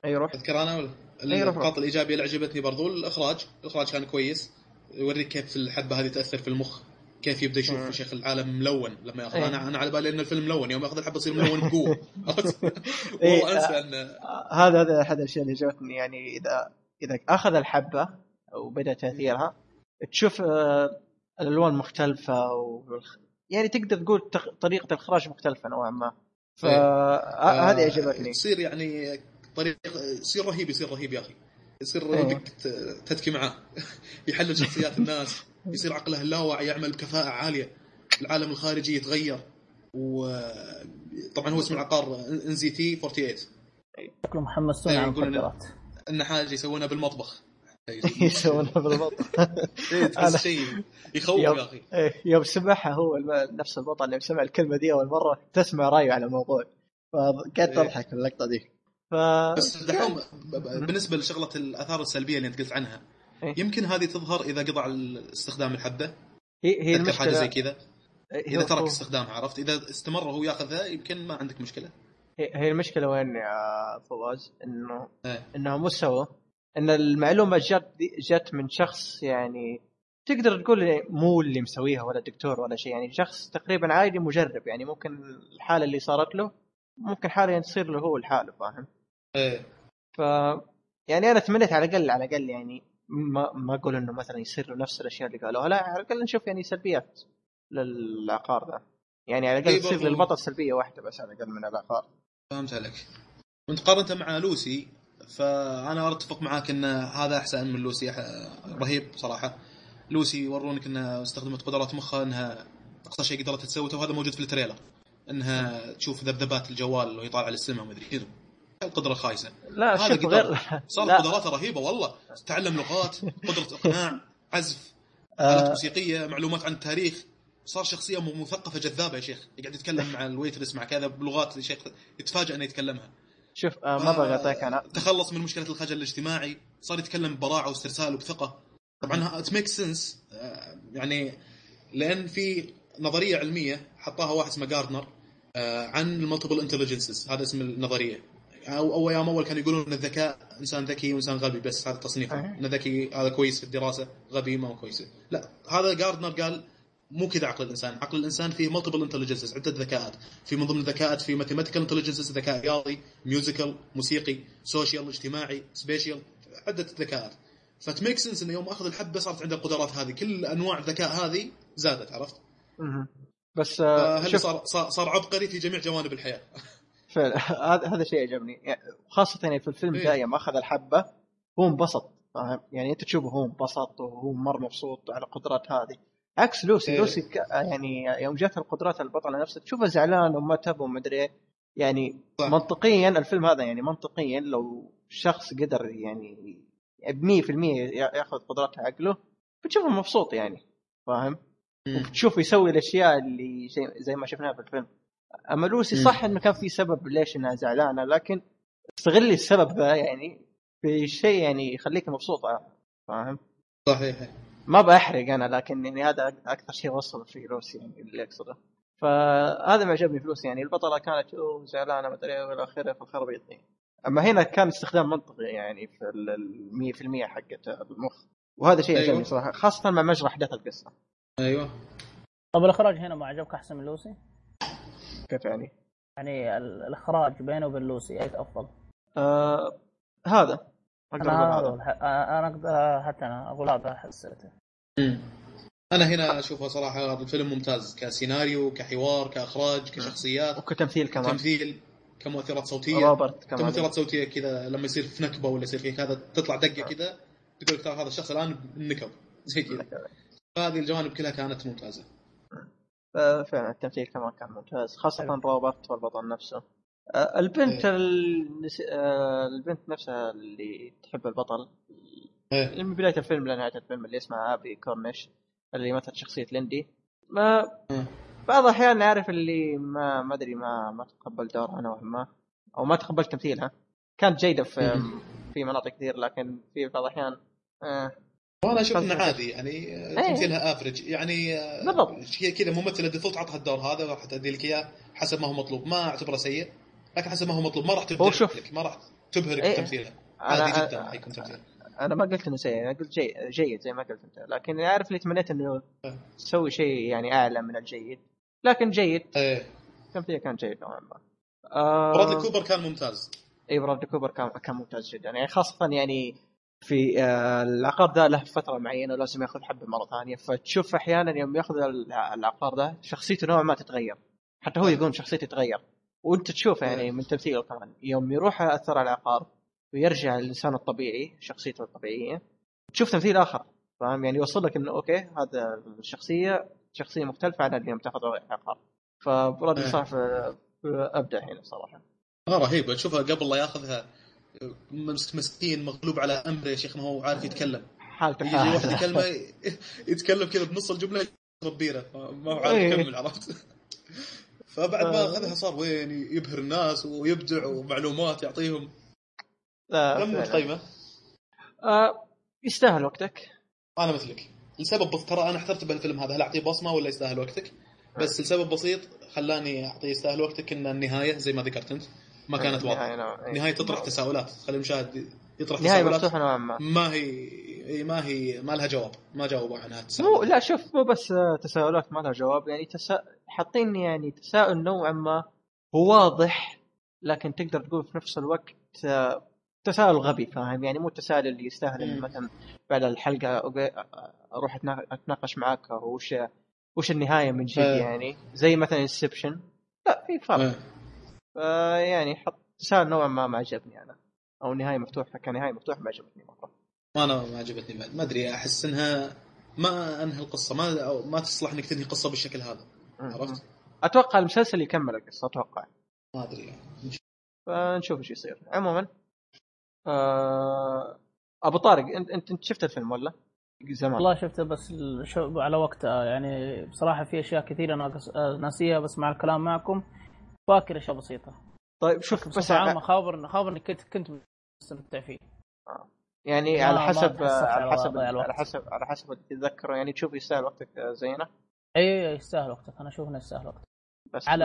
أي روح أذكر أنا ولا. النقاط الإيجابية اللي عجبتني برضو الإخراج الإخراج كان كويس يوريك كيف الحبه هذه تأثر في المخ كيف يبدأ يشوف مم. شيخ العالم ملون لما يأخذ إيه. أنا أنا على بالي ان الفيلم ملون يوم ياخذ الحبه يصير ملون بقوه؟ [LAUGHS] إيه، والله أنسى ان هذا هذا أحد الأشياء اللي عجبتني يعني اذا إذا أخذ الحبة وبدا تأثيرها تشوف آه، الألوان مختلفة والخ... يعني تقدر تقول. طريقة الإخراج مختلفة نوعا ما إيه. فهذه عجبتني تصير يعني طريق يصير رهيب يصير رهيب يا أخي. يصير إيه. ت- تتكي معاه [LAUGHS] يحلل شخصيات الناس. يصير عقله اللاواعي يعمل بكفاءه عالية. العالم الخارجي يتغير. وطبعا هو اسم العقار ان زي تي 48 شكلهم محمسون إيه، على يقولون- المخدرات إن حاجة يسوونها بالمطبخ. [LAUGHS] يسوونها بالضبط [LAUGHS] إيه، تحس أنا- شيء يخوف يا أخي. إيه، يوم سمعها هو نفس البطل يوم سمع الكلمة دي أول مرة تسمع رأيه على الموضوع. فقعدت إيه. أضحك اللقطة دي. ف بس دحوم بالنسبة لشغلة الآثار السلبية اللي أنت قلت عنها إيه. يمكن هذه تظهر إذا قطع استخدام الحبة؟ هي هي تذكر حاجة المشكلة. زي كذا؟ هي- إذا ترك هو- استخدامها عرفت؟ إذا استمر وهو ياخذها يمكن ما عندك مشكلة. هي المشكلة وين يا فواز؟ انه إيه. إنه مو سوا. إن المعلومة جت جت من شخص يعني تقدر تقول مو اللي مسويها ولا دكتور ولا شيء يعني شخص تقريبا عادي مجرب يعني ممكن الحالة اللي صارت له ممكن حاله تصير له هو لحاله فاهم؟ إيه. ف يعني أنا تمنيت على الأقل على الأقل يعني ما ما أقول إنه مثلا يصير له نفس الأشياء اللي قالوها لا على الأقل نشوف يعني سلبيات للعقار ذا. يعني على الأقل إيه تصير برضو. للبطل سلبية واحدة بس على الأقل من العقار. فهمت عليك. وانت قارنته مع لوسي فأنا أتفق معاك إن هذا أحسن من لوسي رهيب صراحة. لوسي يورونك إنها استخدمت قدرات مخها إنها أقصى شيء قدرت تسويه وهذا موجود في ال trailer. إنها تشوف ذبذبات الجوال وهي طالعة للسماء ومدري كذا القدره خايسة. لا هذا شوف. غير صارت لا. قدراته رهيبة والله. تعلم لغات قدرة إقناع عزف آلات آه موسيقية معلومات عن التاريخ. صار شخصية مثقفة جذابة يا شيخ. يقعد يتكلم مع ال waitress مع كذا بلغات يا شيخ. يتفاجئ إنه يتكلمها. شوف آه ما بغى اعطيك أنا. تخلص من مشكلة الخجل الاجتماعي. صار يتكلم ببراعه واسترسال وبثقه طبعا it makes sense يعني لأن في نظرية علمية حطاها واحد اسمه Gardner آه، عن ال multiple intelligences هذا اسم النظرية. أو أو أيام أول كانوا يقولون إن الذكاء إنسان ذكي وإنسان غبي بس هذا تصنيفه آه. إن ذكي هذا كويس في الدراسة غبي ما هو كويس. لا هذا Gardner قال مو كذا عقل الإنسان. عقل الإنسان فيه multiple intelligences عدة ذكاءات. في من ضمن الذكاءات في mathematical intelligences ذكاء رياضي musical موسيقي social اجتماعي spatial عدة ذكاءات. ف it makes sense انه يوم أخذ الحبة صارت عنده القدرات هذه. كل أنواع الذكاء هذه زادت عرفت؟ مهم. بس آه شوف صار صار عبقري في جميع جوانب الحياة. فعلا. [LAUGHS] هذا هذا شيء عجبني يعني خاصة يعني في الفيلم إيه. ذا يوم أخذ الحبة هو انبسط. فاهم؟ يعني أنت تشوفه هو انبسط وهو مره مبسوط على القدرات هذه. عكس لوسي. إيه. لوسي ك... يعني يوم جات القدرات البطله نفسها تشوفه زعلان وما تب ومدري إيه. يعني صح. منطقيا الفيلم هذا يعني منطقيا لو شخص قدر يعني ب 100% ياخذ قدرات عقله بتشوفه مبسوط يعني. فاهم؟ وبتشوف يسوي الأشياء اللي زي, زي ما شفناها في الفيلم. أما لوسي. صح إنه كان في سبب ليش إنها زعلانة لكن استغلي السبب ذا يعني في شيء يعني يخليك مبسوطه فاهم؟ صحيح ما بحرق أنا لكن يعني هذا أكثر شيء وصل في لوسي يعني اللي أقصده فهذا ما عجبني في لوسي يعني البطلة كانت أوه زعلانة ما أدري والى آخره دي أما هنا كان استخدام منطقي يعني في ال 100% حقت المخ وهذا شيء أيوة. عجبني صراحة خاصة مع مجرى أحداث القصة أيوه طب الأخراج هنا ما عجبك أحسن من لوسي؟ كيف يعني؟ يعني ال- الإخراج بينه وبين لوسي أي أفضل؟ آه هذا. أقدر أقول أنا هذا. أقدر حتى أنا أقول هذا حسيته أنا هنا أشوفه صراحة الفيلم ممتاز كسيناريو كحوار كإخراج كشخصيات. وكتمثيل كمان. تمثيل كمؤثرات صوتية. روبرت كمان. كمؤثرات صوتية كذا لما يصير في نكبة ولا يصير في كذا تطلع دقة كذا تقول لك ترى هذا الشخص الآن نكب زي كذا. فهذه الجوانب كلها كانت ممتازة. آه، فعلا التمثيل كمان كان ممتاز خاصة روبرت والبطل نفسه آه، البنت إيه. آه، البنت نفسها اللي تحب البطل إيه من بداية الفيلم لنهاية الفيلم اللي اسمها ابي كورنيش اللي مثل شخصية ليندي ما مم. بعض الأحيان عارف اللي ما ما أدري ما ما تقبل دورها نوعا ما أو ما تقبل تمثيلها كانت جيدة في. في مناطق كثير لكن في بعض الأحيان آه وأنا أشوف إنه. عادي يعني آه، تمثيلها افرج يعني آه، بالضبط. كذا ممثلة ديفولت عطها الدور هذا وراح تأدي لك إياه حسب ما هو مطلوب. ما اعتبره سيء لكن حسب ما هو مطلوب. ما راح. لك ما راح تبهرك إيه. بتمثيلها عادي جدا حيكون تمثيل أنا ما قلت إنه سيء أنا قلت جيد جيد زي ما قلت أنت. لكن عارف اللي تمنيت إنه. تسوي شيء يعني أعلى من الجيد. لكن جيد. إيه. كان جيد نوعا ما آه. برادلي كوبر كان ممتاز. اي برادلي كوبر كان كان ممتاز جدا. يعني خاصة يعني في آه، العقار ذا له فترة معينة ولازم ياخذ حبة مرة ثانية. فتشوف أحيانا يوم ياخذ الع- العقار ذا شخصيته نوعا ما تتغير. حتى هو يقول شخصيته تتغير. وأنت تشوف يعني من تمثيله كمان. يوم يروح اثر على العقار ويرجع الانسان الطبيعي شخصيته الطبيعية تشوف تمثيل آخر. فاهم؟ يعني يوصل لك إنه أوكي هذا الشخصية شخصية مختلفة عن اللي يوم تاخذ العقار. فبرد إيه. صح أبدع هنا صراحة آه رهيبه تشوفها قبل لا يأخذها مسكين مغلوب على امره يا شيخ ما هو عارف يتكلم حالته يجي واحد. يكلمه يتكلم كذا بنص الجملة يشرب بيرة ما هو عارف إيه. يكمل عرفت فبعد ما اخذها صار وين يبهر الناس ويبدع ومعلومات يعطيهم لا، كم فعلاً. تقيمه؟ آه يستاهل وقتك أنا مثلك لسبب ترى أنا احترت بالفيلم هذا هل أعطيه بصمة ولا يستاهل وقتك؟ بس لسبب بسيط خلاني أعطيه يستاهل وقتك إن النهاية زي ما ذكرت أنت ما كانت واضحة. نهاية إيه. النهايه تطرح تساؤلات. تخلي المشاهد يطرح نهاية تساؤلات. مفتوحة نوعا ما. ما هي إي ما هي ما لها جواب. ما جاوبوا عنها مو لا شوف مو بس آه، تساؤلات ما لها جواب. يعني تسا... حاطين يعني تساؤل نوعا ما هو واضح لكن تقدر تقول في نفس الوقت آه، تساؤل غبي فاهم؟ يعني مو التساؤل اللي يستاهل. مثلا بعد الحلقة أوكي، أروح أتنا- أتناقش معاك وش وش النهاية من جد إيه. يعني؟ زي مثلا Inception لا في فرق. إيه. آه يعني حط تساؤل نوعا ما ما عجبني أنا. أو نهاية مفتوحة كنهايه مفتوحة ما عجبتني مرة. ما أنا ما عجبتني بعد. ما أدري أحس إنها ما انهى القصة. ما أو ما تصلح إنك تنهي قصه بالشكل هذا. عرفت؟ أتوقع المسلسل يكمل القصة أتوقع. ما أدري يعني. فنشوف إيش يصير. عموما آه أبو طارق أنت أنت أنت شفت الفيلم ولا؟ زمان. والله شفته بس على وقتها يعني بصراحة في أشياء كثيرة ناقص آه، ناسيها بس مع الكلام معكم. فاكر أشياء بسيطة. طيب شوف بس بس عامة خابر خابر إني كنت كنت مستمتع فيه. يعني ما- على ما حسب على حسب. على حسب على حسب تتذكره. يعني تشوف يستاهل وقتك آه، زينا إي يستاهل وقتك. أنا أشوف إنه يستاهل وقتك. بس على.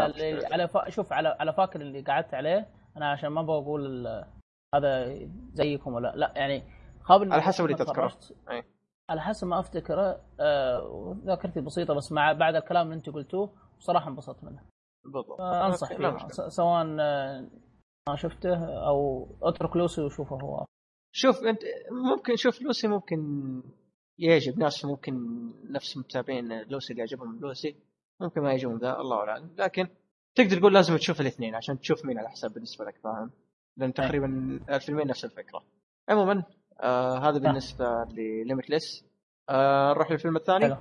على فا... شوف على على فاكر اللي قعدت عليه أنا عشان ما أبغى أقول ال- هذا زيكم ولا لا. يعني خابر على حسب اللي تذكره. أي. على حسب ما أفتكره آه ذاكرتي بسيطة بس مع بعد الكلام اللي أنت قلتوه بصراحه انبسطت منه. بالضبط. انصح فيه سواء آه، ما شفته أو اترك لوسي وشوفه هو. شوف أنت ممكن شوف لوسي ممكن يعجب ناس ممكن نفس متابعين لوسي اللي يعجبهم لوسي ممكن ما يعجبهم ذا الله أعلم. لكن تقدر تقول لازم تشوف الاثنين عشان تشوف مين على حساب بالنسبة لك فاهم؟ لأن تقريبا الفيلمين نفس الفكرة. عموما آه هذا بالنسبة ل Limitless آه نروح للفيلم الثاني؟ حلو.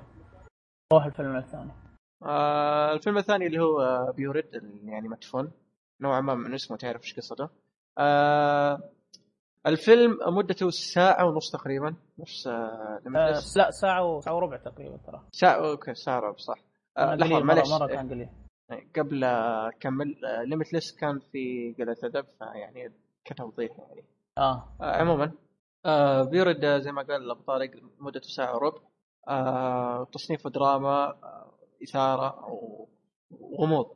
روح الفيلم الثاني. آه الفيلم الثاني اللي هو آه، Buried يعني مدفون نوعا ما من اسمه تعرف إيش قصته. آه الفيلم مدته ساعة ونص تقريبا. نفس آه لا و- ساعة وربع تقريبا ترى. ساعة أوكي ساعة وربع صح. آه لحظة معلش. مرة كان قليل. قبل لا اكمل Limitless كان في قلة ادب فيعني كتوضيح يعني. آه. آه عموما آه Buried آه، زي ما قال ابو طارق مدته ساعة وربع. آه تصنيفه دراما آه إثارة و- وغموض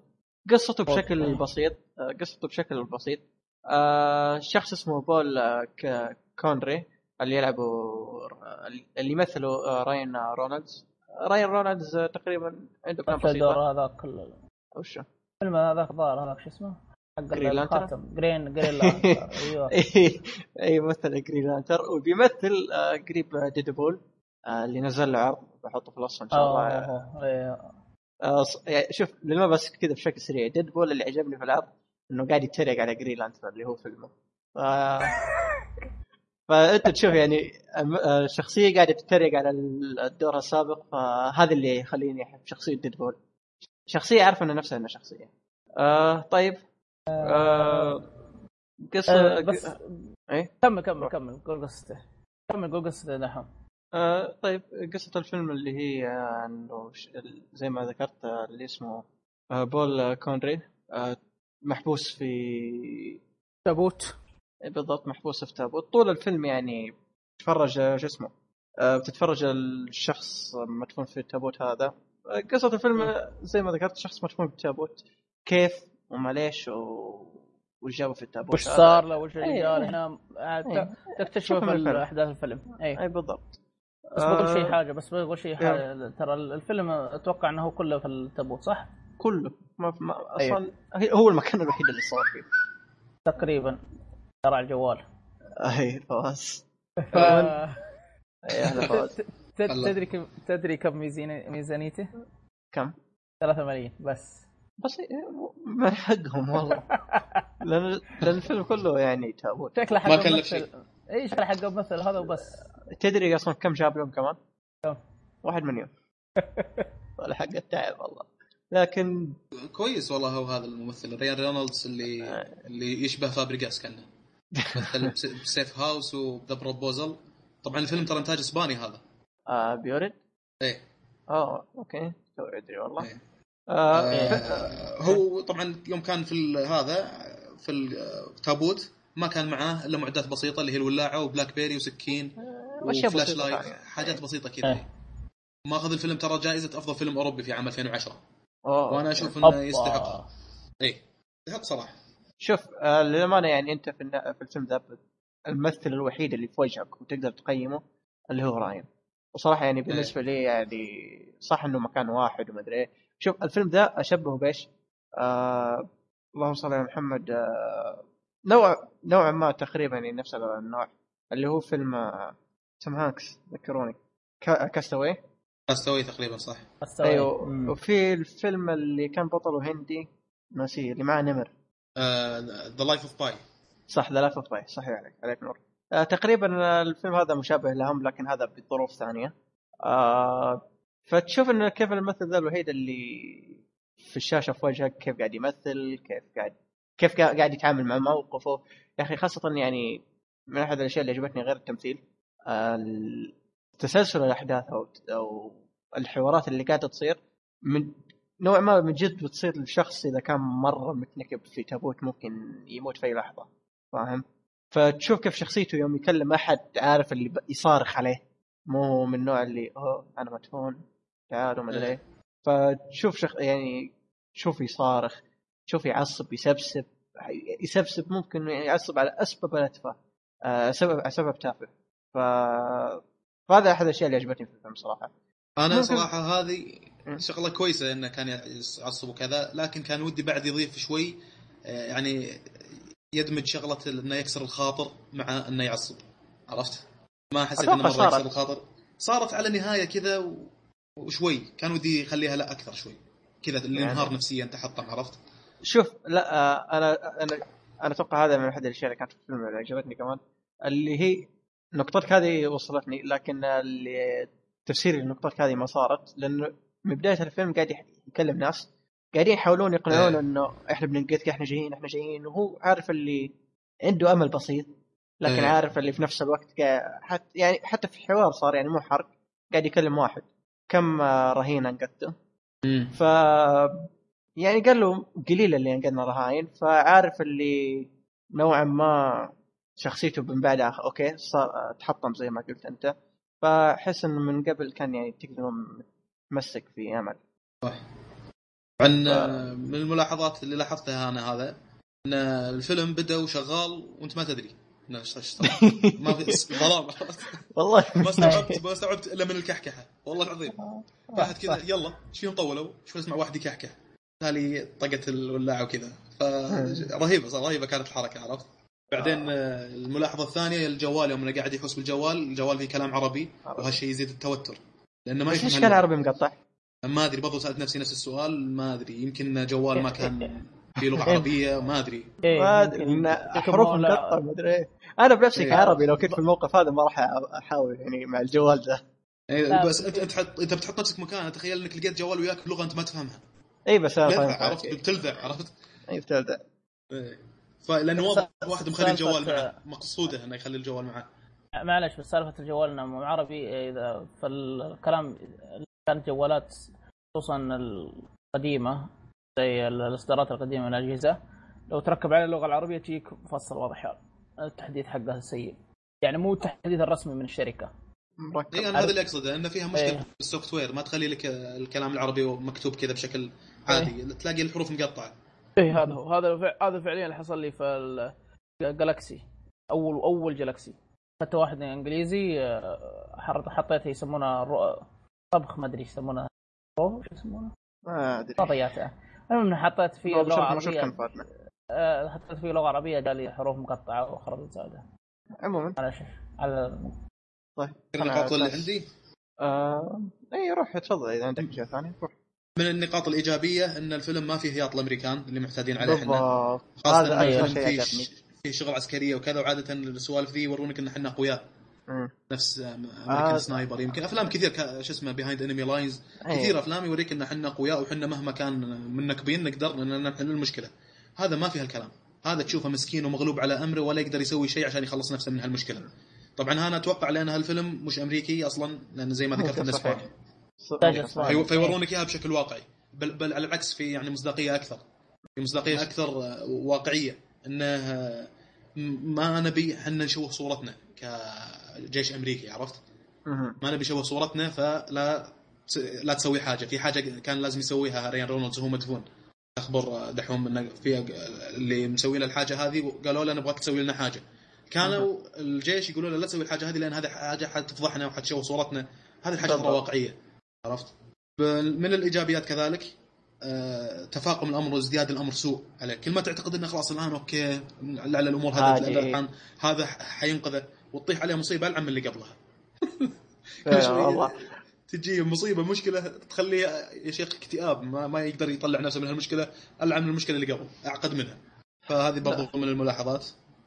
قصته بشكل. بسيط آه قصته بشكل بسيط. آه شخص اسمه بول آه كونروي اللي يلعبه آه، اللي يمثله آه راين رينولدز. راين رينولدز آه، تقريبا عنده أفلام مثل دور بسيطة هذاك ال- وش؟ الفيلم هذاك ظاهر هذاك شو اسمه؟ حق Green؟ الخاتم. Green Green Lantern أيوه. [LAUGHS] اي مثل Green Lantern وبيمثل آه، قريب Deadpool آه، اللي نزل له عرض بحطه في الوصف إن شاء الله. آه إيه. آه، ص- يعني شوف لما بس كذا بشكل سريع. Deadpool اللي عجبني في العرض إنه قاعد يتريق على Green Lantern اللي هو فيلمه. ف... [LAUGHS] فأنت تشوف يعني آه، الشخصيه قاعدة تتريق على الدور السابق فهذا اللي يخليني أحب شخصية Deadpool شخصية عارفه إنه نفسها انها شخصية. آه طيب. آه قصه آه، بس إيه؟ كمل كمل كمل. قول قصته. كمل قول قصته دحوم آه طيب قصة الفيلم اللي هي آه، إنه زي ما ذكرت آه، اللي اسمه آه بول كونروي آه محبوس في تابوت بالضبط محبوس في تابوت طول الفيلم يعني تتفرج شو اسمه آه بتتفرج الشخص مدفون في التابوت هذا قصة الفيلم زي ما ذكرت شخص مدفون في التابوت كيف وما ليش و... وش جابه في التابوت وش. صار له وش اللي إيه، إيه. هنا ت- إيه. تكتشفه شوف في. احداث الفيلم اي اي بالضبط بس بقول آه، شيء حاجة بس بقول شيء حاجة ترى الفيلم أتوقع إنه كله في التابوت صح؟ كله. ما, ما أيوه. أصلا هي- هو المكان الوحيد اللي صار فيه. تقريبا. ترى على الجوال. أي فواز. ف... [LAUGHS] تدري كم تدري كم ميزاني- ميزانيته؟ كم؟ 3 ملايين بس. بس ما حقهم والله. [LAUGHS] لأن لأن الفيلم كله يعني تابوت. شكله ما حق شيء. اي شكله حق ممثل هذا وبس. تدري أصلا كم جاب لهم كمان؟ كم؟ واحد مليون. [LAUGHS] ولا حق التعب والله. لكن كويس والله هو هذا الممثل. ريان رينولدز اللي اللي يشبه فابريجاس كانه مثل بس- ب Safe House و The Proposal طبعا الفيلم ترى إنتاج إسباني هذا. آه بيورد إيه. آه أوكي. تو أدري والله. إيه. آه آه هو طبعا يوم كان في ال- هذا في التابوت ما كان معاه إلا معدات بسيطة اللي هي الولاعة و BlackBerry وسكين وأشياء و flashlight ثانية. حاجات بسيطة كذا إيه. ماخذ الفيلم ترى جائزة أفضل فيلم أوروبي في عام 2010 أوه. وأنا أشوف إنه. يستحق اي يستحق صراحة شوف آه للأمانة يعني أنت في, في الفيلم ذا الممثل الوحيد اللي في وجهك وتقدر تقيمه اللي هو ريان وصراحة يعني بالنسبة لي يعني صح إنه مكان واحد وما أدري إيه شوف الفيلم ذا أشبهه بإيش؟ آه اللهم صل على محمد آه نوع نوعا ما تقريبا يعني نفس النوع اللي هو فيلم آه توم هانكس ذكروني. كا- Cast Away. استوي تقريبا صح. أستوعب. أيوه. مم. وفي الفيلم اللي كان بطله هندي ناسيه اللي معاه نمر. The Life of Pi صح The Life of Pi صحيح عليك عليك نور. آه تقريبا الفيلم هذا مشابه لهم لكن هذا بظروف ثانية. آه فتشوف إنه كيف الممثل ذا الوحيد اللي في الشاشة في وجهك كيف قاعد يمثل كيف قاعد كيف قا- قاعد يتعامل مع موقفه. يا أخي خاصة يعني من أحد الأشياء اللي عجبتني غير التمثيل تسلسل الاحداث أو الحوارات اللي قاعدة تصير من نوع ما من جد بتصير الشخص إذا كان مرة متنكب في تابوت ممكن يموت في أي لحظة فاهم؟ فتشوف كيف شخصيته يوم يكلم أحد عارف اللي يصارخ عليه مو من النوع اللي أوه أنا مدفون تعالوا ما أدري إيه. فتشوف شخ... يعني تشوف يصارخ تشوف يعصب يسبسب يسبسب ممكن يعصب على أسباب الاتفه آه سبب سبب تافه ف فهذا أحد الأشياء اللي عجبتني في الفيلم صراحة أنا ممكن- صراحة هذه مم. شغلة كويسة إنه كان يعصب وكذا لكن كان ودي بعد يضيف شوي آه، يعني يدمج شغلة إنه يكسر الخاطر مع إنه يعصب عرفت؟ ما حسيت إنه مرة. يكسر الخاطر صارت على نهايه كذا. وشوي كان ودي يخليها لا أكثر شوي كذا اللي يعني- انهار نفسيا تحطم عرفت؟ شوف لا آه، أنا أنا أنا أتوقع هذا من أحد الأشياء اللي كانت في الفيلم اللي عجبتني كمان اللي هي نقطتك هذه وصلتني لكن اللي تفسيري لنقطتك هذه ما صارت لأنه من بداية الفيلم قاعد يكلم ناس قاعدين يحاولون يقنعون إيه. إنه إحنا بننقذك إحنا جايين إحنا جايين وهو عارف اللي عنده أمل بسيط لكن إيه. عارف اللي في نفس الوقت حتى يعني حتى في الحوار صار يعني مو حرق قاعد يكلم واحد كم رهينة أنقذته ف يعني قال له قليل اللي انقذنا رهاين فعارف اللي نوعا ما شخصيته من بعدها أوكي صار تحطم زي ما قلت أنت. فأحس إنه من قبل كان يعني تقدر متمسك في أمل. عن آه، من الملاحظات اللي لاحظتها أنا هذا إن الفيلم بدأ وشغال وأنت ما تدري. ما في [LAUGHS] ظلام. والله. [LAUGHS] ما استوعبت ما استوعبت إلا من الكحكحة. والله العظيم. واحد كذا يلا إيش فيهم طولوا شو اسمع واحد يكحكح. تالي طقت الولاعة وكذا. فرهيبة صار رهيبة كانت الحركة عرفت؟ بعدين آه، الملاحظة الثانية الجوال يوم انه قاعد يحوس بالجوال الجوال فيه كلام عربي وهالشيء يزيد التوتر. لأنه ما ليش يفهم كان هال- عربي مقطع؟ ما أدري برضو سألت نفسي نفس السؤال ما أدري. يمكن جوال ما كان [LAUGHS] في لغة إيه. عربية ما أدري. إيه، ما أدري. حروف مقطع ما أدري إيه. أنا بنفسي إيه. كعربي لو كنت في الموقف هذا ما راح أحاول يعني مع الجوال ده. إيه،. بس انت أنت حط أنت بتحط نفسك مكانه. تخيل إنك لقيت جوال وياك بلغة أنت ما تفهمها. اي بس أنا فاهم. عرفت؟ بتلذع عرفت؟ اي بتلذع إيه. فلأنه واضح واحد مخلي الجوال معه مقصوده إنه يخلي الجوال معه. معلش بس سالفة الجوال إنه مو عربي إذا فالكلام كانت جوالات خصوصا القديمة زي الإصدارات القديمة من الأجهزة. لو تركب عليه اللغة العربية تجيك مفصل واضح. التحديث حقها سيء. يعني مو التحديث الرسمي من الشركة. مركب اي أنا هذا اللي أقصده إنه فيها مشكلة إيه. في ال software. ما تخلي لك الكلام العربي مكتوب كذا بشكل عادي تلاقي الحروف مقطعة. إيه هذا هو. هذا فع- هذا فعليا اللي حصل لي في الجلاكسي اول أول جلاكسي اخذت واحد إنجليزي آه، حر- حطيت يسمونه رو- طبخ ما أدري إيش يسمونه. رو شو يسمونه؟ ما أدري. المهم حطيت فيه لغة عربية. آه، حطيت فيه لغة عربية قال لي حروف مقطعة وخربط زاده عموما. معلش على طيب النقاط اللي عندي؟ آه... اي روح تفضل إذا عندك شيء ثاني روح. من النقاط الإيجابية إن الفيلم ما فيه هياط الأمريكان اللي معتادين عليه إحنا خاصة إن الفيلم فيه في شغل عسكرية وكذا وعادة السوالف ذي يورونك إن إحنا أقوياء. نفس أمريكان آه. Sniper يمكن أفلام كثير شو اسمه Behind Enemy Lines. كثير أفلام يوريك إن إحنا أقوياء وحنا مهما كان منكبين نقدر إن نحل المشكلة هذا ما في هالكلام هذا تشوفه مسكين ومغلوب على أمره ولا يقدر يسوي شيء عشان يخلص نفسه من هالمشكلة طبعا أنا أتوقع لأن هالفيلم مش أمريكي أصلا لأن زي ما ذكرت انه. اسباني. فيورونك إياها بشكل واقعي. بل, بل على العكس في يعني مصداقية أكثر. في مصداقية أكثر آه، واقعية. انه آه، ما نبي إحنا نشوه صورتنا كجيش أمريكي عرفت؟ ما نبي نشوه صورتنا فلا لا تسوي حاجة. في حاجة كان لازم يسويها ريان رونالدز وهو مدفون. أخبر دحوم إنه في اللي مسوي له الحاجة هذه وقالوا له نبغاك تسوي لنا حاجة. كانوا الجيش يقولوا له لا تسوي الحاجة هذه لأن هذه حاجة حتفضحنا وحتشوه صورتنا. هذه الحاجة. واقعية. عرفت؟ من الإيجابيات كذلك آه، تفاقم الأمر وازدياد الأمر سوء عليك. كل ما تعتقد إنه خلاص الآن أوكي لعل الأمور هذا ح- حينقذه وتطيح عليه مصيبة ألعن من اللي قبلها. [LAUGHS] والله. تجي مصيبة مشكلة تخليه يا شيخ اكتئاب ما, ما يقدر يطلع نفسه من هالمشكلة ألعن من المشكلة اللي قبل أعقد منها. فهذه برضو من الملاحظات.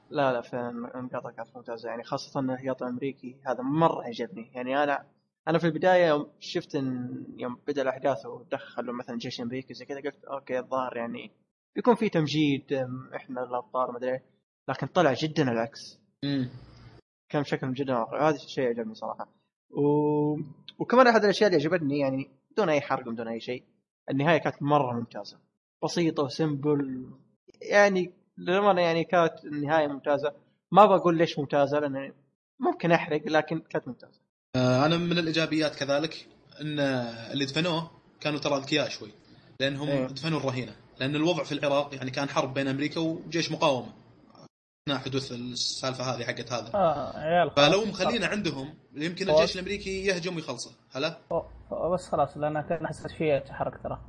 لا لا فعلا نقاطها كانت ممتازه يعني خاصة إنه الهياط الامريكي هذا مرة عجبني. يعني أنا أنا في البداية يوم شفت إن يوم بدأ الأحداث ودخلوا مثلا جيش أمريكي زي كذا قلت أوكي الظاهر يعني بيكون في تمجيد إحنا الأبطال ما أدري. لكن طلع جدا العكس. امم كان بشكل جدا هذا الشيء عجبني صراحة. و... وكمان أحد الأشياء اللي عجبتني يعني بدون أي حرق بدون أي شيء النهاية كانت مرة ممتازة. بسيطة وسمبل يعني للأمانة يعني كانت النهاية ممتازة. ما بقول ليش ممتازة لأن ممكن أحرق لكن كانت ممتازة. أنا من الإيجابيات كذلك إن اللي دفنوه كانوا ترى أذكياء شوي لأنهم إيه. دفنوا الرهينة لأن الوضع في العراق يعني كان حرب بين أمريكا وجيش مقاومة. اثناء حدوث السالفة هذه حقت هذا. آه عيال فلو مخلينا عندهم يمكن خلاص. الجيش الأمريكي يهجم ويخلصه هلا؟ بس خلاص لأن كان حسيت فيه تحرك ترى.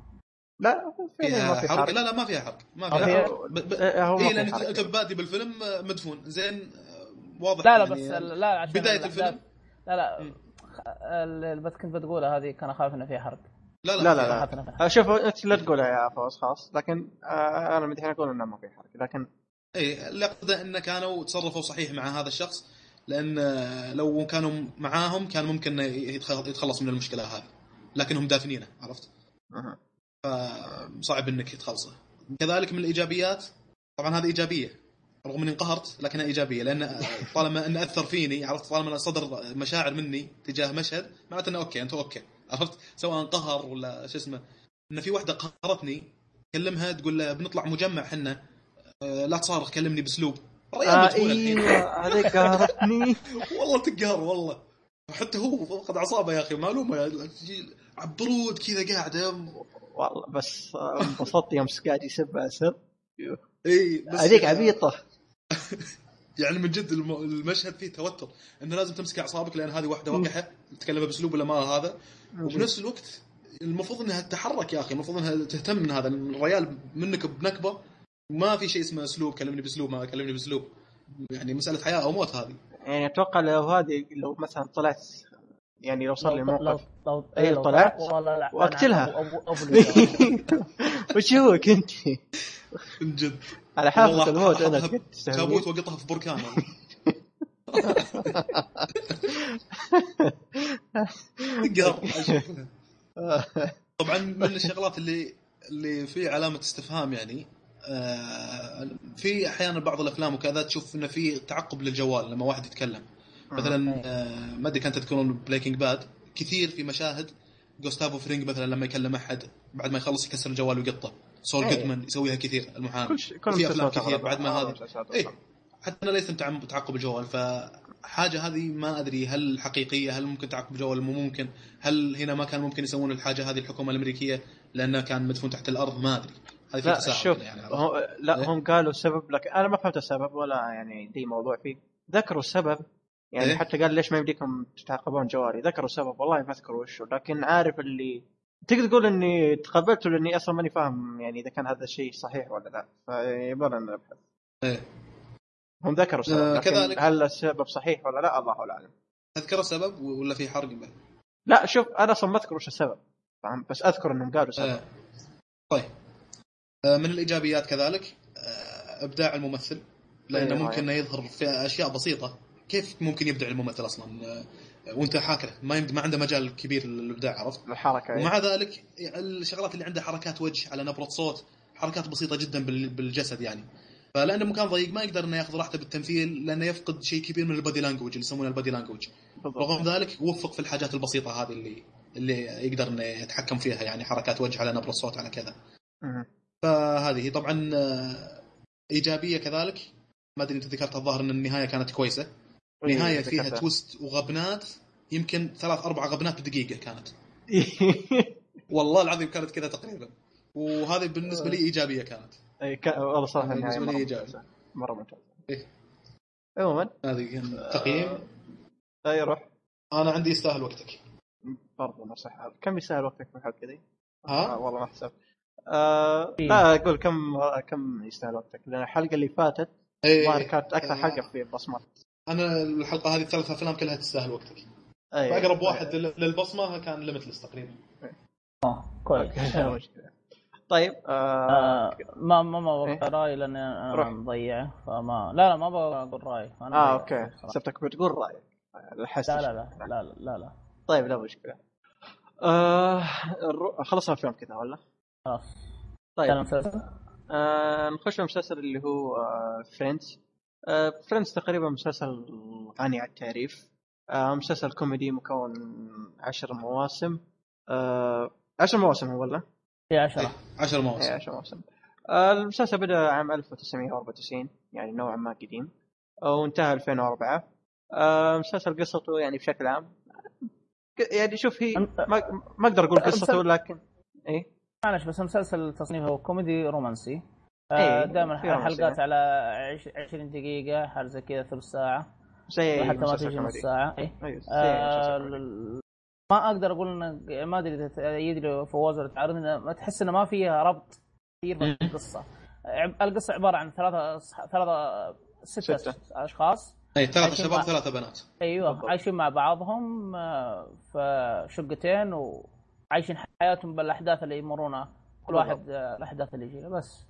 لا فيها ما في حرق؟ حرق. لا لا ما فيها حرق ما فيها فيها- حرق. ب- ب- إيه، هو في لأن. انت بادي بالفيلم آه، مدفون. زين آه، واضح لا لا يعني بس لا عشان بداية الفيلم؟ لا لا. بس كنت بتقولها هذه كان اخاف انه فيها حرق لا لا, لا، لا، لا. آه، شوف أنت لا تقولها يا فوز خلاص. لكن آه أنا مدحين أقول إنه ما في حرق. لكن اي اللي اقصده انه كانوا تصرفوا صحيح مع هذا الشخص لأن آه، لو كانوا معاهم كان ممكن يتخ- يتخلص من المشكلة هذه. لكنهم دافنينه عرفت؟ فصعب إنك تخلصه كذلك من الإيجابيات. طبعا هذه إيجابية. رغم إني انقهرت لكنها إيجابية. لأن طالما انه أثر فيني عرفت؟ طالما صدر مشاعر مني تجاه مشهد معناته إنه أوكي انت أوكي. عرفت؟ سواء قهر ولا شو اسمه. إن في واحدة قهرتني كلمها تقول له بنطلع مجمع حنا آه، لا تصارخ كلمني باسلوب آه. أيوه هذيك قهرتني. [LAUGHS] والله تقهر والله. حتى هو فقد أعصابه يا أخي معلومة. يا تجي برود كذا قاعدة. والله بس انبسطت يوم قاعد يسب اسر اي بس هذيك عبيطة. [LAUGHS] يعني من جد الم- المشهد فيه توتر. إنه لازم تمسك أعصابك لأن هذه واحدة وقحه تتكلم بأسلوب ولا ما هذا. وبنفس الوقت المفروض إنها تتحرك يا أخي. المفروض إنها تهتم من هذا. الريال منك بنكبة. ما في شيء اسمه أسلوب. كلمني بأسلوب ما كلمني بأسلوب. يعني مسألة حياة أو موت هذه. يعني أتوقع لو هذه لو مثلا طلعت يعني لو صار لي موقف. لو إيه، لو طلعت؟ أبو- [LAUGHS] وش هو كنت؟ من جد. على حافه الموت أنا. تابوت وقطها في بركان. [LAUGHS] طبعا من الشغلات اللي اللي في علامة استفهام يعني آه، في أحيانا بعض الأفلام وكذا تشوف إنه في تعقب للجوال لما واحد يتكلم. مثلا آه، ما أدري كان تذكرون Breaking Bad كثير في مشاهد جوستافو فرينج مثلا لما يكلم أحد بعد ما يخلص يكسر الجوال ويقطه. سول أي. جودمان يسويها كثير المحامي كل شيء كل في أفلام كثير. بعد ما هذه إيه أغلبها. حتى أنا ليس تعقب الجوال فحاجة هذه ما أدري هل حقيقية هل ممكن تعقب الجوال مو ممكن هل هنا ما كان ممكن يسوون الحاجة هذه الحكومة الأمريكية لأنه كان مدفون تحت الأرض ما أدري هذه في لا شوف يعني؟ هو لا إيه؟ هم قالوا سبب لكن أنا ما فهمت السبب ولا يعني دي موضوع فيه ذكروا السبب يعني إيه؟ حتى قال ليش ما يمديكم تتعاقبون جواري ذكروا السبب والله ما أذكر وشه لكن عارف اللي تقدر تقول إني تقبلته لاني أصلا ماني فاهم يعني إذا كان هذا الشيء صحيح ولا لا فيبغى نبحث إيه. هم ذكروا السبب آه، كذلك. هل السبب صحيح ولا لا الله أعلم تذكر السبب ولا في حرق به؟ لا شوف أنا أصلا ما أذكر وش السبب فاهم بس أذكر إنهم قالوا سبب آه. طيب آه، من الإيجابيات كذلك آه، إبداع الممثل لأنه أيوة. ممكن انه يظهر في أشياء بسيطة كيف ممكن يبدع الممثل أصلا آه، وانت حاكره ما يمد- ما عنده مجال كبير للإبداع عرفت؟ الحركة ومع ذلك الشغلات اللي عنده حركات وجه على نبرة صوت حركات بسيطة جدا بال- بالجسد يعني. فلأنه مكان ضيق ما يقدر إنه يأخذ راحته بالتمثيل لأنه يفقد شيء كبير من ال body language اللي يسمونه ال body language. رغم ذلك وفق في الحاجات البسيطة هذه اللي اللي يقدر إنه يتحكم فيها يعني حركات وجه على نبرة صوت على كذا. فهذه طبعا آه، إيجابية كذلك. ما أدري انت ذكرتها الظاهر إن النهاية كانت كويسة. النهايه فيها ذكرتها. تويست وغبنات يمكن ثلاث أربع غبنات بدقيقة كانت [LAUGHS] والله العظيم كانت كذا تقريبا وهذه بالنسبة لي إيجابية كانت أي ك... والله صراحة بالنسبة لي. ممتازة. مرة ممتازة إيه. عموما هذه كان تقييم أي روح أنا عندي يستاهل وقتك برضه نفس الحال كم يستاهل وقتك في الحلقة ذي؟ ها؟ آه والله ما حسب آه إيه. لا أقول كم كم يستاهل وقتك لأن الحلقة اللي فاتت إيه. كانت أكثر آه. حلقة في بصمات أنا الحلقة هذه الثلاث أفلام كلها تستاهل وقتك. أي. فاقرب واحد لل- للبصمة كان Limitless تقريبا. آه كويس. طيب آه آه ما ما ما إيه؟ بقول رأي لاني أنا روح. مضيعه فما لا لا ما بقول رأي. أنا آه أوكي. حسبتك بتقول الحس لا لا لا لا لا لا. طيب لا مشكلة. آه الرو- خلصنا الفيلم كذا ولا؟ خلاص. طيب. آه نخش المسلسل اللي هو آه Friends آه Friends تقريبا مسلسل غني عن التعريف. آه مسلسل كوميدي مكون عشر مواسم. آه عشر مواسم هو ولا؟ في عشرة. 10 اي مواسم. عشر مواسم. آه المسلسل بدأ عام 1994 يعني نوعا ما قديم. آه، وانتهى 2004 آه مسلسل قصته يعني بشكل عام يعني شوف هي ما, ما أقدر أقول قصته لكن إيه؟ معلش بس مسلسل تصنيفه كوميدي رومانسي. إيه، آه دائما. حلقات على عش- 20 دقيقة حال زي كذا ثلث ساعة زي حتى ما تجي نص. ساعة إيه. أيوه زي آه ما أقدر أقول إنه ما أدري إذا تأيد لي فواز ولا تعارض ما تحس إنه ما فيها ربط كثير في القصة عب- القصة عبارة عن ثلاثة أصح- ثلاثة ستة, ستة. أشخاص اي ثلاثة شباب مع- ثلاثة بنات أيوه بالضبط. عايشين مع بعضهم آه، في شقتين وعايشين حياتهم بالأحداث اللي يمرونها كل. واحد آه، الأحداث اللي يجيها بس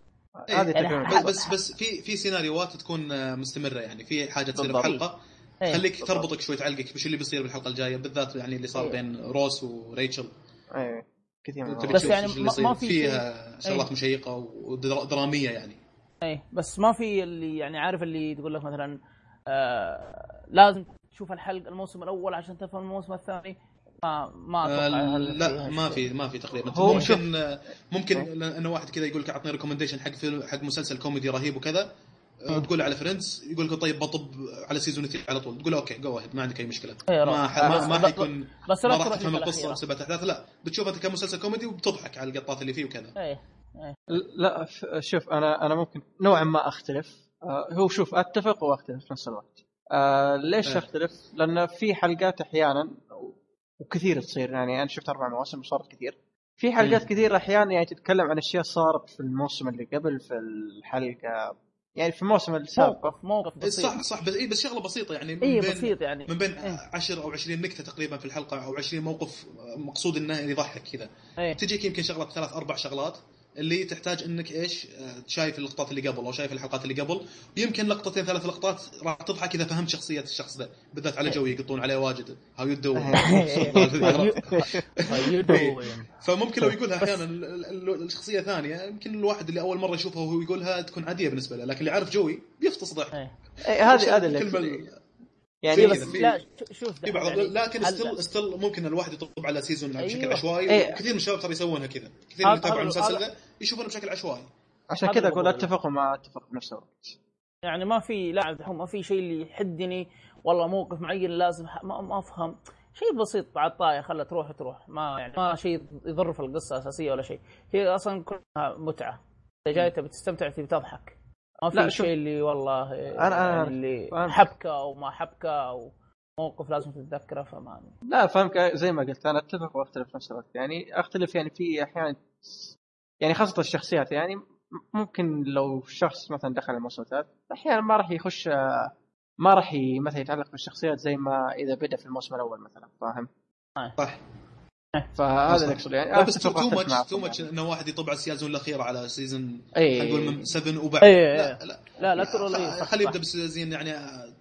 إيه، هذه يعني حلقة. بس بس في في سيناريوهات تكون آه، مستمرة يعني في حاجة تصير بالضبط. بحلقة إيه. خليك بالضبط. تربطك شوي تعلقك بش اللي بيصير بالحلقة الجاية بالذات يعني اللي صار إيه. بين روس وريتشل إيه كثير من. بس يعني ما- في فيها شغلات. مشيقة ودراميه يعني إيه بس ما في اللي يعني عارف اللي تقول لك مثلا آه لازم تشوف الحلقة الموسم الأول عشان تفهم الموسم الثاني ما ما آه، أتوقع لا ما. في ما في تقريبا هو. ممكن ممكن إنه واحد كذا يقول لك اعطني recommendation حق فيلم حق مسلسل كوميدي رهيب وكذا تقول على فريندز يقول لك طيب بطب على season 2 على طول تقول أوكي جو ما عندك أي مشكلة إيه، ما. ح- ما, بس- ما بس- حيكون بس ما لا راح تفهم القصة. وتتبع أحداث لا بتشوفها كمسلسل كوميدي وبتضحك على القطات اللي فيه وكذا إيه لا ف- شوف أنا أنا ممكن نوعا ما أختلف آه هو شوف أتفق وأختلف في نفس الوقت آه ليش إيه. أختلف؟ لأن في حلقات أحيانا وكثير تصير. يعني أنا شفت أربع مواسم وصارت كثير. في حلقات مم. كثير أحيانا يعني تتكلم عن أشياء صارت في الموسم اللي قبل في الحلقة يعني في الموسم السابق. موقف موقف إيه، بسيط. صح صح بس اي بس شغلة بسيطة يعني من اي بين بسيط يعني. من بين إيه. 10 أو 20 نكتة تقريبا في الحلقة أو 20 موقف مقصود إنه يضحك كذا. إيه. تجيك يمكن شغلة ثلاث أربع شغلات. اللي تحتاج إنك إيش آه، شايف اللقطات اللي قبل أو شايف الحلقات اللي قبل. يمكن لقطتين ثلاث لقطات راح تضحك إذا فهمت شخصية الشخص ذا. بالذات على جوي يقطون عليه واجد. how you doin فممكن لو يقولها أحيانا ال- ال- الشخصية ثانية يمكن الواحد اللي أول مرة يشوفها وهو يقولها تكون عادية بالنسبة له. لكن اللي عارف جوي بيفطس ضحك هذه هذه اللي يعني بس لا شوف في بعض. يعني لكن still still ممكن الواحد يطب على season بشكل أيوة. عشوائي. إيه. وكثير من الشباب ترى يسوونها كذا. كثير هذا- اللي يتابعوا هذا- المسلسل هذا- ذا يشوفونه بشكل عشوائي. عشان كذا أقول. أتفق وما أتفق بنفس الوقت. يعني ما في لا دحوم ما في شيء اللي يحدني. والله موقف معين لازم ما, ما أفهم. شيء بسيط على الطاير خلها تروح تروح. ما يعني ما شيء يضر في القصة الأساسية ولا شيء. هي أصلا كلها متعة. إذا جاي تبي تستمتع تبي تضحك ما في. شيء اللي والله أنا- يعني أنا اللي فهمت. حبكة أو ما حبكة أو موقف لازم تتذكره فما لا فاهمك زي ما قلت أنا أتفق وأختلف في نفس الوقت. يعني أختلف يعني في أحيانا يعني خاصة الشخصيات يعني ممكن لو شخص مثلا دخل الموسم الثالث أحيانا ما راح يخش ما راح مثلا يتعلق بالشخصيات زي ما إذا بدأ في الموسم الأول مثلا فاهم؟ صح فهذا. اللي أقصده يعني لا بس too much too much. إنه واحد يطب على ال season الاخير على season اي نقول من 7 وبعد إيه، لا إيه. لا لا لا ترى خليه. يبدأ بال season يعني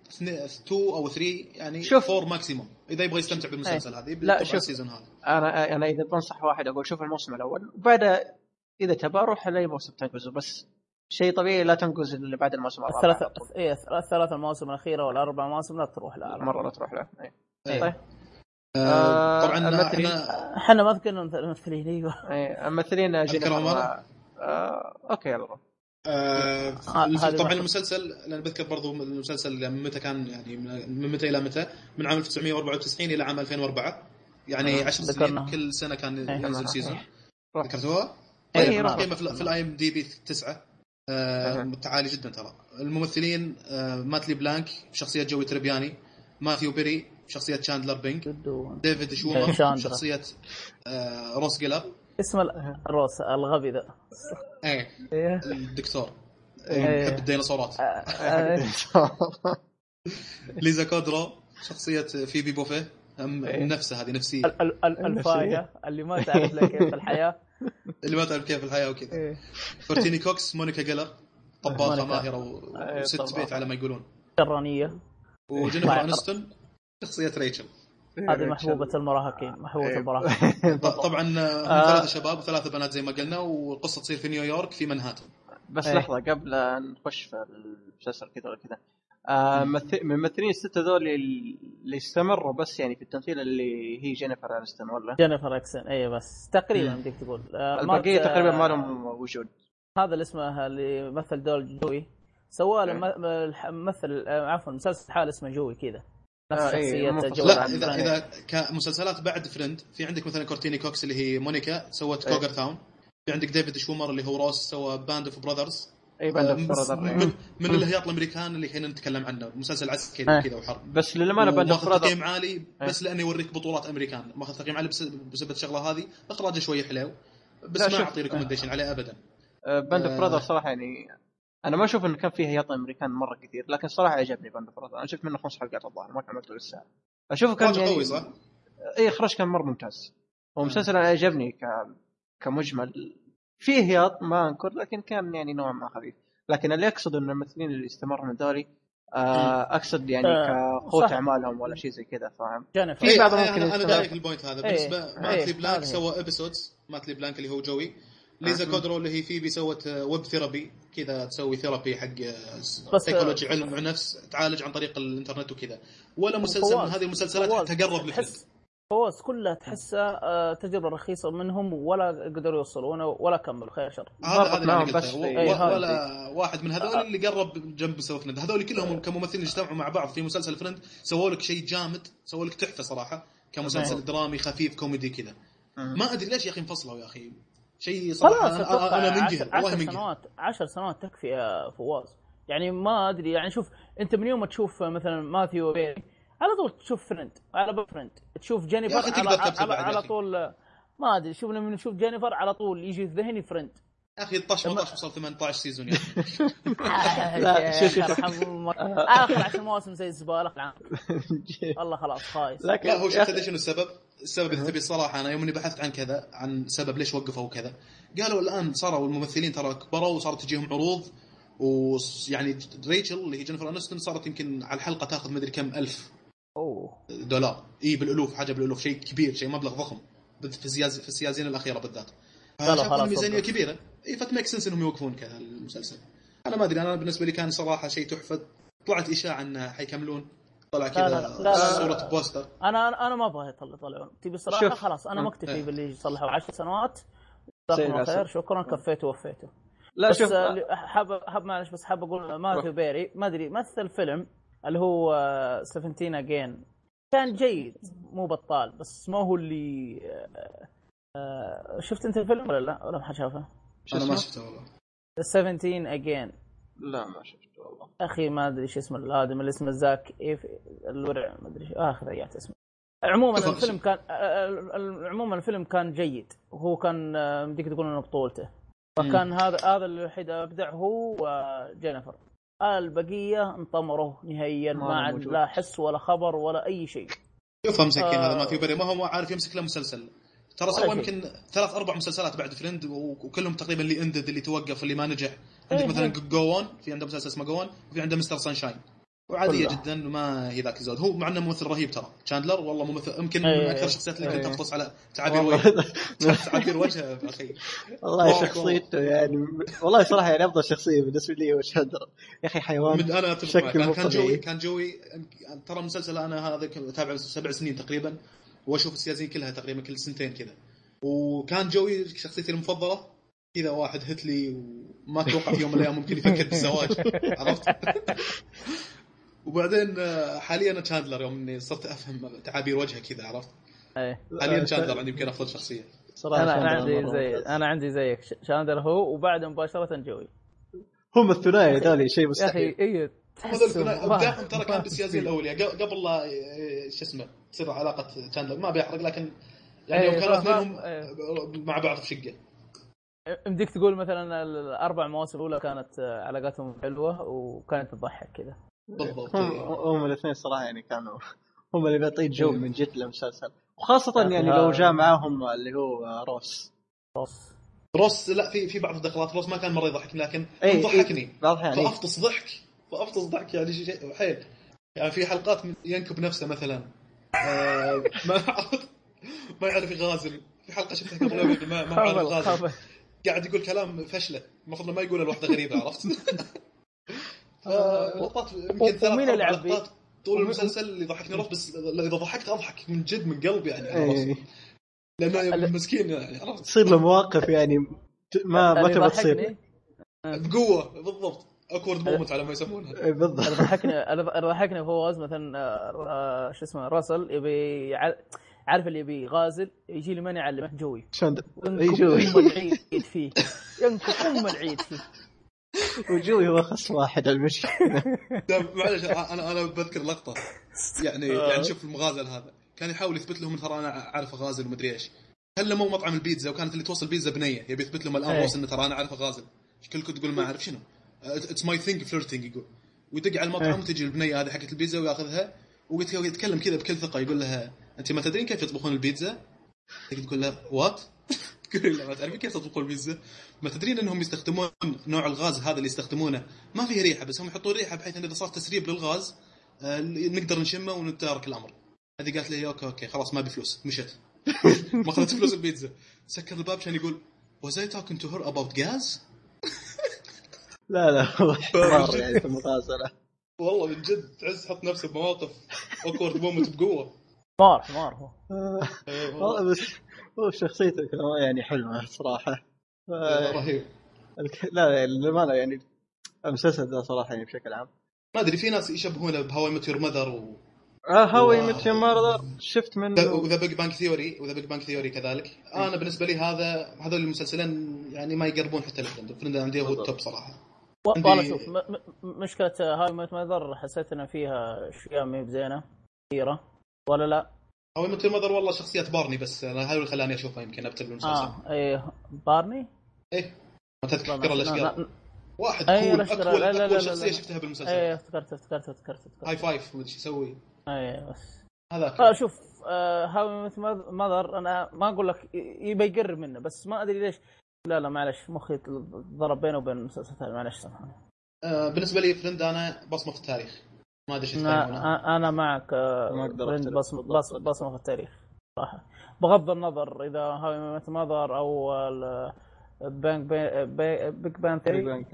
2 أو 3 يعني شوف. 4 maximum إذا يبغى يستمتع بالمسلسل هذا يبدا لا، شوف. ال season هذا أنا أنا إذا بنصح واحد أقول شوف الموسم الأول وبعدها إذا تبى روح لاي موسم تنقزه بس شيء طبيعي لا تنقز اللي بعد الموسم الرابع الثلاث. إيه الثلاث المواسم الأخيرة والاربع مواسم لا تروح لا على مرة. لا تروح له إيه. إيه. طيب آه، طبعا الممثلين. إحنا إحنا ما ذكرنا الممثلين أيوه إيه، الممثلين جينيفر مرة؟ آه، أوكي يلا روح. آه آه، طبعا. المسلسل لأن بذكر برضو المسلسل من متى كان يعني من من متى إلى متى من عام 1994 إلى عام 2004 يعني آه، 10 ذكرنا. سنين كل سنة كان إيه. ينزل season. ذكرتوها؟ إيه، طيب. تقييمه في- في الاي ام دي بي 9 آه أها. عالي جدا ترى. الممثلين آه مات لي بلانك بشخصيه جوي تريبياني ماثيو بيري بشخصيه شاندلر بينج. ديفيد إيه، شومر. [LAUGHS] بشخصيه آه روس جيلر. اسم ال- الروس الغبي ذا. إيه. إيه. الدكتور. إيه. يحب الديناصورات. آه، [LAUGHS] ليزا كودرو شخصية فيبي بوفيه. هم إيه. نفسها هذه نفسية. ال- ال- ال- الفاية اللي ما تعرف لها كيف الحياة. اللي ما تعرف كيف الحياة وكذا إيه. كورتيني كوكس مونيكا جيلر مونيكا. ماهرة و- إيه، وست. بيت على ما يقولون شرانية وجينيفر. انستون شخصية ريتشل هذه محبوبة المراهقين محبوبة المراهقين [LAUGHS] طبعا هم آه. ثلاثة شباب وثلاثة بنات زي ما قلنا والقصة تصير في نيويورك في منهاتن بس إيه. لحظة قبل أن نخش في المسلسل كذا ولا كذا آه، ممث- من الممثلين الستة ذول اللي استمروا بس يعني في التمثيل اللي هي جينيفر انستون ولا؟ جينيفر انستون اي بس تقريبا. بدك تقول. آه، البقية مات- تقريبا ما آه، لهم وجود. هذا اللي اسمه اللي مثل دول جوي. سوى له م- الح- ممثل آه، عفوا مسلسل حال اسمه جوي كذا. نفس آه، إيه، شخصية. جوي. لا اذا. إذا كمسلسلات بعد Friends في عندك مثلا كورتيني كوكس اللي هي مونيكا سوت إيه. Cougar Town في عندك ديفيد شومر اللي هو روس سوى Band of Brothers. اي Band of من, Brothers من, من الهياط الأمريكان اللي الحين نتكلم عنه. مسلسل عسكري إيه. كذا وحرب بس للأمانة Band of Brothers تقييم عالي بس لأنه يوريك بطولات أمريكان. ماخذ تقييم عالي بس- بسبب الشغلة هذه. إخراجه شوي حلو. بس ما. أعطي recommendation عليه ابدا. Band of آه. Brothers صراحة يعني أنا ما أشوف انه كان فيه هياط أمريكان مرة كثير لكن صراحة عجبني Band of Brothers أنا شفت منه خمس حلقات الظاهر ما كملته لسه. أشوفه كان يعني قوي صح؟ اي اخراج كان مرة ممتاز. ومسلسل أنا عجبني ك... كمجمل. فيه هياط ما أنكر لكن كان يعني نوعا ما خفيف. لكن اللي اقصد إن الممثلين اللي استمروا من ذولي آه أقصد يعني آه، كقوه صح. أعمالهم ولا شيء زي كذا فاهم؟ في إيه، إيه، ممكن أنا. جايك ال point هذا. إيه، بالنسبة إيه، مات لي بلانك. سوى Episodes مات لي بلانك اللي هو جوي. ليزا أه. كودرو اللي هي فيبي سوت Web Therapy كذا تسوي therapy حق سيكولوجي علم نفس تعالج عن طريق الإنترنت وكذا. ولا مسلسل من هذه المسلسلات تقرب لفيلم فواز كلها تحسها آه، تجربة رخيصة منهم ولا قدروا يوصلونه ولا كملوا. خير شر. هذا هذا اللي بس إيه، هذا. ولا واحد من هذول اللي قرب جنب سوى Friends هذول كلهم كممثلين اجتمعوا مع بعض في مسلسل Friends سووا لك شيء جامد سووا لك تحفة صراحة كمسلسل نعم. درامي خفيف كوميدي كذا. مم. ما أدري ليش يا أخي انفصلوا يا أخي. شيء صراحة خلاص أنا, أنا منجهل عشر, والله منجهل سنوات عشر سنوات تكفي يا فواز. يعني ما أدري يعني شوف أنت من يوم ما تشوف مثلا ماثيو بيري على طول تشوف Friends على باب Friends تشوف جينيفر على, على, على. طول ما أدري شوف لما نشوف جينيفر على طول يجي في ذهني Friends يا أخي طاش ما طاش وصل 18 season يا. [LAUGHS] لا، شوف-. آخر عشر مواسم زي الزبالة [LAUGHS] والله خلاص خايس لكن لا هو شوف شنو السبب؟ السبب اذا تبي الصراحه أنا يوم إني بحثت عن كذا عن سبب ليش وقفوا وكذا قالوا الآن صاروا الممثلين ترى كبروا وصارت تجيهم عروض ويعني ريتشل اللي هي جينيفر أنيستون صارت يمكن على الحلقة تاخذ مدري كم ألف أوه. دولار. إي بالألوف حاجة بالألوف شيء كبير شيء مبلغ ضخم. في السياز في السيازين الأخيرة بالذات. ميزانيه. كبيرة. إي فت make sense إنهم يوقفون كذا المسلسل أنا ما أدري أنا بالنسبة لي كان صراحة شيء تحفة. طلعت إشاعة إنه حيكملون. طلع كذا لا، لا، لا. صورة بوستر. أنا أنا أنا ما أبغى يطلع يطلعون. تبي صراحة؟ شوف. خلاص أنا مم. مكتفي إيه. باللي صلحوا عشر سنوات. زي جزاكم الله. خير. شكرا كفيته ووفيته لا بس شوف. آه، حاب حاب معلش بس حاب أقول ماثيو بيري ما أدري مثل فيلم اللي هو 17 again كان جيد مو بطال بس ما هو اللي آه، آه، شفت انت الفيلم ولا لا؟ ولا ما حد شافه؟ أنا ما؟ شفته والله. 17 again لا ما شفته والله. أخي ما أدري إيش اسمه الآدمي اللي اسمه زاك إيف الورع ما أدري آخر رجعت اسمه. عموما. الفيلم كان آه، عموما الفيلم كان جيد. وهو كان بدك تقول إنه بطولته. فكان هذا هذا الوحيد أبدع هو وجينيفر. البقيه انطمروا نهائيا ما عاد. لا حس ولا خبر ولا أي شيء شوفها مسكين آه. هذا ماثيو بيري ما هو عارف يمسك له مسلسل ترى سوى. يمكن ثلاث أربع مسلسلات بعد Friends وكلهم تقريبا اللي ended اللي توقف اللي ما نجح عندك إيه، مثلا إيه. جو في عنده مسلسل اسمه Go On وفي عنده Mr. Sunshine وعادية. كلها. جدا ما هي ذاك الزود هو مع إنه ممثل رهيب ترى. تشاندلر والله ممثل. يمكن إيه، من أكثر إيه. الشخصيات اللي كنت إيه. افطس على تعابير وجهه تعابير وجهه أخي. والله شخصيته يعني والله صراحة يعني أفضل شخصية بالنسبة لي هو تشاندلر يا أخي حيوان من أنا أتفق كان. جوي كان جوي. ترى المسلسل أنا هذا أتابعه سبع سنين تقريبا. وأشوف السياسيين كلها تقريبا كل سنتين كذا. وكان جوي شخصيتي المفضلة. كذا واحد هتلي وما أتوقع في يوم من الأيام ممكن يفكر بالزواج. [LAUGHS] عرفت؟ وبعدين آه، حاليا تشاندلر يوم إني صرت أفهم تعابير وجهه كذا عرفت؟ إيه. حاليا تشاندلر عندي يمكن أفضل شخصيه صراحة أنا عندي زي. أنا عندي زيك شاندر هو وبعد مباشرة جوي. هم الثنائي ذولي شيء يا أخي مستحيل. اي هذا الثنائي ابداعهم ترى كان بالسياسيين الاولياء قبل- قبل لا آه، شو اسمه تصير علاقة تشاندلر ما بيحرق لكن يعني يوم إيه، كانوا فاهم- اثنينهم إيه. مع بعض في شقة. يمديك تقول مثلا الأربع مواسم الأولى كانت آه، علاقاتهم حلوة وكانت تضحك كذا. بالضبط هم, إيه. هم الاثنين صراحة يعني كانوا [LAUGHS] هم اللي بيعطيك جو مم. من جد للمسلسل. وخاصة يعني هذا- لو جاء معاهم اللي هو روس. خلاص روس لا في في بعض الدخلات روس ما كان مرة يضحكني لكن إيه، ضحكني. إيه، الأحيان إيه. فأفطس ضحك فأفطس ضحك يعني شيء حيل. يعني في حلقات ينكب نفسه مثلا. آه، [LAUGHS] ما ما يعرف يغازل. في حلقة شفتها قبل ما ما عارف خابل يغازل. قاعد يقول كلام فشلة. المفروض ما يقوله لوحده غريبة عرفت؟ [LAUGHS] فلقطات يمكن ثلاث ومين اللي أربع يعبي؟ لقطات طول ومين- المسلسل اللي ضحكني روس بس إذا ضحكت أضحك من جد من قلبي يعني على إيه. لأنه مسكين يعني عرفت؟ تصير له مواقف يعني ما ما تبغى تصير ضحكني؟ بقوة بالضبط. أكورد مومنت على ما يسمونها بالضبط. اللي ضحكني اللي ضحكني فواز مثلا آه، آه، شو اسمه راسل يبي عارف اللي يبي يغازل يجي لي من يعلمه؟ جوي. شاندر ينكب يجوي. ام العيد فيه. ينكب ام العيد فيه. وجوي هو خص واحد المشي [LAUGHS] لا، معلش أنا أنا بذكر لقطة. يعني يعني شوف المغازل هذا. كان يحاول يثبت لهم ترى أنا عارف اغازل ومدري إيش. كلموا مطعم البيتزا وكانت اللي توصل بيتزا بنية. يبي يثبت لهم الآن إيه. انه ترى أنا عارف اغازل كلكم تقول ما أعرف شنو؟ It's my thing flirting يقول. ويدق على المطعم إيه. وتجي البنية هذه حقت البيتزا وياخذها ويتكلم كذا بكل ثقة يقول لها أنت ما تدرين كيف يطبخون البيتزا؟ تقول له what؟ ما تعرفين كيف تطبخون البيتزا؟ ما تدرين إنهم يستخدمون نوع الغاز هذا اللي يستخدمونه. ما فيه ريحة بس هم يحطون ريحة بحيث إن إذا صار تسريب للغاز آه، نقدر نشمه ونتدارك الأمر. هذه قالت لي okay okay خلاص ما ابي فلوس مشت [LAUGHS] ما أخذت فلوس البيتزا. سكر الباب عشان يقول was I talking to her about gas؟ لا لا [LAUGHS] حوار يعني في والله من جد تحس تحط نفسه بمواقف awkward moment بقوة. حمار حمار هو والله بس هو شخصيته يعني حلوة صراحة. آه، رهيب. الك- لا لا للأمانة يعني المسلسل ذا صراحة يعني بشكل عام. ما أدري في ناس يشبهونه ب How I Met Your Mother و آه How I wow. Met Mother شفت منه. و The Big Bang Theory و The Big Bang Theory كذلك. أنا بالنسبة لي هذا هذول المسلسلين يعني ما يقربون حتى ال Friends ال Friends عندي هو ال top صراحة. و- عندي- والله شوف م- م- مشكلة How I Met Mother حسيت ان فيها أشياء ما هي بزينة كثيرة. ولا لا؟ Met Your Mother والله شخصيات بارني بس أنا هذا اللي خلاني اشوفها يمكن أبتل بالمسلسل آه إيه بارني؟ إيه ما تذكر لا، الاشقر لا، واحد أي كول اكول لا، لا، لا، شخصية لا. شفتها بالمسلسل. إيه افتكرت افتكرت افتكرت هاي فايف مدري إيش يسوي. إيه بس. هذاك آه شوف آه هاوي ميت ماذر أنا ما أقول لك يبي يقرب منه بس ما أدري ليش. لا لا معلش مخي ضرب بينه وبين المسلسل معلش. سامحني آه بالنسبة لي فريند أنا بصمة في التاريخ. ما أدري إيش أنا أنا معك آه، ما أختلف. بصمه بص- بصمة في التاريخ صراحة. بغض النظر إذا Met Mother أو Bang بي- بي- Big Bang Theory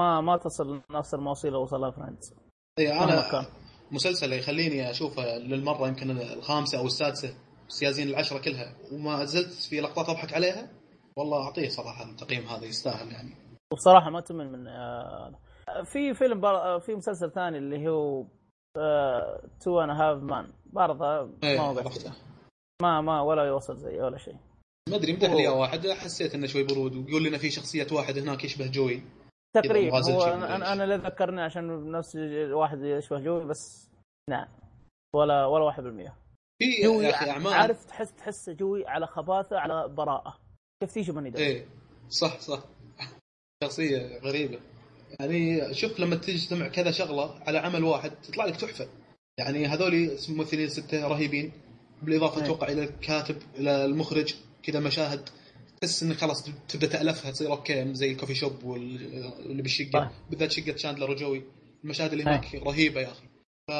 ما ما تصل نفس المواصيل اللي وصلها Friends. كان. أنا مسلسل يخليني أشوفه للمرة يمكن الخامسة أو السادسة سيازين العشرة كلها وما زلت في لقطات أضحك عليها والله أعطيه صراحة التقييم هذا يستاهل يعني. وبصراحة ما تمل من آه، في فيلم بر... آه، في مسلسل ثاني اللي هو Two and a Half Men برضه ما. بحث. ما ما ولا يوصل زي ولا شيء. ما أدري مدح لي واحد. حسيت إنه شوي برود. ويقول لنا في شخصية واحد هناك يشبه جوي. تقريبا. هو أنا أنا, اللي ذكرني عشان نفس واحد يشبه جوي بس نعم. ولا ولا 1% في جوي يا أخي أعمال. عارف تحس تحس جوي على خباثة على براءة. كيف تيجي من يدري؟ إيه. صح صح. شخصية غريبة. يعني شوف لما تجتمع كذا شغلة على عمل واحد تطلع لك تحفة. يعني هذول ممثلين ستة رهيبين. بالإضافة أي. أتوقع إلى الكاتب إلى المخرج كذا مشاهد. تحس انك خلاص تبدأ تألفها تصير okay زي ال coffee shop واللي بالشقة. بالذات شقة شاندلر وجوي. المشاهد اللي هناك رهيبة يا أخي. ف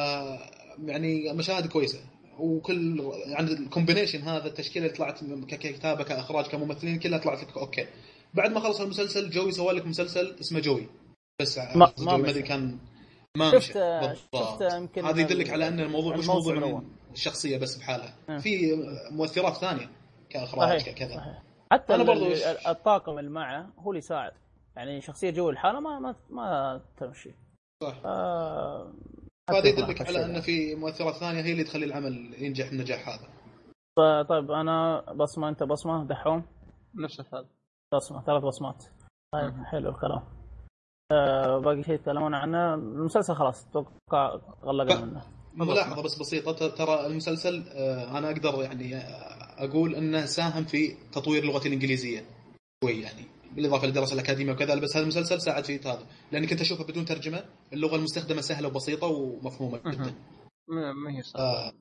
يعني مشاهد كويسة. وكل يعني ال combination هذا التشكيلة اللي طلعت ككتابة كإخراج كممثلين كلها طلعت لك okay. بعد ما خلص المسلسل جوي سوى لك مسلسل اسمه جوي. بس ما- ما. ادري كان ما شفت- بالضبط. شفت يمكن هذا يدلك على أن الموضوع مش موضوع. من الشخصيه بس بحالها آه. في مؤثرات ثانية كإخراج ككذا. حتى أنا برضو- الطاقم اللي معه هو اللي يساعد. يعني شخصية جو الحالة ما ما ما تمشي. صح. آه فهذا يدلك على أن في مؤثرات ثانية هي اللي تخلي العمل ينجح النجاح هذا. طيب أنا بصمة. أنت بصمة دحوم؟ نفس الحال. بصمة ثلاث بصمات. طيب حلو الكلام. آه باقي شيء يتكلمون عنه؟ المسلسل خلاص أتوقع غلقنا منه. ملاحظة بس بسيطة ترى المسلسل آه، أنا أقدر يعني آه، أقول إنه ساهم في تطوير اللغة الإنجليزية شوي يعني بالإضافة للدراسه الأكاديمية وكذا بس هذا المسلسل ساعد في هذا. لانك انت تشوفه بدون ترجمة اللغة المستخدمة سهلة وبسيطة ومفهومة جدا. ما هي آه،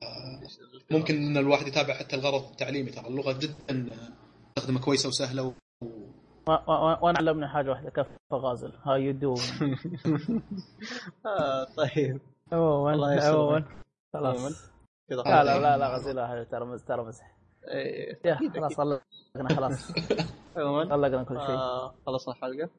ممكن إن الواحد يتابع حتى الغرض التعليمي ترى اللغة جدا مستخدمة كويسة وسهلة وأنا علمني حاجة واحدة كيف غازل. how you do طيب. عموما. عموما. خلاص. لا لا لا لا غازل لا، ترى ترى مزح. إيه، خلاص. غلقنا خلاص. [LAUGHS] عموما غلقنا كل شيء. آه خلصنا الحلقة.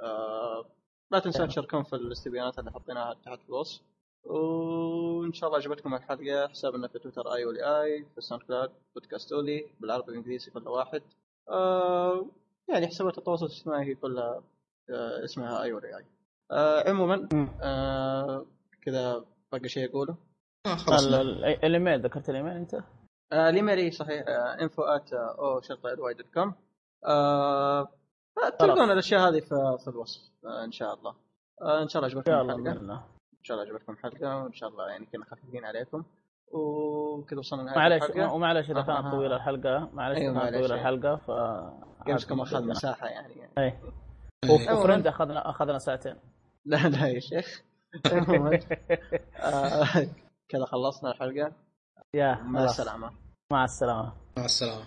آه لا تنسون تشاركون في الاستبيانات اللي حطيناها تحت في الوصف وإن شاء الله عجبتكم الحلقة حسابنا في تويتر اي ولي اي في الساوند كلاود بودكاست أولي بالعربي والإنجليزي كل واحد. آه يعني حسابات التواصل الاجتماعي هي كلها آه اسمها اي ولي اي آه عموما. آه كذا باقي شيء أقوله. خلاص. ال- ال- الإيميل ذكرت الإيميل أنت؟ الإيميل صحيح انفو ات أو شرطه ال واي دوت كوم تلقون الأشياء هذه في, في الوصف إن شاء الله. إن شاء الله عجبتكم الحلقة. إن شاء الله عجبتكم الحلقة وإن شاء الله يعني كنا خفيفين عليكم. وكذا وصلنا لنهايه معلش الحلقة. ومعلش إذا كانت. طويلة الحلقة. معلش أيوة، اذا كانت معلش، طويلة أيوة. الحلقة ف Gamescom اخذ مساحة يعني, يعني. أي. إيه. و Friends اخذنا أخذنا ساعتين. لا لا يا شيخ. [LAUGHS] آه، كذا خلصنا الحلقة. يا مع. السلامة. مع السلامة. مع السلامة.